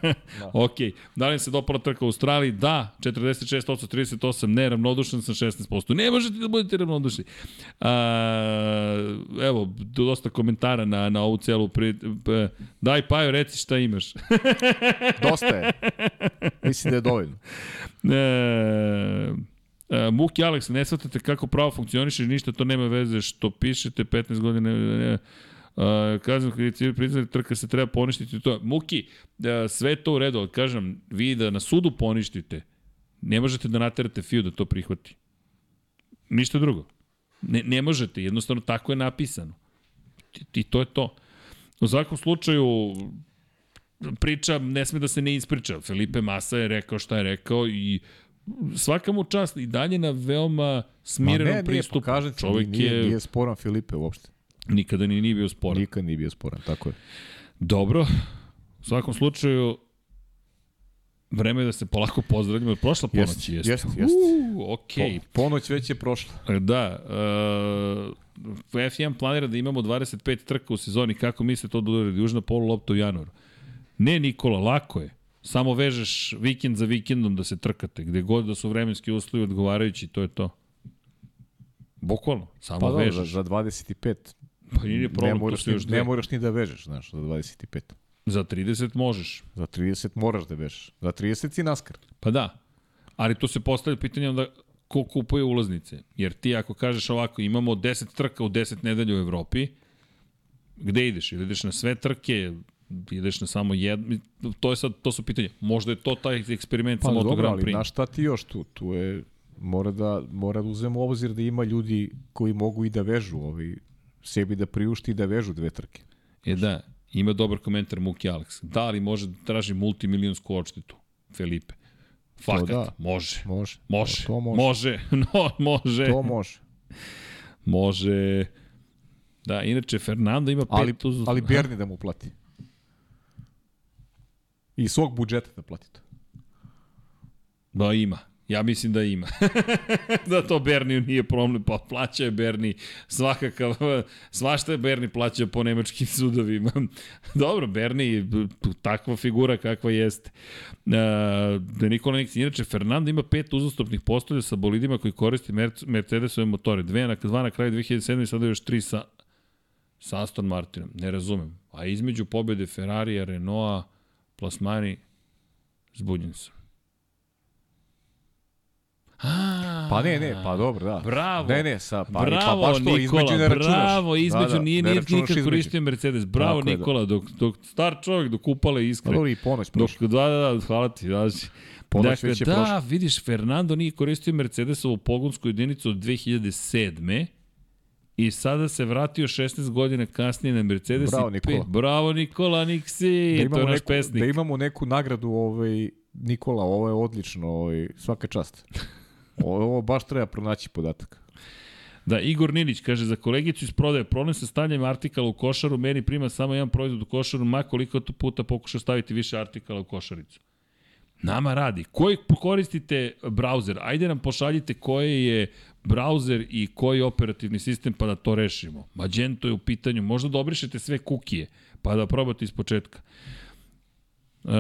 Ok, da li se dopala trka u Australiji? Da, 46%, 38%, ne, ravnodušan sam 16%. Ne možete da budete ravnodušni. A, evo, dosta komentara na, na ovu celu pri... Daj, Pajo, reci šta imaš. Dosta je. Mislim da je dovoljno. E, Muki Alex, ne shvatate kako pravo funkcioniše, ništa to nema veze što pišete 15 godina. Ne, ne, Uh, kažem, priznali trka se treba poništiti to. Muki, uh, sve to u redu, ali kažem, vi da na sudu poništite, ne možete da naterate FIU da to prihvati. Ništa drugo. Ne, ne možete, jednostavno tako je napisano. I, I to je to. U svakom slučaju, priča ne sme da se ne ispriča. Felipe Massa je rekao šta je rekao i svaka mu čast i dalje na veoma smirenom ne, pristupu. Pa kažem ti, Čovek nije, je nije sporan Filipe uopšte. nikada ni nije bio sporan. Nikad nije bio sporan, tako je. Dobro, u svakom slučaju, vreme je da se polako pozdravljamo. Prošla ponoć Jeste, jeste. jeste. Uuu, okej. Po, ponoć već je prošla. Da, uh, F1 planira da imamo 25 trka u sezoni. Kako mislite to da uradi? Južna polu lopta u januaru. Ne, Nikola, lako je. Samo vežeš vikend za vikendom da se trkate. Gde god da su vremenski uslovi odgovarajući, to je to. Bukvalno, samo Pa vežeš. za, za 25 Pa nije ne problem, to moraš, ni, još ne dve. moraš ni da vežeš, znaš, za 25. Za 30 možeš. Za 30 moraš da vežeš. Za 30 si naskar. Pa da, ali tu se postavlja pitanje onda ko kupuje ulaznice. Jer ti ako kažeš ovako, imamo 10 trka u 10 nedelja u Evropi, gde ideš? Ili ideš na sve trke, ideš na samo jedno, to je sad, to su pitanja. Možda je to taj eksperiment Pa sa Moto Grand Prix. na šta ti još tu? Tu je, mora da, mora da uzmemo obzir da ima ljudi koji mogu i da vežu, ovaj, sebi da priušti i da vežu dve trke. E da, ima dobar komentar Muki Alex. Da li može da traži multimilionsku odštetu, Felipe? Fakat, da. može. Može. Može, To može. može, no, može, To može. može. Da, inače, Fernando ima pet Ali, uz... ali Berni da mu plati. I svog budžeta da plati to. Da, ima. Ja mislim da ima. da to Berniju nije problem, pa plaća je Berni svakakav, svašta je Berni plaćao po nemačkim sudovima. Dobro, Berni takva figura kakva jeste. Uh, da Nikola Niksi, inače, Fernando ima pet uzastopnih postolja sa bolidima koji koristi Mer- Mercedesove motore. Dve na, dva na kraju 2007. i sada još tri sa, sa Aston Martinom. Ne razumem. A između pobjede Ferrarija, Renaulta, plasmani, zbunjen sam. A, Pa ne, ne, pa dobro, da. Bravo. Ne, ne, sa, pa, bravo, pa baš to, Nikola, između ne računaš. bravo, između, da, da, nije, nije nikad koristio Mercedes. Bravo, Tako da. Nikola, dok, dok star čovjek, dok upale Pa iskre. dobro, i ponoć Dok, prošla. da, da, da, hvala ti, da. Ponoć dakle, već je da, prošla. vidiš, Fernando nije koristio Mercedesovu pogonsku jedinicu od 2007. I sada se vratio 16 godina kasnije na Mercedes. Bravo, i Nikola. Pet, bravo, Nikola Niksi, Da to je naš neku, pesnik. da imamo neku nagradu ovaj, Nikola, ovo je odlično, ovaj, svaka čast. Ovo, ovo baš treba pronaći podatak. Da, Igor Ninić kaže, za kolegicu iz prodaje, problem sa stavljanjem artikala u košaru, meni prima samo jedan proizvod u košaru, ma koliko to puta pokuša staviti više artikala u košaricu. Nama radi. Koji koristite brauzer? Ajde nam pošaljite koje je brauzer i koji operativni sistem pa da to rešimo. Magento je u pitanju. Možda da obrišete sve kukije pa da probate iz početka. Uh,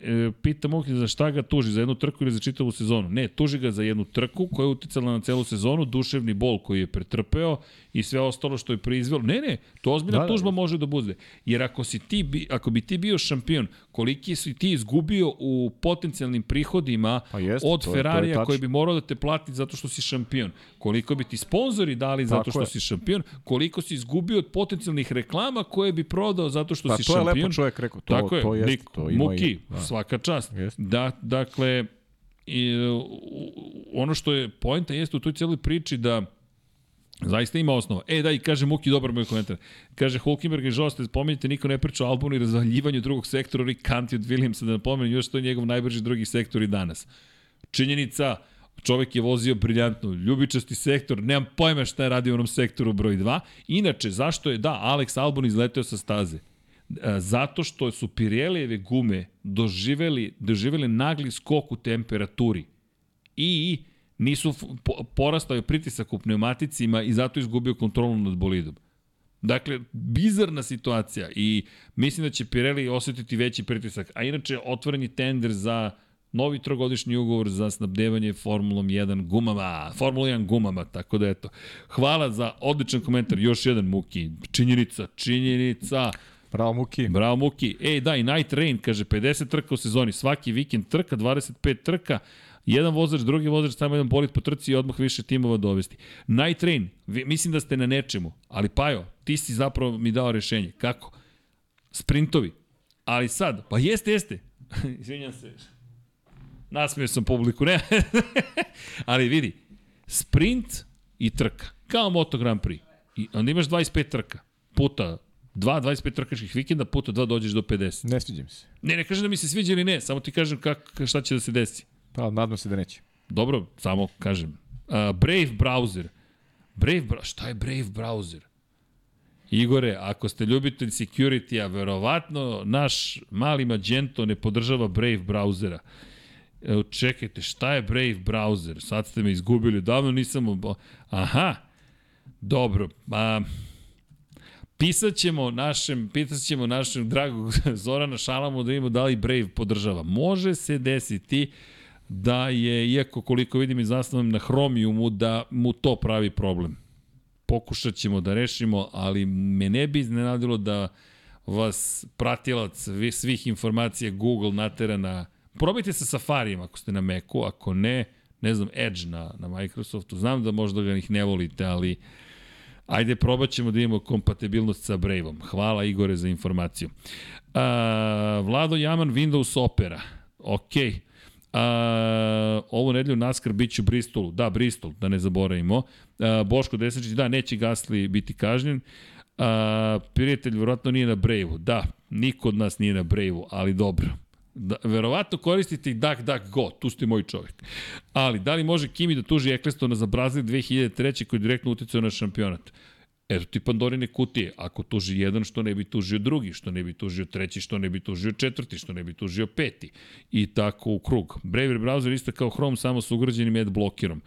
e, pita Muhin za šta ga tuži, za jednu trku ili za čitavu sezonu? Ne, tuži ga za jednu trku koja je uticala na celu sezonu, duševni bol koji je pretrpeo i sve ostalo što je proizvelo. Ne, ne, to ozbiljna Da, da, da, tužba da. može da bude. Jer ako, si ti, ako bi ti bio šampion, koliki si ti izgubio u potencijalnim prihodima Pa jeste, od to je- je Ferrarija koji bi morao da te plati zato što si šampion, koliko bi ti sponzori dali zato Tako što je. si šampion, koliko si izgubio od potencijalnih reklama koje bi prodao zato što Pa si to je šampion. lepo čovjek rekao, to, Tako je, to jeste, Nik, to ima Muki, i, da. svaka čast. Jeste. Da, dakle, i, ono što je poenta jeste u toj cijeloj priči da Zaista ima osnova. E, da, i kaže Muki, dobar moj komentar. Kaže Hulkenberg i Žoste, spomenite, niko ne priča o Albonu i razvaljivanju drugog sektora, ili Kanti od Williamsa, da napomenem, još to je njegov najbrži drugi sektor i danas. Činjenica, čovek je vozio briljantno, ljubičasti sektor, nemam pojma šta je radio u onom sektoru broj 2. Inače, zašto je, da, Alex Albon izleteo sa staze? E, Zato što su Pirelijeve gume doživeli, doživeli nagli skok u temperaturi i nisu porastao pritisak u pneumaticima i zato izgubio kontrolu nad bolidom. Dakle, bizarna situacija i mislim da će Pirelli osetiti veći pritisak. A inače, otvoren je tender za novi trogodišnji ugovor za snabdevanje Formulom 1 gumama, Formula 1 gumama, tako da eto. Hvala za odličan komentar, još jedan Muki. Činjenica, činjenica. Bravo, Muki. Bravo Muki. Ej, da, i Night Rain, kaže, 50 trka u sezoni, svaki vikend trka, 25 trka, jedan vozač, drugi vozač, samo jedan bolid po trci i odmah više timova dovesti. Night Rain, vi, mislim da ste na nečemu, ali Pajo, ti si zapravo mi dao rešenje. Kako? Sprintovi. Ali sad, pa jeste, jeste. Izvinjam se. Nasmio sam publiku, ne. ali vidi, sprint i trka. Kao Moto Grand Prix. I onda imaš 25 trka. Puta 2, 25 trkačkih vikenda, puta 2 dođeš do 50. Ne sviđa mi se. Ne, ne kažem da mi se sviđa ili ne, samo ti kažem kak, šta će da se desi. Pa, nadam se da neće. Dobro, samo kažem. Uh, Brave browser. Brave, bra- šta je Brave browser? Igore, ako ste ljubitelj security-a, verovatno naš mali Magento ne podržava Brave browsera. Evo, čekajte, šta je Brave browser? Sad ste me izgubili, davno nisam... Obo... Aha, dobro, a, pisat ćemo našem, pitat ćemo našem dragog Zorana Šalamu da vidimo da li Brave podržava. Može se desiti da je, iako koliko vidim iz zasnovom na Chromiumu, da mu to pravi problem. Pokušat ćemo da rešimo, ali me ne bi iznenadilo da vas pratilac svih informacija Google natera na... Probajte sa Safarijem ako ste na Macu, ako ne, ne znam, Edge na, na Microsoftu. Znam da možda ga ih ne volite, ali ajde probat ćemo da imamo kompatibilnost sa Braveom. Hvala Igore za informaciju. A, Vlado Jaman, Windows Opera. Okej. A, ovu nedelju bit će u Bristolu. Da, Bristol, da ne zaboravimo. A, Boško Desačić, da, neće Gasli biti kažnjen. A, prijatelj verovatno nije na Braveu. Da, niko od nas nije na Braveu, ali dobro. Da, verovatno koristite i DuckDuckGo, tu ste moj čovjek. Ali, da li može Kimi da tuži Ecclestona za Brazil 2003. koji je direktno uticao na šampionat? Eto ti Pandorine kutije. Ako tuži jedan, što ne bi tužio drugi, što ne bi tužio treći, što ne bi tužio četvrti, što ne bi tužio peti. I tako u krug. Braver browser isto kao Chrome, samo sa ugrađenim ad blokirom.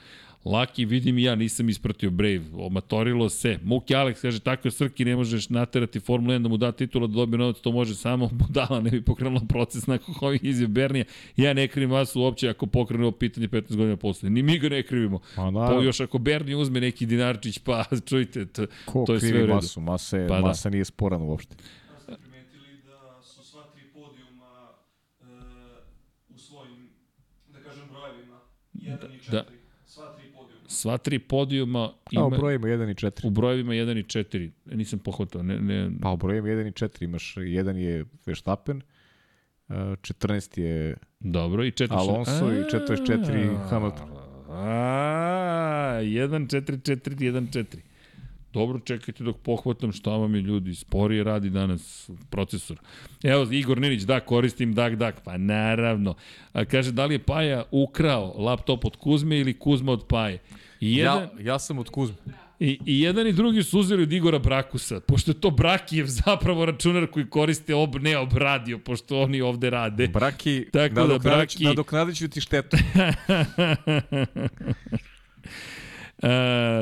Laki, vidim i ja, nisam ispratio Brave. Omatorilo se. Muki Alex kaže, tako je Srki, ne možeš naterati Formula 1 da mu da titula da dobije novac, to može samo budala, ne bi pokrenula proces nakon ovih izjave Bernija. Ja ne krivim vas uopće ako pokrenu ovo pitanje 15 godina posle. Ni mi ga ne krivimo. Pa da. Po, još ako Berni uzme neki dinarčić, pa čujte, to, Ko to je sve u redu. masu? Masa, je, Pa pa da. masa nije sporan uopšte. Da Sva tri podijuma A u ima, brojima 1 i 4. u brojevima 1 i 4. Nisam pohvatao, ne, ne, Pa u brojima 1 i 4 imaš, jedan je Verstappen, e, 14 je dobro. I 4 Alonso i 44 Hamilton. A, 1, 4, 4, 1, 4. Dobro, čekajte dok pohvatam šta vam je ljudi, sporije radi danas procesor. Evo, Igor Ninić, da, koristim DuckDuck, pa naravno. A, kaže, da li je Paja ukrao laptop od Kuzme ili Kuzma od Paje? I jedan, Ja, ja sam od Kuzme. I, I jedan i drugi su uzeli od Igora Brakusa, pošto je to Brakijev zapravo računar koji koriste ob, ne ob radio, pošto oni ovde rade. Braki, Tako da, nadoknadit, Braki- nadoknadit ću ti štetu. E,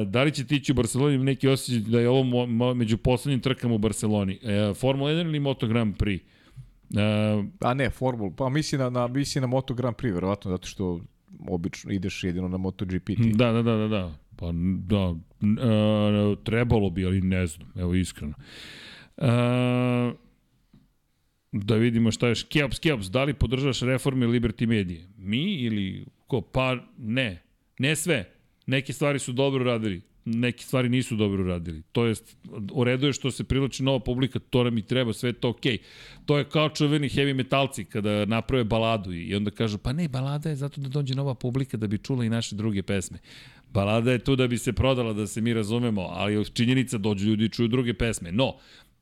da li će tići u Barceloni neki osjećaj da je ovo mo, mo, među poslednjim trkama u Barceloni? E, Formula 1 ili Moto Grand Prix? E, A ne, Formul, pa misli na, na, misli na Moto Grand Prix, verovatno, zato što obično ideš jedino na MotoGP ti. da, da, da, da, da. Pa da, e, trebalo bi, ali ne znam, evo iskreno. E, da vidimo šta je Skeops, Skeops, da li podržavaš reforme Liberty Medije? Mi ili ko? Pa ne, ne sve. Neke stvari su dobro radili, neke stvari nisu dobro radili. To jest, u redu je što se privlači nova publika, to nam i treba, sve to okej. Okay. To je kao čuveni heavy metalci kada naprave baladu i onda kažu, pa ne, balada je zato da dođe nova publika da bi čula i naše druge pesme. Balada je tu da bi se prodala, da se mi razumemo, ali činjenica dođu ljudi i čuju druge pesme. No,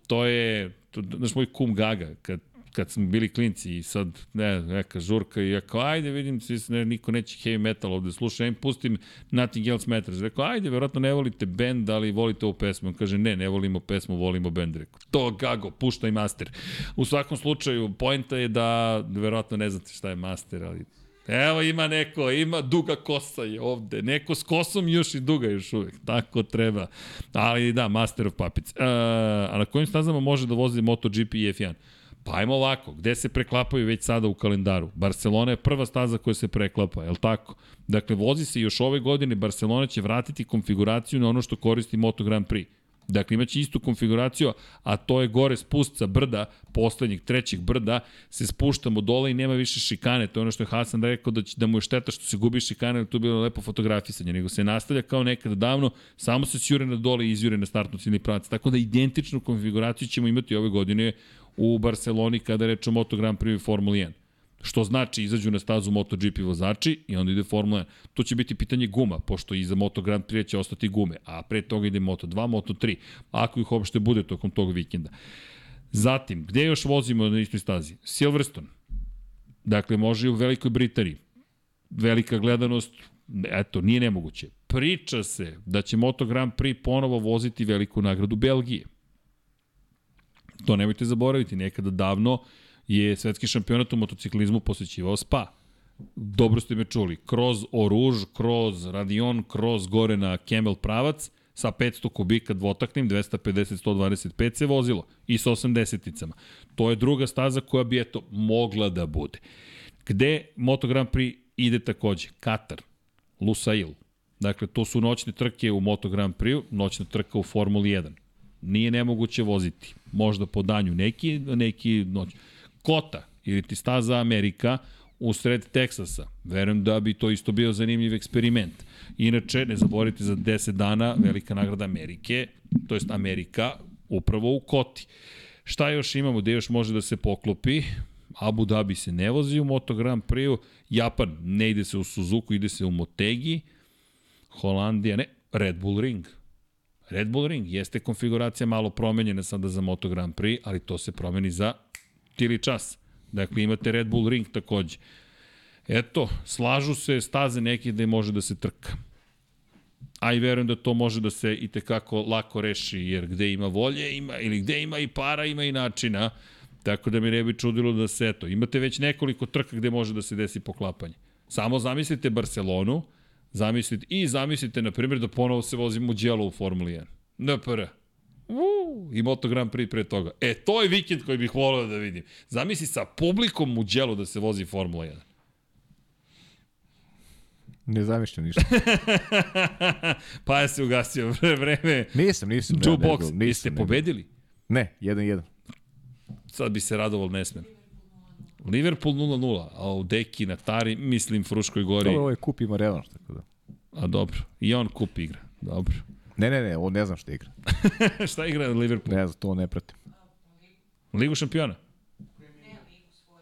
to je, to, znaš, moj kum Gaga, kad kad smo bili klinci i sad, ne, neka žurka i ja kao, ajde vidim, svi, ne, niko neće heavy metal ovde sluša, im pustim Nothing Else Matters. Rekao, ajde, verovatno ne volite bend, ali volite ovu pesmu. On kaže, ne, ne volimo pesmu, volimo bend. Rekao, to gago, puštaj master. U svakom slučaju, poenta je da, verovatno ne znate šta je master, ali Evo ima neko, ima duga kosa je ovde. Neko s kosom još i duga još uvek. Tako treba. Ali da, Master of Puppets. Uh, a na kojim stazama može da vozi MotoGP i F1? Pa ajmo ovako, gde se preklapaju već sada u kalendaru? Barcelona je prva staza koja se preklapa, je li tako? Dakle, vozi se još ove godine, Barcelona će vratiti konfiguraciju na ono što koristi Moto Grand Prix. Dakle, imaće istu konfiguraciju, a to je gore spust sa brda, poslednjeg, trećeg brda, se spuštamo dole i nema više šikane. To je ono što je Hasan rekao da, će, da mu je šteta što se gubi šikane, ali to je bilo lepo fotografisanje, nego se nastavlja kao nekada davno, samo se sjure na dole i izjure na startnu ciljni pravac. Tako da identičnu konfiguraciju ćemo imati ove godine u Barceloni kada reče o Moto Grand Prix i Formula 1. Što znači izađu na stazu MotoGP vozači i onda ide Formula 1. To će biti pitanje guma, pošto i za Moto Grand Prix će ostati gume, a pre toga ide Moto2, Moto3, ako ih uopšte bude tokom tog vikenda. Zatim, gde još vozimo na istoj stazi? Silverstone. Dakle, može i u Velikoj Britaniji. Velika gledanost, eto, nije nemoguće. Priča se da će Moto Grand Prix ponovo voziti veliku nagradu Belgije. To nemojte zaboraviti, nekada davno je svetski šampionat u motociklizmu posjećivao Spa. Dobro ste me čuli, kroz Oruž, kroz Radion, kroz gore na Camel pravac, sa 500 kubika dvotaknim, 250-125 se vozilo i sa 80-icama. To je druga staza koja bi eto mogla da bude. Gde Moto Grand Prix ide takođe? Katar, Lusail. Dakle, to su noćne trke u Moto Grand Prix, noćna trka u Formuli 1 nije nemoguće voziti. Možda po danju neki, neki noć. Kota ili ti staza Amerika u sred Teksasa. Verujem da bi to isto bio zanimljiv eksperiment. Inače, ne zaboravite za 10 dana velika nagrada Amerike, to jest Amerika, upravo u Koti. Šta još imamo, gde još može da se poklopi? Abu Dhabi se ne vozi u Moto Grand Prix-u, Japan ne ide se u Suzuku, ide se u Motegi, Holandija ne, Red Bull Ring, Red Bull Ring jeste konfiguracija malo promenjena sada za Moto Grand Prix, ali to se promeni za tili čas. Dakle, imate Red Bull Ring takođe. Eto, slažu se staze neke da može da se trka. A i verujem da to može da se i tekako lako reši, jer gde ima volje, ima, ili gde ima i para, ima i načina. Tako da mi ne bi čudilo da se, eto, imate već nekoliko trka gde može da se desi poklapanje. Samo zamislite Barcelonu, Zamislite, I zamislite, na primjer, da ponovo se vozimo u Mugello u Formuli 1. NPR. Uuu, I Moto Grand Prix pre toga. E, to je vikend koji bih volio da vidim. Zamisli sa publikom u Mugello da se vozi Formula 1. Ne zamišljam ništa. pa je se ugasio vreme. Nisam, nisam. Jukebox, ne, ne, nisam, ne, pobedili? Ne, 1-1. Sad bi se radoval, ne smem. Liverpool 0-0, a u Deki na Tari, mislim Fruškoj gori. Dobro, ovaj kup ima revanš, tako da. A dobro, i on kup igra, dobro. Ne, ne, ne, on ne znam šta igra. šta igra Liverpool? Ne znam, to ne pratim. Ligu šampiona?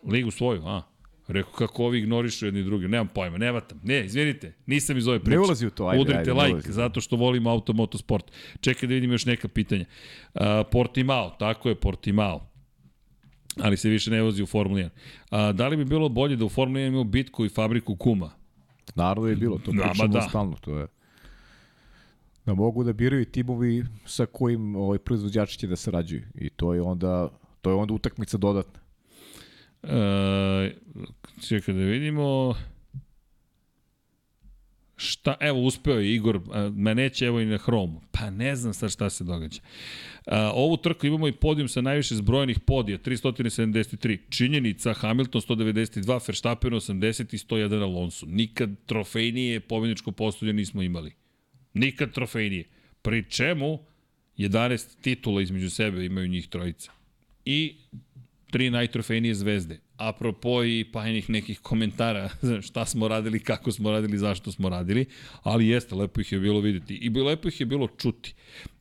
Ligu svoju, a. Rekao kako ovi ignorišu jedni drugi, nemam pojma, ne vatam. Ne, izvinite, nisam iz ove priče. Ne ulazi u to, ajde, Udrite ajde, like, ulazi. zato što volimo automotosport. Čekaj da vidim još neka pitanja. Uh, Portimao, tako je, Portimao ali se više ne vozi u Formuli 1. A, da li bi bilo bolje da u Formuli 1 imamo bitku i fabriku kuma? Naravno da je bilo, to pričamo da. stalno, to je da mogu da biraju timovi sa kojim ovaj proizvođači će da sarađuju i to je onda to je onda utakmica dodatna. E, čekaj da vidimo šta, evo uspeo je Igor, me neće evo i na hromu. Pa ne znam sad šta se događa. A, ovu trku imamo i podijum sa najviše zbrojenih podija, 373. Činjenica, Hamilton 192, Verstappen 80 i 101 Alonso. Nikad trofejnije pobjedničko postolje nismo imali. Nikad trofejnije. Pri čemu 11 titula između sebe imaju njih trojica. I tri najtrofejnije zvezde. Apropo i pajnih nekih komentara šta smo radili, kako smo radili, zašto smo radili, ali jeste, lepo ih je bilo videti. I bilo lepo ih je bilo čuti.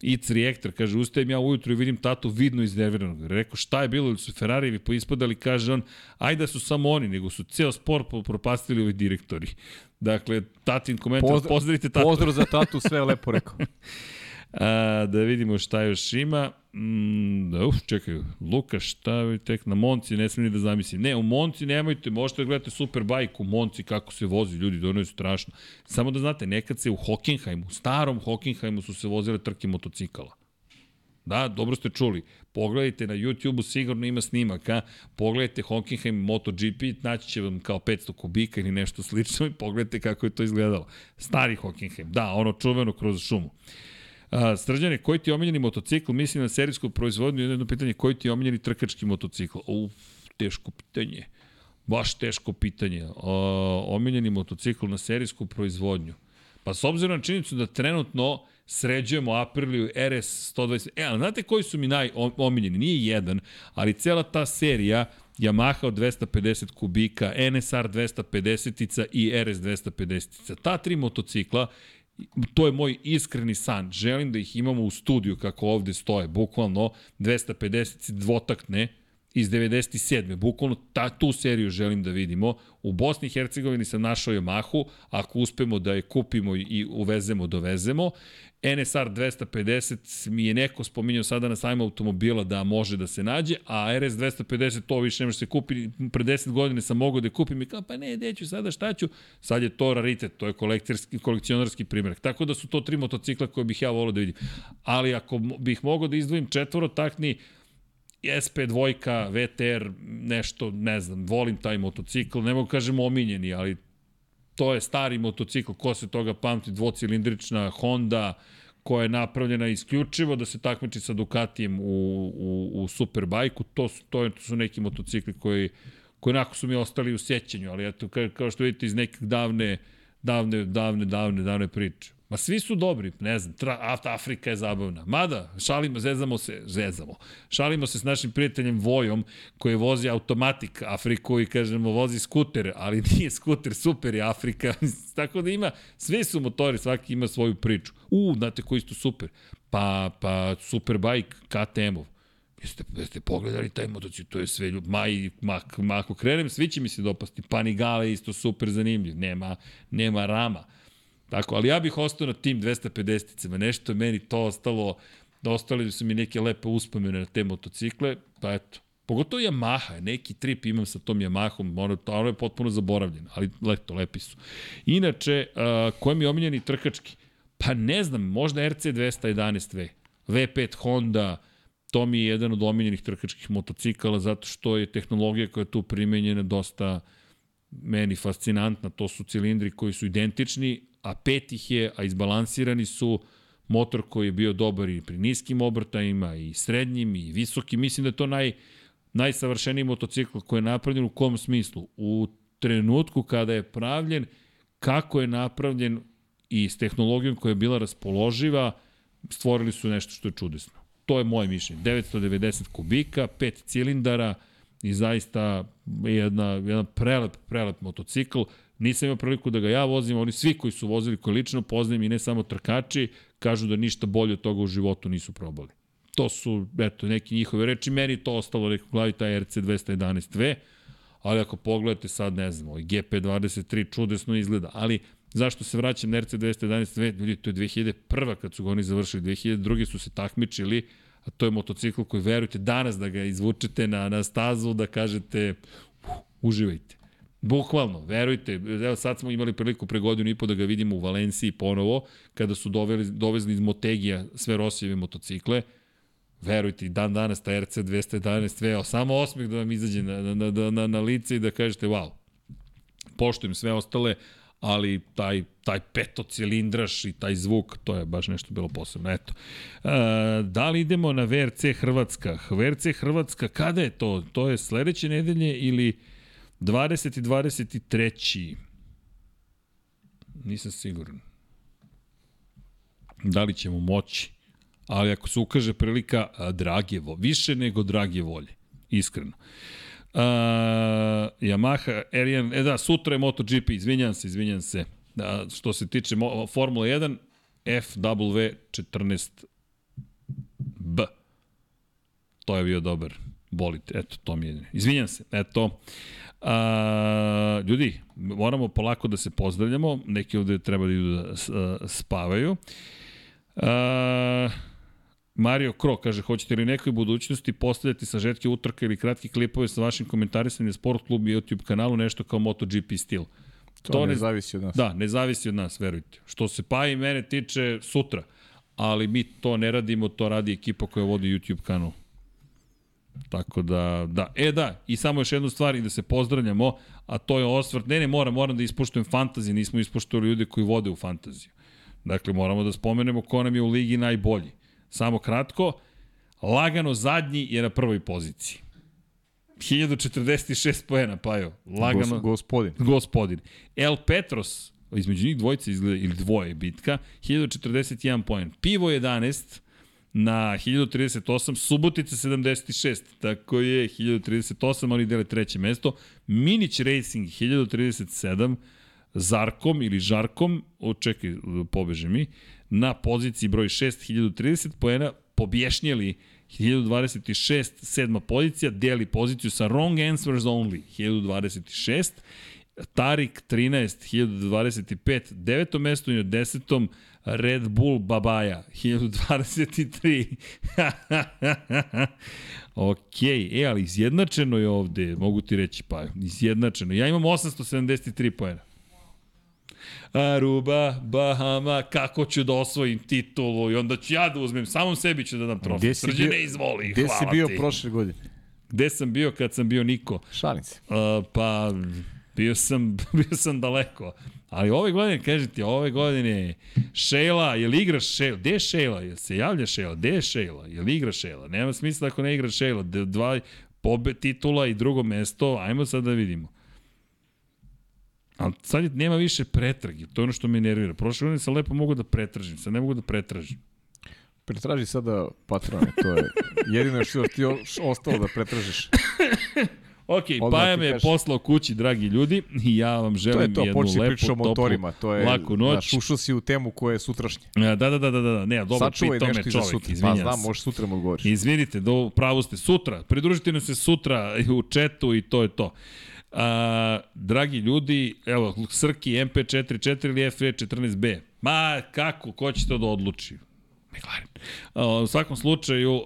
I Rijektor kaže, ustajem ja ujutru i vidim tatu vidno iznerviranog. Rekao, šta je bilo, ili su Ferrarijevi poispadali, kaže on, ajde da su samo oni, nego su ceo sport propastili ovi direktori. Dakle, tatin komentar, Pozdrav, pozdravite tatu. Pozdrav za tatu, sve lepo rekao. A, da vidimo šta još ima. Mm, da, uf, čekaj, Luka, šta je tek na Monci, ne smijem ni da zamislim. Ne, u Monci nemojte, možete da gledate Superbike u Monci kako se vozi, ljudi, da ono je strašno. Samo da znate, nekad se u Hockenheimu, starom Hockenheimu su se vozile trke motocikala. Da, dobro ste čuli. Pogledajte na YouTube-u, sigurno ima snimaka. Pogledajte Hockenheim MotoGP, naći će vam kao 500 kubika ili nešto slično i pogledajte kako je to izgledalo. Stari Hockenheim, da, ono čuveno kroz šumu. A, Srđane, koji ti je omiljeni motocikl? Mislim na serijsku proizvodnju. Jedno pitanje, koji ti je omiljeni trkački motocikl? Uf, teško pitanje. Baš teško pitanje. O, omiljeni motocikl na serijsku proizvodnju. Pa s obzirom na činjenicu da trenutno sređujemo Apriliju RS 120. E, ali znate koji su mi najomiljeni? Nije jedan, ali cela ta serija Yamaha od 250 kubika, NSR 250-ica i RS 250-ica. Ta tri motocikla to je moj iskreni san. Želim da ih imamo u studiju kako ovde stoje, bukvalno 250 dvotaktne iz 97. Bukvalno ta, tu seriju želim da vidimo. U Bosni i Hercegovini sam našao Yamahu, ako uspemo da je kupimo i uvezemo, dovezemo. NSR 250 mi je neko spominjao sada na sajmu automobila da može da se nađe, a RS 250 to više ne može se kupi. Pre 10 godina sam mogao da kupim i kao pa ne, gde ću sada, šta ću? Sad je to raritet, to je kolekcionarski primjerak. Tako da su to tri motocikla koje bih ja volao da vidim. Ali ako bih mogao da izdvojim četvorotakni, SP2, VTR, nešto, ne znam, volim taj motocikl, ne mogu kažem omiljeni, ali to je stari motocikl, ko se toga pamti, dvocilindrična Honda, koja je napravljena isključivo da se takmiči sa Ducatijem u, u, u Superbajku, to su, to su neki motocikli koji, koji onako su mi ostali u sjećanju, ali eto, kao što vidite iz nekih davne, davne, davne, davne, davne priče. Ma svi su dobri, ne znam, tra, Afrika je zabavna. Mada, šalimo, zezamo se, zezamo. Šalimo se s našim prijateljem Vojom, koji vozi automatik Afriku i kažemo vozi skuter, ali nije skuter, super je Afrika. Tako da ima, sve su motori, svaki ima svoju priču. U, znate koji su super? Pa, pa Superbike KTM-ov. Jeste, jeste pogledali taj motocikl, to je sve ljub, ma, i, ma, ma ako krenem, svi će mi se dopasti. Panigale isto super zanimljiv, nema, nema rama Tako, ali ja bih ostao na tim 250-icama, nešto meni to ostalo, da ostali su mi neke lepe uspomene na te motocikle, pa eto. Pogotovo Yamaha, neki trip imam sa tom Yamahom, ono, ono je potpuno zaboravljeno, ali leto, lepi su. Inače, uh, ko je mi omiljeni trkački? Pa ne znam, možda RC 211V, V5 Honda, to mi je jedan od omiljenih trkačkih motocikala zato što je tehnologija koja je tu primenjena dosta meni fascinantna. To su cilindri koji su identični, a pet ih je, a izbalansirani su motor koji je bio dobar i pri niskim obrtajima, i srednjim, i visokim. Mislim da je to naj, najsavršeniji motocikl koji je napravljen u kom smislu? U trenutku kada je pravljen, kako je napravljen i s tehnologijom koja je bila raspoloživa, stvorili su nešto što je čudesno. To je moje mišljenje. 990 kubika, 5 cilindara i zaista jedna, jedan prelep, prelep motocikl Nisam imao priliku da ga ja vozim, oni svi koji su vozili, koji lično poznajem i ne samo trkači, kažu da ništa bolje od toga u životu nisu probali. To su, eto, neki njihove reči. Meni to ostalo neko glavi, taj RC 211V, ali ako pogledate sad, ne znam, ovaj GP23 čudesno izgleda, ali zašto se vraćam na RC 211V? Ljudi, to je 2001. kad su ga oni završili, 2002. su se takmičili, a to je motocikl koji verujete danas da ga izvučete na, na stazu, da kažete uh, uživajte. Bukvalno, verujte, evo sad smo imali priliku pre godinu i po da ga vidimo u Valenciji ponovo, kada su doveli, dovezli iz Motegija sve Rosijeve motocikle, verujte, dan danas ta RC 211 veo, samo osmeh da vam izađe na, na, na, na, na lice i da kažete wow. Poštujem sve ostale, ali taj, taj petocilindraš i taj zvuk, to je baš nešto bilo posebno. Eto. E, da li idemo na VRC Hrvatska? VRC Hrvatska, kada je to? To je sledeće nedelje ili 20. i 23. Nisam siguran. Da li ćemo moći? Ali ako se ukaže prilika, drage volje, više nego drage volje. iskreno. Uh, Yamaha, Arian, e da, sutra je MotoGP, izvinjam se, izvinjam se. Da, što se tiče Formula 1, FW14B. To je bio dobar bolid. Eto, to mi je. Izvinjam se. Eto. A, ljudi, moramo polako da se pozdravljamo. Neki ovde treba da idu da spavaju. A, Mario Kro kaže, hoćete li nekoj budućnosti postavljati sažetke utrka ili kratki klipove sa vašim komentarisanjem na Sport klubu i YouTube kanalu, nešto kao MotoGP stil? To, to ne, ne zavisi od nas. Da, ne zavisi od nas, verujte. Što se pa i mene tiče sutra, ali mi to ne radimo, to radi ekipa koja vodi YouTube kanal. Tako da, da. E da, i samo još jednu stvar i da se pozdravljamo, a to je osvrt. Ne, ne, moram, moram da ispoštujem fantaziju, nismo ispoštovali ljude koji vode u fantaziju. Dakle, moramo da spomenemo ko nam je u ligi najbolji. Samo kratko, lagano zadnji je na prvoj poziciji. 1046 poena, pa jo. Lagano. Gos, gospodin. Gospodin. El Petros, između njih dvojice izgleda, ili dvoje bitka, 1041 poen. Pivo 11, na 1038, Subotica 76, tako je 1038, oni dele treće mesto, Minić Racing 1037, Zarkom ili Žarkom, o čekaj, pobeže mi, na poziciji broj 6, 1030 poena, pobješnjeli 1026, sedma pozicija, deli poziciju sa Wrong Answers Only, 1026, Tarik 13, 1025, deveto mesto i na desetom Red Bull Babaja, 1023. ok, e, ali izjednačeno je ovde, mogu ti reći, pa izjednačeno. Ja imam 873 pojena. Aruba, Bahama, kako ću da osvojim titulu i onda ću ja da uzmem, samom sebi ću da dam trofej. Srđe ne izvoli, gde hvala ti. Gde si bio ti. prošle godine? Gde sam bio kad sam bio Niko? Šalim se. Uh, pa, bio sam, bio sam daleko. Ali ove godine, kažete, ove godine Šejla, je li igra Šejla? Gde je Šejla? Je se javlja Šejla? Gde je Šejla? Je li igra Šejla? Nema smisla ako ne igra Šejla. Dva pobe titula i drugo mesto, ajmo sad da vidimo. Ali sad je, nema više pretrage, to je ono što me nervira. Prošle godine sam lepo mogu da pretražim, sad ne mogu da pretražim. Pretraži sada patrone, to je jedino što ti ostalo da pretražiš. Ok, Paja me je poslao kući, dragi ljudi, i ja vam želim to je to, jednu lepu, motorima, to je, laku noć. Da, ušao si u temu koja je sutrašnja. Da, da, da, da, da, ne, dobro, Sačuvaj pitao me čovjek, sutra. Pa znam, možeš sutra mu odgovoriš. Izvinite, do, pravo ste, sutra, pridružite nam se sutra u četu i to je to. A, dragi ljudi, evo, Srki MP44 ili FE14B. Ma, kako, ko će to da odluči? McLaren. A, u svakom slučaju, uh,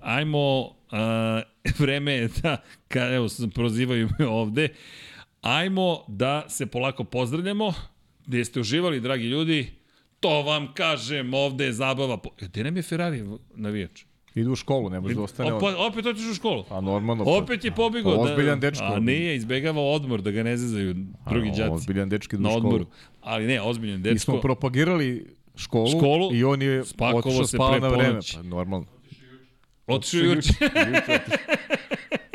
ajmo, uh, vreme je da, ka, evo, prozivaju me ovde, ajmo da se polako pozdravljamo, gde ste uživali, dragi ljudi, to vam kažem, ovde je zabava. Gde nam je Ferrari navijač? Idu u školu, ne može da ostane Opa, opet hoćeš u školu? A normalno. Pa, opet je pobegao. Pa, ozbiljan dečko. A nije, izbegava odmor, da ga ne zezaju drugi đaci. Ozbiljan dečko na u odmoru. Ali ne, ozbiljan dečko. Mi smo propagirali školu, školu i on je otišao spava na vreme. Pa, normalno. Otišao juče.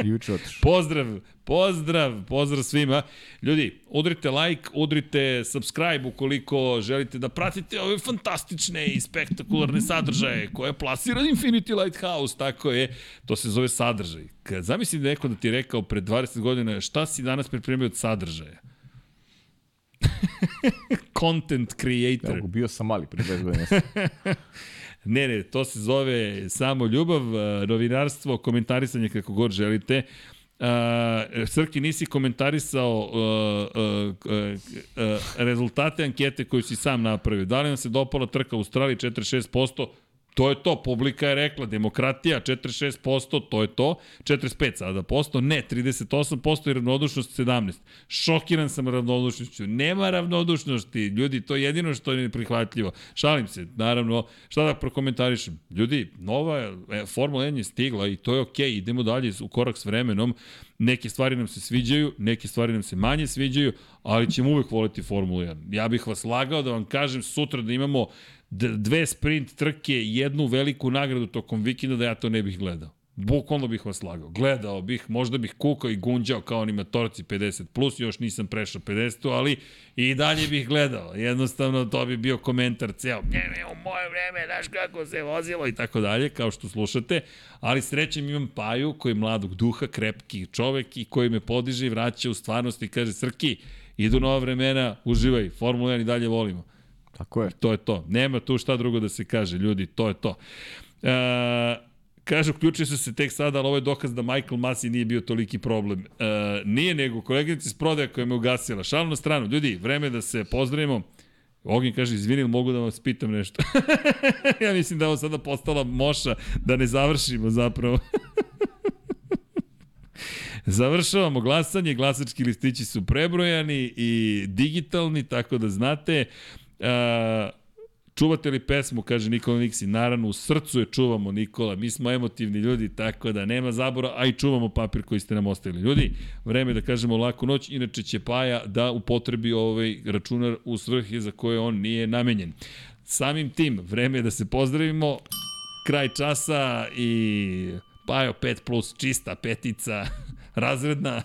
Juče otišao. Pozdrav, pozdrav, pozdrav svima. Ljudi, udrite like, udrite subscribe ukoliko želite da pratite ove fantastične i spektakularne sadržaje koje plasira Infinity Lighthouse, tako je. To se zove sadržaj. Kad zamisli da neko da ti je rekao pred 20 godina šta si danas pripremio od sadržaja. Content creator. Ja, bio sam mali pre 20 godina. Ne, ne, to se zove samo ljubav, novinarstvo, komentarisanje kako god želite. Uh, Srki, nisi komentarisao uh, uh, uh, uh, rezultate ankete koju si sam napravio. Da li nam se dopala trka u Australiji 46%? To je to, publika je rekla, demokratija 46%, to je to, 45 sada posto, ne, 38% i ravnodušnost 17. Šokiran sam ravnodušnošću, nema ravnodušnosti, ljudi, to je jedino što je neprihvatljivo. Šalim se, naravno, šta da prokomentarišem? Ljudi, nova e, Formula 1 je stigla i to je okej, okay, idemo dalje u korak s vremenom, neke stvari nam se sviđaju, neke stvari nam se manje sviđaju, ali ćemo uvek voliti Formulu 1. Ja bih vas lagao da vam kažem sutra da imamo dve sprint trke, jednu veliku nagradu tokom vikenda da ja to ne bih gledao. Bukvalno bih vas lagao. Gledao bih, možda bih kukao i gunđao kao animatorci 50+, plus, još nisam prešao 50, ali i dalje bih gledao. Jednostavno, to bi bio komentar ceo. Ne, ne, u moje vreme, znaš kako se vozilo i tako dalje, kao što slušate. Ali srećem imam Paju, koji je mladog duha, krepki čovek i koji me podiže i vraća u stvarnost i kaže, Srki, idu nova vremena, uživaj, Formula 1 i dalje volimo. Tako je. To je to. Nema tu šta drugo da se kaže, ljudi, to je to. E, Kaže, uključio su se tek sada, ali ovo je dokaz da Michael Masi nije bio toliki problem. E, nije nego, koleginica iz prodaja koja me ugasila. Šal na stranu. Ljudi, vreme da se pozdravimo. Ognjen kaže, izvini, mogu da vas pitam nešto? ja mislim da je ovo sada postala moša, da ne završimo zapravo. Završavamo glasanje, glasački listići su prebrojani i digitalni, tako da znate. E, Čuvate li pesmu, kaže Nikola Niksi, naravno u srcu je čuvamo Nikola, mi smo emotivni ljudi, tako da nema zabora, a i čuvamo papir koji ste nam ostavili. Ljudi, vreme da kažemo laku noć, inače će Paja da upotrebi ovaj računar u svrhe za koje on nije namenjen. Samim tim, vreme je da se pozdravimo, kraj časa i Pajo 5 plus čista petica, razredna.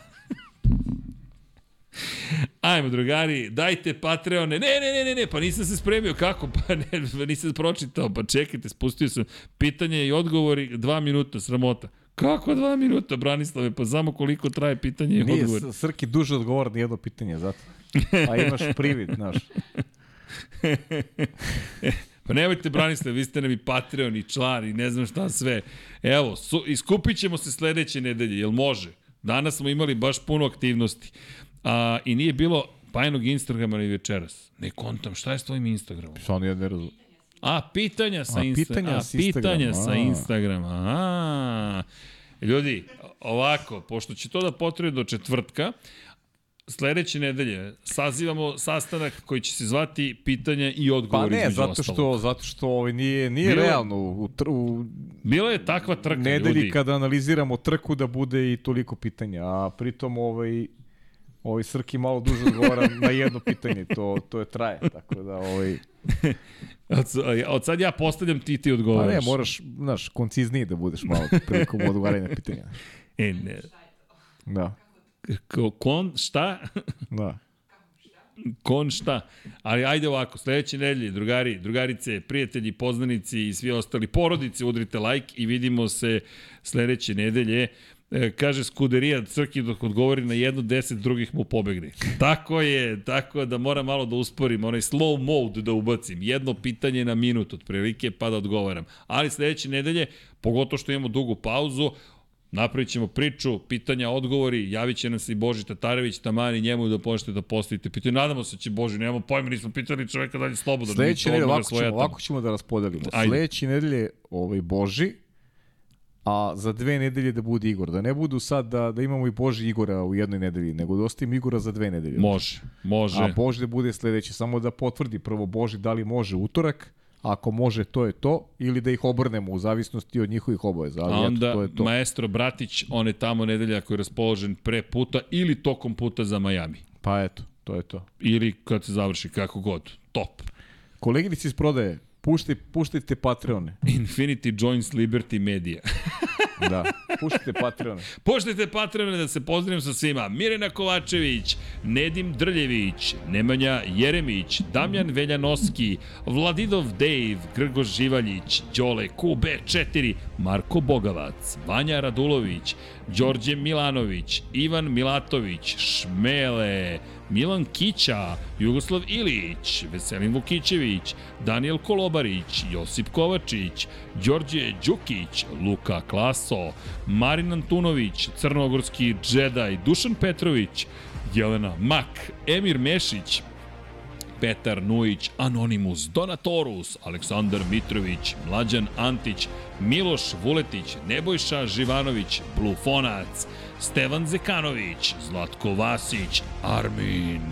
Ajmo, drugari, dajte Patreone. Ne, ne, ne, ne, ne, pa nisam se spremio. Kako? Pa ne, pa nisam pročitao. Pa čekajte, spustio sam pitanje i odgovori dva minuta, sramota. Kako dva minuta, Branislave? Pa znamo koliko traje pitanje i Nije odgovor. S- Srki duže odgovor na jedno pitanje, zato. A imaš privid, znaš. Pa nemojte, Branislav, vi ste nam i Patreon i član i ne znam šta sve. Evo, su, iskupit ćemo se sledeće nedelje, jel može? Danas smo imali baš puno aktivnosti. A, I nije bilo Pajinog Instagrama ni večeras. Ne kontam, šta je s tvojim Instagramom? Što ja ne razumem. A, pitanja sa, A, Insta pitanja a, pitanja sa a. Instagrama. A. Ljudi, ovako, pošto će to da potrebe do četvrtka, sledeće nedelje sazivamo sastanak koji će se zvati pitanja i Pa odgovori ne, između zato ostalog. što, zato što ovaj nije, nije Bilo realno u, u Bila je takva trka, nedelji ljudi. kada analiziramo trku da bude i toliko pitanja, a pritom ovaj, ovaj Srki malo duže odgovara na jedno pitanje, to, to je traje, tako da ovaj, Od, od sad ja postavljam, ti ti pa odgovaraš. ne, moraš, znaš, koncizniji da budeš malo prilikom odgovaranja na pitanja. E, ne. Da, Ko- Kon, šta? da. Kon šta? Ali ajde ovako, sledeće nedelje, drugari, drugarice, prijatelji, poznanici i svi ostali, porodice, udrite like i vidimo se sledeće nedelje. E, kaže Skuderija Crki dok odgovori na jedno, deset drugih mu pobegne. Tako je, tako da moram malo da usporim, onaj slow mode da ubacim. Jedno pitanje na minut otprilike pa da odgovaram. Ali sledeće nedelje, pogotovo što imamo dugu pauzu, Napravit ćemo priču, pitanja, odgovori, javit će nam se i Boži Tatarević, tamani njemu da možete da postavite pitanje. Nadamo se da će Boži, nemamo pojma, nismo pitali čoveka dalje slobodno. Sledeće nedelje ovako ćemo, ovako ćemo da raspodelimo. Sledeće nedelje ovaj Boži, a za dve nedelje da bude Igor. Da ne budu sad da, da imamo i Boži Igora u jednoj nedelji, nego da ostavimo Igora za dve nedelje. Može, može. A Boži da bude sledeće, samo da potvrdi prvo Boži da li može utorak, ako može to je to, ili da ih obrnemo u zavisnosti od njihovih obaveza. Ali A onda eto, to je to. maestro Bratić, on je tamo nedelja koji je raspoložen pre puta ili tokom puta za Miami. Pa eto, to je to. Ili kad se završi, kako god. Top. Koleginici iz prodaje, puštaj, puštajte Patreone. Infinity Joins Liberty Media. Da, puštajte Patreone. Poštajte Patreone da se pozdravim sa svima. Mirena Kovačević, Nedim Drljević, Nemanja Jeremić, Damjan Veljanoski, Vladidov Dave, Grgoš Živaljić, Đole QB4, Marko Bogavac, Vanja Radulović, Đorđe Milanović, Ivan Milatović, Šmele, Milan Kića, Jugoslav Ilić, Veselin Vukićević, Daniel Kolobarić, Josip Kovačić, Đorđe Đukić, Luka Klaso, Marin Antunović, Crnogorski džedaj, Dušan Petrović, Jelena Mak, Emir Mešić, Petar Nujić, Anonimus, Donatorus, Aleksandar Mitrović, Mlađan Antić, Miloš Vuletić, Nebojša Živanović, Blufonac, Stevan Zekanović, Zlatko Vasić, Armin,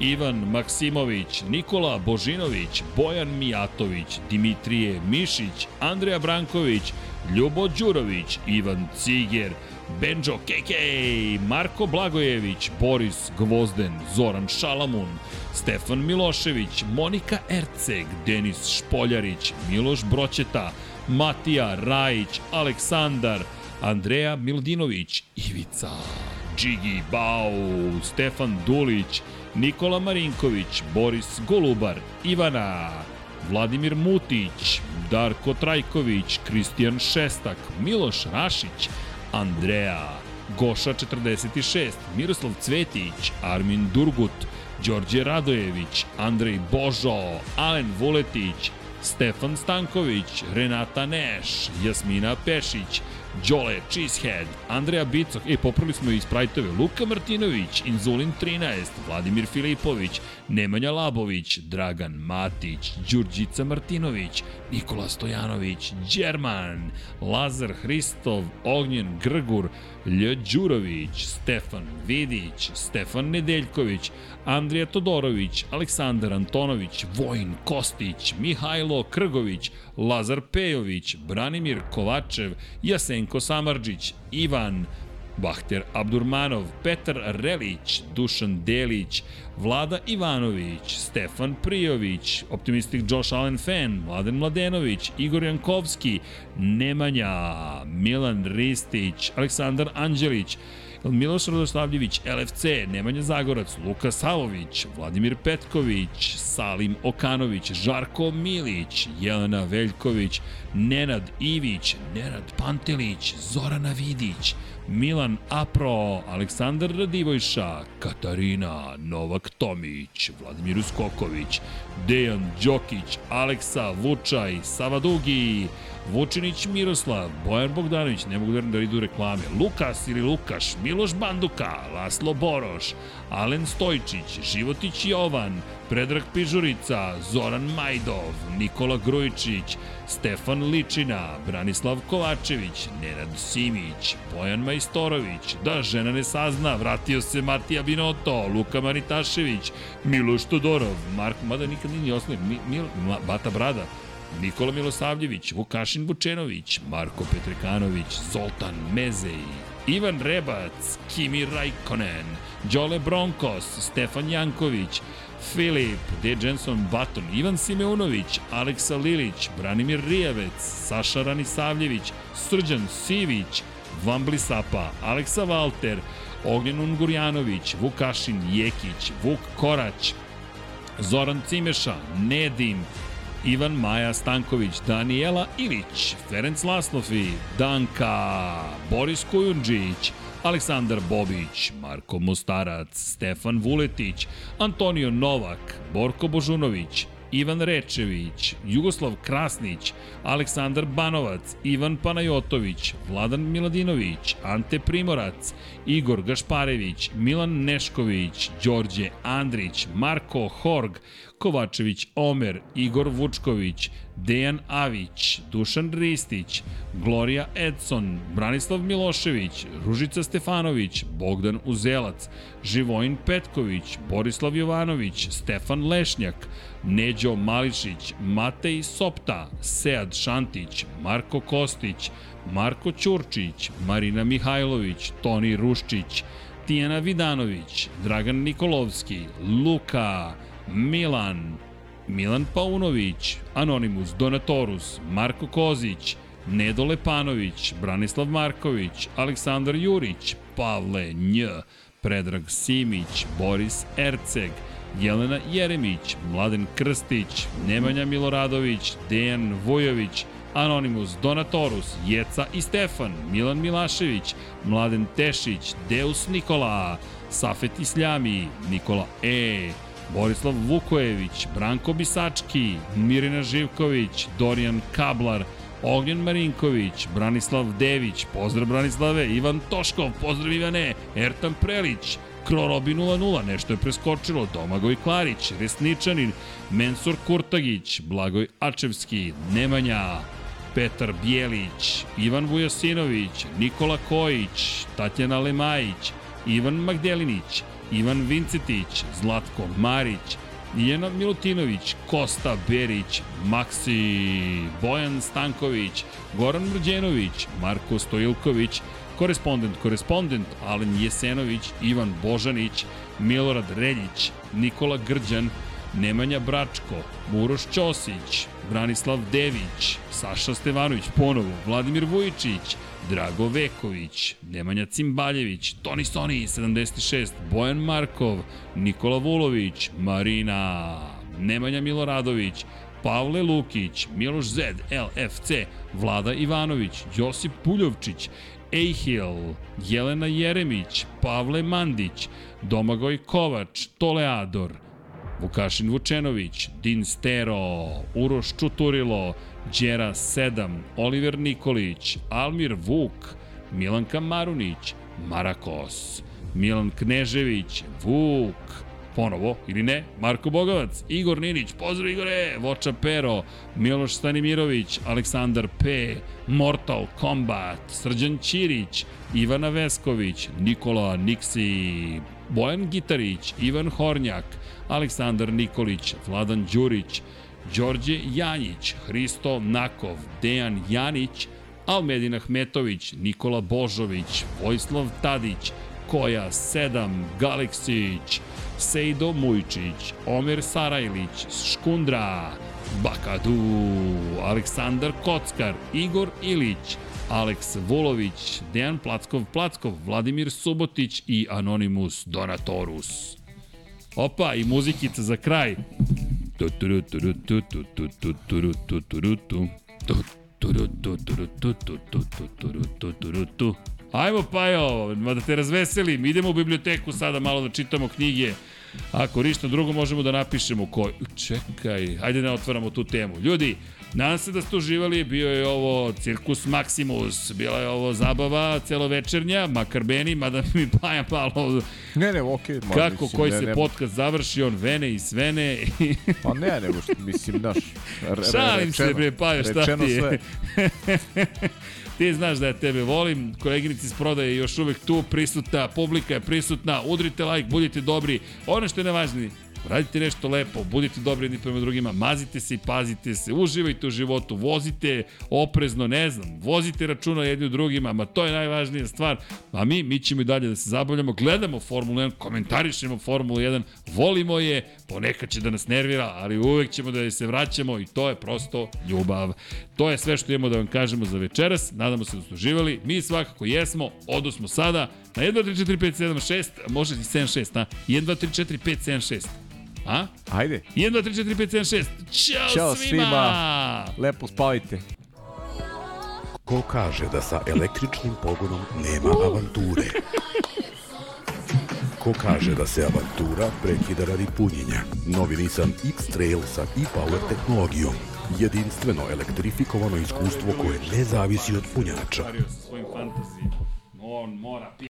Ivan Maksimović, Nikola Božinović, Bojan Mijatović, Dimitrije Mišić, Andreja Branković, Ljubo Đurović, Ivan Ciger, Benđo Kekej, Marko Blagojević, Boris Gvozden, Zoran Šalamun, Stefan Milošević, Monika Erceg, Denis Špoljarić, Miloš Broćeta, Matija Rajić, Aleksandar, Andreja Miladinović, Ivica, Džigi Bau, Stefan Dulić, Nikola Marinković, Boris Golubar, Ivana, Vladimir Mutić, Darko Trajković, Kristijan Šestak, Miloš Rašić, Andreja, Goša 46, Miroslav Cvetić, Armin Durgut, Đorđe Radojević, Andrej Božo, Alen Vuletić, Stefan Stanković, Renata Neš, Jasmina Pešić, Đole Cheesehead, Andreja Bicok, e, popravili smo i sprajtove, Luka Martinović, Inzulin 13, Vladimir Filipović, Nemanja Labović, Dragan Matić, Đurđica Martinović, Nikola Stojanović, Đerman, Lazar Hristov, Ognjen Grgur, Lj. Đurović, Stefan Vidić, Stefan Nedeljković, Andrija Todorović, Aleksandar Antonović, Vojin Kostić, Mihajlo Krgović, Lazar Pejović, Branimir Kovačev, Jasenko Samarđić, Ivan Bahter Abdurmanov, Petar Relić, Dušan Delić, Vlada Ivanović, Stefan Prijović, optimistik Josh Allen Fan, Mladen Mladenović, Igor Jankovski, Nemanja, Milan Ristić, Aleksandar Anđelić, Miloš Radoslavljević, LFC, Nemanja Zagorac, Luka Savović, Vladimir Petković, Salim Okanović, Žarko Milić, Jelena Veljković, Nenad Ivić, Nenad Pantelić, Zorana Vidić, Milan Apro, Aleksandar Radivojša, Katarina, Novak Tomić, Vladimir Uskoković, Dejan Đokić, Aleksa Vučaj, Sava Dugi, Vučinić Miroslav, Bojan Bogdanović, ne mogu da idu reklame, Lukas ili Lukaš, Miloš Banduka, Laslo Boroš, Alen Stojčić, Životić Jovan, Predrag Pižurica, Zoran Majdov, Nikola Grujičić, Stefan Ličina, Branislav Kovačević, Nenad Simić, Bojan Majstorović, da žena ne sazna, vratio se Matija Binoto, Luka Maritašević, Miloš Todorov, Mark, mada nikad nije osnovi, Mi, Mil, Bata Brada, Nikola Milosavljević, Vukašin Vučenović, Marko Petrekanović, Zoltan Mezej, Ivan Rebac, Kimi Raikkonen, Đole Bronkos, Stefan Janković, Filip, D. Jenson Baton, Ivan Simeunović, Aleksa Lilić, Branimir Rijavec, Saša Ranisavljević, Srđan Sivić, Vambli Sapa, Aleksa Valter, Ognjen Ungurjanović, Vukašin Jekić, Vuk Korać, Zoran Cimeša, Nedim, Ivan Maja Stanković, Daniela Ilić, Ferenc Laslofi, Danka, Boris Kujundžić, Aleksandar Bobić, Marko Mostarac, Stefan Vuletić, Antonio Novak, Borko Božunović, Ivan Rečević, Jugoslav Krasnić, Aleksandar Banovac, Ivan Panajotović, Vladan Miladinović, Ante Primorac, Igor Gašparević, Milan Nešković, Đorđe Andrić, Marko Horg, Kovačević Omer, Igor Vučković, Dejan Avić, Dušan Ristić, Gloria Edson, Branislav Milošević, Ružica Stefanović, Bogdan Uzelac, Živojin Petković, Borislav Jovanović, Stefan Lešnjak, Neđo Mališić, Matej Sopta, Sead Šantić, Marko Kostić, Marko Ćurčić, Marina Mihajlović, Toni Ruščić, Tijana Vidanović, Dragan Nikolovski, Luka, Milan, Milan Paunović, Anonimus, Donatorus, Marko Kozić, Nedo Lepanović, Branislav Marković, Aleksandar Jurić, Pavle Nj, Predrag Simić, Boris Erceg, Jelena Jeremić, Mladen Krstić, Nemanja Miloradović, Dejan Vujović, Anonimus, Donatorus, Jeca i Stefan, Milan Milašević, Mladen Tešić, Deus Nikola, Safet Isljami, Nikola E, Borislav Vukojević, Branko Bisački, Mirina Živković, Dorijan Kablar, Ognjen Marinković, Branislav Dević, pozdrav Branislave, Ivan Toškov, pozdrav Ivane, Ertan Prelić, Krorobi 00, nešto je preskočilo, Domagoj Klarić, Resničanin, Mensur Kurtagić, Blagoj Ačevski, Nemanja, Petar Bijelić, Ivan Vujasinović, Nikola Kojić, Tatjana Lemajić, Ivan Magdelinić, Ivan Vincetić, Zlatko Marić, Ijena Milutinović, Kosta Berić, Maksi, Bojan Stanković, Goran Mrđenović, Marko Stojilković, korespondent, korespondent, Alen Jesenović, Ivan Božanić, Milorad Reljić, Nikola Grđan, Nemanja Bračko, Uroš Ćosić, Branislav Dević, Saša Stevanović ponovo, Vladimir Vujičić, Drago Veković, Nemanja Cimbaljević, Toni Soni 76, Bojan Markov, Nikola Vulović, Marina, Nemanja Miloradović, Pavle Lukić, Miloš Zed, LFC, Vlada Ivanović, Josip Puljovčić, Ejhil, Jelena Jeremić, Pavle Mandić, Domagoj Kovač, Toleador, Vukašin Vučenović, Din Stero, Uroš Čuturilo, Đera 7, Oliver Nikolić, Almir Vuk, Milanka Marunić, Marakos, Milan Knežević, Vuk, ponovo, ili ne, Marko Bogovac, Igor Ninić, pozdrav Igore, Voča Pero, Miloš Stanimirović, Aleksandar P, Mortal Kombat, Srđan Ćirić, Ivana Vesković, Nikola Niksi, Bojan Gitarić, Ivan Hornjak, Aleksandar Nikolić, Vladan Đurić, Đorđe Janjić, Hristo Nakov, Dejan Janić, Almedin Ahmetović, Nikola Božović, Vojislav Tadić, Koja 7, Galeksić, Sejdo Mujčić, Omer Sarajlić, Škundra, Bakadu, Aleksandar Kockar, Igor Ilić, Aleks Vulović, Dejan Plackov Plackov, Vladimir Subotić i Anonimus Donatorus. Opa, i muzikica za kraj. Ajmo pa jo, da te razveselim, idemo u biblioteku sada malo da čitamo knjige. Ako ništa drugo možemo da napišemo ko... Čekaj, ajde da otvaramo tu temu. Ljudi, Nadam se da ste uživali, bio je ovo Cirkus Maximus, bila je ovo zabava celovečernja, makar meni, mada mi paja malo... Ne, ne, okej. Okay, kako, mislim, koji ne, se ne, podcast završi, on vene i svene. pa ne, nego što, mislim, naš... Re, Šalim rečeno, se, bre, paja, šta ti je? Ti znaš da ja tebe volim, koleginici iz prodaje je još uvek tu, prisutna, publika je prisutna, udrite like, budite dobri. Ono što je najvažnije, Radite nešto lepo, budite dobri jedni prema drugima, mazite se i pazite se, uživajte u životu, vozite oprezno, ne znam, vozite računa jedni u drugima, ma to je najvažnija stvar. A mi, mi ćemo i dalje da se zabavljamo, gledamo Formulu 1, komentarišemo Formulu 1, volimo je, ponekad će da nas nervira, ali uvek ćemo da se vraćamo i to je prosto ljubav. To je sve što imamo da vam kažemo za večeras, nadamo se da ste uživali, mi svakako jesmo, odosmo sada na 1, 2, 3, 4, 5, 7, 6, može i 7, 6, a? 1, 2, 3, 4, 5, 7, 6. A? Ajde. 1, 2, 3, 4, 5, 7, 6. Ćao, Ćao svima! svima! Lepo spavajte. Ko kaže da sa električnim pogonom nema avanture? Ko kaže da se avantura prekida radi punjenja? Novi Nissan X-Trail sa e-Power tehnologijom. Jedinstveno elektrifikovano iskustvo koje ne zavisi od punjača. Svojim fantazijom.